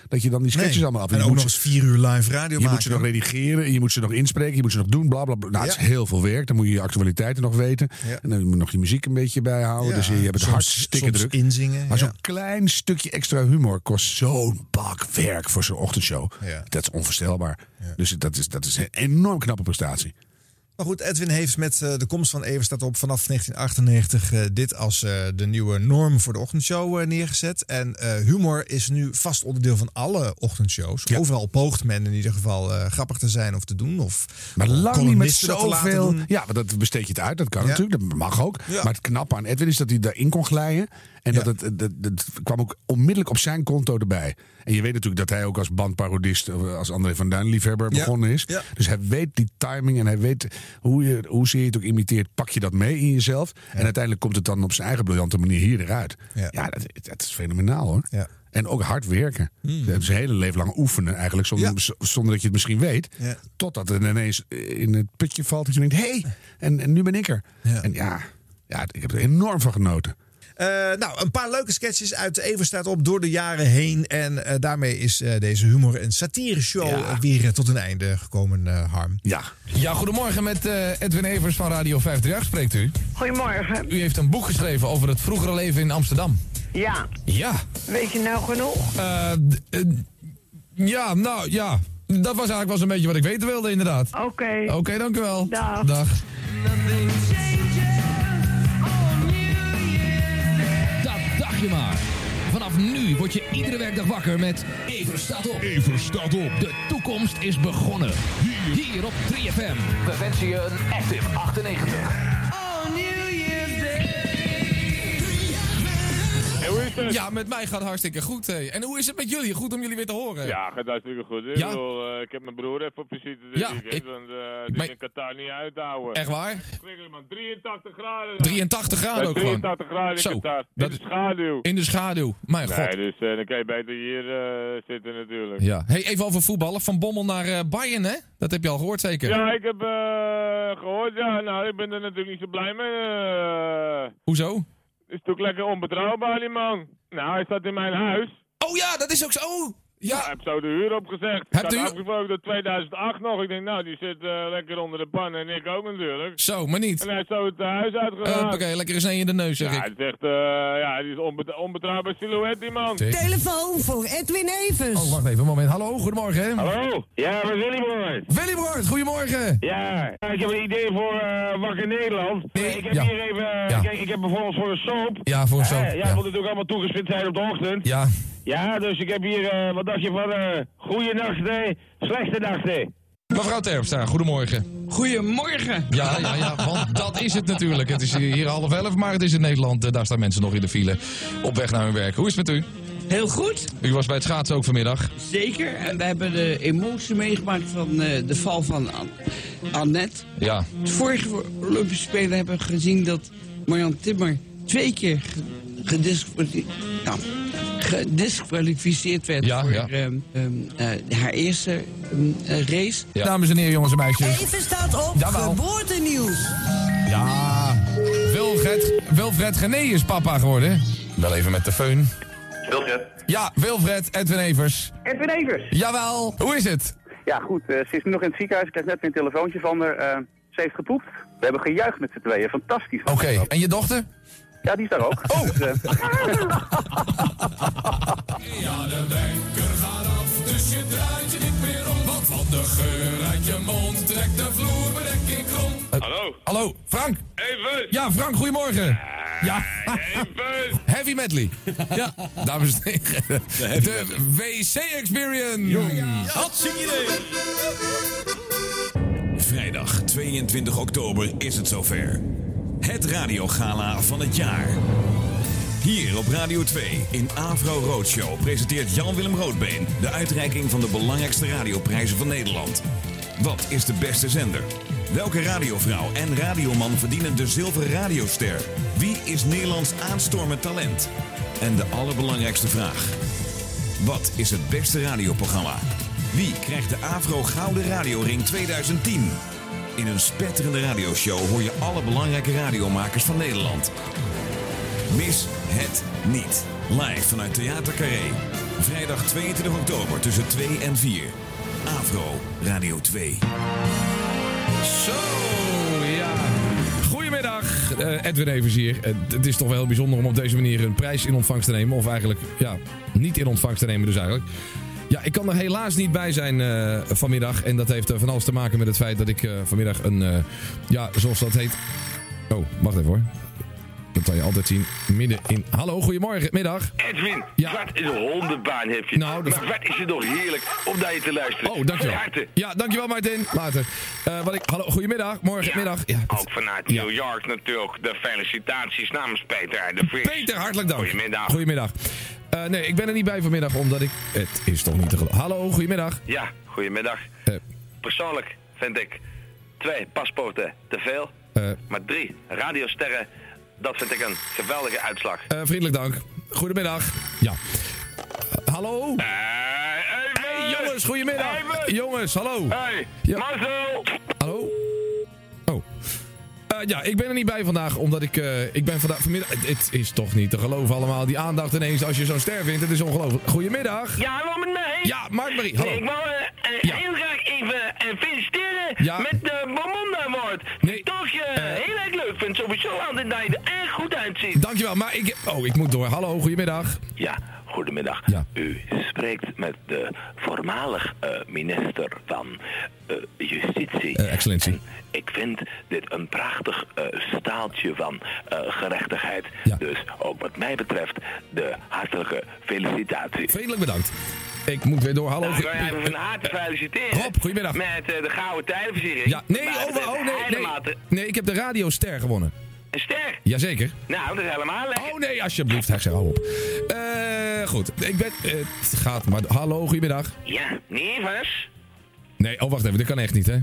S1: dat je dan die sketches
S2: Nee.
S1: allemaal af.
S2: En
S1: Je
S2: ook
S1: moet
S2: nog eens vier uur live radio
S1: je
S2: maken.
S1: moet ze nog redigeren, je moet ze nog inspreken, je moet ze nog doen, bla bla bla. Nou, het is heel veel werk. Dan moet je je actualiteiten nog weten. En dan moet je nog je muziek een beetje bijhouden. Dus je, hebt het
S2: soms-
S1: hartstikke
S2: soms
S1: druk.
S2: inzingen,
S1: Maar zo'n klein stukje extra humor kost zo'n bak werk voor zo'n ochtendshow. Dat is onvoorstelbaar. Dus dat is, dat is een enorm knappe prestatie.
S2: Maar goed, Edwin heeft met eh, de komst van Evers staat op vanaf 1998 eh, dit als eh, de nieuwe norm voor de ochtendshow neergezet. En humor is nu vast onderdeel van alle ochtendshows. Overal poogt men in ieder geval grappig te zijn of te doen. Of
S1: Maar lang niet met
S2: dat
S1: zoveel. Ja, want dat besteed je het uit. Dat kan
S2: Ja.
S1: natuurlijk. Dat mag ook.
S2: Ja.
S1: Maar het knappe aan Edwin is dat hij daarin kon glijden. En dat het, het, het kwam ook onmiddellijk op zijn konto erbij. En je weet natuurlijk dat hij ook als bandparodist, of als André van Duin liefhebber begonnen is. Dus hij weet die timing en hij weet hoe, je, hoe zeer je het ook imiteert, pak je dat mee in jezelf. En uiteindelijk komt het dan op zijn eigen briljante manier hier eruit. Ja, dat, dat is fenomenaal hoor.
S2: Ja.
S1: En ook hard werken.
S2: Hmm.
S1: Is een hele leven lang oefenen eigenlijk, zonder, dat je het misschien weet.
S2: Ja.
S1: Totdat het ineens in het putje valt dat je denkt, hé, hey, en, en nu ben ik er. En ja, ja, ik heb er enorm van genoten.
S2: Eh, nou, een paar leuke sketches uit Even staat op door de jaren heen. En eh, daarmee is eh, deze humor- en satire-show weer tot een einde gekomen, eh, Harm.
S1: Ja.
S108: Ja, goedemorgen met eh, Edwin Evers van Radio 538 spreekt u.
S109: Goedemorgen.
S108: U heeft een boek geschreven over het vroegere leven in Amsterdam.
S109: Ja.
S108: Ja.
S109: Weet je nou genoeg?
S108: Ja, nou ja. Dat was eigenlijk wel zo'n beetje wat ik weten wilde, inderdaad.
S109: Oké.
S108: Oké, dank u wel.
S109: Dag.
S108: Dag.
S90: Je maar. Vanaf nu word je iedere werkdag wakker met Even staat op. Even staat op. De toekomst is begonnen. Hier, hier op 3FM. We wensen je een Active 98.
S108: Ja, met mij gaat het hartstikke goed. Hé. En hoe is het met jullie? Goed om jullie weer te horen.
S110: Ja, gaat hartstikke goed. Ik,
S108: Ja?
S110: bedoel, eh, ik heb mijn broer even op visite dit
S108: Ja,
S110: weekend,
S108: ik-
S110: want eh, die in Qatar niet uit te houden.
S108: Echt waar?
S110: Schrikkelijk man, 83 graden.
S108: 83 graden
S110: Ja,
S108: ook gewoon.
S110: 83 graden in
S108: Zo,
S110: Qatar. In de schaduw.
S108: In de schaduw. Mijn god.
S110: Nee, dus eh, dan kan je beter hier zitten natuurlijk.
S108: Ja. Hey, even over voetballen. Van Bommel naar Bayern, hè? Dat heb je al gehoord, zeker?
S110: Ja, ik heb eh, gehoord, ja. Nou, ik ben er natuurlijk niet zo blij mee.
S108: Hoezo?
S110: Is toch lekker onbetrouwbaar, die man. Nou, hij staat in mijn huis.
S108: Oh ja, dat is ook zo. Ja.
S110: Ik heb zo de huur opgezegd. Ik
S108: Heb
S110: had
S108: huur-
S110: afgesproken tot 2008 nog. Ik denk, nou, die zit eh, lekker onder de pan en ik ook natuurlijk.
S108: Zo, maar niet.
S110: En hij is zo het eh, huis uitgegaan.
S108: Oké, lekker eens een in de neus, zeg
S110: ja,
S108: ik.
S110: het is echt, eh, ja, die is onbet- onbetrouwbaar silhouet, die man.
S111: Telefoon voor Edwin Evers.
S108: Oh, wacht even, een moment. Hallo, goedemorgen.
S110: Hallo? Ja, met Willy Broert.
S108: Willy Broert, goedemorgen.
S110: Ja, ik heb een idee voor eh Wakker Nederland. ik heb
S108: ja.
S110: hier even,
S108: Ja.
S110: kijk, ik heb bijvoorbeeld voor een soap.
S108: Ja, voor een soap,
S110: ja,
S108: ja.
S110: moet natuurlijk allemaal toegespitst zijn op de ochtend.
S108: Ja.
S110: Ja, dus ik heb hier, eh, wat dacht je van, eh goede nacht, eh, slechte nacht, eh.
S108: Mevrouw Terpstra, goedemorgen.
S112: Goedemorgen.
S108: Ja, ja, ja, want dat is het natuurlijk. Het is hier half elf, maar het is in Nederland. eh, Daar staan mensen nog in de file op weg naar hun werk. Hoe is het met u?
S112: Heel goed.
S108: U was bij het schaatsen ook vanmiddag.
S112: Zeker. En we hebben de emotie meegemaakt van eh, de val van An Annette.
S108: Ja.
S112: De vorige Olympische Spelen hebben we gezien dat Marjan Timmer twee keer ge- gedisquali- nou, gedisqualificeerd werd
S108: Ja,
S112: voor
S108: ja.
S112: ehm, ehm, eh, haar eerste ehm, eh, race.
S108: Dames en heren, jongens en meisjes.
S111: Even staat op
S108: Jawel.
S111: geboortenieuws.
S108: Ja, Wilfred, Wilfred Gené is papa geworden. Wel even met de föhn.
S113: Wilfred.
S108: Ja, Wilfred, Edwin Evers.
S113: Edwin Evers.
S108: Jawel, hoe is het?
S113: Ja, goed. eh, ze is nu nog in het ziekenhuis. Ik kreeg net weer een telefoontje van haar. eh, ze heeft gepoept. We hebben gejuicht met z'n tweeën. Fantastisch.
S108: Oké, en je dochter?
S113: Ja, die is daar ook. Oh. Dus, eh,
S90: Ja, de wekker gaat af, dus je draait je niet meer om. Want van de geur uit je mond trekt de vloerbedekking krom.
S110: Hallo?
S108: Hallo, Frank.
S110: Even.
S108: Ja, Frank, goedemorgen. Ja.
S110: Even. <laughs>
S108: Heavy medley. Ja, dames en heren. De WC Experience.
S114: Hartstikke idee. Vrijdag 22 oktober is het zover. Het radiogala van het jaar. Hier op Radio 2 in Avro Roadshow presenteert Jan-Willem Roodbeen de uitreiking van de belangrijkste radioprijzen van Nederland. Wat is de beste zender? Welke radiovrouw en radioman verdienen de zilveren radioster? Wie is Nederlands aanstormend talent? En de allerbelangrijkste vraag. Wat is het beste radioprogramma? Wie krijgt de Avro Gouden Radioring 2010? In een spetterende radioshow hoor je alle belangrijke radiomakers van Nederland. Mis het niet. Live vanuit Theater Carré. Vrijdag 22 oktober tussen 2 en 4. Avro Radio 2.
S108: Zo, ja. Goedemiddag, eh, Edwin Evers hier. Eh, het is toch wel heel bijzonder om op deze manier een prijs in ontvangst te nemen. Of eigenlijk, ja, niet in ontvangst te nemen dus eigenlijk. Ja, ik kan er helaas niet bij zijn eh, vanmiddag. En dat heeft eh, van alles te maken met het feit dat ik eh, vanmiddag een, ja, zoals dat heet... Oh, wacht even hoor. Dat kan je altijd zien midden in... Hallo, goedemorgen, middag.
S115: Edwin,
S108: Ja.
S115: wat een hondenbaan heb je.
S108: Nou, dat-
S115: Maar wat is het toch heerlijk om naar je te luisteren.
S108: Oh, dankjewel.
S115: Harte.
S108: Ja, dankjewel Martin. Later. Eh, wat ik, hallo, goedemiddag. Morgen, middag. Ja,
S115: Ook vanuit New York natuurlijk de felicitaties namens Peter de Vries.
S108: Peter, hartelijk dank.
S115: Goedemiddag.
S108: Goedemiddag. Eh, nee, ik ben er niet bij vanmiddag omdat ik... Het is toch niet te geloven. Hallo, goedemiddag.
S115: Ja, goedemiddag.
S108: Eh.
S115: Persoonlijk vind ik twee paspoorten te veel.
S108: Eh.
S115: Maar drie radiosterren, dat vind ik een geweldige uitslag.
S108: Vriendelijk dank. Goedemiddag. Ja. Hallo? hey, jongens, goedemiddag. Jongens, hallo.
S115: Hey,
S108: Ja.
S115: Marcel!
S108: Hallo? Eh, ja, ik ben er niet bij vandaag, omdat ik... eh, ik ben vandaag vanmiddag... Het, het is toch niet te geloven allemaal, die aandacht ineens als je zo'n ster vindt. Het is ongelooflijk. Goedemiddag.
S115: Ja, hallo met mij.
S108: Ja, Mark-Marie, hallo.
S115: Ik wou eh, eh, heel graag even feliciteren
S108: Ja.
S115: met de Beaumont Award.
S108: Nee.
S115: Toch heel erg leuk vind. Sowieso altijd dat je er erg goed uitziet.
S108: Dankjewel, maar ik... Oh, ik moet door. Hallo, goedemiddag.
S115: Ja, goedemiddag. U spreekt met de voormalig eh, minister van eh, Justitie.
S108: Eh, excellentie.
S115: Ik vind dit een prachtig staaltje van gerechtigheid. Dus ook wat mij betreft de hartelijke felicitatie.
S108: Vriendelijk bedankt. Ik moet weer door. Hallo.
S115: Nou, ik wil even van harte feliciteren.
S108: Rob, goedemiddag.
S115: Met de gouden tijdenversiering.
S108: Ja, nee, oh, oh, nee, nee. Nee, ik heb de radioster gewonnen.
S115: Een ster?
S108: Jazeker.
S115: Nou, dat is helemaal lekker.
S108: Oh nee, alsjeblieft. Hij zegt, hou op. Eh, goed, ik ben... het gaat maar... Hallo, goedemiddag.
S115: Ja, nevens.
S108: Nee, oh wacht even, dat kan echt niet, hè?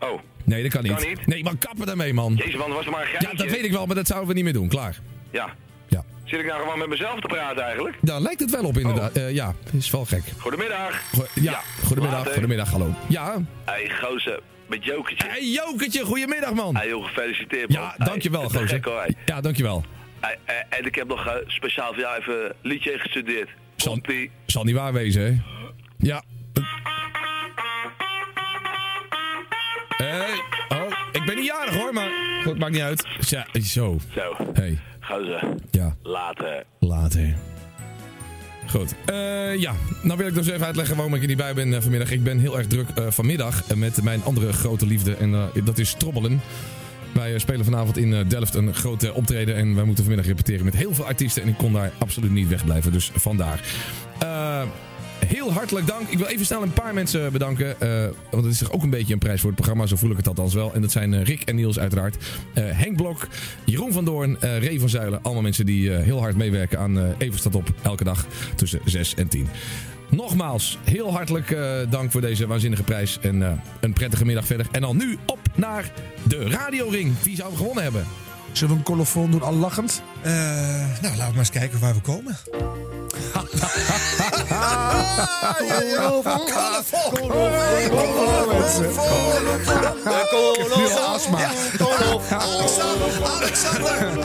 S115: Oh.
S108: Nee, dat kan niet.
S115: Kan niet?
S108: Nee, maar kappen daarmee, man.
S115: Jezus man, dat was er maar een
S108: Ja, dat weet ik wel, maar dat zouden we niet meer doen. Klaar.
S115: Ja.
S108: Ja.
S115: Zit ik nou gewoon met mezelf te praten eigenlijk?
S108: Daar lijkt het wel op, inderdaad. Eh, ja, is wel gek.
S115: Goedemiddag.
S108: Go- ja, goedemiddag,
S115: later.
S108: goedemiddag, hallo. Ja.
S115: Hey, gozer, met Jokertje.
S108: Hey, Jokertje, goedemiddag, man.
S115: Hey, heel gefeliciteerd, man.
S108: Ja, dankjewel,
S115: Hey,
S108: gozer.
S115: gek, hoor.
S108: Ja, dankjewel.
S115: Hey, eh, en ik heb nog eh, speciaal voor jou even een liedje gestudeerd.
S108: Zal, zal niet waar wezen, hè? Ja. Hey, oh, ik ben niet jarig hoor, maar goed, maakt niet uit. Ja, zo.
S115: Zo.
S108: Hey,
S115: Gozer.
S108: Ja.
S115: Later.
S108: later. Goed. Eh, ja, nou wil ik eens even uitleggen waarom ik er niet bij ben eh, vanmiddag. Ik ben heel erg druk eh, vanmiddag met mijn andere grote liefde en dat is trobbelen. Wij spelen vanavond in Delft een grote optreden en wij moeten vanmiddag repeteren met heel veel artiesten en ik kon daar absoluut niet wegblijven, dus vandaar. Eh, Heel hartelijk dank. Ik wil even snel een paar mensen bedanken. eh, want het is toch ook een beetje een prijs voor het programma. Zo voel ik het althans wel. En dat zijn eh, Rick en Niels uiteraard. Eh, Henk Blok, Jeroen van Doorn, Ray van Zuilen. Allemaal mensen die heel hard meewerken aan eh Even staat op. Elke dag tussen 6 en 10. Nogmaals, heel hartelijk dank voor deze waanzinnige prijs. En een prettige middag verder. En dan nu op naar de radioring. Wie zou gewonnen hebben?
S1: Zullen we een colofoon doen, al lachend?
S2: Eh, nou, laten we maar eens kijken waar we komen.
S1: Nu al astma.
S2: Alexander,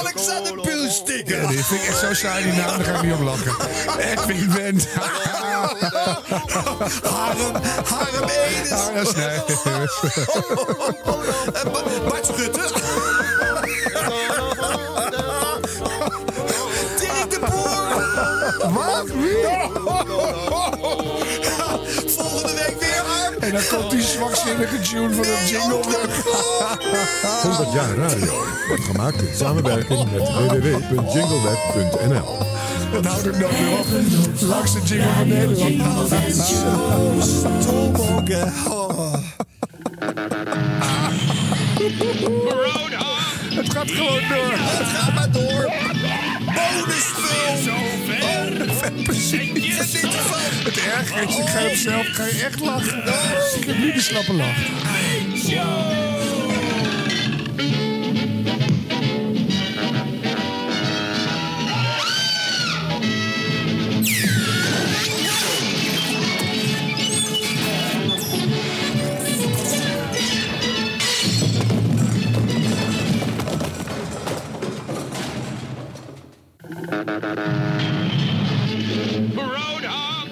S2: Alexander Pulsticker.
S1: Ja, die vind ik echt zo saai, die naam. Daar ga ik niet om lachen. Edwin Wendt.
S2: Harem, Harem Edes.
S1: Harem Snijders.
S2: Bart Schutte.
S1: Wat? Wie? <laughs>
S2: Volgende week weer Harm.
S1: En dan komt die zwakzinnige tune van de jingle weg. <laughs>
S116: 100 jaar radio wordt gemaakt in samenwerking met www.jingleweb.nl.
S1: Dan houdt het nog weer op. Langste jingle van Nederland. Het gaat gewoon door.
S2: Het gaat maar door. Bonusfilm. Oh, precies.
S1: Het erg is, ik ga hem zelf ga je echt lachen. Ik heb niet een slappe lach.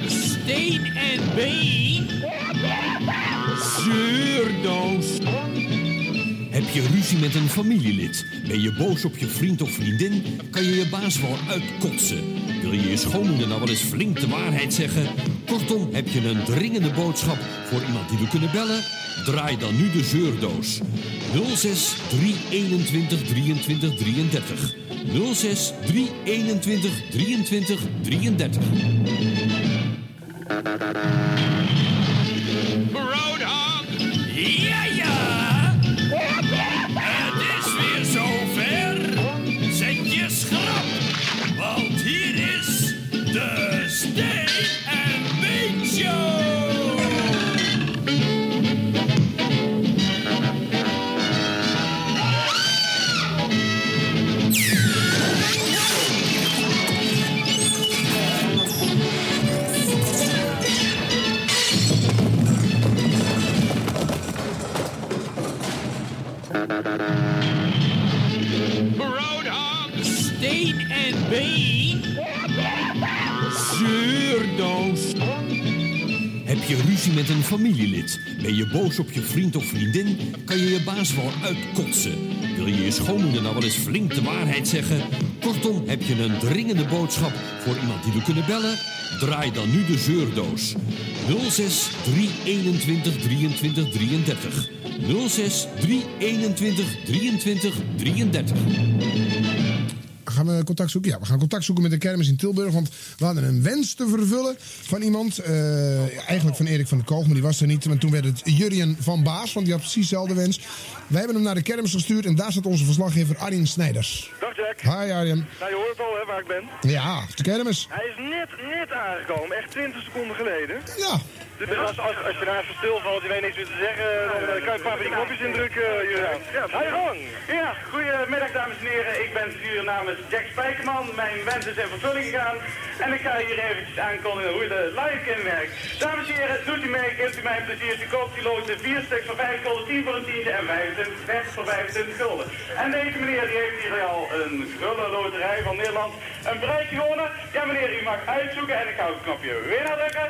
S117: Steen en been. Zuurdoos. Je ruzie met een familielid? Ben je boos op je vriend of vriendin? Kan je je baas wel uitkotsen? Wil je je schoonmoeder nou wel eens flink de waarheid zeggen? Kortom, heb je een dringende boodschap voor iemand die we kunnen bellen? Draai dan nu de zeurdoos. 06 321 23 33. 06 321 23 33.
S118: Roadhog! Ja,
S117: Da-da-da-da. Heb je ruzie met een familielid? Ben je boos op je vriend of vriendin? Kan je je baas wel uitkotsen? Wil je je schoonmoeder nou wel eens flink de waarheid zeggen? Kortom, heb je een dringende boodschap voor iemand die we kunnen bellen? Draai dan nu de zeurdoos. 06 321 23 33. 06 321 23 33.
S77: Gaan we contact zoeken? Ja, we gaan contact zoeken met de kermis in Tilburg. Want we hadden een wens te vervullen van iemand. eh, eigenlijk van Erik van der Koog, maar die was er niet. Maar toen werd het Jurjen van Baas, want die had precies dezelfde wens. Wij hebben hem naar de kermis gestuurd en daar staat onze verslaggever Arjen Snijders.
S119: Dag Jack.
S77: Hi Arjen.
S119: Nou, je hoort al hè, waar ik ben.
S77: Ja, de kermis.
S119: Hij is net, net aangekomen, echt 20 seconden geleden.
S77: Ja.
S119: Dus als, als, als je even stilvalt, je weet niks meer te zeggen, dan eh, kan je een paar van die knopjes indrukken. Uh, ja, ga je gang.
S113: Ja, goedemiddag dames en heren. Ik ben stuur namens Jack Spijkerman. Mijn wens is in vervulling gegaan. En ik ga hier eventjes aankondigen hoe de live werkt. Dames en heren, doet u mee, geeft u mij een pleziertje. Koopt die loten 4 stuks voor 5 gulden, 10 voor een tientje en 25 vers voor 25 gulden. En deze meneer die heeft hier al een gulden loterij van Nederland een prijsje gewonnen. Ja meneer, u mag uitzoeken en ik ga op het knopje weer naar drukken.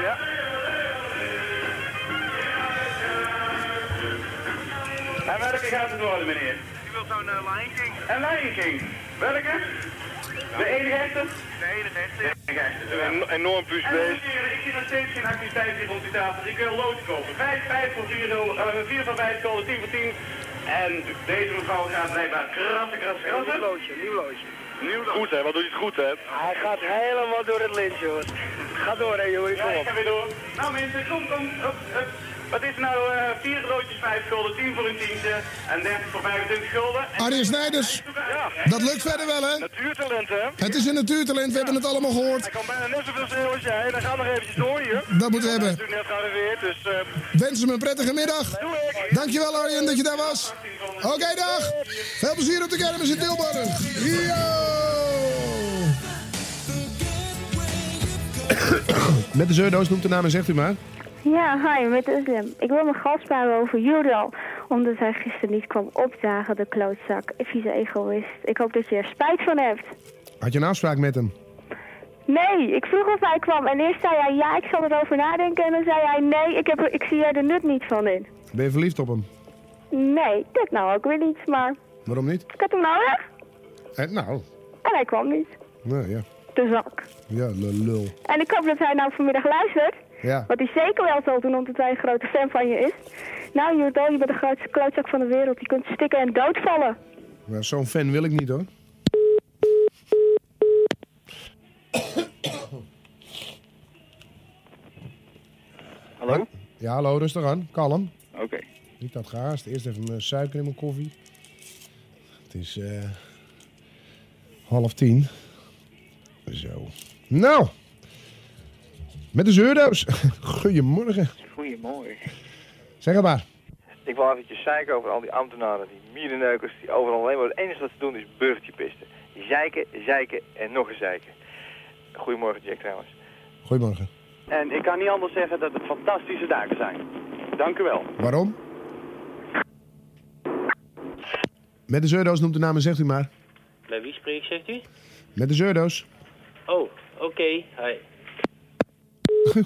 S113: Ja. En welke gaat het worden, meneer?
S119: Ik wil zo'n uh, Lion King.
S113: Een Lion King. Welke? De enige echte?
S119: De enige echte. Een enorm puus
S113: En dames en heren, ik zie nog steeds geen activiteit hier rond die tafel. Ik wil loodje kopen. 5, 5 voor 4, uh, 4 voor 5 gulden, 10 voor 10. En deze mevrouw gaat blijkbaar krassen, krassen, krassen.
S119: Nieuw loodje, nieuw loodje. Nieuw Goed hè, wat doe je het goed hè? Hij gaat helemaal door het lintje hoor. Ga door hè
S113: Ja,
S119: kom
S113: ik
S119: op.
S113: ga weer door. Nou mensen, kom, kom. Hup, hup. Wat is nou eh 4 loodjes 5 gulden, 10 voor een tientje en 30 voor 25 gulden. En
S77: Arjen Snijders. Dat lukt verder wel, hè?
S119: Natuurtalent hè?
S77: Het is een natuurtalent, we hebben het allemaal gehoord.
S119: Hij kan bijna net zoveel schreeuwen als jij. Dan gaan we nog eventjes door hier.
S77: Dat moeten we hebben.
S119: Net gearriveerd, dus... eh,
S77: Wens hem een prettige middag. Dankjewel Arjen dat je daar was. Oké, dag. Veel plezier op de kermis in Tilburg. Yo! <coughs> Met de zeurdoos noemt de naam en zegt u maar.
S120: Ja, hi, met Uslim. Ik wil mijn gast vragen over Jural, omdat hij gisteren niet kwam opdagen, de klootzak. Vieze egoïst. Ik hoop dat je er spijt van hebt.
S77: Had je een afspraak met hem?
S120: Nee, ik vroeg of hij kwam en eerst zei hij ja, ik zal erover nadenken. En dan zei hij nee, ik, heb er, ik zie er de nut niet van in.
S77: Ben je verliefd op hem?
S120: Nee, dat nou ook weer niet, maar
S77: Waarom niet?
S120: ik had hem nodig
S77: Eh, nou,
S120: en hij kwam niet.
S77: nou ja.
S120: De zak.
S77: Ja, lul.
S120: En ik hoop dat hij nou vanmiddag luistert.
S77: Ja.
S120: Wat hij zeker wel zal doen, omdat hij een grote fan van je is. Nou, Jordal, je bent de grootste klootzak van de wereld. Je kunt stikken en doodvallen.
S77: Maar zo'n fan wil ik niet hoor. <coughs>
S119: Hallo?
S77: Ja, hallo, rustig aan. Kalm.
S119: Oké.
S77: Niet dat gehaast. Eerst even mijn suiker in mijn koffie. Het is eh, half tien. Zo. Nou. Met de zeurdoos. <laughs> Goedemorgen.
S121: Goedemorgen.
S77: Zeg het maar.
S121: Ik wil eventjes zeiken over al die ambtenaren, die mierenneukers, die overal alleen maar het enige wat ze doen is burgertje pisten. Zeiken, zeiken en nog eens zeiken. Goedemorgen Jack trouwens.
S77: Goedemorgen.
S113: En ik kan niet anders zeggen dat het fantastische dagen zijn. Dank u wel.
S77: Waarom? Met de zeurdoos noemt de naam en zegt u maar.
S122: Bij wie spreek zegt u?
S77: Met de zeurdoos.
S122: Oh, oké. Hi. <laughs>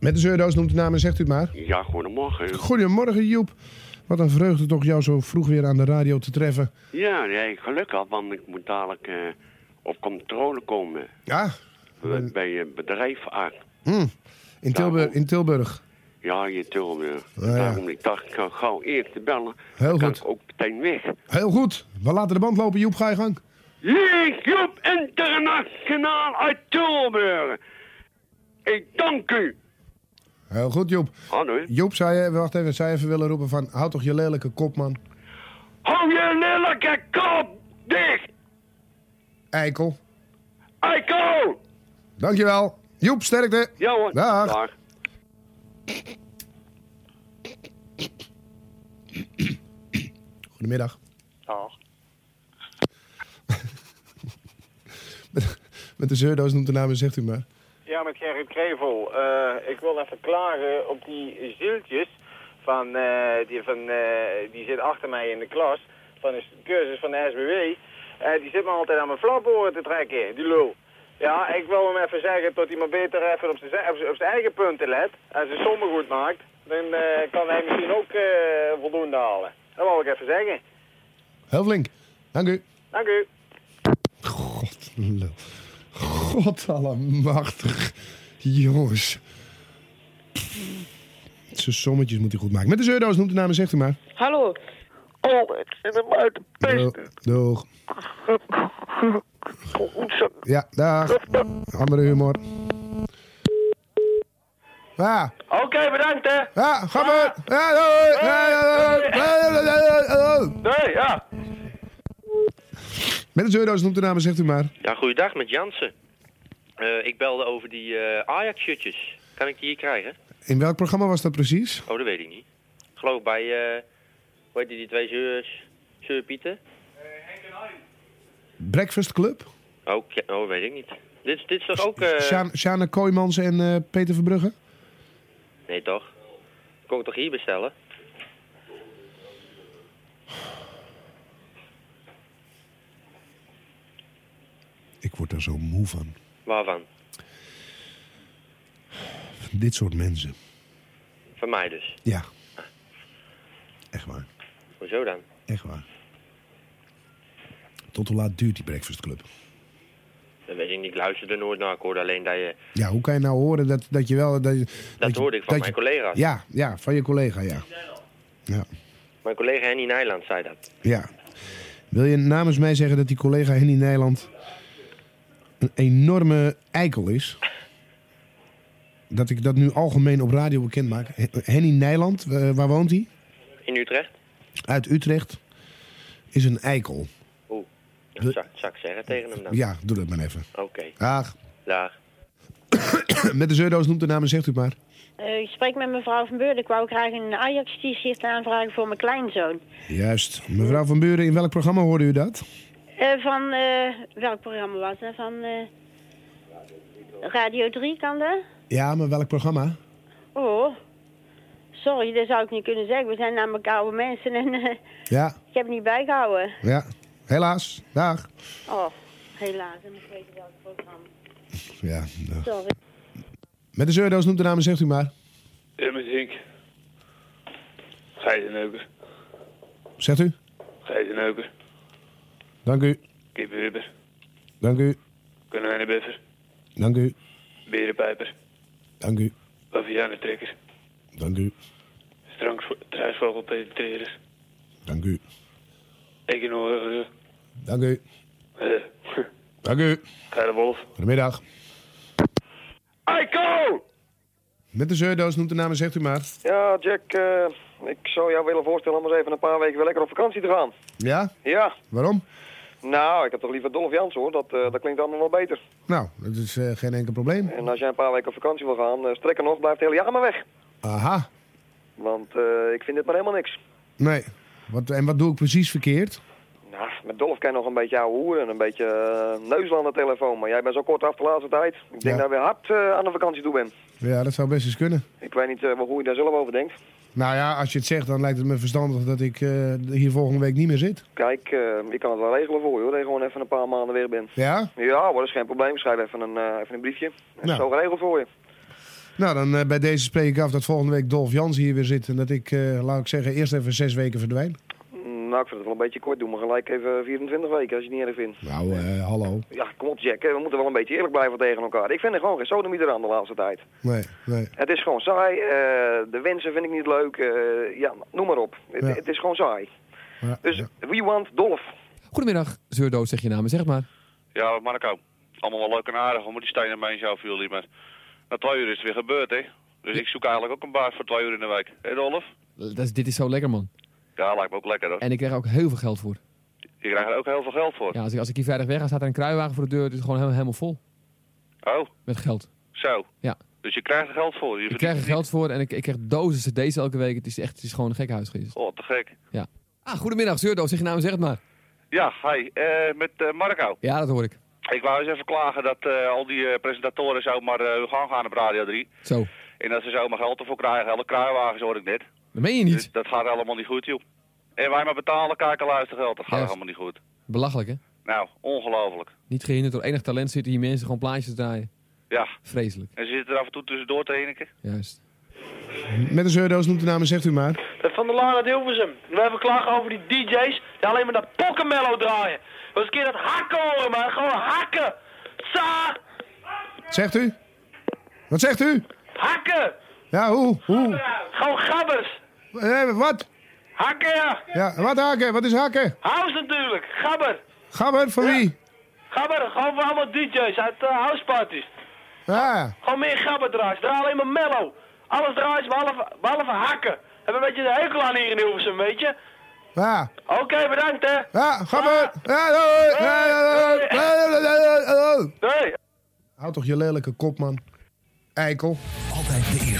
S77: Met de zeurdoos noemt de naam en zegt u het maar.
S123: Ja, goedemorgen.
S77: Goedemorgen Joep. Wat een vreugde toch jou zo vroeg weer aan de radio te treffen.
S123: Ja, nee, gelukkig, want ik moet dadelijk eh, op controle komen.
S77: Ja?
S123: Bij- Bij je bedrijf aan.
S77: Hm. In, Tilburg, in Tilburg.
S123: Ja, in Tilburg.
S77: Ah, ja.
S123: Daarom ik dacht, ik ga gauw eerst te bellen.
S77: Heel
S123: Dan kan
S77: goed.
S123: ik ook meteen weg.
S77: Heel goed. We laten de band lopen. Joep, ga je gang.
S123: Leeg Joep Internationaal uit Tilburg. Ik dank u.
S77: Heel goed, Joep.
S123: Hallo.
S77: Joep, zou je, wacht even, zou je even willen roepen van... Houd toch je lelijke kop, man.
S123: Hou je lelijke kop dicht.
S77: Eikel.
S123: Eikel.
S77: Dankjewel. Joep, sterkte.
S123: Ja hoor.
S77: Dag.
S123: Dag.
S77: Goedemiddag.
S124: Dag.
S77: Met de zeurdoos noemt de naam en zegt u maar.
S124: Ja, met Gerrit Krevel. Eh, ik wil even klagen op die zieltjes van, eh, die, van eh, die zit achter mij in de klas van de cursus van de SBW. Die zit me altijd aan mijn flapboren te trekken, die lul. Ja, ik wil hem even zeggen dat hij maar beter even op zijn, op zijn, zijn eigen punten let. Als hij sommen goed maakt, dan kan hij misschien ook voldoende halen. Dat wil ik even zeggen.
S77: Heel flink. Dank u.
S124: Dank u.
S77: God, lul. God allemachtig. Jongens. Zijn sommetjes moet hij goed maken. Met de zeurdoos noemt de naam en zegt u maar.
S124: Hallo. Oh, ik zit hem uit de
S77: Doeg. Doeg. Ja, dag. Andere humor. Ja.
S124: Oké, bedankt hè.
S77: Ja, ga maar. Ja, doei. Ja, ja, ja.
S124: Nee, ja.
S77: Met de zeurdoos noemt de naam en zegt u maar.
S125: Ja, goeiedag met Jansen. Eh, ik belde over die eh, Ajax-shirtjes. Kan ik die hier krijgen?
S77: In welk programma was dat precies?
S125: Oh, dat weet ik niet. Ik geloof bij, eh hoe heet die, die twee zeurs, zeur Pieten?
S77: Breakfast Club?
S125: Oh, ja, oh, weet ik niet. Dit, dit is toch ook...
S77: Sjane Kooijmans en Peter Verbrugge?
S125: Nee, toch? Kon ik toch hier bestellen?
S77: Ik word er zo moe van.
S125: Waarvan?
S77: Van dit soort mensen.
S125: Van mij dus.
S77: Ja. Echt waar.
S125: Hoezo dan?
S77: Echt waar. Tot hoe laat duurt die Breakfast Club?
S125: Dat weet ik niet. Ik luisterde er nooit naar. Ik hoorde alleen dat je...
S77: Ja, hoe kan je nou horen dat, dat je wel... Dat, je-
S125: Dat, hoorde ik van mijn
S77: je-
S125: collega's.
S77: Ja, ja, van je collega, ja. Ja.
S125: Mijn collega Henny Nijland zei dat.
S77: ja. Wil je namens mij zeggen dat die collega Henny Nijland een enorme eikel is? Dat ik dat nu algemeen op radio bekend maak. He- Henny Nijland, eh, waar woont hij?
S125: In Utrecht?
S77: Uit Utrecht. Is een eikel.
S125: Oeh. Dat zou, zou ik zeggen tegen hem dan.
S77: Ja, doe dat maar even.
S125: Oké.
S77: Dag.
S125: Dag. <coughs>
S77: Met de zeurdoos noemt de naam en zegt u maar.
S117: Eh, ik spreek met mevrouw Van Beurden. Ik wou graag een Ajax-t-shirt aanvragen voor mijn kleinzoon.
S77: Juist. Mevrouw Van Buren, in welk programma hoorde u dat?
S117: Eh, van, eh, welk programma was dat? Van eh, Radio 3 kan dat?
S77: Ja, maar welk programma?
S117: Oh, sorry, dat zou ik niet kunnen zeggen. We zijn namelijk oude mensen en eh,
S77: Ja,
S117: ik heb het niet bijgehouden.
S77: ja. Helaas. Dag.
S117: Oh, helaas. En ik weet welk programma.
S77: Ja, dag.
S117: Sorry.
S77: Met de zeurdoos noemt de naam zegt u maar.
S126: Ja, met Henk. Geiteneuker.
S77: Zegt u?
S126: Geiteneuker.
S77: Dank u.
S126: Kippenwipper.
S77: Dank u.
S126: Konijnenbeffer.
S77: Dank u.
S126: Berenpijper.
S77: Dank u.
S126: Bavianentrekker.
S77: Dank u.
S126: Struisvogel penetreerders.
S77: Dank u.
S126: Eekenoren.
S77: Dank u.
S126: eh,
S77: Dank u.
S126: Geile wolf.
S77: Goedemiddag.
S124: Eiko!
S77: Met de zeurdoos noemt de naam en zegt u maar.
S124: Ja, Jack, eh, ik zou jou willen voorstellen om eens even een paar weken weer lekker op vakantie te gaan.
S77: Ja?
S124: Ja.
S77: Waarom?
S124: Nou, ik heb toch liever Dolph Jans hoor, dat, eh, dat klinkt allemaal wel beter.
S77: Nou, dat is eh, geen enkel probleem.
S124: En als jij een paar weken op vakantie wil gaan, uh, strekker nog, blijft het hele jaar maar weg.
S77: Aha.
S124: Want ik vind dit maar helemaal niks.
S77: Nee. Wat, en wat doe ik precies verkeerd?
S124: Nou, met Dolph kan je nog een beetje ouwe hoeren en een beetje neuzel aan de telefoon. Maar jij bent zo kort af de laatste tijd. Ik denk
S77: Ja.
S124: dat je weer hard aan de vakantie toe bent.
S77: Ja, dat zou best eens kunnen.
S124: Ik weet niet hoe je daar zelf over denkt.
S77: Nou ja, als je het zegt, dan lijkt het me verstandig dat ik eh, hier volgende week niet meer zit.
S124: Kijk, eh, ik kan het wel regelen voor je hoor, dat je gewoon even een paar maanden weer bent.
S77: Ja?
S124: Ja, hoor, dat is geen probleem. Schrijf even een, eh, even een briefje. Dat is
S77: Nou.
S124: zo geregeld voor je.
S77: Nou, dan bij deze spreek ik af dat volgende week Dolf Jans hier weer zit. En dat ik, laat ik zeggen, eerst even zes weken verdwijn.
S124: Nou, ik vind het wel een beetje kort. Doe maar gelijk even 24 weken als je het niet erg vindt.
S77: Nou, eh, hallo.
S124: Ja, kom op Jack, hè. we moeten wel een beetje eerlijk blijven tegen elkaar. Ik vind er gewoon geen sodomieter aan de laatste tijd.
S77: Nee, nee.
S124: Het is gewoon saai, eh, de wensen vind ik niet leuk, eh, ja, noem maar op. Het,
S88: Ja.
S124: het is gewoon saai.
S88: Ja,
S124: Dus we want Dolf.
S88: Goedemiddag, Zeurdood, zeg je naam, zeg maar.
S127: Ja, Marco. Allemaal wel leuk en aardig, maar die stenen bij jou voor jullie. Maar na twee uur is het weer gebeurd, hè. Dus ik zoek eigenlijk ook een baas voor twee uur in de week. Hé, Dolf?
S88: Dat is, dit is zo lekker, man.
S127: Ja, lijkt me ook lekker, hoor.
S88: En ik krijg er ook heel veel geld voor.
S127: Je krijgt er ook heel veel geld voor.
S88: Ja, als ik, als ik hier vrijdag weg ga, staat er een kruiwagen voor de deur. Het is gewoon helemaal, helemaal vol
S127: Oh,
S88: met geld.
S127: zo.
S88: Ja.
S127: Dus je krijgt er geld voor. Je
S88: Ik krijg er geld voor en ik, ik krijg dozen cd's elke week. Het is echt het is gewoon een gek huis geweest.
S127: Oh, te gek.
S88: Ja. Ah, goedemiddag, Zeurdood, zeg je naam, zeg het maar.
S127: Ja, hi. eh, met eh, Marco.
S88: Ja, dat hoor ik.
S127: Ik wou eens even klagen dat eh, al die presentatoren zomaar hun gang gaan op Radio 3.
S88: Zo.
S127: En dat ze zomaar geld ervoor krijgen. Hele kruiwagens hoor ik net.
S88: Dat meen je niet.
S127: Dus dat gaat helemaal niet goed, joh. En wij maar betalen, kijken, luisteren geld. Dat gaat
S88: Ja.
S127: helemaal niet goed.
S88: Belachelijk, hè?
S127: Nou, ongelooflijk.
S88: Niet gehinderd door enig talent zitten hier mensen gewoon plaatjes te draaien.
S127: Ja.
S88: Vreselijk.
S127: En ze zitten er af en toe tussendoor te hinniken.
S88: Juist.
S77: Met een zeurdoos noemt de naam zegt u maar.
S117: Dat van de Laan uit Hilversum. We hebben klagen over die DJ's die alleen maar dat pokkenmello draaien. We eens een keer dat hakken horen, maar gewoon hakken. Tsa!
S77: Zegt u? Wat zegt u?
S117: Hakken!
S77: Ja, hoe? Hoe?
S117: Gewoon gabbers.
S77: Eh, wat?
S117: Hakken, ja.
S77: Ja, wat hakken? Wat is hakken?
S117: House natuurlijk. Gabber.
S77: Gabber, van wie?
S117: Gabber, gewoon voor allemaal DJ's uit uh, houseparties.
S77: Ja.
S117: Gewoon meer gabber draaien. Ze draaien alleen maar mellow. Alles draaien ze behalve, behalve hakken. Hebben een beetje de hekel aan hier in Hilversum, weet je.
S77: Ja.
S117: Oké, bedankt hè.
S77: Ja, gabber. Ja, doei. Ja.
S117: Nee.
S77: Houd toch je lelijke kop, man. Eikel.
S114: Altijd de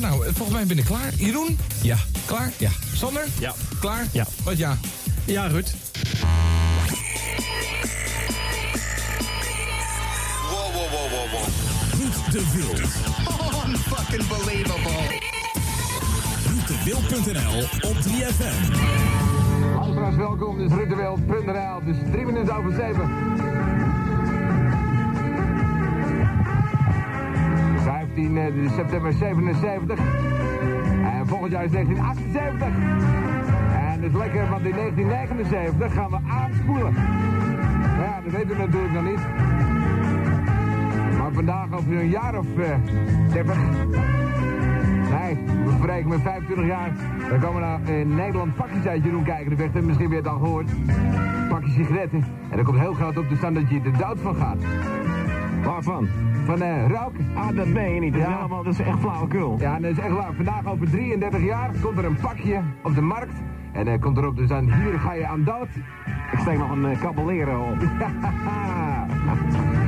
S128: Nou, eh, volgens mij ben ik klaar. Jeroen? Ja. Klaar? Ja. Sander? Ja. Klaar? Ja. Wat ja? Ja, Ruud.
S114: Wow, wow, wow, wow, wow. Ruud de Wild. <laughs> Unfucking believable. RuudDeWild.nl op 3FM.
S123: Luisteraars, welkom. Dit is Ruud de Wild.nl. Het is drie minuten over zeven. 15 eh, september 77. En volgend jaar is 1978. En dat is lekker, want in 1979 gaan we aanspoelen. Maar ja, dat weten we natuurlijk nog niet. Maar vandaag over een jaar of eh 30. Nee, we spreken met 25 jaar. Dan komen we naar in Nederland pakjes uit Jeroen kijken. Dat werd misschien weer het al gehoord. Pakjes sigaretten. En er komt heel groot op te staan dat je er dood van gaat. Waarvan? Van eh roken. Ah, dat meen je niet. Dat, is, helemaal, dat is echt flauwekul. Ja, dat is echt waar. Vandaag over 33 jaar komt er een pakje op de markt. En dan komt erop dus dan hier ga je aan dood. Ik steek nog een uh, caballero op. <laughs>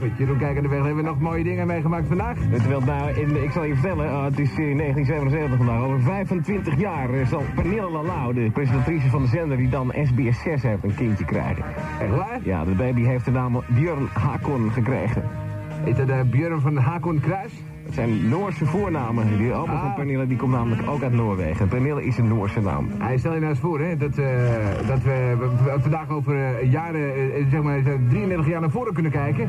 S123: goed. Jeroen, kijk aan de weg. Hebben we nog mooie dingen meegemaakt vandaag?
S129: Het nou, in, ik zal je vertellen, uh, het is in 1977 vandaag. Over 25 jaar uh, zal Pernille Lalau, de presentatrice van de zender die dan SBS 6 heeft, een kindje krijgen.
S123: Echt waar?
S129: Ja, de baby heeft de naam Björn Hakon gekregen.
S123: Is dat uh, Björn van Hakon Kruis?
S129: Het zijn Noorse voornamen. Die
S123: Ah.
S129: van Pernille die komt namelijk ook uit Noorwegen. Pernille is een Noorse naam.
S123: Hij stel je nou eens voor hè, dat, eh, dat we, we- we vandaag over eh, jaren, eh, zeg maar zo 33 jaar naar voren kunnen kijken.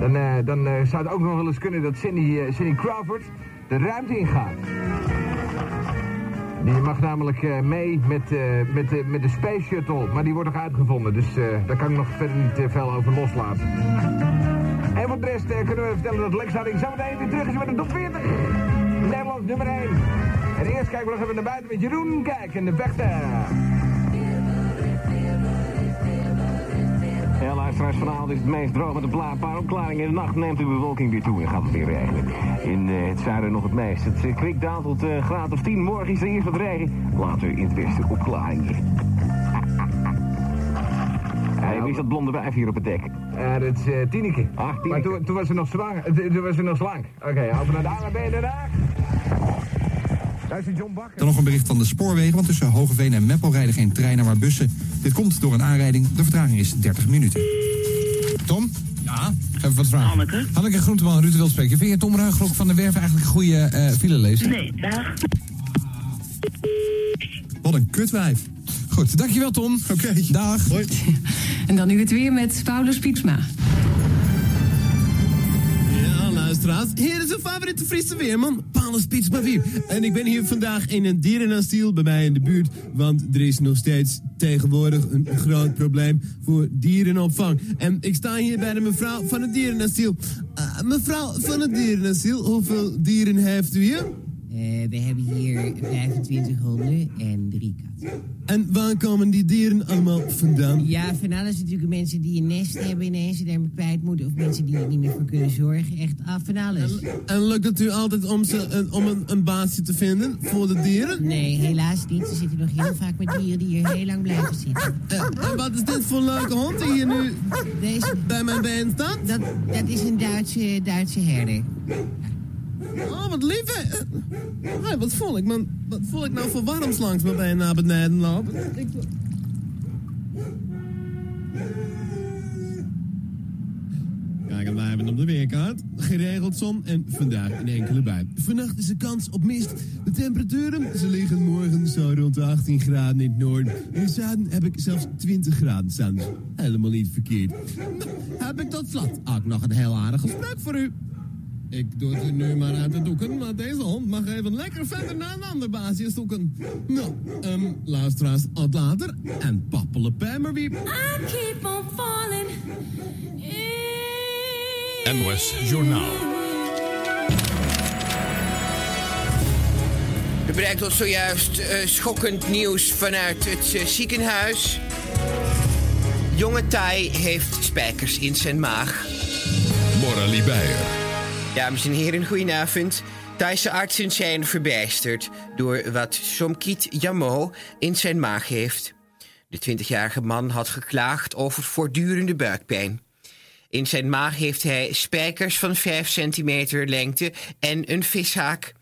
S123: Dan, dan zou het ook nog wel eens kunnen dat Cindy, Cindy Crawford de ruimte ingaat. Die mag namelijk mee met, met, de met de Space Shuttle, maar die wordt nog uitgevonden. Dus daar kan ik nog verder niet veel over loslaten. En voor de rest eh, kunnen we vertellen dat Lex Harding zometeen weer terug is met de top 40. Nederlands nummer 1. En eerst kijken we nog even naar buiten met Jeroen. Kijk, en de vechter.
S129: Ja, luisteraars, vanavond is het meest droog met een paar opklaringen. In de nacht neemt de bewolking weer toe en gaat het weer regenen. In eh, het zuiden nog het meest. Het uh, daalt tot eh, graad of 10. Morgen is er eerst wat regen. Later in het westen opklaringen. Hey, wie is dat blonde wijf hier op het dek?
S123: Ja, dat is eh Tineke.
S129: Ach,
S123: Maar toen, toen was ze nog zwanger. eh, Toen was ze nog slank. Oké, over naar de ANWB Den Haag. Daar is de John Bakker.
S2: Dan nog een bericht van de spoorwegen, want tussen Hogeveen en Meppel rijden geen treinen, maar bussen. Dit komt door een aanrijding. De vertraging is 30 minuten.
S108: Tom? Ja? Even wat vragen. Hanneke? Hanneke Groenteman, Ruud de Wild spreken. Vind je Tom Ruigrok van der Werf eigenlijk een goede uh, filelezer?
S130: Nee, dag.
S131: Wat een kutwijf.
S108: Goed, dankjewel Tom.
S131: Oké.
S108: Dag.
S131: Hoi.
S96: En dan nu het weer met Paulus Piepsma.
S123: Ja, luisteraars. Hier is uw favoriete Friese weerman, Paulus Pietsma weer. En ik ben hier vandaag in een dierenasiel bij mij in de buurt. Want er is nog steeds tegenwoordig een groot probleem voor dierenopvang. En ik sta hier bij de mevrouw van het dierenasiel. Eh, mevrouw van het dierenasiel, hoeveel dieren heeft u hier?
S132: Eh, we hebben hier 25 honden en drie katten.
S123: En waar komen die dieren allemaal vandaan?
S132: Ja, van alles natuurlijk mensen die een nest hebben ineens en daarmee kwijt moeten. Of mensen die er niet meer voor kunnen zorgen. Echt af van alles.
S123: En lukt het u altijd om, ze, een- om een, een baasje te vinden voor de dieren?
S132: Nee, helaas niet. Ze zitten nog heel vaak met dieren die hier heel lang blijven zitten.
S123: En wat is dit voor een leuke hond die hier nu bij mijn been staat?
S132: Dat, dat is een Duitse, Duitse herder.
S123: Oh, wat lief, wat voel ik, man? Wat voel ik nou voor warms langs mijn been naar beneden lopen? Ik- Kijk maar even op de weerkaart. Geregeld zon en vandaag een enkele bui. Vannacht is er kans op mist. De temperaturen, ze liggen morgen zo rond de 18 graden in het noorden. In het zuiden heb ik zelfs 20 graden staan. Helemaal niet verkeerd. Nou, heb ik tot slot ook nog een heel aardig gesprek voor u. Ik doe het nu maar uit de doeken, maar deze hond mag even lekker verder naar een ander baasje zoeken. Nou, ehm luisteraars, tot later. En pappele maar weer.
S133: keep on falling.
S114: NOS Journaal.
S134: Er bereikt ons zojuist eh, schokkend nieuws vanuit het eh, ziekenhuis. Jonge Thai heeft spijkers in zijn maag.
S114: Morali Beijer.
S134: Dames en heren, goedenavond. Thaise artsen zijn verbijsterd door wat Somkit Yamo in zijn maag heeft. De 20-jarige man had geklaagd over voortdurende buikpijn. In zijn maag heeft hij spijkers van 5 centimeter lengte en een vishaak.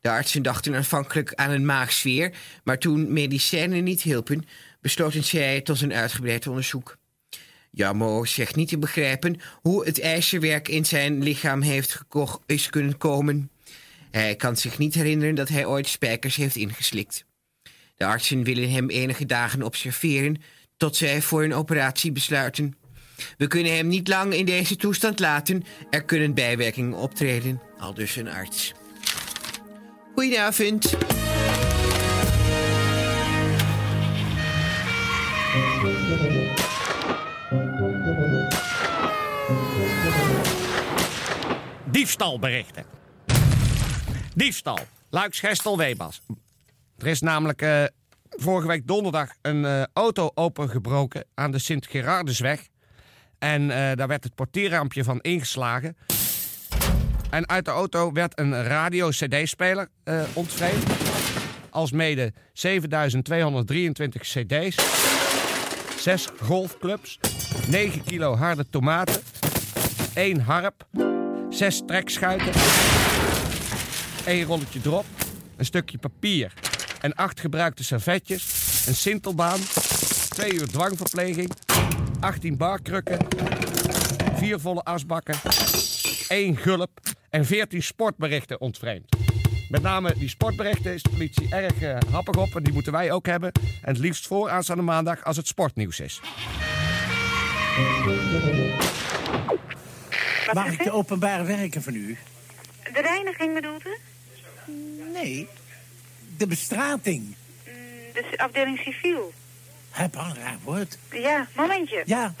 S134: De artsen dachten aanvankelijk aan een maagsfeer, maar toen medicijnen niet hielpen, besloten zij tot een uitgebreid onderzoek. Jammo zegt niet te begrijpen hoe het ijzerwerk in zijn lichaam heeft is kunnen komen. Hij kan zich niet herinneren dat hij ooit spijkers heeft ingeslikt. De artsen willen hem enige dagen observeren tot zij voor een operatie besluiten. We kunnen hem niet lang in deze toestand laten. Er kunnen bijwerkingen optreden, al dus een arts. Goedenavond.
S135: Diefstalberichten. Diefstal. Luiks, Gestel, Webas. Er is namelijk eh, vorige week donderdag een eh, auto opengebroken aan de Sint-Gerardesweg. En eh, daar werd het portierraampje van ingeslagen. En uit de auto werd een radio-cd-speler eh ontvreemd. Alsmede 7223 cd's. 6 golfclubs. 9 kilo harde tomaten. 1 harp. 6 trekschuiten. 1 rolletje drop. Een stukje papier. En 8 gebruikte servetjes. Een sintelbaan. 2 uur dwangverpleging. 18 barkrukken. 4 volle asbakken. 1 gulp. En 14 sportberichten ontvreemd. Met name die sportberichten is de politie erg eh, happig op. En die moeten wij ook hebben. En het liefst voor aanstaande maandag als het sportnieuws is.
S56: Mag ik de openbare werken van u?
S55: De reiniging bedoelt u?
S56: Nee, de bestrating.
S55: De afdeling civiel.
S56: Heb al een raar woord.
S55: Ja, momentje.
S56: Ja,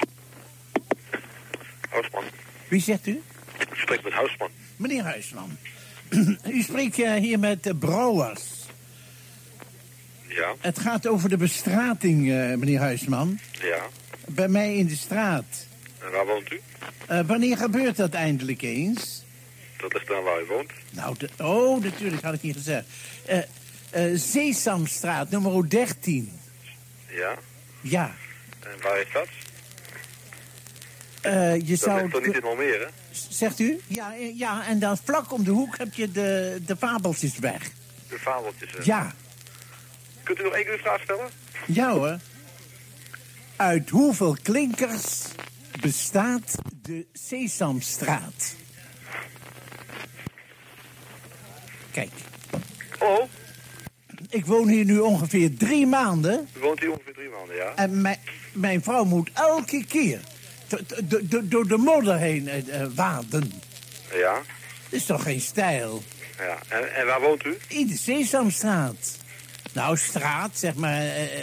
S136: Huisman.
S56: wie zegt u?
S136: Ik spreek met Huisman.
S56: Meneer Huisman. <clears throat> u spreekt eh, hier met de Brouwers.
S136: Ja,
S56: Het gaat over de bestrating, eh, meneer Huisman.
S136: ja.
S56: Bij mij in de straat.
S136: En waar woont u?
S56: Eh, wanneer gebeurt dat eindelijk eens?
S136: Dat ligt aan waar u woont.
S56: Nou, de, oh, natuurlijk had ik niet gezegd. Sesamstraat, nummer 13.
S136: Ja.
S56: Ja.
S136: En waar is dat?
S56: Je
S136: dat
S56: zou...
S136: ligt toch niet in Almere?
S56: Zegt u? Ja, ja, en dan vlak om de hoek heb je de, de fabeltjesweg.
S136: De fabeltjes. hè?
S56: Ja,
S136: Kunt u nog één keer de vraag stellen?
S56: ja hoor. Uit hoeveel klinkers bestaat de Sesamstraat? Kijk.
S136: Oh.
S56: ik woon hier nu ongeveer drie maanden.
S137: U woont hier ongeveer drie maanden, ja?
S56: En mijn, mijn vrouw moet elke keer do- do- do- door de modder heen eh, eh, waden.
S137: Ja.
S56: Dat is toch geen stijl?
S137: ja. En, en waar woont u?
S56: In de Sesamstraat. Nou, straat, zeg maar... eh,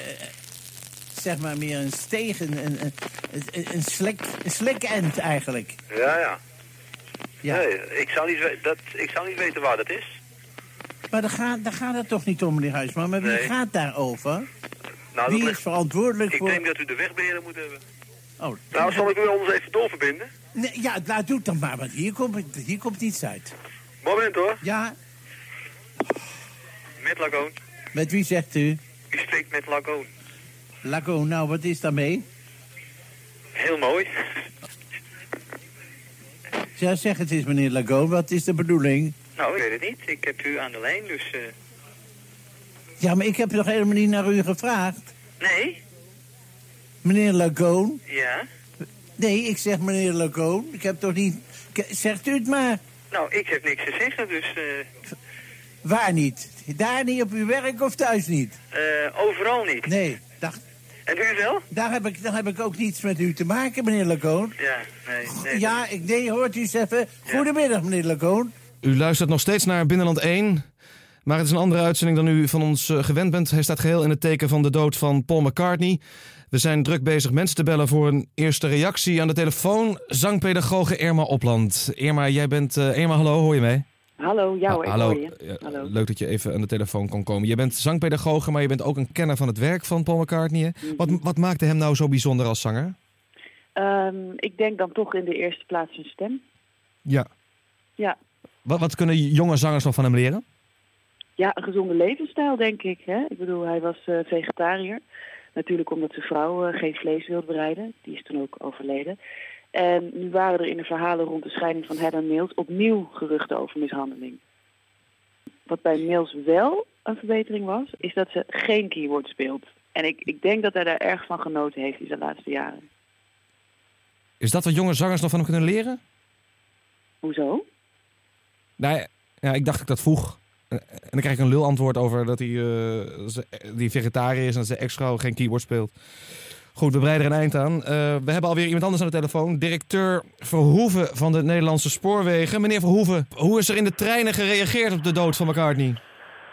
S56: zeg maar meer een steeg, een, een, een, een, slek, een slekend eigenlijk.
S137: Ja, ja.
S56: Ja.
S137: Nee, ik zou, niet dat, ik zou niet weten waar dat is.
S56: Maar daar gaat, daar gaat het toch niet om, meneer Huisman? Maar wie
S137: Nee.
S56: gaat daarover?
S137: Nou,
S56: wie is verantwoordelijk
S137: Ik
S56: voor...
S137: denk dat u de wegbeheerder moet hebben.
S56: Oh,
S137: Nou, zal ik u anders even doorverbinden?
S56: Nee, ja, laat doe het dan maar, want hier komt, hier komt niets uit.
S137: Moment hoor.
S56: Ja,
S137: Met Lagoon.
S56: met wie zegt u?
S137: U spreekt met Lagoon.
S56: Lago, nou, wat is daarmee?
S137: Heel mooi.
S56: Ja, zeg het eens, meneer Lago, wat is de bedoeling?
S71: Nou, ik weet het niet. Ik heb u aan de lijn, dus... eh,
S56: Ja, maar ik heb nog helemaal niet naar u gevraagd.
S71: Nee?
S56: Meneer Lagoon?
S71: Ja?
S56: Nee, ik zeg meneer Lagoon. Ik heb toch niet... Zegt u het maar.
S71: Nou, ik heb niks te zeggen, dus... eh,
S56: Waar niet? Daar niet op uw werk of thuis niet?
S71: eh, overal niet.
S56: Nee, dacht...
S71: En u wel?
S56: Daar heb, ik, daar heb ik ook niets met u te maken, meneer Lagoon.
S71: Ja, nee, nee.
S56: Ja, ik, nee, hoort u eens even. Goedemiddag, meneer Lagoon.
S138: U luistert nog steeds naar Binnenland 1. Maar het is een andere uitzending dan u van ons eh, gewend bent. Hij staat geheel in het teken van de dood van Paul McCartney. We zijn druk bezig mensen te bellen voor een eerste reactie. Aan de telefoon zangpedagoge Irma Opland. Irma, jij bent... eh Irma, hallo, hoor je mee?
S117: Hallo, ik
S138: Ah, hallo.
S117: hoor je. Hallo.
S138: Leuk dat je even aan de telefoon kon komen. Je bent zangpedagoge, maar je bent ook een kenner van het werk van Paul McCartney.
S117: Mhm.
S138: Wat, wat maakte hem nou zo bijzonder als zanger?
S117: Ehm, ik denk dan toch in de eerste plaats zijn stem.
S138: Ja.
S117: Ja.
S138: Wat, wat kunnen jonge zangers nog van hem leren?
S117: ja, een gezonde levensstijl denk ik. Hè? Ik bedoel, hij was eh, vegetariër. Natuurlijk omdat zijn vrouw eh, geen vlees wilde bereiden. Die is toen ook overleden. En nu waren er in de verhalen rond de scheiding van Helen Mills opnieuw geruchten over mishandeling. Wat bij Mills wel een verbetering was, is dat ze geen keyboard speelt. En ik, ik denk dat hij daar erg van genoten heeft in zijn laatste jaren.
S138: Is dat wat jonge zangers nog van hem kunnen leren?
S117: Hoezo?
S138: Nou, ja, ik dacht ik dat vroeg. En dan krijg ik een lul antwoord over dat hij ze- die vegetariër is en dat zijn ex-vrouw geen keyboard speelt. Goed, we breiden er een eind aan. Eh, we hebben alweer iemand anders aan de telefoon. Directeur Verhoeven van de Nederlandse Spoorwegen. Meneer Verhoeven, hoe is er in de treinen gereageerd op de dood van McCartney?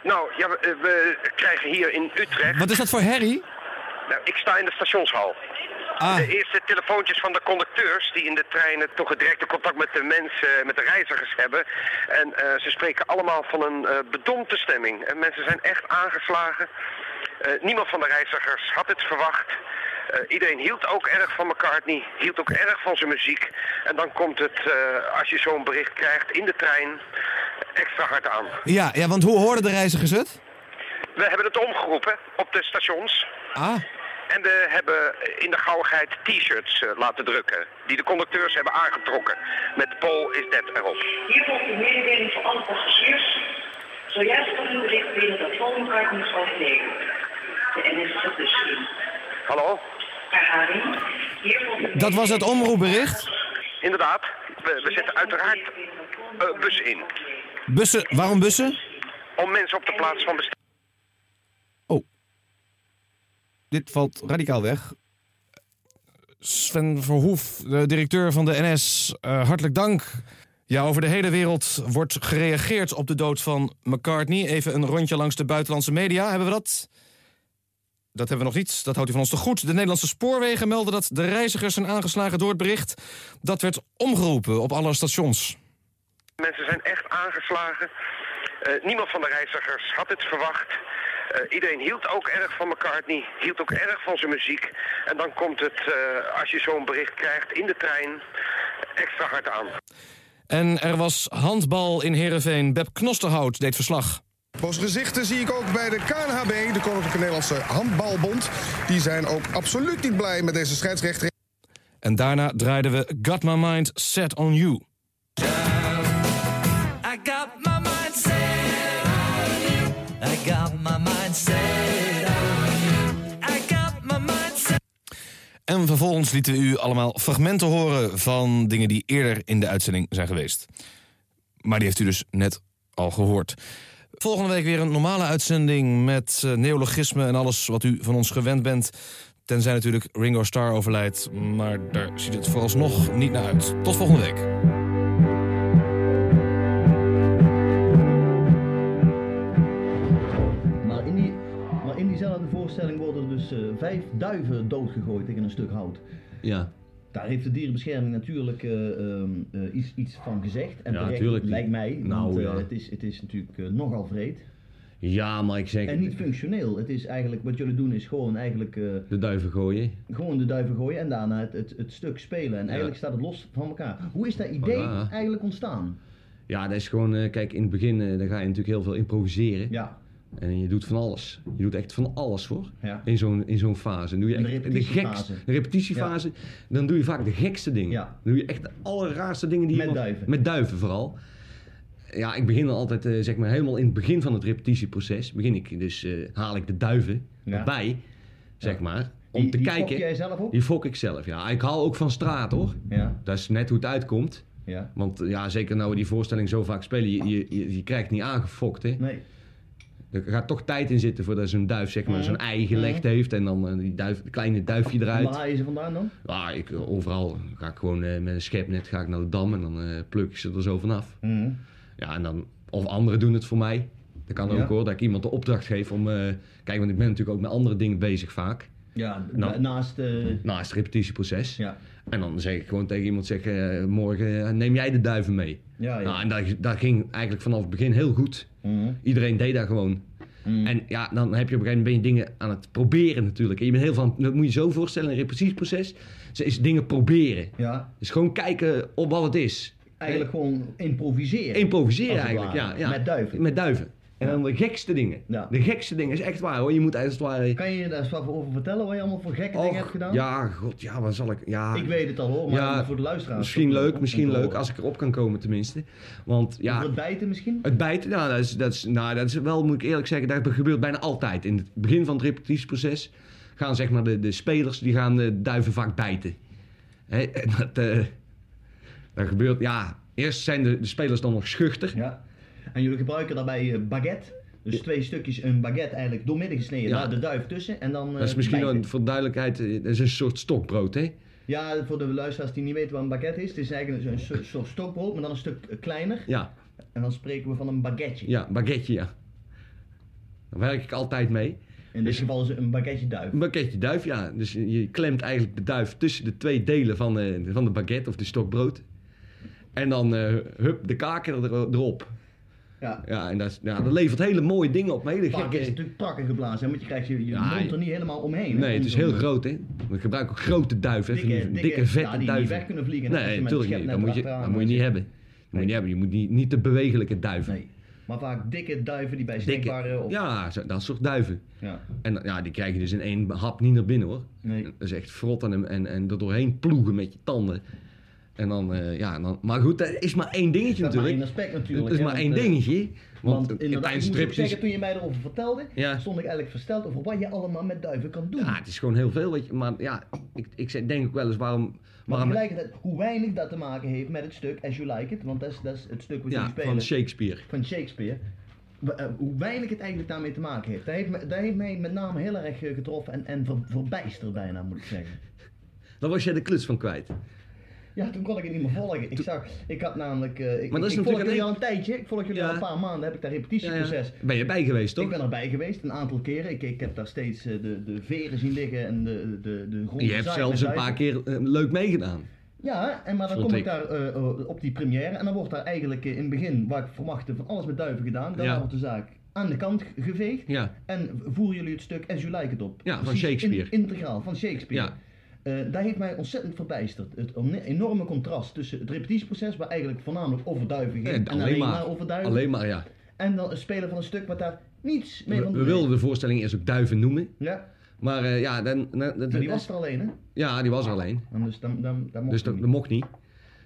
S139: Nou, ja, we, we krijgen hier in Utrecht...
S138: Wat is dat voor herrie?
S139: Nou, ik sta in de stationshal.
S138: Ah.
S139: De eerste telefoontjes van de conducteurs die in de treinen toch het directe contact met de mensen, met de reizigers hebben. En eh, ze spreken allemaal van een eh, bedompte stemming. En mensen zijn echt aangeslagen. Eh, niemand van de reizigers had het verwacht. Eh, iedereen hield ook erg van McCartney, hield ook erg van zijn muziek. En dan komt het, eh, als je zo'n bericht krijgt in de trein, extra hard aan.
S138: Ja, ja, want hoe hoorden de reizigers het?
S139: We hebben het omgeroepen op de stations.
S138: Ah.
S139: En we hebben in de gauwigheid t-shirts eh, laten drukken. Die de conducteurs hebben aangetrokken. Met Paul is dead erop.
S140: Hier volgt een mededeling voor alle passagiers. Zojuist kwam een bericht binnen dat Paul McCartney is overleden. De NS zat dus in.
S139: Hallo?
S138: Dat was het omroepbericht?
S139: Inderdaad. We, we zetten uiteraard eh, bussen in.
S138: Bussen, waarom bussen?
S139: Om mensen op de plaats van bestemming.
S138: Dit valt radicaal weg. Sven Verhoef, de directeur van de NS, eh, hartelijk dank. Ja, over de hele wereld wordt gereageerd op de dood van McCartney. Even een rondje langs de buitenlandse media. Hebben we dat? Dat hebben we nog niet. Dat houdt u van ons te goed. De Nederlandse spoorwegen melden dat de reizigers zijn aangeslagen door het bericht. Dat werd omgeroepen op alle stations.
S139: Mensen zijn echt aangeslagen. Eh, niemand van de reizigers had het verwacht. Eh, iedereen hield ook erg van McCartney, hield ook erg van zijn muziek. En dan komt het, eh, als je zo'n bericht krijgt in de trein, extra hard aan.
S138: En er was handbal in Heerenveen. Beb Knosterhout deed verslag.
S141: Boze gezichten zie ik ook bij de KNHB, de Koninklijke Nederlandse Handbalbond. Die zijn ook absoluut niet blij met deze scheidsrechter.
S138: En daarna draaiden we Got My Mind Set On You.
S142: I got my mind set on you. I got my mind set on you. I got my mind set.
S138: En vervolgens lieten we u allemaal fragmenten horen van dingen die eerder in de uitzending zijn geweest. Maar die heeft u dus net al gehoord. Volgende week weer een normale uitzending met eh, neologismen en alles wat u van ons gewend bent. Tenzij natuurlijk Ringo Starr overlijdt, maar daar ziet het vooralsnog niet naar uit. Tot volgende week.
S143: Maar in, die, maar in diezelfde voorstelling worden dus eh, vijf duiven doodgegooid tegen een stuk hout.
S71: Ja.
S143: Daar heeft de dierenbescherming natuurlijk eh, ehm, eh, iets, iets van gezegd. En
S71: Ja,
S143: terecht, lijkt mij.
S71: Nou,
S143: want eh,
S71: ja.
S143: het, is, het is natuurlijk eh, nogal vreed.
S71: Ja, maar ik zeg...
S143: En niet functioneel. Het is eigenlijk, wat jullie doen is gewoon eigenlijk... eh,
S71: De duiven gooien.
S143: gewoon de duiven gooien en daarna het, het, het stuk spelen. En eigenlijk staat het los van elkaar. Hoe is dat idee
S71: Voilà.
S143: eigenlijk ontstaan?
S71: Ja, dat is gewoon... eh, kijk, in het begin eh, dan ga je natuurlijk heel veel improviseren.
S143: Ja.
S71: En je doet van alles. Je doet echt van alles hoor.
S143: Ja.
S71: In zo'n in zo'n fase. Doe je
S143: In de repetitiefase.
S71: gekste de repetitiefase. Dan doe je vaak de gekste dingen. Dan doe je echt de allerraarste dingen die je
S143: Met duiven.
S71: Met duiven vooral. Ja, ik begin dan altijd, eh, zeg maar, helemaal in het begin van het repetitieproces. Begin ik dus, eh, haal ik de duiven erbij, zeg maar. Om
S143: Die-
S71: te
S143: die
S71: kijken.
S143: fok jij zelf ook?
S71: Die fok ik zelf, ja. Ik haal ook van straat hoor.
S143: Ja.
S71: Dat is net hoe het uitkomt.
S143: Ja.
S71: Want ja, zeker nou we die voorstelling zo vaak spelen, je, je, je, je krijgt niet aangefokt hè.
S143: Nee.
S71: Er gaat toch tijd in zitten voordat zo'n duif zeg maar
S143: Mhm.
S71: zijn ei gelegd heeft en dan eh, die duif, kleine duifje eruit.
S143: waar haal je ze vandaan dan?
S71: Ja, ik, eh, overal ga ik gewoon eh, met een schepnet ga ik naar de dam en dan pluk ik ze er zo vanaf.
S143: Mhm.
S71: Ja, en dan, of anderen doen het voor mij. Dat kan
S143: Ja.
S71: ook hoor, dat ik iemand de opdracht geef om... kijk, want ik ben natuurlijk ook met andere dingen bezig vaak.
S143: Ja,
S71: Nou,
S143: naast...
S71: Naast het repetitieproces.
S143: Ja.
S71: En dan zeg ik gewoon tegen iemand, zeg, eh, morgen eh, neem jij de duiven mee.
S143: Ja, ja.
S71: Nou, en dat, dat ging eigenlijk vanaf het begin heel goed.
S143: Mhm.
S71: Iedereen deed dat gewoon. En ja, dan heb je op een gegeven moment dingen aan het proberen natuurlijk. En je bent heel van, dat moet je zo voorstellen, een repetitieproces. Ze is dingen proberen.
S143: Ja.
S71: Dus gewoon kijken op wat het is.
S143: Eigenlijk gewoon improviseren.
S71: Improviseren eigenlijk, ja, ja.
S143: Met duiven.
S71: Met duiven. En dan de gekste dingen. De gekste dingen is echt waar hoor. Je moet als het ware...
S143: Kan je daar eens wat over vertellen wat je allemaal voor gekke dingen hebt gedaan?
S71: Ja, god, ja, wat zal ik... Ja,
S143: Ik weet het al hoor, maar voor de luisteraars.
S71: Misschien leuk, misschien leuk als ik erop kan komen tenminste. Want ja...
S143: Over het bijten misschien?
S71: Het bijten, nou, dat is, dat, is, nou, dat is wel, moet ik eerlijk zeggen, dat gebeurt bijna altijd. In het begin van het repetitieproces gaan zeg maar de, de spelers, die gaan de duiven vaak bijten. Hè, en dat, eh, dat gebeurt, ja, eerst zijn de, de spelers dan nog schuchter.
S143: Ja. En jullie gebruiken daarbij eh, baguette. Dus twee stukjes een baguette eigenlijk doormidden gesneden.
S71: Ja.
S143: Daar de duif tussen en dan
S71: Dat is
S143: eh,
S71: misschien voor duidelijkheid, eh, dat is een soort stokbrood, hè?
S143: Ja, voor de luisteraars die niet weten wat een baguette is. Het is eigenlijk een soort- soort stokbrood, maar dan een stuk eh, kleiner.
S71: Ja,
S143: En dan spreken we van een baguette.
S71: ja, baguette, ja. Daar werk ik altijd mee.
S143: In dit geval is het een baguette duif.
S71: Een baguette duif, ja. Dus je klemt eigenlijk de duif tussen de twee delen van de, van de baguette of de stokbrood. En dan, eh, hup, de kaken er, erop.
S143: Ja.
S71: Ja, en dat, is- ja, dat levert hele mooie dingen op. Hele
S143: Vaak
S71: gekke...
S143: is het natuurlijk prakken geblazen, hè, want je krijgt je, je
S71: Ja,
S143: mond er niet helemaal omheen. hè,
S71: Nee, het is heel groot, hè. We gebruiken ook grote duiven,
S143: Dikke-
S71: die
S143: dikke-
S71: dikke, vette
S143: ja, die niet
S71: duiven.
S143: weg kunnen vliegen,
S71: Nee, natuurlijk
S143: het
S71: niet. Dat moet je, dat moet je niet hebben. Dat moet je niet hebben. Je moet niet, niet de bewegelijke duiven.
S143: Nee. Maar vaak dikke duiven die bij steekbare... Of...
S71: ja, zo- dat soort duiven.
S143: Ja.
S71: En ja, die krijg je dus in één hap niet naar binnen hoor.
S143: Nee.
S71: Dat is echt frotten en, en, en er doorheen ploegen met je tanden. En dan, eh, ja, dan, maar goed, dat is maar één dingetje
S143: Dat is maar
S71: natuurlijk.
S143: één aspect natuurlijk,
S71: Het is
S143: hè,
S71: maar één
S143: eh,
S71: dingetje. Want,
S143: Want
S71: tijdens
S143: ook zeggen, toen je mij erover vertelde,
S71: Ja.
S143: stond ik eigenlijk versteld over wat je allemaal met duiven kan doen.
S71: Ja, het is gewoon heel veel. Weet je, maar ja, ik, ik denk ook wel eens waarom...
S143: Maar tegelijkertijd, hoe weinig dat te maken heeft met het stuk As You Like It, want dat is, dat is het stuk wat
S71: ja,
S143: jullie spelen.
S71: van Shakespeare.
S143: Van Shakespeare. Eh, hoe weinig het eigenlijk daarmee te maken heeft. Dat heeft, me, dat heeft mij met name heel erg getroffen en, en ver, verbijsterd bijna, moet ik zeggen.
S71: Daar was jij de kluts van kwijt.
S143: Ja, toen kon ik het niet meer volgen. Ik zag, ik had namelijk, eh, ik,
S71: Maar dat is
S143: ik, volg jullie al een tijdje, ik volg jullie al een paar maanden, heb ik dat repetitieproces.
S71: Ja, ja. Ben je bij geweest, toch?
S143: Ik ben erbij geweest, een aantal keren. Ik, ik heb daar steeds eh, de, de veren zien liggen en de, de, de ronde
S71: Je hebt zelfs een paar keer eh, leuk meegedaan.
S143: Ja, en maar dan
S71: Vond
S143: kom ik
S71: ik.
S143: daar op die première en dan wordt daar eigenlijk in het begin, waar ik verwachtte, van alles met duiven gedaan. Dan wordt de zaak aan de kant geveegd en voeren jullie het stuk As You Like It op.
S71: Ja, van Shakespeare.
S143: in- integraal, van Shakespeare.
S71: Ja.
S143: Eh, dat heeft mij ontzettend verbijsterd. Het enorme contrast tussen het repetitieproces, waar eigenlijk voornamelijk over duiven ging, en
S71: alleen maar.
S143: duiven,
S71: Alleen maar, ja.
S143: en dan het spelen van een stuk wat daar niets mee
S71: We,
S143: van
S71: we wilden de voorstelling eerst ook duiven noemen.
S143: Ja.
S71: Maar eh, ja, dan... dan, dan-
S143: Maar die was er alleen, hè?
S71: Ja, die was er alleen.
S143: En dus dan, dan, dan mocht
S71: Dus dat, dat mocht niet.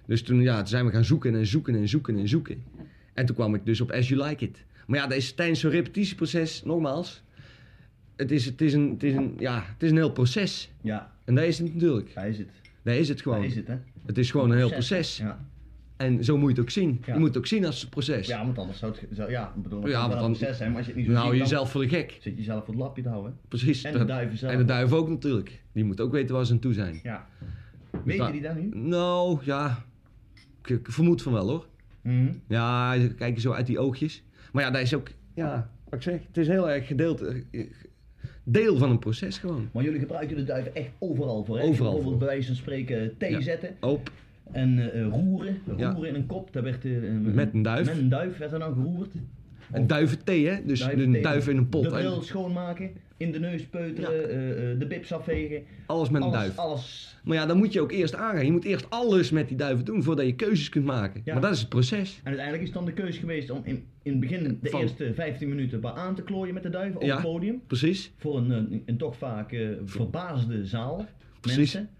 S71: Dus toen, ja, toen zijn we gaan zoeken en zoeken en zoeken en zoeken. En toen kwam ik dus op As You Like It. Maar ja, dat is tijdens zo'n repetitieproces, nogmaals... Het is, het, is een, het, is een, ja, het is een heel proces.
S143: Ja.
S71: En dat is het natuurlijk.
S143: Daar is het.
S71: Daar is het gewoon.
S143: Daar is het, hè?
S71: Het is gewoon een heel
S143: Proces,
S71: proces.
S143: Ja.
S71: En zo moet je het ook zien. Je moet het ook zien als proces.
S143: Ja, want anders zou het... Zou, ja, bedoel, het
S71: Ja, want
S143: een
S71: dan-
S143: proces zijn, maar als je het niet zo
S71: dan hou je
S143: ziet,
S71: jezelf voor de gek.
S143: Zit je jezelf voor het lapje te houden.
S71: Precies.
S143: En de duiven zelf.
S71: En de duiven ook natuurlijk. Die moeten ook weten waar ze aan toe zijn.
S143: Ja.
S71: Dus
S143: Weet je
S71: daar-
S143: die dan nu?
S71: Nou, ja. Ik, ik vermoed van wel hoor.
S143: Mhm.
S71: Ja, ze kijken zo uit die oogjes. Maar ja, dat is ook... Ja, wat ik zeg. Het is heel erg gedeeld... Deel van een proces gewoon.
S143: Maar jullie gebruiken de duiven echt overal voor, hè?
S71: Overal
S143: Bijvoorbeeld bij wijze van spreken thee
S71: Ja.
S143: zetten.
S71: Op.
S143: En eh, roeren.
S71: Ja.
S143: Roeren in een kop. Daar werd, eh,
S71: Met een duif.
S143: Met een duif werd er dan geroerd.
S71: Een duiventhee, hè? Dus
S143: Duiven
S71: een duif in een pot.
S143: De bril schoonmaken. In de neus peuteren. eh, de bips afvegen.
S71: alles met een
S143: alles,
S71: duif.
S143: Alles.
S71: Maar ja, dan moet je ook eerst aangaan. Je moet eerst alles met die duiven doen voordat je keuzes kunt maken.
S143: Ja.
S71: Maar dat is het proces.
S143: En uiteindelijk is dan de keuze geweest om in, in het begin de
S71: Van-
S143: eerste 15 minuten aan te klooien met de duiven op
S71: Ja,
S143: het podium.
S71: Precies.
S143: Voor een, een, een toch vaak eh, verbaasde zaal.
S71: Precies.
S143: Mensen.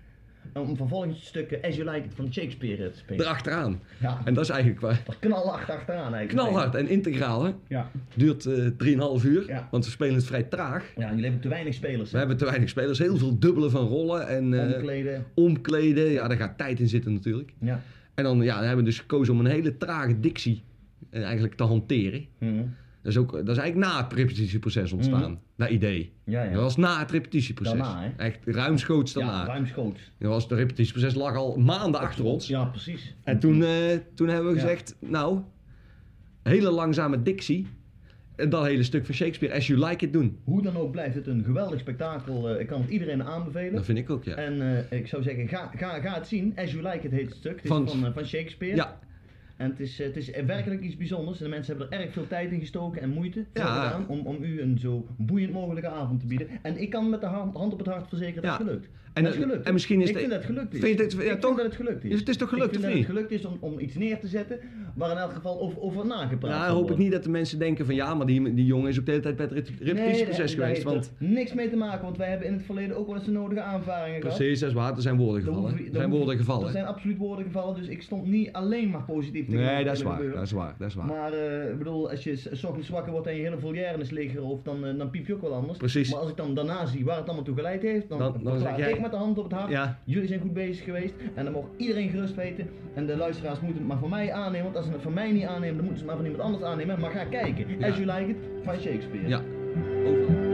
S143: Om vervolgens het stuk eh, As You Like It van Shakespeare eh, te spelen.
S71: Erachteraan.
S143: Ja.
S71: En dat is eigenlijk waar.
S143: Knalhard achteraan eigenlijk.
S71: Knalhard en integraal, hè?
S143: Ja.
S71: Duurt eh 3,5 uur,
S143: Ja.
S71: want we spelen het vrij traag.
S143: Ja, jullie hebben te weinig spelers.
S71: We hebben te weinig spelers, heel veel dubbelen van rollen en eh,
S143: Omkleden.
S71: omkleden. Ja, daar gaat tijd in zitten natuurlijk.
S143: Ja.
S71: En dan, ja, dan hebben we dus gekozen om een hele trage dictie eh, eigenlijk te hanteren.
S143: Mhm.
S71: Dat is, ook, dat is eigenlijk na het repetitieproces ontstaan,
S143: Mhm.
S71: dat idee.
S143: Ja, ja.
S71: Dat was na het repetitieproces.
S143: Daarna, hè?
S71: Echt ruimschoots daarna.
S143: Ja, ruimschoots.
S71: Dat was, het repetitieproces lag al maanden achter ons.
S143: Ja, precies.
S71: En toen, eh, toen hebben we gezegd, nou, hele langzame dictie. En dat hele stuk van Shakespeare, as you like it, doen.
S143: Hoe dan ook blijft het een geweldig spektakel. eh, ik kan het iedereen aanbevelen.
S71: Dat vind ik ook, ja.
S143: En eh, ik zou zeggen, ga, ga, ga het zien. As You Like It heet het stuk. Het is
S71: Van-
S143: van, eh, van Shakespeare.
S71: Ja.
S143: En het is, eh, het is werkelijk iets bijzonders. En de mensen hebben er erg veel tijd in gestoken en moeite
S71: Ja.
S143: gedaan om, om u een zo boeiend mogelijke avond te bieden. En ik kan met de hand, hand op het hart verzekeren dat
S71: Ja.
S143: het gelukt.
S71: En,
S143: dat is gelukt.
S71: en misschien is
S143: ik vind dat het gelukt is.
S71: Vind je ja,
S143: ik vind
S71: toch?
S143: dat het gelukt is.
S71: Het is toch gelukt,
S143: ik vind
S71: of
S143: dat het gelukt is om, om iets neer te zetten waar in elk geval over, over nagepraat
S71: Ja,
S143: kan
S71: hoop ik niet dat de mensen denken van ja, maar die, die jongen is ook de hele tijd bij het rep- repetitieproces
S143: nee,
S71: geweest.
S143: daar
S71: Want
S143: heeft niks mee te maken, want wij hebben in het verleden ook wel eens de nodige aanvaringen gehad.
S71: precies, dat is waar, er zijn woorden gevallen. Er zijn woorden gevallen.
S143: Er zijn absoluut woorden gevallen, dus ik stond niet alleen maar positief tegen
S71: Nee, dat is waar, dat is waar, dat is waar.
S143: Maar eh, ik bedoel, als je s- s ochtends wakker wordt en je hele volière is leeggeroofd, dan, eh, dan piep je ook wel anders.
S71: Precies.
S143: Maar als ik dan daarna zie waar het allemaal toe geleid heeft, dan,
S71: Dan- dan zeg jij-
S143: met de hand op het hart,
S71: Ja.
S143: jullie zijn goed bezig geweest en dan mag iedereen gerust weten. En de luisteraars moeten het maar van mij aannemen, want als ze het van mij niet aannemen, dan moeten ze het maar van iemand anders aannemen. Maar ga kijken. As You Like It van Shakespeare.
S71: Ja, overal.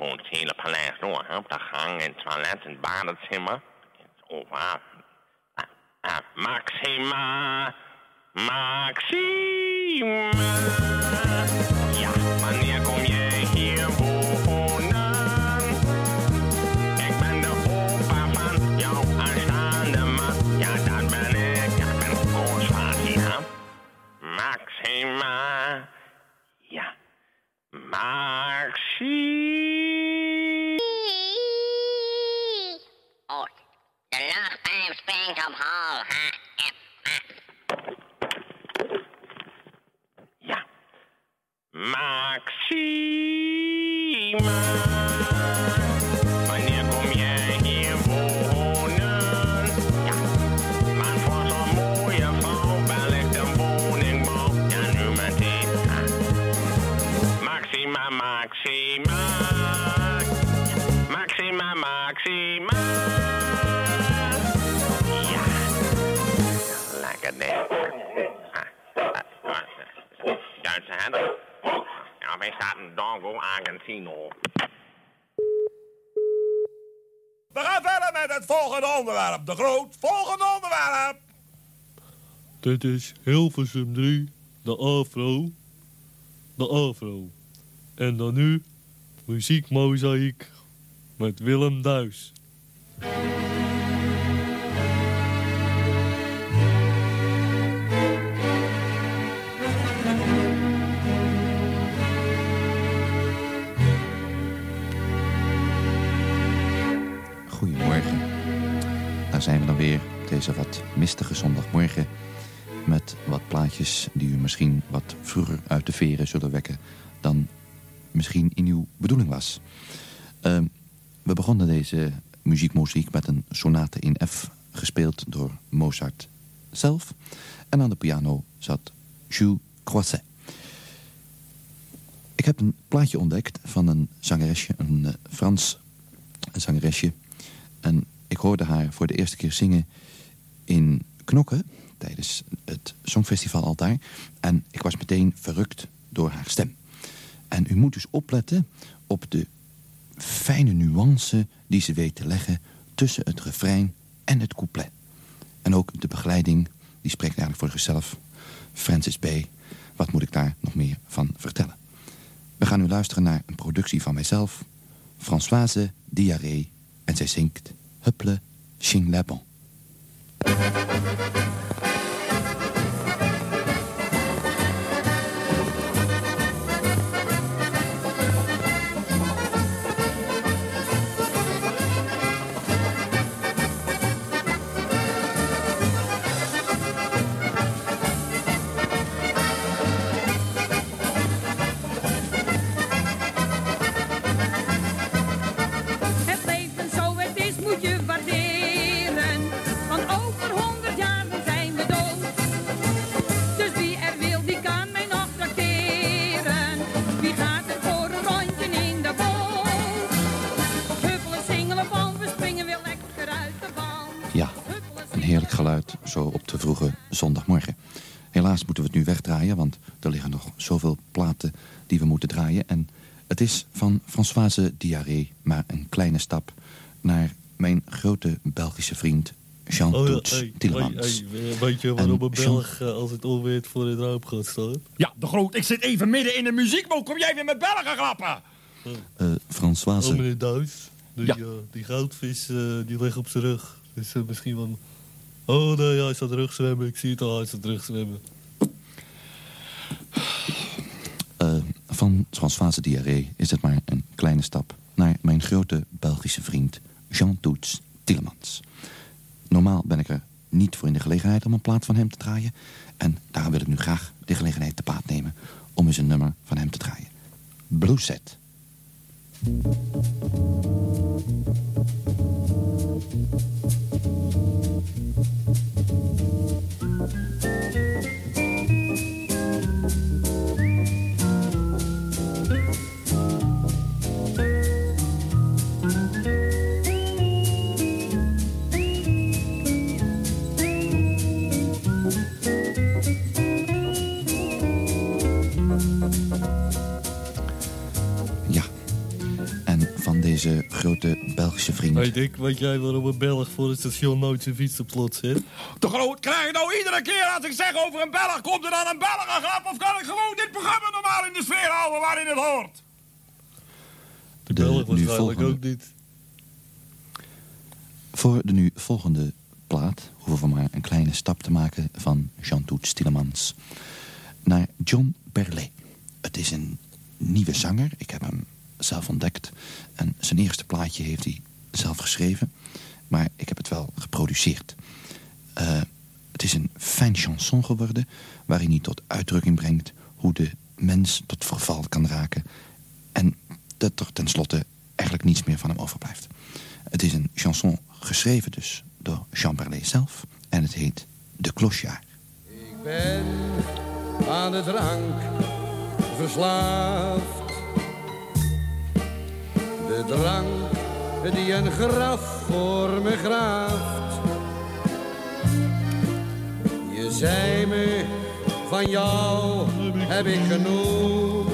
S144: 53 telefoons, het hele paleis door. hè, Op de gang, in het toilet, in het badezimmer. Overal. Ah, Maxima, Maxima. Ja, wanneer kom jij hier wonen? Ik ben de opa van jouw aanstaande man. Ja, dat ben ik. Ik ben Koosvatie, hè? Maxima. Ja. Maxi.
S145: Oh, de luchtpijp springt op hol, hè?
S144: Maxima. Maxima, Maxima. Maxima. Ja, lekker dit. Duitse herder. Ja, wij staat een Dongo Argentino.
S146: We gaan verder met het volgende onderwerp. De groot volgende onderwerp.
S147: Dit is Hilversum 3, de Afro. De Afro. En dan nu muziekmozaïek met Willem Duis.
S132: Goedemorgen. Daar zijn we dan weer op deze wat mistige zondagmorgen. Met wat plaatjes die u misschien wat vroeger uit de veren zullen wekken dan misschien in uw bedoeling was. Ehm, we begonnen deze muziekmuziek met een sonate in F, gespeeld door Mozart zelf. En aan de piano zat Jules Croisset. Ik heb een plaatje ontdekt van een zangeresje, een eh, Frans zangeresje. En ik hoorde haar voor de eerste keer zingen in Knokken tijdens het Songfestival Altaar. En ik was meteen verrukt door haar stem. En u moet dus opletten op de fijne nuance die ze weet te leggen tussen het refrein en het couplet. En ook de begeleiding, die spreekt eigenlijk voor zichzelf. Francis B. Wat moet ik daar nog meer van vertellen? We gaan nu luisteren naar een productie van mijzelf, Françoise Diarré, en zij zingt Huple Ching la Françoise Diarré maar een kleine stap naar mijn grote Belgische vriend Jean
S147: Oh ja,
S132: Toets Tielemans.
S147: hey, weet je waarom
S132: En
S147: een
S132: Jean-
S147: Belg eh, als het onweert voor het raam gaat staan?
S146: Ja, de groot. Ik zit even midden in de muziek, maar hoe kom jij weer met Belgen grappen?
S132: Eh, Françoise
S147: Oh, meneer Duis. Die,
S146: Ja.
S147: eh, die goudvis eh, die ligt op zijn rug. Dus eh, misschien van... Oh nee, hij staat terugzwemmen. Ik zie het al, hij staat terugzwemmen.
S132: Eh, van Françoise Diarré is het maar een kleine stap naar mijn grote Belgische vriend Jean Toets Tielemans. Normaal ben ik er niet voor in de gelegenheid om een plaat van hem te draaien. En daarom wil ik nu graag de gelegenheid te paard nemen om eens een nummer van hem te draaien. Blue Set. Grote Belgische vriend.
S148: Weet ik, weet jij waarom een Belg voor het station nooit zijn fiets op slot zet?
S15: De groot krijg je nou iedere keer als ik zeg over een Belg, komt er dan een Belgengrap? Of kan ik gewoon dit programma normaal in de sfeer houden waarin het hoort?
S148: De
S132: De
S148: Belg waarschijnlijk
S132: volgende.
S148: ook niet.
S132: Voor de nu volgende plaat hoeven we maar een kleine stap te maken van Jean-Toet Tielemans naar John Berlet. Het is een nieuwe zanger. Ik heb hem zelf ontdekt. En zijn eerste plaatje heeft hij zelf geschreven. Maar ik heb het wel geproduceerd. Eh, het is een fijn chanson geworden... waarin hij tot uitdrukking brengt... hoe de mens tot verval kan raken... en dat er tenslotte eigenlijk niets meer van hem overblijft. Het is een chanson geschreven dus door Jean Berlet zelf... en het heet De Clochard.
S149: Ik ben aan de drank verslaafd. De drank die een graf voor me graaft. Je zei me, van jou heb ik genoeg.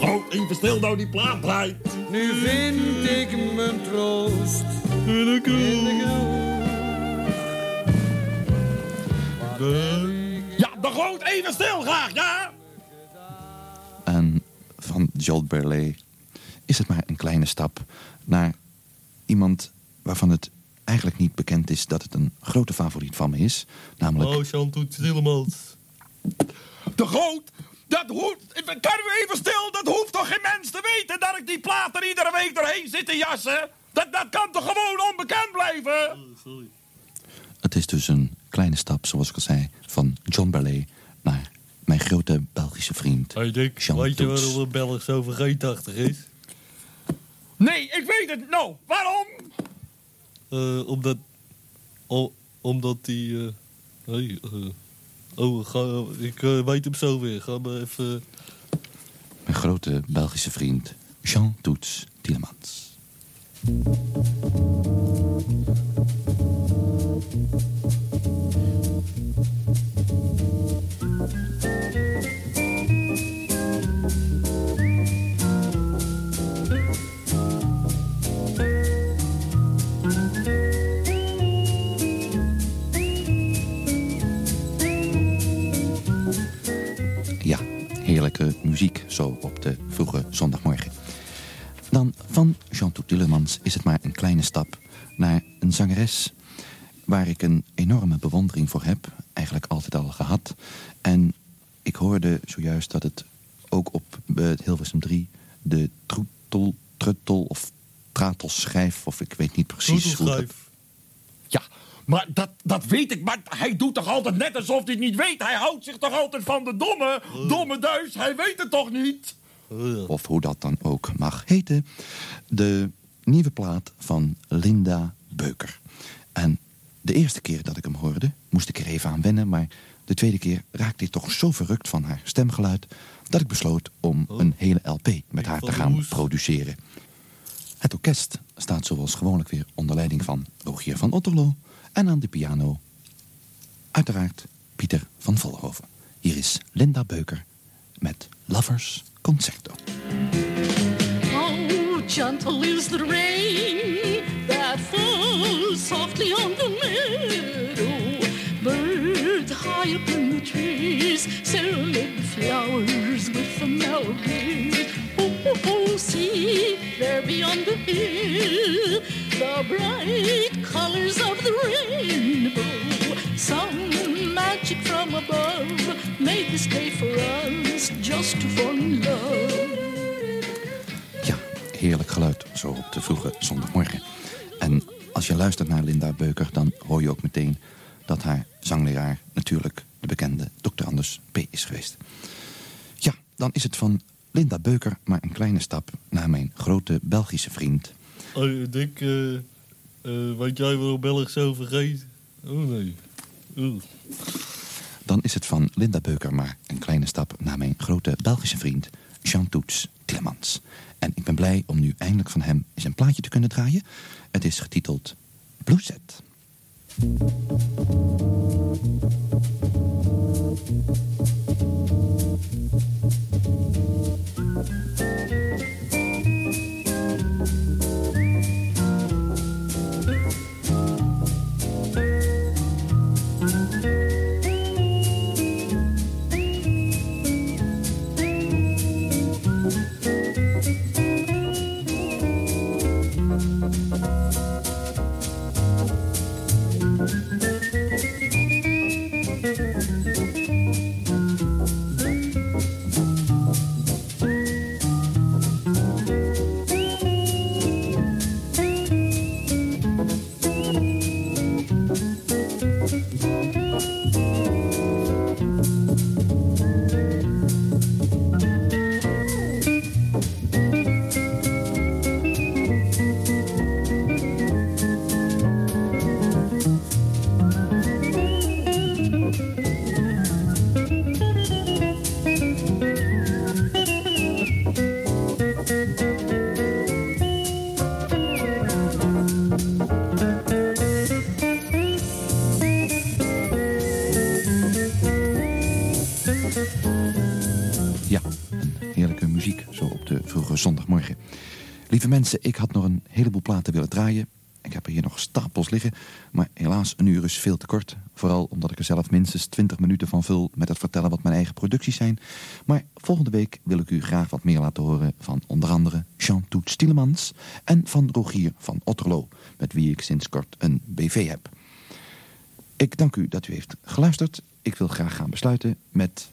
S15: Groot, even stil nou die plaat draait.
S149: Nu vind ik mijn troost in de
S15: Ja, de groot, even stil graag, ja?
S132: En van John Berlet is het maar een kleine stap naar iemand waarvan het eigenlijk niet bekend is dat het een grote favoriet van me is. Namelijk
S148: Oh, Jean-Toet Tielemans.
S15: De groot, dat hoeft... Kan u even stil? Dat hoeft toch geen mens te weten dat ik die plaat er iedere week doorheen zit te jassen? Dat, dat kan toch gewoon onbekend blijven?
S132: Het is dus een kleine stap, zoals ik al zei, van John Berlet naar mijn grote Belgische vriend
S148: Hey Dick,
S132: Jean
S148: weet je waarom een Belg zo vergeetachtig is?
S15: Nee, ik weet het. Nou, waarom?
S148: Eh, omdat... o- omdat die... eh hey, eh, oh, ga, ik weet hem zo weer. Ga maar even...
S132: Mijn grote Belgische vriend Jean Toets Tielemans. Muziek zo op de vroege zondagmorgen. Dan van Jean Toet Tielemans is het maar een kleine stap naar een zangeres waar ik een enorme bewondering voor heb. Eigenlijk altijd al gehad. En ik hoorde zojuist dat het ook op eh, het Hilversum 3 de troetel, truttel of tratelschijf, of ik weet niet precies hoe dat...
S15: Maar dat, dat weet ik. Maar hij doet toch altijd net alsof hij het niet weet. Hij houdt zich toch altijd van de domme, domme duis. Hij weet het toch niet?
S132: of hoe dat dan ook mag heten. De nieuwe plaat van Linda Beuker. En de eerste keer dat ik hem hoorde, moest ik er even aan wennen... maar de tweede keer raakte ik toch zo verrukt van haar stemgeluid... dat ik besloot om een hele LP met haar te gaan produceren. Het orkest staat zoals gewoonlijk weer onder leiding van Rogier van Otterlo... en aan de piano uiteraard Pieter van Volhoven. Hier is Linda Beuker met Lovers Concerto.
S147: How gentle is the rain that falls softly on the meadow. Birds high up in the trees serenade the flowers with a melody. Oh, oh, oh, see there beyond the hill the bright colors of the rainbow. Some magic from above made this day for us just to fall in love.
S132: Heerlijk geluid, zo op de vroege zondagmorgen. En als je luistert naar Linda Beuker, dan hoor je ook meteen dat haar zangleraar natuurlijk de bekende Dr. Anders P. is geweest. Ja, dan is het van Linda Beuker maar een kleine stap naar mijn grote Belgische vriend.
S147: Oh, ik denk, eh eh, wat jij wel Belg zo vergeet. Oh nee.
S132: Dan is het van Linda Beuker maar een kleine stap naar mijn grote Belgische vriend Jean Toets Tillemans. En ik ben blij om nu eindelijk van hem eens een plaatje te kunnen draaien. Het is getiteld Blue Set. Ja, zondagmorgen. Lieve mensen, ik had nog een heleboel platen willen draaien. Ik heb er hier nog stapels liggen, maar helaas een uur is veel te kort. Vooral omdat ik er zelf minstens 20 minuten van vul met het vertellen wat mijn eigen producties zijn. Maar volgende week wil ik u graag wat meer laten horen van onder andere Jean Toet Stielemans en van Rogier van Otterlo, met wie ik sinds kort een BV heb. Ik dank u dat u heeft geluisterd. Ik wil graag gaan besluiten met